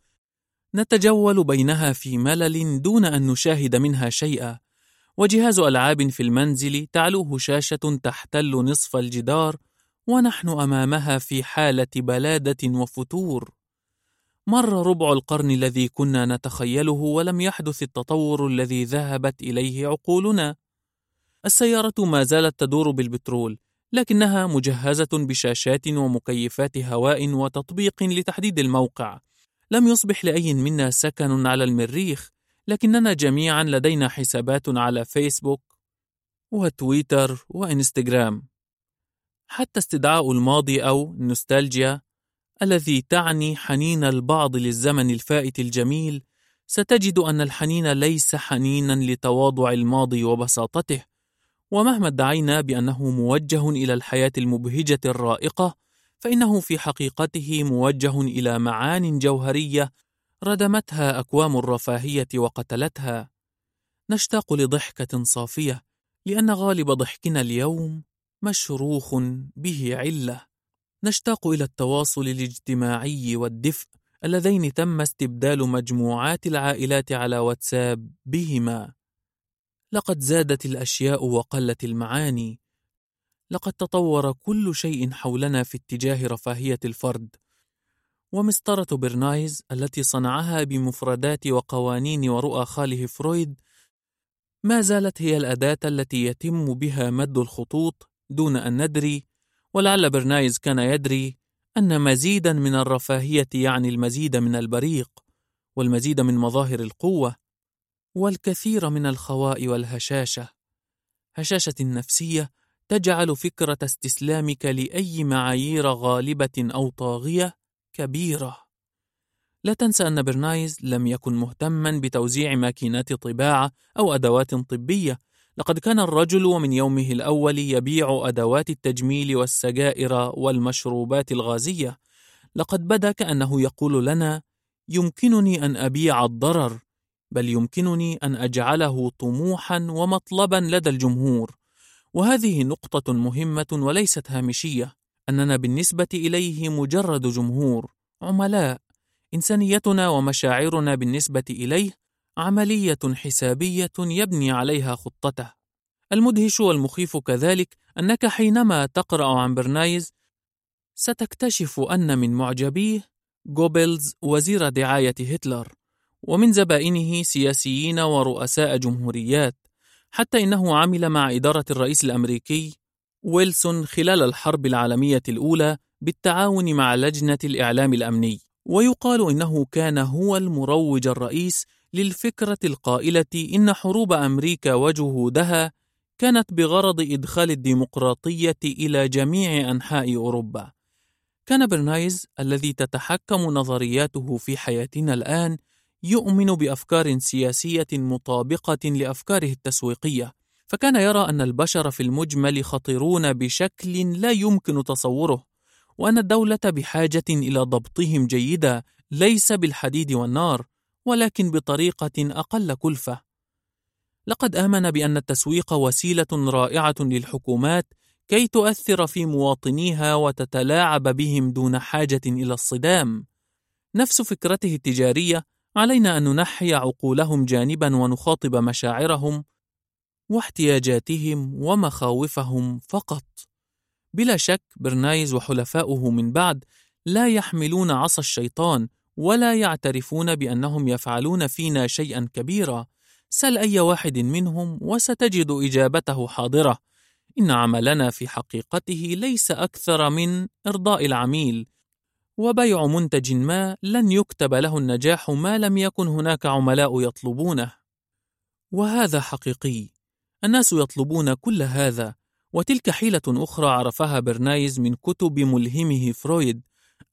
Speaker 2: نتجول بينها في ملل دون أن نشاهد منها شيئا وجهاز ألعاب في المنزل تعلوه شاشة تحتل نصف الجدار ونحن أمامها في حالة بلادة وفتور. مر ربع القرن الذي كنا نتخيله ولم يحدث التطور الذي ذهبت إليه عقولنا. السيارة ما زالت تدور بالبترول لكنها مجهزة بشاشات ومكيفات هواء وتطبيق لتحديد الموقع. لم يصبح لأي منا سكن على المريخ لكننا جميعا لدينا حسابات على فيسبوك وتويتر وإنستغرام. حتى استدعاء الماضي أو النوستالجيا الذي تعني حنين البعض للزمن الفائت الجميل ستجد أن الحنين ليس حنينا لتواضع الماضي وبساطته ومهما ادعينا بأنه موجه إلى الحياة المبهجة الرائقة فإنه في حقيقته موجه إلى معان جوهرية ردمتها أكوام الرفاهية وقتلتها. نشتاق لضحكة صافية لأن غالب ضحكنا اليوم مشروخ به علة. نشتاق إلى التواصل الاجتماعي والدفء اللذين تم استبدال مجموعات العائلات على واتساب بهما. لقد زادت الأشياء وقلت المعاني. لقد تطور كل شيء حولنا في اتجاه رفاهية الفرد. ومسطرة برنايز التي صنعها بمفردات وقوانين ورؤى خاله فرويد ما زالت هي الأداة التي يتم بها مد الخطوط دون أن ندري ولعل برنايز كان يدري أن مزيدا من الرفاهية يعني المزيد من البريق والمزيد من مظاهر القوة. والكثير من الخواء والهشاشة. هشاشة نفسية تجعل فكرة استسلامك لأي معايير غالبة أو طاغية كبيرة. لا تنسى أن برنايز لم يكن مهتما بتوزيع ماكينات طباعة أو أدوات طبية. لقد كان الرجل ومن يومه الأول يبيع أدوات التجميل والسجائر والمشروبات الغازية. لقد بدا كأنه يقول لنا يمكنني أن أبيع الضرر. بل يمكنني أن أجعله طموحا ومطلبا لدى الجمهور. وهذه نقطة مهمة وليست هامشية. أننا بالنسبة إليه مجرد جمهور. عملاء. إنسانيتنا ومشاعرنا بالنسبة إليه عملية حسابية يبني عليها خطته. المدهش والمخيف كذلك أنك حينما تقرأ عن برنايز ستكتشف أن من معجبيه جوبلز وزير دعاية هتلر. ومن زبائنه سياسيين ورؤساء جمهوريات حتى إنه عمل مع إدارة الرئيس الأمريكي ويلسون خلال الحرب العالمية الأولى بالتعاون مع لجنة الإعلام الأمني ويقال إنه كان هو المروج الرئيس للفكرة القائلة إن حروب أمريكا وجهودها كانت بغرض إدخال الديمقراطية إلى جميع أنحاء أوروبا. كان برنايز الذي تتحكم نظرياته في حياتنا الآن يؤمن بأفكار سياسية مطابقة لأفكاره التسويقية، فكان يرى أن البشر في المجمل خطرون بشكل لا يمكن تصوره، وأن الدولة بحاجة إلى ضبطهم جيدا ليس بالحديد والنار، ولكن بطريقة أقل كلفة. لقد آمن بأن التسويق وسيلة رائعة للحكومات كي تؤثر في مواطنيها وتتلاعب بهم دون حاجة إلى الصدام. نفس فكرته التجارية علينا أن ننحي عقولهم جانبا ونخاطب مشاعرهم واحتياجاتهم ومخاوفهم فقط. بلا شك برنايز وحلفاؤه من بعد لا يحملون عصا الشيطان ولا يعترفون بأنهم يفعلون فينا شيئا كبيرا. سل أي واحد منهم وستجد إجابته حاضرة. إن عملنا في حقيقته ليس أكثر من إرضاء العميل. وبيع منتج ما لن يكتب له النجاح ما لم يكن هناك عملاء يطلبونه. وهذا حقيقي. الناس يطلبون كل هذا. وتلك حيلة أخرى عرفها برنايز من كتب ملهمه فرويد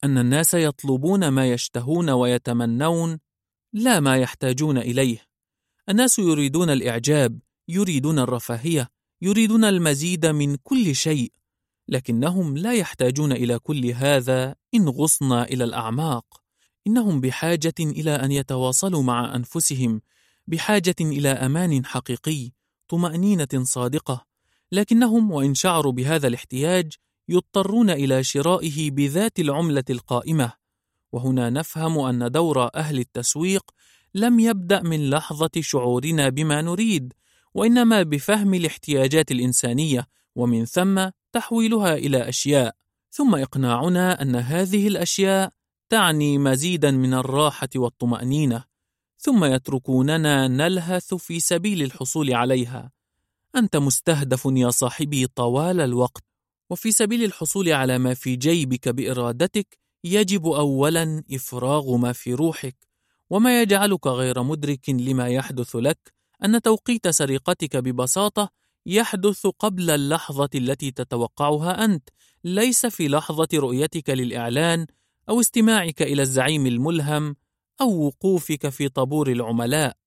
Speaker 2: أن الناس يطلبون ما يشتهون ويتمنون لا ما يحتاجون إليه. الناس يريدون الإعجاب يريدون الرفاهية يريدون المزيد من كل شيء. لكنهم لا يحتاجون إلى كل هذا إن غصنا إلى الأعماق. إنهم بحاجة إلى أن يتواصلوا مع أنفسهم بحاجة إلى أمان حقيقي طمأنينة صادقة. لكنهم وإن شعروا بهذا الاحتياج يضطرون إلى شرائه بذات العملة القائمة. وهنا نفهم أن دور أهل التسويق لم يبدأ من لحظة شعورنا بما نريد وإنما بفهم الاحتياجات الإنسانية. ومن ثم تحويلها إلى أشياء ثم إقناعنا أن هذه الأشياء تعني مزيدا من الراحة والطمأنينة ثم يتركوننا نلهث في سبيل الحصول عليها. أنت مستهدف يا صاحبي طوال الوقت وفي سبيل الحصول على ما في جيبك بإرادتك يجب أولا إفراغ ما في روحك وما يجعلك غير مدرك لما يحدث لك أن توقيت سرقتك ببساطة يحدث قبل اللحظة التي تتوقعها أنت ليس في لحظة رؤيتك للإعلان أو استماعك إلى الزعيم الملهم أو وقوفك في طابور العملاء.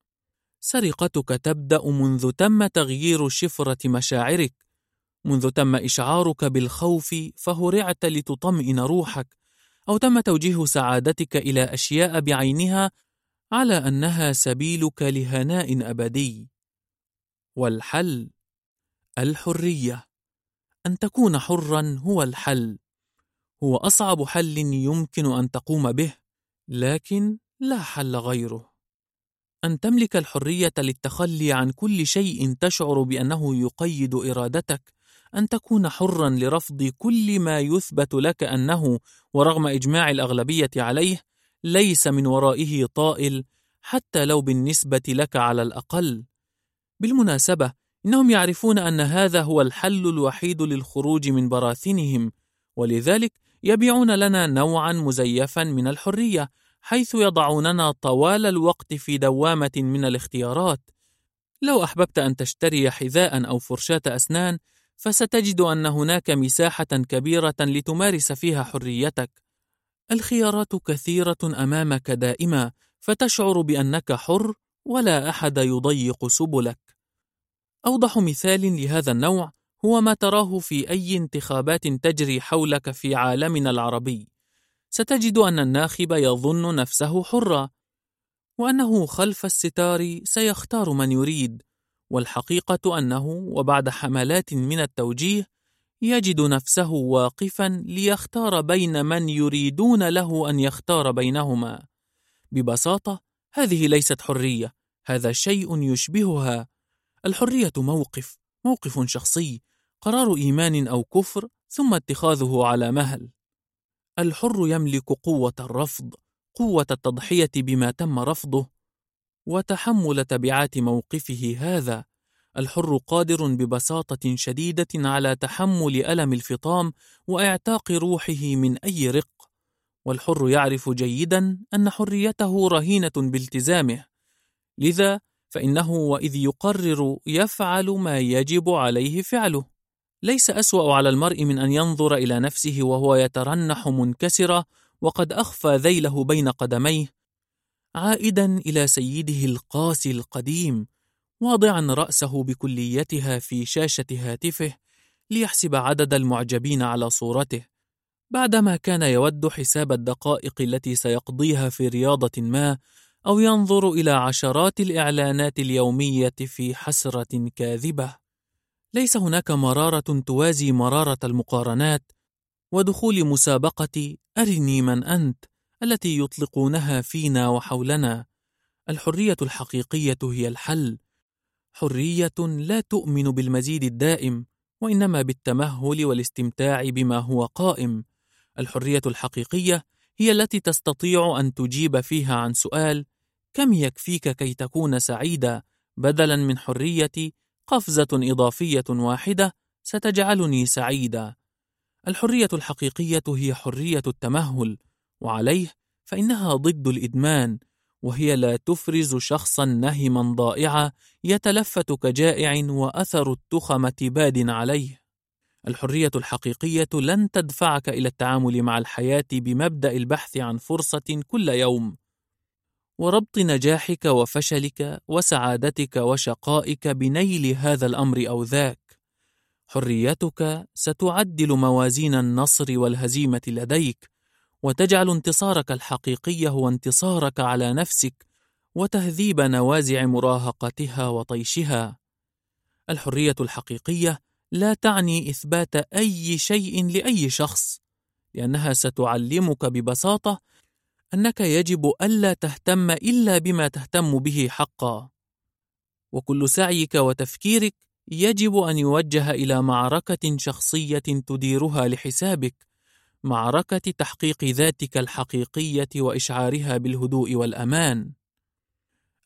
Speaker 2: سرقتك تبدأ منذ تم تغيير شفرة مشاعرك. منذ تم إشعارك بالخوف فهرعت لتطمئن روحك أو تم توجيه سعادتك إلى أشياء بعينها على أنها سبيلك لهناء أبدي. والحل؟ الحرية. أن تكون حرا هو الحل. هو أصعب حل يمكن أن تقوم به لكن لا حل غيره. أن تملك الحرية للتخلي عن كل شيء تشعر بأنه يقيد إرادتك. أن تكون حرا لرفض كل ما يثبت لك أنه ورغم إجماع الأغلبية عليه ليس من ورائه طائل حتى لو بالنسبة لك على الأقل. بالمناسبة إنهم يعرفون أن هذا هو الحل الوحيد للخروج من براثنهم ولذلك يبيعون لنا نوعا مزيفا من الحرية حيث يضعوننا طوال الوقت في دوامة من الاختيارات. لو أحببت أن تشتري حذاء أو فرشاة أسنان فستجد أن هناك مساحة كبيرة لتمارس فيها حريتك. الخيارات كثيرة أمامك دائما فتشعر بأنك حر ولا أحد يضيق سبلك. أوضح مثال لهذا النوع هو ما تراه في أي انتخابات تجري حولك في عالمنا العربي. ستجد أن الناخب يظن نفسه حرا وأنه خلف الستار سيختار من يريد والحقيقة أنه وبعد حملات من التوجيه يجد نفسه واقفا ليختار بين من يريدون له أن يختار بينهما. ببساطة هذه ليست حرية هذا شيء يشبهها. الحرية موقف موقف شخصي قرار إيمان أو كفر ثم اتخاذه على مهل. الحر يملك قوة الرفض قوة التضحية بما تم رفضه وتحمل تبعات موقفه هذا. الحر قادر ببساطة شديدة على تحمل ألم الفطام وإعتاق روحه من أي رق. والحر يعرف جيدا أن حريته رهينة بالتزامه. لذا فإنه وإذ يقرر يفعل ما يجب عليه فعله. ليس أسوأ على المرء من أن ينظر إلى نفسه وهو يترنح منكسرا وقد أخفى ذيله بين قدميه عائدا إلى سيده القاسي القديم واضعا رأسه بكليتها في شاشة هاتفه ليحسب عدد المعجبين على صورته. بعدما كان يود حساب الدقائق التي سيقضيها في رياضة ما أو ينظر إلى عشرات الإعلانات اليومية في حسرة كاذبة. ليس هناك مرارة توازي مرارة المقارنات ودخول مسابقة أرني من أنت التي يطلقونها فينا وحولنا. الحرية الحقيقية هي الحل. حرية لا تؤمن بالمزيد الدائم وإنما بالتمهل والاستمتاع بما هو قائم. الحرية الحقيقية هي التي تستطيع أن تجيب فيها عن سؤال كم يكفيك كي تكون سعيدا؟ بدلا من حرية قفزة إضافية واحدة ستجعلني سعيدا. الحرية الحقيقية هي حرية التمهل وعليه فإنها ضد الإدمان وهي لا تفرز شخصا نهما ضائعا يتلفت كجائع وأثر التخمة باد عليه. الحرية الحقيقية لن تدفعك إلى التعامل مع الحياة بمبدأ البحث عن فرصة كل يوم. وربط نجاحك وفشلك وسعادتك وشقائك بنيل هذا الأمر أو ذاك. حريتك ستعدل موازين النصر والهزيمة لديك وتجعل انتصارك الحقيقي هو انتصارك على نفسك وتهذيب نوازع مراهقتها وطيشها. الحرية الحقيقية لا تعني إثبات أي شيء لأي شخص لأنها ستعلمك ببساطة أنك يجب ألا تهتم إلا بما تهتم به حقا. وكل سعيك وتفكيرك يجب أن يوجه إلى معركة شخصية تديرها لحسابك معركة تحقيق ذاتك الحقيقية وإشعارها بالهدوء والأمان.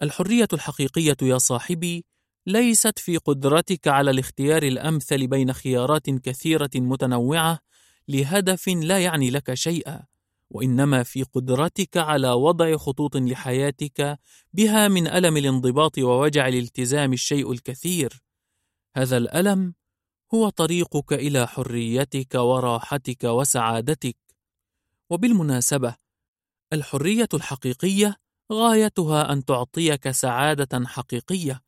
Speaker 2: الحرية الحقيقية يا صاحبي ليست في قدرتك على الاختيار الأمثل بين خيارات كثيرة متنوعة لهدف لا يعني لك شيئا. وإنما في قدرتك على وضع خطوط لحياتك بها من ألم الانضباط ووجع الالتزام الشيء الكثير. هذا الألم هو طريقك إلى حريتك وراحتك وسعادتك. وبالمناسبة الحرية الحقيقية غايتها أن تعطيك سعادة حقيقية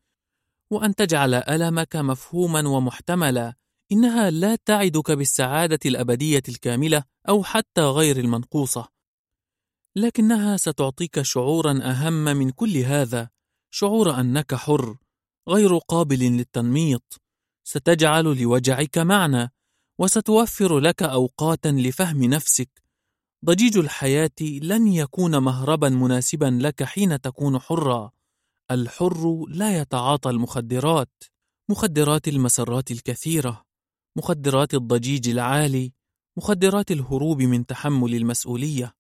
Speaker 2: وأن تجعل ألمك مفهوما ومحتملا. إنها لا تعدك بالسعادة الأبدية الكاملة أو حتى غير المنقوصة. لكنها ستعطيك شعورا أهم من كل هذا شعور أنك حر غير قابل للتنميط. ستجعل لوجعك معنى وستوفر لك أوقاتا لفهم نفسك. ضجيج الحياة لن يكون مهربا مناسبا لك حين تكون حرا. الحر لا يتعاطى المخدرات مخدرات المسرات الكثيرة. مخدرات الضجيج العالي مخدرات الهروب من تحمل المسؤولية.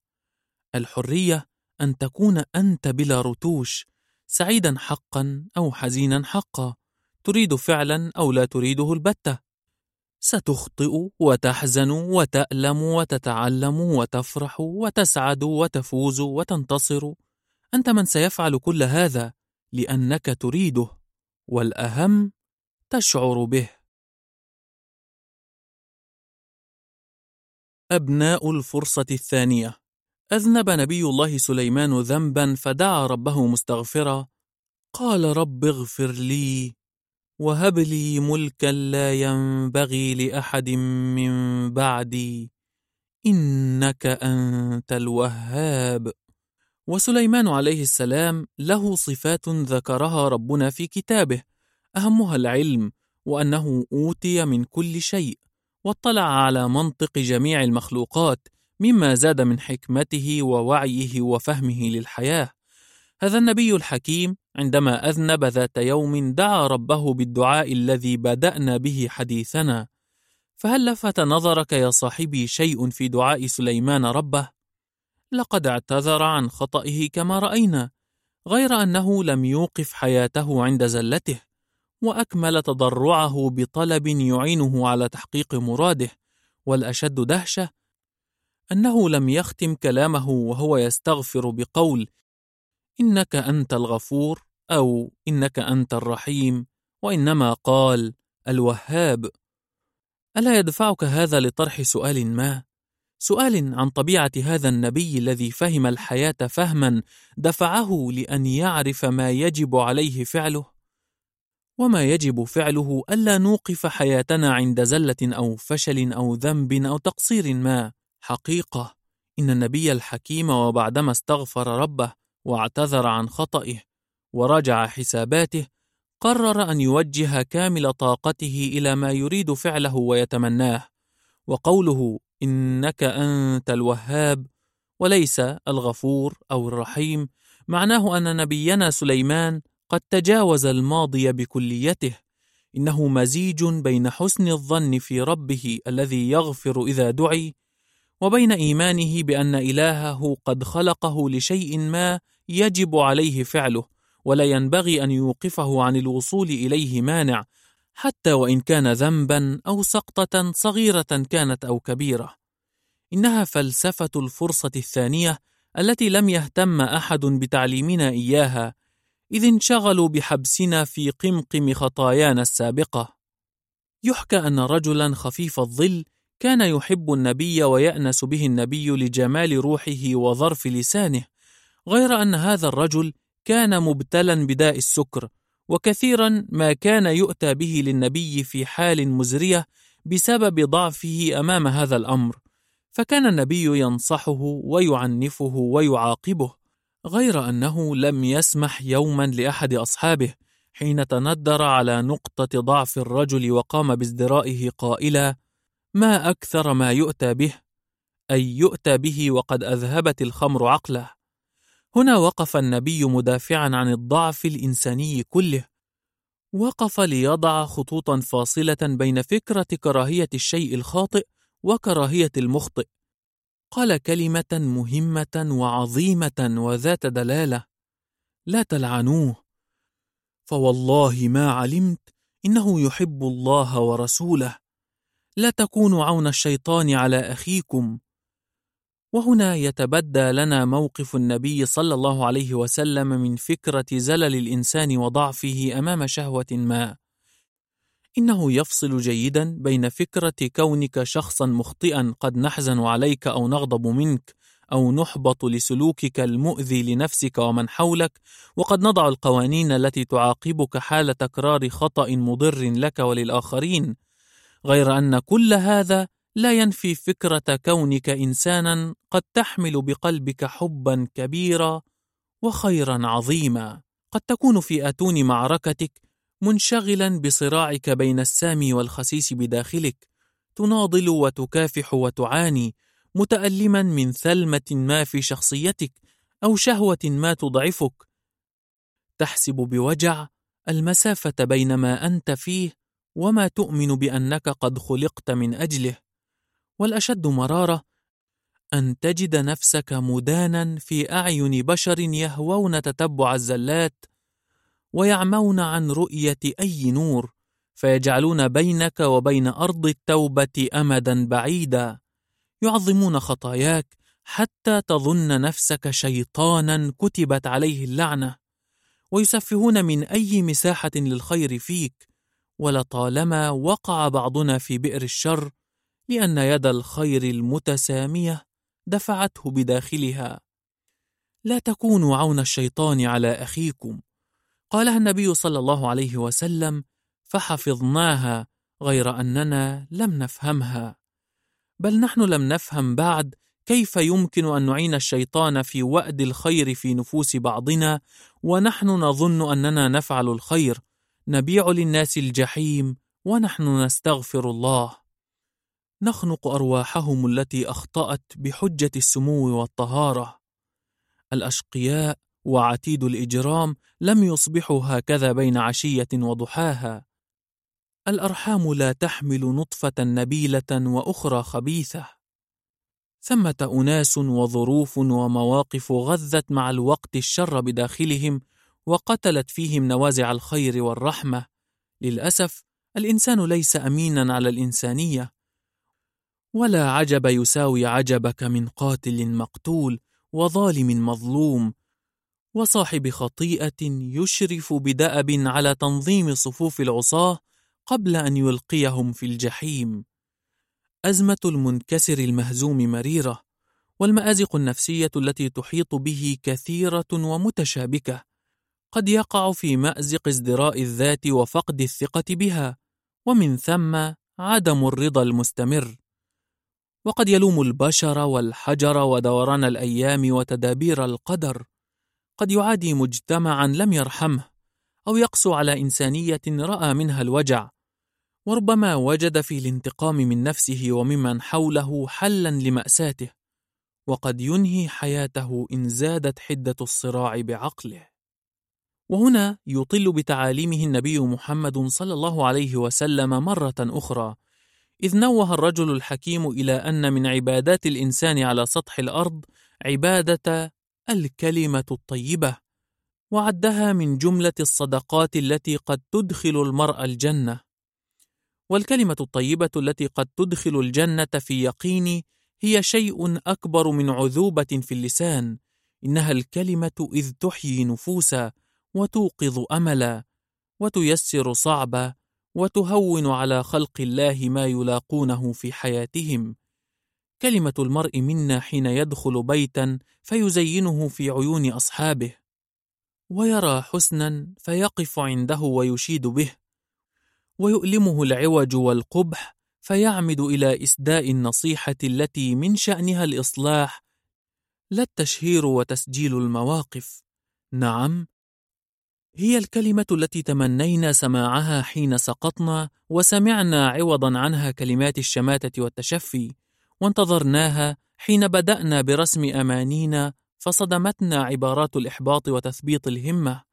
Speaker 2: الحرية أن تكون أنت بلا رتوش سعيدا حقا أو حزينا حقا تريد فعلا أو لا تريده البتة. ستخطئ وتحزن وتألم وتتعلم وتفرح وتسعد وتفوز وتنتصر. أنت من سيفعل كل هذا لأنك تريده والأهم تشعر به. أبناء الفرصة الثانية. أذنب نبي الله سليمان ذنبا فدعا ربه مستغفرا. قال رب اغفر لي وهب لي ملكا لا ينبغي لأحد من بعدي. إنك أنت الوهاب. وسليمان عليه السلام له صفات ذكرها ربنا في كتابه. أهمها العلم وأنه أوتي من كل شيء. واطلع على منطق جميع المخلوقات مما زاد من حكمته ووعيه وفهمه للحياة. هذا النبي الحكيم عندما أذنب ذات يوم دعا ربه بالدعاء الذي بدأنا به حديثنا. فهل لفت نظرك يا صاحبي شيء في دعاء سليمان ربه؟ لقد اعتذر عن خطئه كما رأينا، غير أنه لم يوقف حياته عند زلته، وأكمل تضرعه بطلب يعينه على تحقيق مراده، والأشد دهشة أنه لم يختم كلامه وهو يستغفر بقول: إنك أنت الغفور أو إنك أنت الرحيم، وإنما قال: الوهاب. ألا يدفعك هذا لطرح سؤال ما؟ سؤال عن طبيعة هذا النبي الذي فهم الحياة فهما دفعه لأن يعرف ما يجب عليه فعله؟ وما يجب فعله ألا نوقف حياتنا عند زلة أو فشل أو ذنب أو تقصير ما، حقيقة إن النبي الحكيم وبعدما استغفر ربه واعتذر عن خطئه وراجع حساباته قرر أن يوجه كامل طاقته إلى ما يريد فعله ويتمناه. وقوله إنك أنت الوهاب وليس الغفور أو الرحيم معناه أن نبينا سليمان قد تجاوز الماضي بكليته. إنه مزيج بين حسن الظن في ربه الذي يغفر إذا دعي وبين إيمانه بأن إلهه قد خلقه لشيء ما يجب عليه فعله ولا ينبغي أن يوقفه عن الوصول إليه مانع حتى وإن كان ذنبا أو سقطة صغيرة كانت أو كبيرة. إنها فلسفة الفرصة الثانية التي لم يهتم أحد بتعليمنا إياها إذ انشغلوا بحبسنا في قمقم خطايانا السابقة. يحكى أن رجلا خفيف الظل كان يحب النبي ويأنس به النبي لجمال روحه وظرف لسانه غير أن هذا الرجل كان مبتلا بداء السكر وكثيرا ما كان يؤتى به للنبي في حال مزرية بسبب ضعفه أمام هذا الأمر. فكان النبي ينصحه ويعنفه ويعاقبه. غير أنه لم يسمح يوما لأحد أصحابه حين تندر على نقطة ضعف الرجل وقام بازدرائه قائلا ما أكثر ما يؤتى به؟ أي يؤتى به وقد أذهبت الخمر عقله. هنا وقف النبي مدافعا عن الضعف الإنساني كله. وقف ليضع خطوطا فاصلة بين فكرة كراهية الشيء الخاطئ وكراهية المخطئ. قال كلمة مهمة وعظيمة وذات دلالة. لا تلعنوه. فوالله ما علمت إنه يحب الله ورسوله. لا تكونوا عون الشيطان على أخيكم. وهنا يتبدى لنا موقف النبي صلى الله عليه وسلم من فكرة زلل الإنسان وضعفه أمام شهوة ما. إنه يفصل جيدا بين فكرة كونك شخصا مخطئا قد نحزن عليك أو نغضب منك أو نحبط لسلوكك المؤذي لنفسك ومن حولك، وقد نضع القوانين التي تعاقبك حال تكرار خطأ مضر لك وللآخرين، غير أن كل هذا لا ينفي فكرة كونك إنسانا قد تحمل بقلبك حبا كبيرا وخيرا عظيما. قد تكون في أتون معركتك منشغلا بصراعك بين السامي والخسيس بداخلك تناضل وتكافح وتعاني متألما من ثلمة ما في شخصيتك أو شهوة ما تضعفك. تحسب بوجع المسافة بين ما أنت فيه وما تؤمن بأنك قد خلقت من أجله. والأشد مرارة أن تجد نفسك مدانا في أعين بشر يهوون تتبع الزلات ويعمون عن رؤية أي نور فيجعلون بينك وبين أرض التوبة أمدا بعيدا. يعظمون خطاياك حتى تظن نفسك شيطانا كتبت عليه اللعنة. ويسفهون من أي مساحة للخير فيك. ولطالما وقع بعضنا في بئر الشر لأن يد الخير المتسامية دفعته بداخلها. لا تكونوا عون الشيطان على أخيكم. قالها النبي صلى الله عليه وسلم فحفظناها غير أننا لم نفهمها بل نحن لم نفهم بعد كيف يمكن أن نعين الشيطان في وأد الخير في نفوس بعضنا ونحن نظن أننا نفعل الخير نبيع للناس الجحيم ونحن نستغفر الله نخنق أرواحهم التي أخطأت بحجة السمو والطهارة. الأشقياء وعتيد الإجرام لم يصبحوا هكذا بين عشية وضحاها. الأرحام لا تحمل نطفة نبيلة وأخرى خبيثة. ثمة أناس وظروف ومواقف غذت مع الوقت الشر بداخلهم وقتلت فيهم نوازع الخير والرحمة. للأسف الإنسان ليس أمينا على الإنسانية. ولا عجب يساوي عجبك من قاتل مقتول وظالم مظلوم. وصاحب خطيئة يشرف بدأب على تنظيم صفوف العصاة قبل أن يلقيهم في الجحيم. أزمة المنكسر المهزوم مريرة، والمآزق النفسية التي تحيط به كثيرة ومتشابكة. قد يقع في مأزق ازدراء الذات وفقد الثقة بها، ومن ثم عدم الرضا المستمر. وقد يلوم البشر والحجر ودوران الأيام وتدابير القدر. قد يعادي مجتمعا لم يرحمه أو يقسو على إنسانية رأى منها الوجع وربما وجد في الانتقام من نفسه وممن حوله حلا لمأساته وقد ينهي حياته إن زادت حدة الصراع بعقله. وهنا يطل بتعاليمه النبي محمد صلى الله عليه وسلم مرة أخرى إذ نوه الرجل الحكيم إلى أن من عبادات الإنسان على سطح الأرض عبادة الكلمة الطيبة وعدها من جملة الصدقات التي قد تدخل المرء الجنة. والكلمة الطيبة التي قد تدخل الجنة في يقيني هي شيء أكبر من عذوبة في اللسان إنها الكلمة إذ تحيي نفوسا وتوقظ أملا وتيسر صعبا وتهون على خلق الله ما يلاقونه في حياتهم. كلمة المرء منا حين يدخل بيتا فيزينه في عيون أصحابه ويرى حسنا فيقف عنده ويشيد به ويؤلمه العوج والقبح فيعمد إلى إسداء النصيحة التي من شأنها الإصلاح لا التشهير وتسجيل المواقف. نعم هي الكلمة التي تمنينا سماعها حين سقطنا وسمعنا عوضا عنها كلمات الشماتة والتشفي. وانتظرناها حين بدأنا برسم أمانينا فصدمتنا عبارات الإحباط وتثبيط الهمة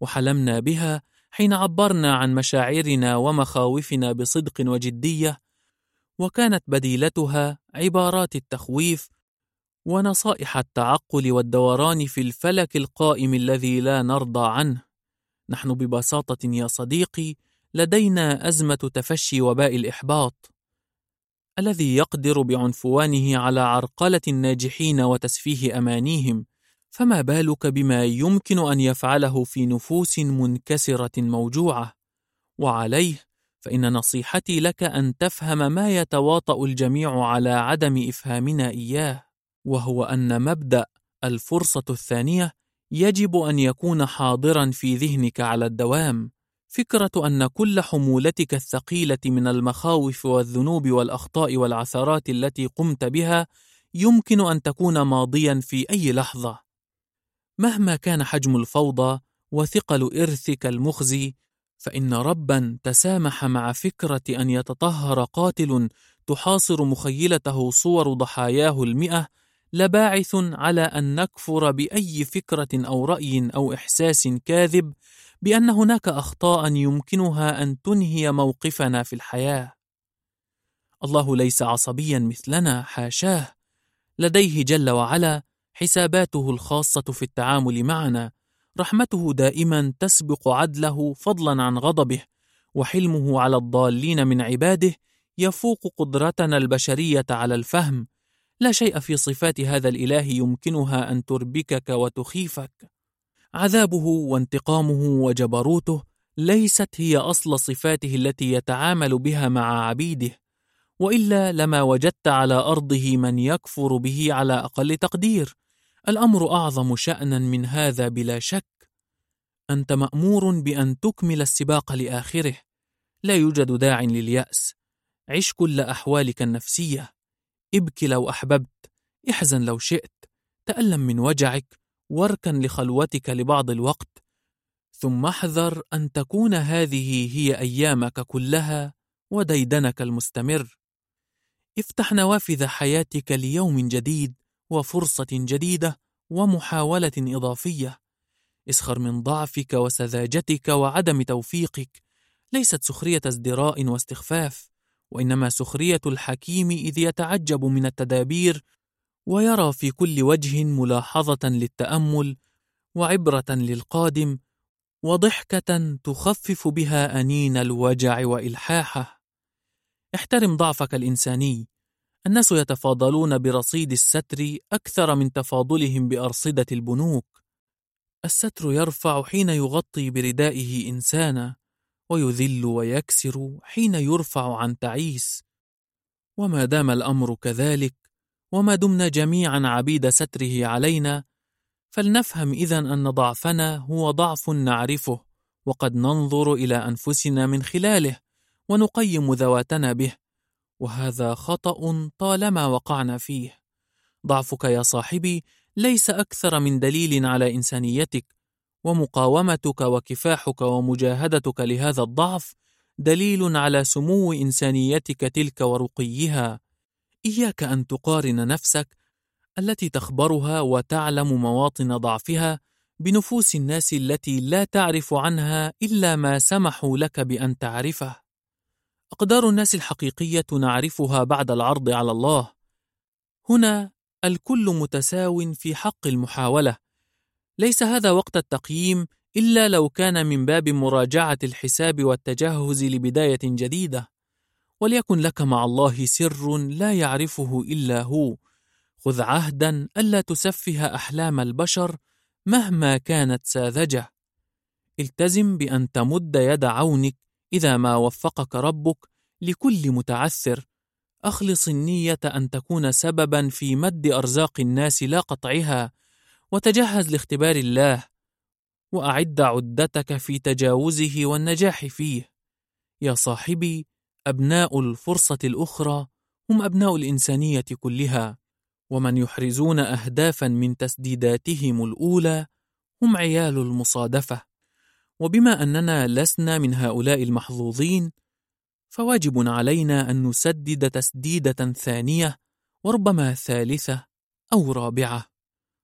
Speaker 2: وحلمنا بها حين عبرنا عن مشاعرنا ومخاوفنا بصدق وجدية وكانت بديلتها عبارات التخويف ونصائح التعقل والدوران في الفلك القائم الذي لا نرضى عنه. نحن ببساطة يا صديقي لدينا أزمة تفشي وباء الإحباط. الذي يقدر بعنفوانه على عرقلة الناجحين وتسفيه أمانيهم فما بالك بما يمكن أن يفعله في نفوس منكسرة موجوعة؟ وعليه فإن نصيحتي لك أن تفهم ما يتواطأ الجميع على عدم إفهامنا إياه وهو أن مبدأ الفرصة الثانية يجب أن يكون حاضرا في ذهنك على الدوام. فكرة أن كل حمولتك الثقيلة من المخاوف والذنوب والأخطاء والعثرات التي قمت بها يمكن أن تكون ماضيا في أي لحظة. مهما كان حجم الفوضى وثقل إرثك المخزي، فإن ربا تسامح مع فكرة أن يتطهر قاتل تحاصر مخيلته صور ضحاياه المئة لباعث على أن نكفر بأي فكرة أو رأي أو إحساس كاذب بأن هناك أخطاء يمكنها أن تنهي موقفنا في الحياة. الله ليس عصبيا مثلنا حاشاه، لديه جل وعلا حساباته الخاصة في التعامل معنا، رحمته دائما تسبق عدله فضلا عن غضبه، وحلمه على الضالين من عباده يفوق قدرتنا البشرية على الفهم. لا شيء في صفات هذا الإله يمكنها أن تربكك وتخيفك. عذابه وانتقامه وجبروته ليست هي أصل صفاته التي يتعامل بها مع عبيده وإلا لما وجدت على أرضه من يكفر به على أقل تقدير. الأمر أعظم شأنا من هذا بلا شك. أنت مأمور بأن تكمل السباق لآخره. لا يوجد داع لليأس. عش كل أحوالك النفسية. ابك لو أحببت. احزن لو شئت. تألم من وجعك. واركن لخلوتك لبعض الوقت ثم احذر أن تكون هذه هي أيامك كلها وديدنك المستمر. افتح نوافذ حياتك ليوم جديد وفرصة جديدة ومحاولة إضافية. اسخر من ضعفك وسذاجتك وعدم توفيقك. ليست سخرية ازدراء واستخفاف وإنما سخرية الحكيم إذ يتعجب من التدابير ويرى في كل وجه ملاحظة للتأمل وعبرة للقادم وضحكة تخفف بها أنين الوجع وإلحاحه. احترم ضعفك الإنساني. الناس يتفاضلون برصيد الستر أكثر من تفاضلهم بأرصدة البنوك. الستر يرفع حين يغطي بردائه إنسانا ويذل ويكسر حين يرفع عن تعيس. وما دام الأمر كذلك وما دمنا جميعا عبيد ستره علينا فلنفهم إذا أن ضعفنا هو ضعف نعرفه وقد ننظر إلى أنفسنا من خلاله ونقيم ذواتنا به وهذا خطأ طالما وقعنا فيه. ضعفك يا صاحبي ليس أكثر من دليل على إنسانيتك ومقاومتك وكفاحك ومجاهدتك لهذا الضعف دليل على سمو إنسانيتك تلك ورقيها. إياك أن تقارن نفسك التي تخبرها وتعلم مواطن ضعفها بنفوس الناس التي لا تعرف عنها إلا ما سمحوا لك بأن تعرفه. أقدار الناس الحقيقية نعرفها بعد العرض على الله. هنا الكل متساو في حق المحاولة. ليس هذا وقت التقييم إلا لو كان من باب مراجعة الحساب والتجهز لبداية جديدة. وليكن لك مع الله سر لا يعرفه إلا هو. خذ عهدا ألا تسفه أحلام البشر مهما كانت ساذجة. التزم بأن تمد يد عونك إذا ما وفقك ربك لكل متعثر. أخلص النية أن تكون سببا في مد أرزاق الناس لا قطعها. وتجهز لاختبار الله. وأعد عدتك في تجاوزه والنجاح فيه. يا صاحبي أبناء الفرصة الأخرى هم أبناء الإنسانية كلها ومن يحرزون أهدافا من تسديداتهم الأولى هم عيال المصادفة. وبما أننا لسنا من هؤلاء المحظوظين فواجب علينا أن نسدد تسديدة ثانية وربما ثالثة أو رابعة.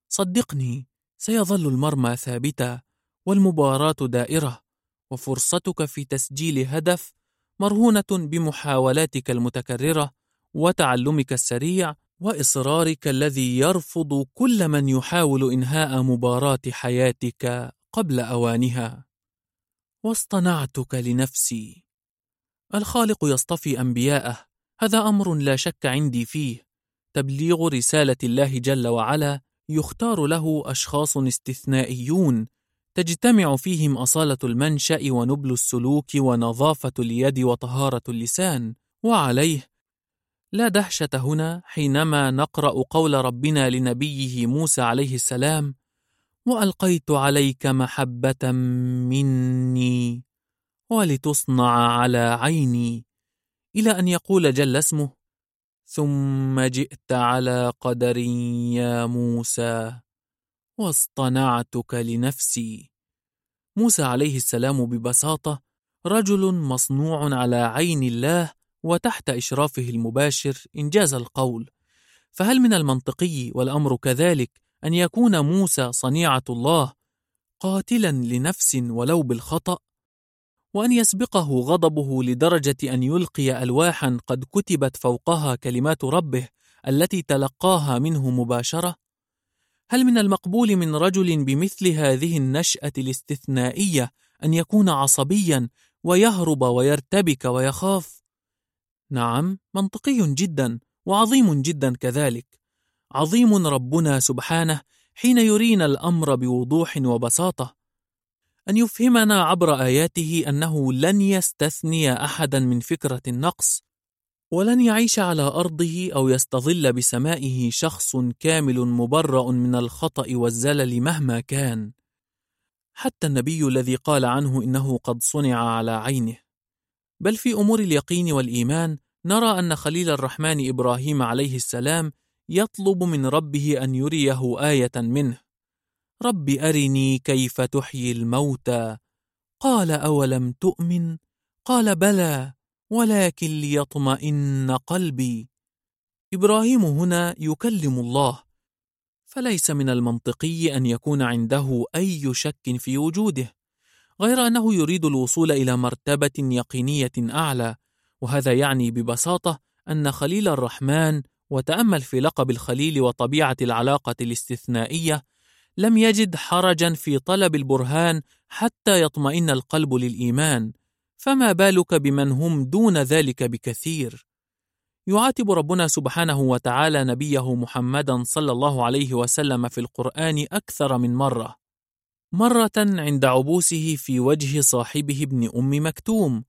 Speaker 2: صدقني سيظل المرمى ثابتا والمباراة دائرة وفرصتك في تسجيل هدف مرهونة بمحاولاتك المتكررة وتعلمك السريع وإصرارك الذي يرفض كل من يحاول إنهاء مباراة حياتك قبل أوانها. واصطنعتك لنفسي. الخالق يصطفي أنبياءه، هذا أمر لا شك عندي فيه. تبليغ رسالة الله جل وعلا يختار له أشخاص استثنائيون تجتمع فيهم أصالة المنشأ ونبل السلوك ونظافة اليد وطهارة اللسان، وعليه لا دهشة هنا حينما نقرأ قول ربنا لنبيه موسى عليه السلام: وألقيت عليك محبة مني ولتصنع على عيني، إلى أن يقول جل اسمه: ثم جئت على قدر يا موسى واصطنعتك لنفسي. موسى عليه السلام ببساطة رجل مصنوع على عين الله وتحت إشرافه المباشر إنجاز القول. فهل من المنطقي والأمر كذلك أن يكون موسى صنيعة الله قاتلا لنفس ولو بالخطأ؟ وأن يسبقه غضبه لدرجة أن يلقي ألواحا قد كتبت فوقها كلمات ربه التي تلقاها منه مباشرة؟ هل من المقبول من رجل بمثل هذه النشأة الاستثنائية أن يكون عصبيا ويهرب ويرتبك ويخاف؟ نعم، منطقي جدا وعظيم جدا كذلك. عظيم ربنا سبحانه حين يرينا الأمر بوضوح وبساطة، أن يفهمنا عبر آياته أنه لن يستثني أحدا من فكرة النقص، ولن يعيش على أرضه أو يستظل بسمائه شخص كامل مبرأ من الخطأ والزلل مهما كان. حتى النبي الذي قال عنه إنه قد صنع على عينه. بل في أمور اليقين والإيمان نرى أن خليل الرحمن إبراهيم عليه السلام يطلب من ربه أن يريه آية منه. رب أرني كيف تحيي الموتى. قال أولم تؤمن؟ قال بلى ولكن ليطمئن قلبي. إبراهيم هنا يكلم الله. فليس من المنطقي أن يكون عنده أي شك في وجوده غير أنه يريد الوصول إلى مرتبة يقينية أعلى وهذا يعني ببساطة أن خليل الرحمن وتأمل في لقب الخليل وطبيعة العلاقة الاستثنائية لم يجد حرجا في طلب البرهان حتى يطمئن القلب للإيمان. فما بالك بمن هم دون ذلك بكثير؟ يعاتب ربنا سبحانه وتعالى نبيه محمدا صلى الله عليه وسلم في القرآن أكثر من مرة مرة عند عبوسه في وجه صاحبه ابن أم مكتوم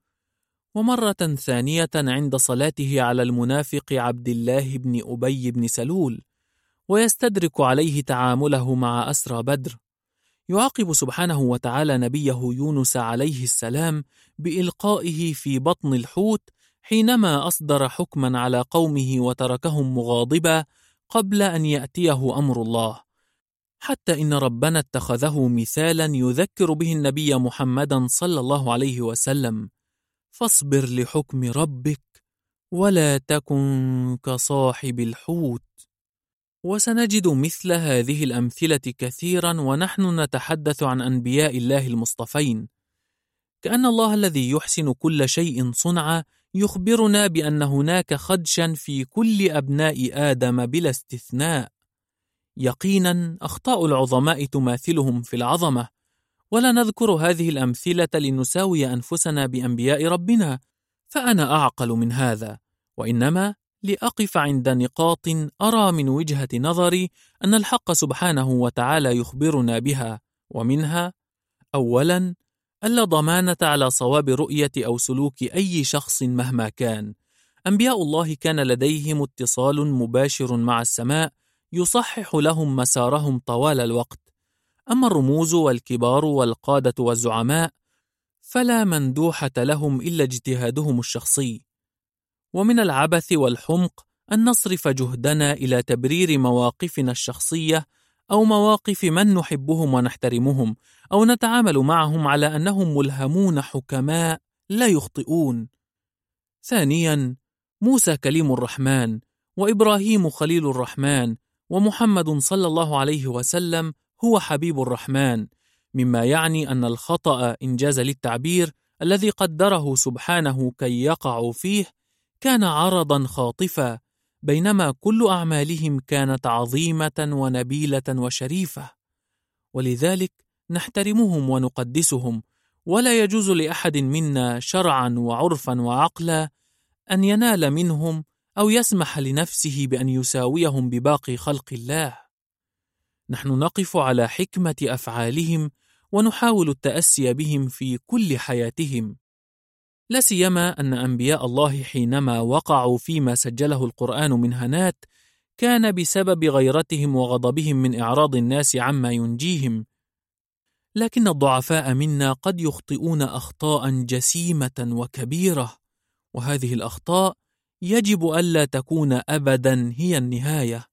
Speaker 2: ومرة ثانية عند صلاته على المنافق عبد الله بن أبي بن سلول ويستدرك عليه تعامله مع أسرى بدر. يعاقب سبحانه وتعالى نبيه يونس عليه السلام بإلقائه في بطن الحوت حينما أصدر حكما على قومه وتركهم مغاضبا قبل أن يأتيه أمر الله. حتى إن ربنا اتخذه مثالا يذكر به النبي محمدا صلى الله عليه وسلم. فاصبر لحكم ربك ولا تكن كصاحب الحوت. وسنجد مثل هذه الأمثلة كثيرا ونحن نتحدث عن أنبياء الله المصطفين. كأن الله الذي يحسن كل شيء صنعا يخبرنا بأن هناك خدشا في كل أبناء آدم بلا استثناء. يقينا أخطاء العظماء تماثلهم في العظمة. ولا نذكر هذه الأمثلة لنساوي أنفسنا بأنبياء ربنا فأنا أعقل من هذا. وإنما لأقف عند نقاط أرى من وجهة نظري أن الحق سبحانه وتعالى يخبرنا بها ومنها أولاً ألا ضمانة على صواب رؤية أو سلوك أي شخص مهما كان. أنبياء الله كان لديهم اتصال مباشر مع السماء يصحح لهم مسارهم طوال الوقت. أما الرموز والكبار والقادة والزعماء فلا مندوحة لهم إلا اجتهادهم الشخصي. ومن العبث والحمق أن نصرف جهدنا إلى تبرير مواقفنا الشخصية أو مواقف من نحبهم ونحترمهم أو نتعامل معهم على أنهم ملهمون حكماء لا يخطئون. ثانياً، موسى كليم الرحمن، وإبراهيم خليل الرحمن، ومحمد صلى الله عليه وسلم هو حبيب الرحمن، مما يعني أن الخطأ إنجاز للتعبير الذي قدره سبحانه كي يقعوا فيه كان عرضا خاطفا بينما كل أعمالهم كانت عظيمة ونبيلة وشريفة. ولذلك نحترمهم ونقدسهم ولا يجوز لأحد منا شرعا وعرفا وعقلا أن ينال منهم أو يسمح لنفسه بأن يساويهم بباقي خلق الله. نحن نقف على حكمة أفعالهم ونحاول التأسي بهم في كل حياتهم. لا سيما أن أنبياء الله حينما وقعوا فيما سجله القرآن من هنات كان بسبب غيرتهم وغضبهم من إعراض الناس عما ينجيهم. لكن الضعفاء منا قد يخطئون أخطاء جسيمة وكبيرة وهذه الأخطاء يجب ألا تكون أبدا هي النهاية.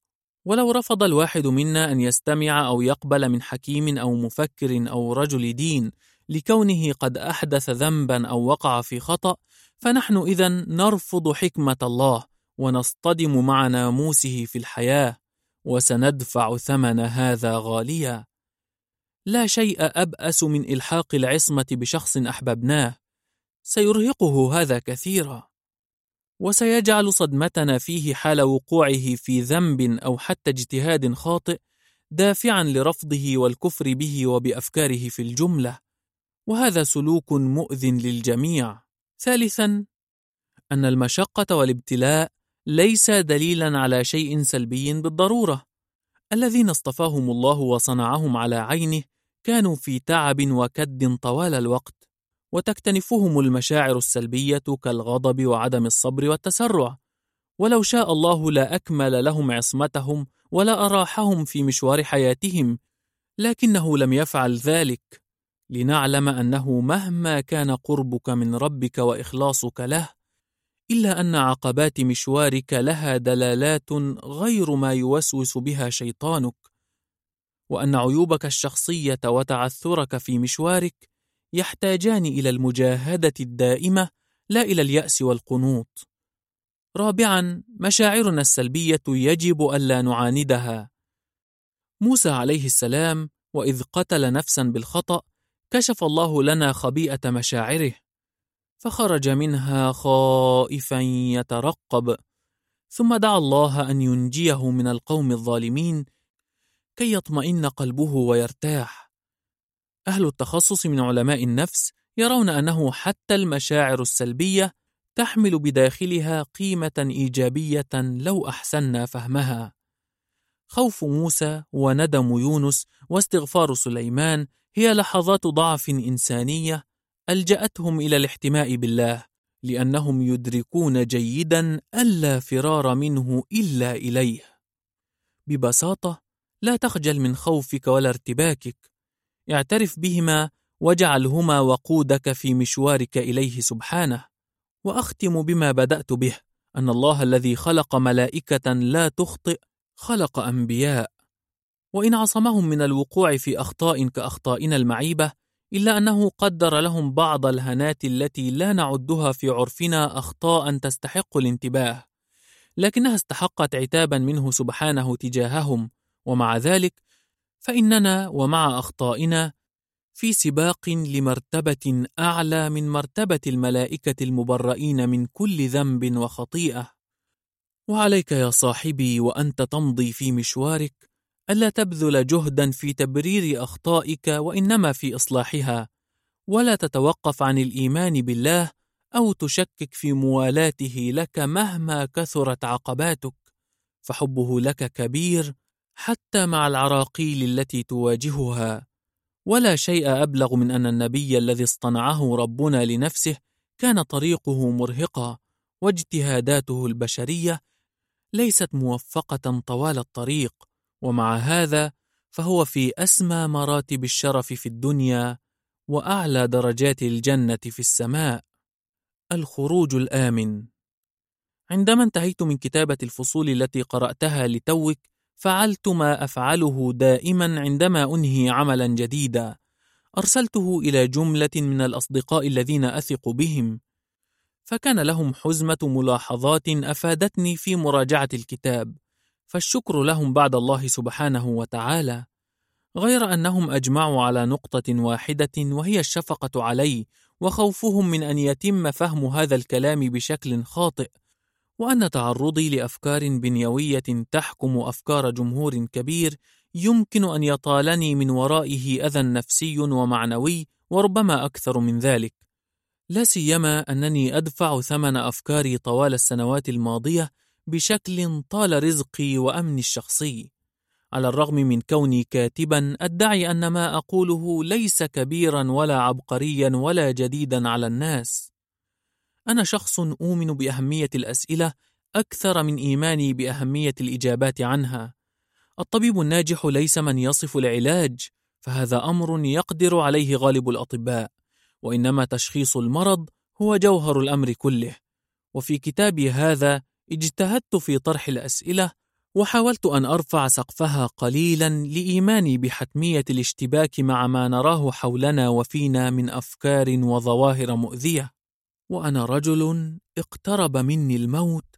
Speaker 2: ولو رفض الواحد منا أن يستمع أو يقبل من حكيم أو مفكر أو رجل دين لكونه قد أحدث ذنبا أو وقع في خطأ فنحن إذا نرفض حكمة الله ونصطدم مع ناموسه في الحياة وسندفع ثمن هذا غاليا. لا شيء أبأس من إلحاق العصمة بشخص أحببناه سيرهقه هذا كثيرا. وسيجعل صدمتنا فيه حال وقوعه في ذنب أو حتى اجتهاد خاطئ دافعا لرفضه والكفر به وبأفكاره في الجملة. وهذا سلوك مؤذ للجميع. ثالثا أن المشقة والابتلاء ليس دليلا على شيء سلبي بالضرورة. الذين اصطفاهم الله وصنعهم على عينه كانوا في تعب وكد طوال الوقت وتكتنفهم المشاعر السلبية كالغضب وعدم الصبر والتسرع. ولو شاء الله لا أكمل لهم عصمتهم ولا أراحهم في مشوار حياتهم لكنه لم يفعل ذلك. لنعلم أنه مهما كان قربك من ربك وإخلاصك له إلا أن عقبات مشوارك لها دلالات غير ما يوسوس بها شيطانك وأن عيوبك الشخصية وتعثرك في مشوارك يحتاجان إلى المجاهدة الدائمة لا إلى اليأس والقنوط. رابعا مشاعرنا السلبية يجب ألا نعاندها. موسى عليه السلام وإذ قتل نفسا بالخطأ كشف الله لنا خبيئة مشاعره فخرج منها خائفا يترقب ثم دعا الله أن ينجيه من القوم الظالمين كي يطمئن قلبه ويرتاح أهل التخصص من علماء النفس يرون أنه حتى المشاعر السلبية تحمل بداخلها قيمة إيجابية لو أحسنا فهمها. خوف موسى وندم يونس واستغفار سليمان هي لحظات ضعف إنسانية ألجأتهم إلى الاحتماء بالله، لأنهم يدركون جيدا ألا فرار منه إلا إليه. ببساطة، لا تخجل من خوفك ولا ارتباكك، اعترف بهما واجعلهما وقودك في مشوارك إليه سبحانه. وأختم بما بدأت به أن الله الذي خلق ملائكة لا تخطئ خلق أنبياء وإن عصمهم من الوقوع في أخطاء كأخطائنا المعيبة إلا أنه قدر لهم بعض الهنات التي لا نعدها في عرفنا أخطاء تستحق الانتباه لكنها استحقت عتابا منه سبحانه تجاههم ومع ذلك فإننا ومع أخطائنا في سباق لمرتبة أعلى من مرتبة الملائكة المبرئين من كل ذنب وخطيئة. وعليك يا صاحبي وأنت تمضي في مشوارك ألا تبذل جهدا في تبرير أخطائك وإنما في إصلاحها، ولا تتوقف عن الإيمان بالله أو تشكك في موالاته لك مهما كثرت عقباتك، فحبه لك كبير حتى مع العراقيل التي تواجهها. ولا شيء أبلغ من أن النبي الذي اصطنعه ربنا لنفسه كان طريقه مرهقا واجتهاداته البشرية ليست موفقة طوال الطريق ومع هذا فهو في أسمى مراتب الشرف في الدنيا وأعلى درجات الجنة في السماء. الخروج الآمن. عندما انتهيت من كتابة الفصول التي قرأتها لتوك فعلت ما أفعله دائما عندما أنهي عملا جديدا. أرسلته إلى جملة من الأصدقاء الذين أثق بهم. فكان لهم حزمة ملاحظات أفادتني في مراجعة الكتاب. فالشكر لهم بعد الله سبحانه وتعالى غير أنهم أجمعوا على نقطة واحدة وهي الشفقة علي وخوفهم من أن يتم فهم هذا الكلام بشكل خاطئ وأن تعرضي لأفكار بنيوية تحكم أفكار جمهور كبير يمكن أن يطالني من ورائه أذى نفسي ومعنوي وربما أكثر من ذلك. لا سيما أنني أدفع ثمن أفكاري طوال السنوات الماضية بشكل طال رزقي وأمني الشخصي على الرغم من كوني كاتبا أدعي أن ما أقوله ليس كبيرا ولا عبقريا ولا جديدا على الناس أنا شخص أؤمن بأهمية الأسئلة أكثر من إيماني بأهمية الإجابات عنها. الطبيب الناجح ليس من يصف العلاج، فهذا أمر يقدر عليه غالب الأطباء، وإنما تشخيص المرض هو جوهر الأمر كله. وفي كتابي هذا اجتهدت في طرح الأسئلة وحاولت أن أرفع سقفها قليلا لإيماني بحتمية الاشتباك مع ما نراه حولنا وفينا من أفكار وظواهر مؤذية. وأنا رجل اقترب مني الموت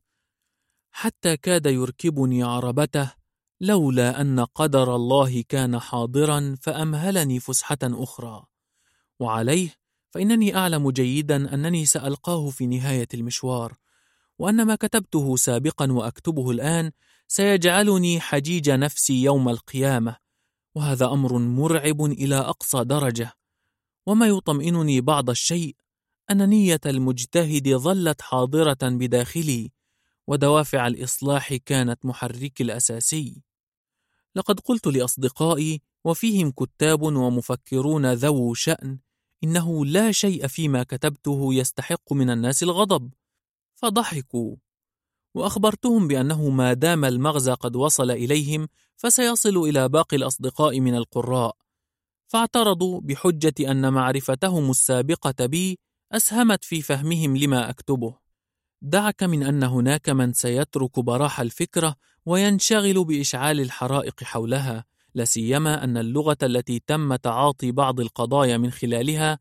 Speaker 2: حتى كاد يركبني عربته لولا أن قدر الله كان حاضرا فأمهلني فسحة أخرى وعليه فإنني أعلم جيدا أنني سألقاه في نهاية المشوار وأن ما كتبته سابقا وأكتبه الآن سيجعلني حجيج نفسي يوم القيامة وهذا أمر مرعب إلى أقصى درجة. وما يطمئنني بعض الشيء أن نية المجتهد ظلت حاضرة بداخلي ودوافع الإصلاح كانت محركي الأساسي. لقد قلت لأصدقائي وفيهم كتاب ومفكرون ذو شأن إنه لا شيء فيما كتبته يستحق من الناس الغضب فضحكوا وأخبرتهم بأنه ما دام المغزى قد وصل إليهم فسيصل إلى باقي الأصدقاء من القراء فاعترضوا بحجة أن معرفتهم السابقة بي أسهمت في فهمهم لما أكتبه. دعك من أن هناك من سيترك براح الفكرة وينشغل بإشعال الحرائق حولها، لا سيما أن اللغة التي تم تعاطي بعض القضايا من خلالها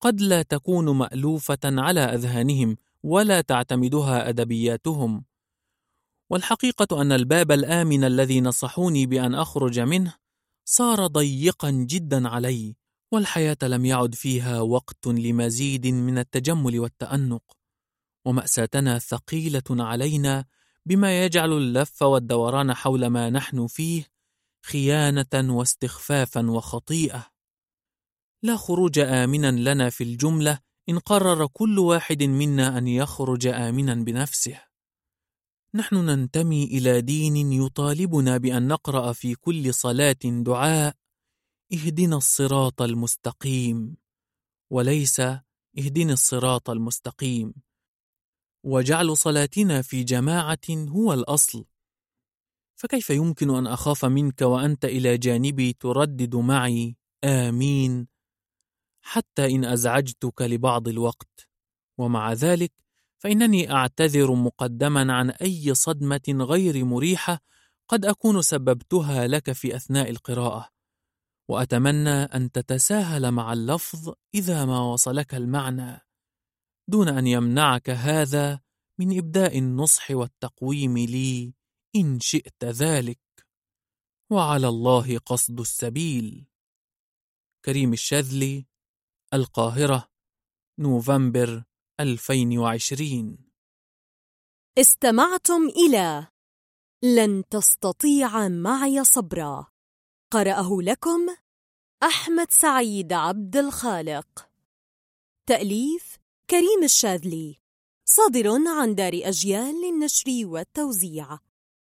Speaker 2: قد لا تكون مألوفة على أذهانهم ولا تعتمدها أدبياتهم. والحقيقة أن الباب الآمن الذي نصحوني بأن أخرج منه صار ضيقا جدا علي والحياة لم يعد فيها وقت لمزيد من التجمل والتأنق ومأساتنا ثقيلة علينا بما يجعل اللف والدوران حول ما نحن فيه خيانة واستخفافا وخطيئة لا خروج آمنا لنا في الجملة إن قرر كل واحد منا أن يخرج آمنا بنفسه. نحن ننتمي إلى دين يطالبنا بأن نقرأ في كل صلاة دعاء اهدنا الصراط المستقيم. وليس اهدنا الصراط المستقيم. وجعل صلاتنا في جماعة هو الأصل. فكيف يمكن أن أخاف منك وأنت إلى جانبي تردد معي؟ آمين. حتى إن أزعجتك لبعض الوقت. ومع ذلك فإنني أعتذر مقدما عن أي صدمة غير مريحة قد أكون سببتها لك في أثناء القراءة. وأتمنى أن تتساهل مع اللفظ إذا ما وصلك المعنى. دون أن يمنعك هذا من إبداء النصح والتقويم لي إن شئت ذلك. وعلى الله قصد السبيل. كريم الشاذلي القاهرة نوفمبر 2020
Speaker 1: استمعتم إلى لن تستطيع معي صبرا. قرأه لكم أحمد سعيد عبد الخالق. تأليف كريم الشاذلي. صادر عن دار أجيال للنشر والتوزيع.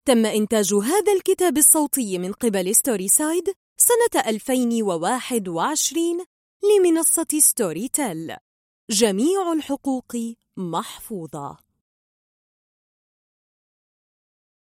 Speaker 1: تم إنتاج هذا الكتاب الصوتي من قبل Storyside سنة 2021 لمنصة Storytel جميع الحقوق محفوظة.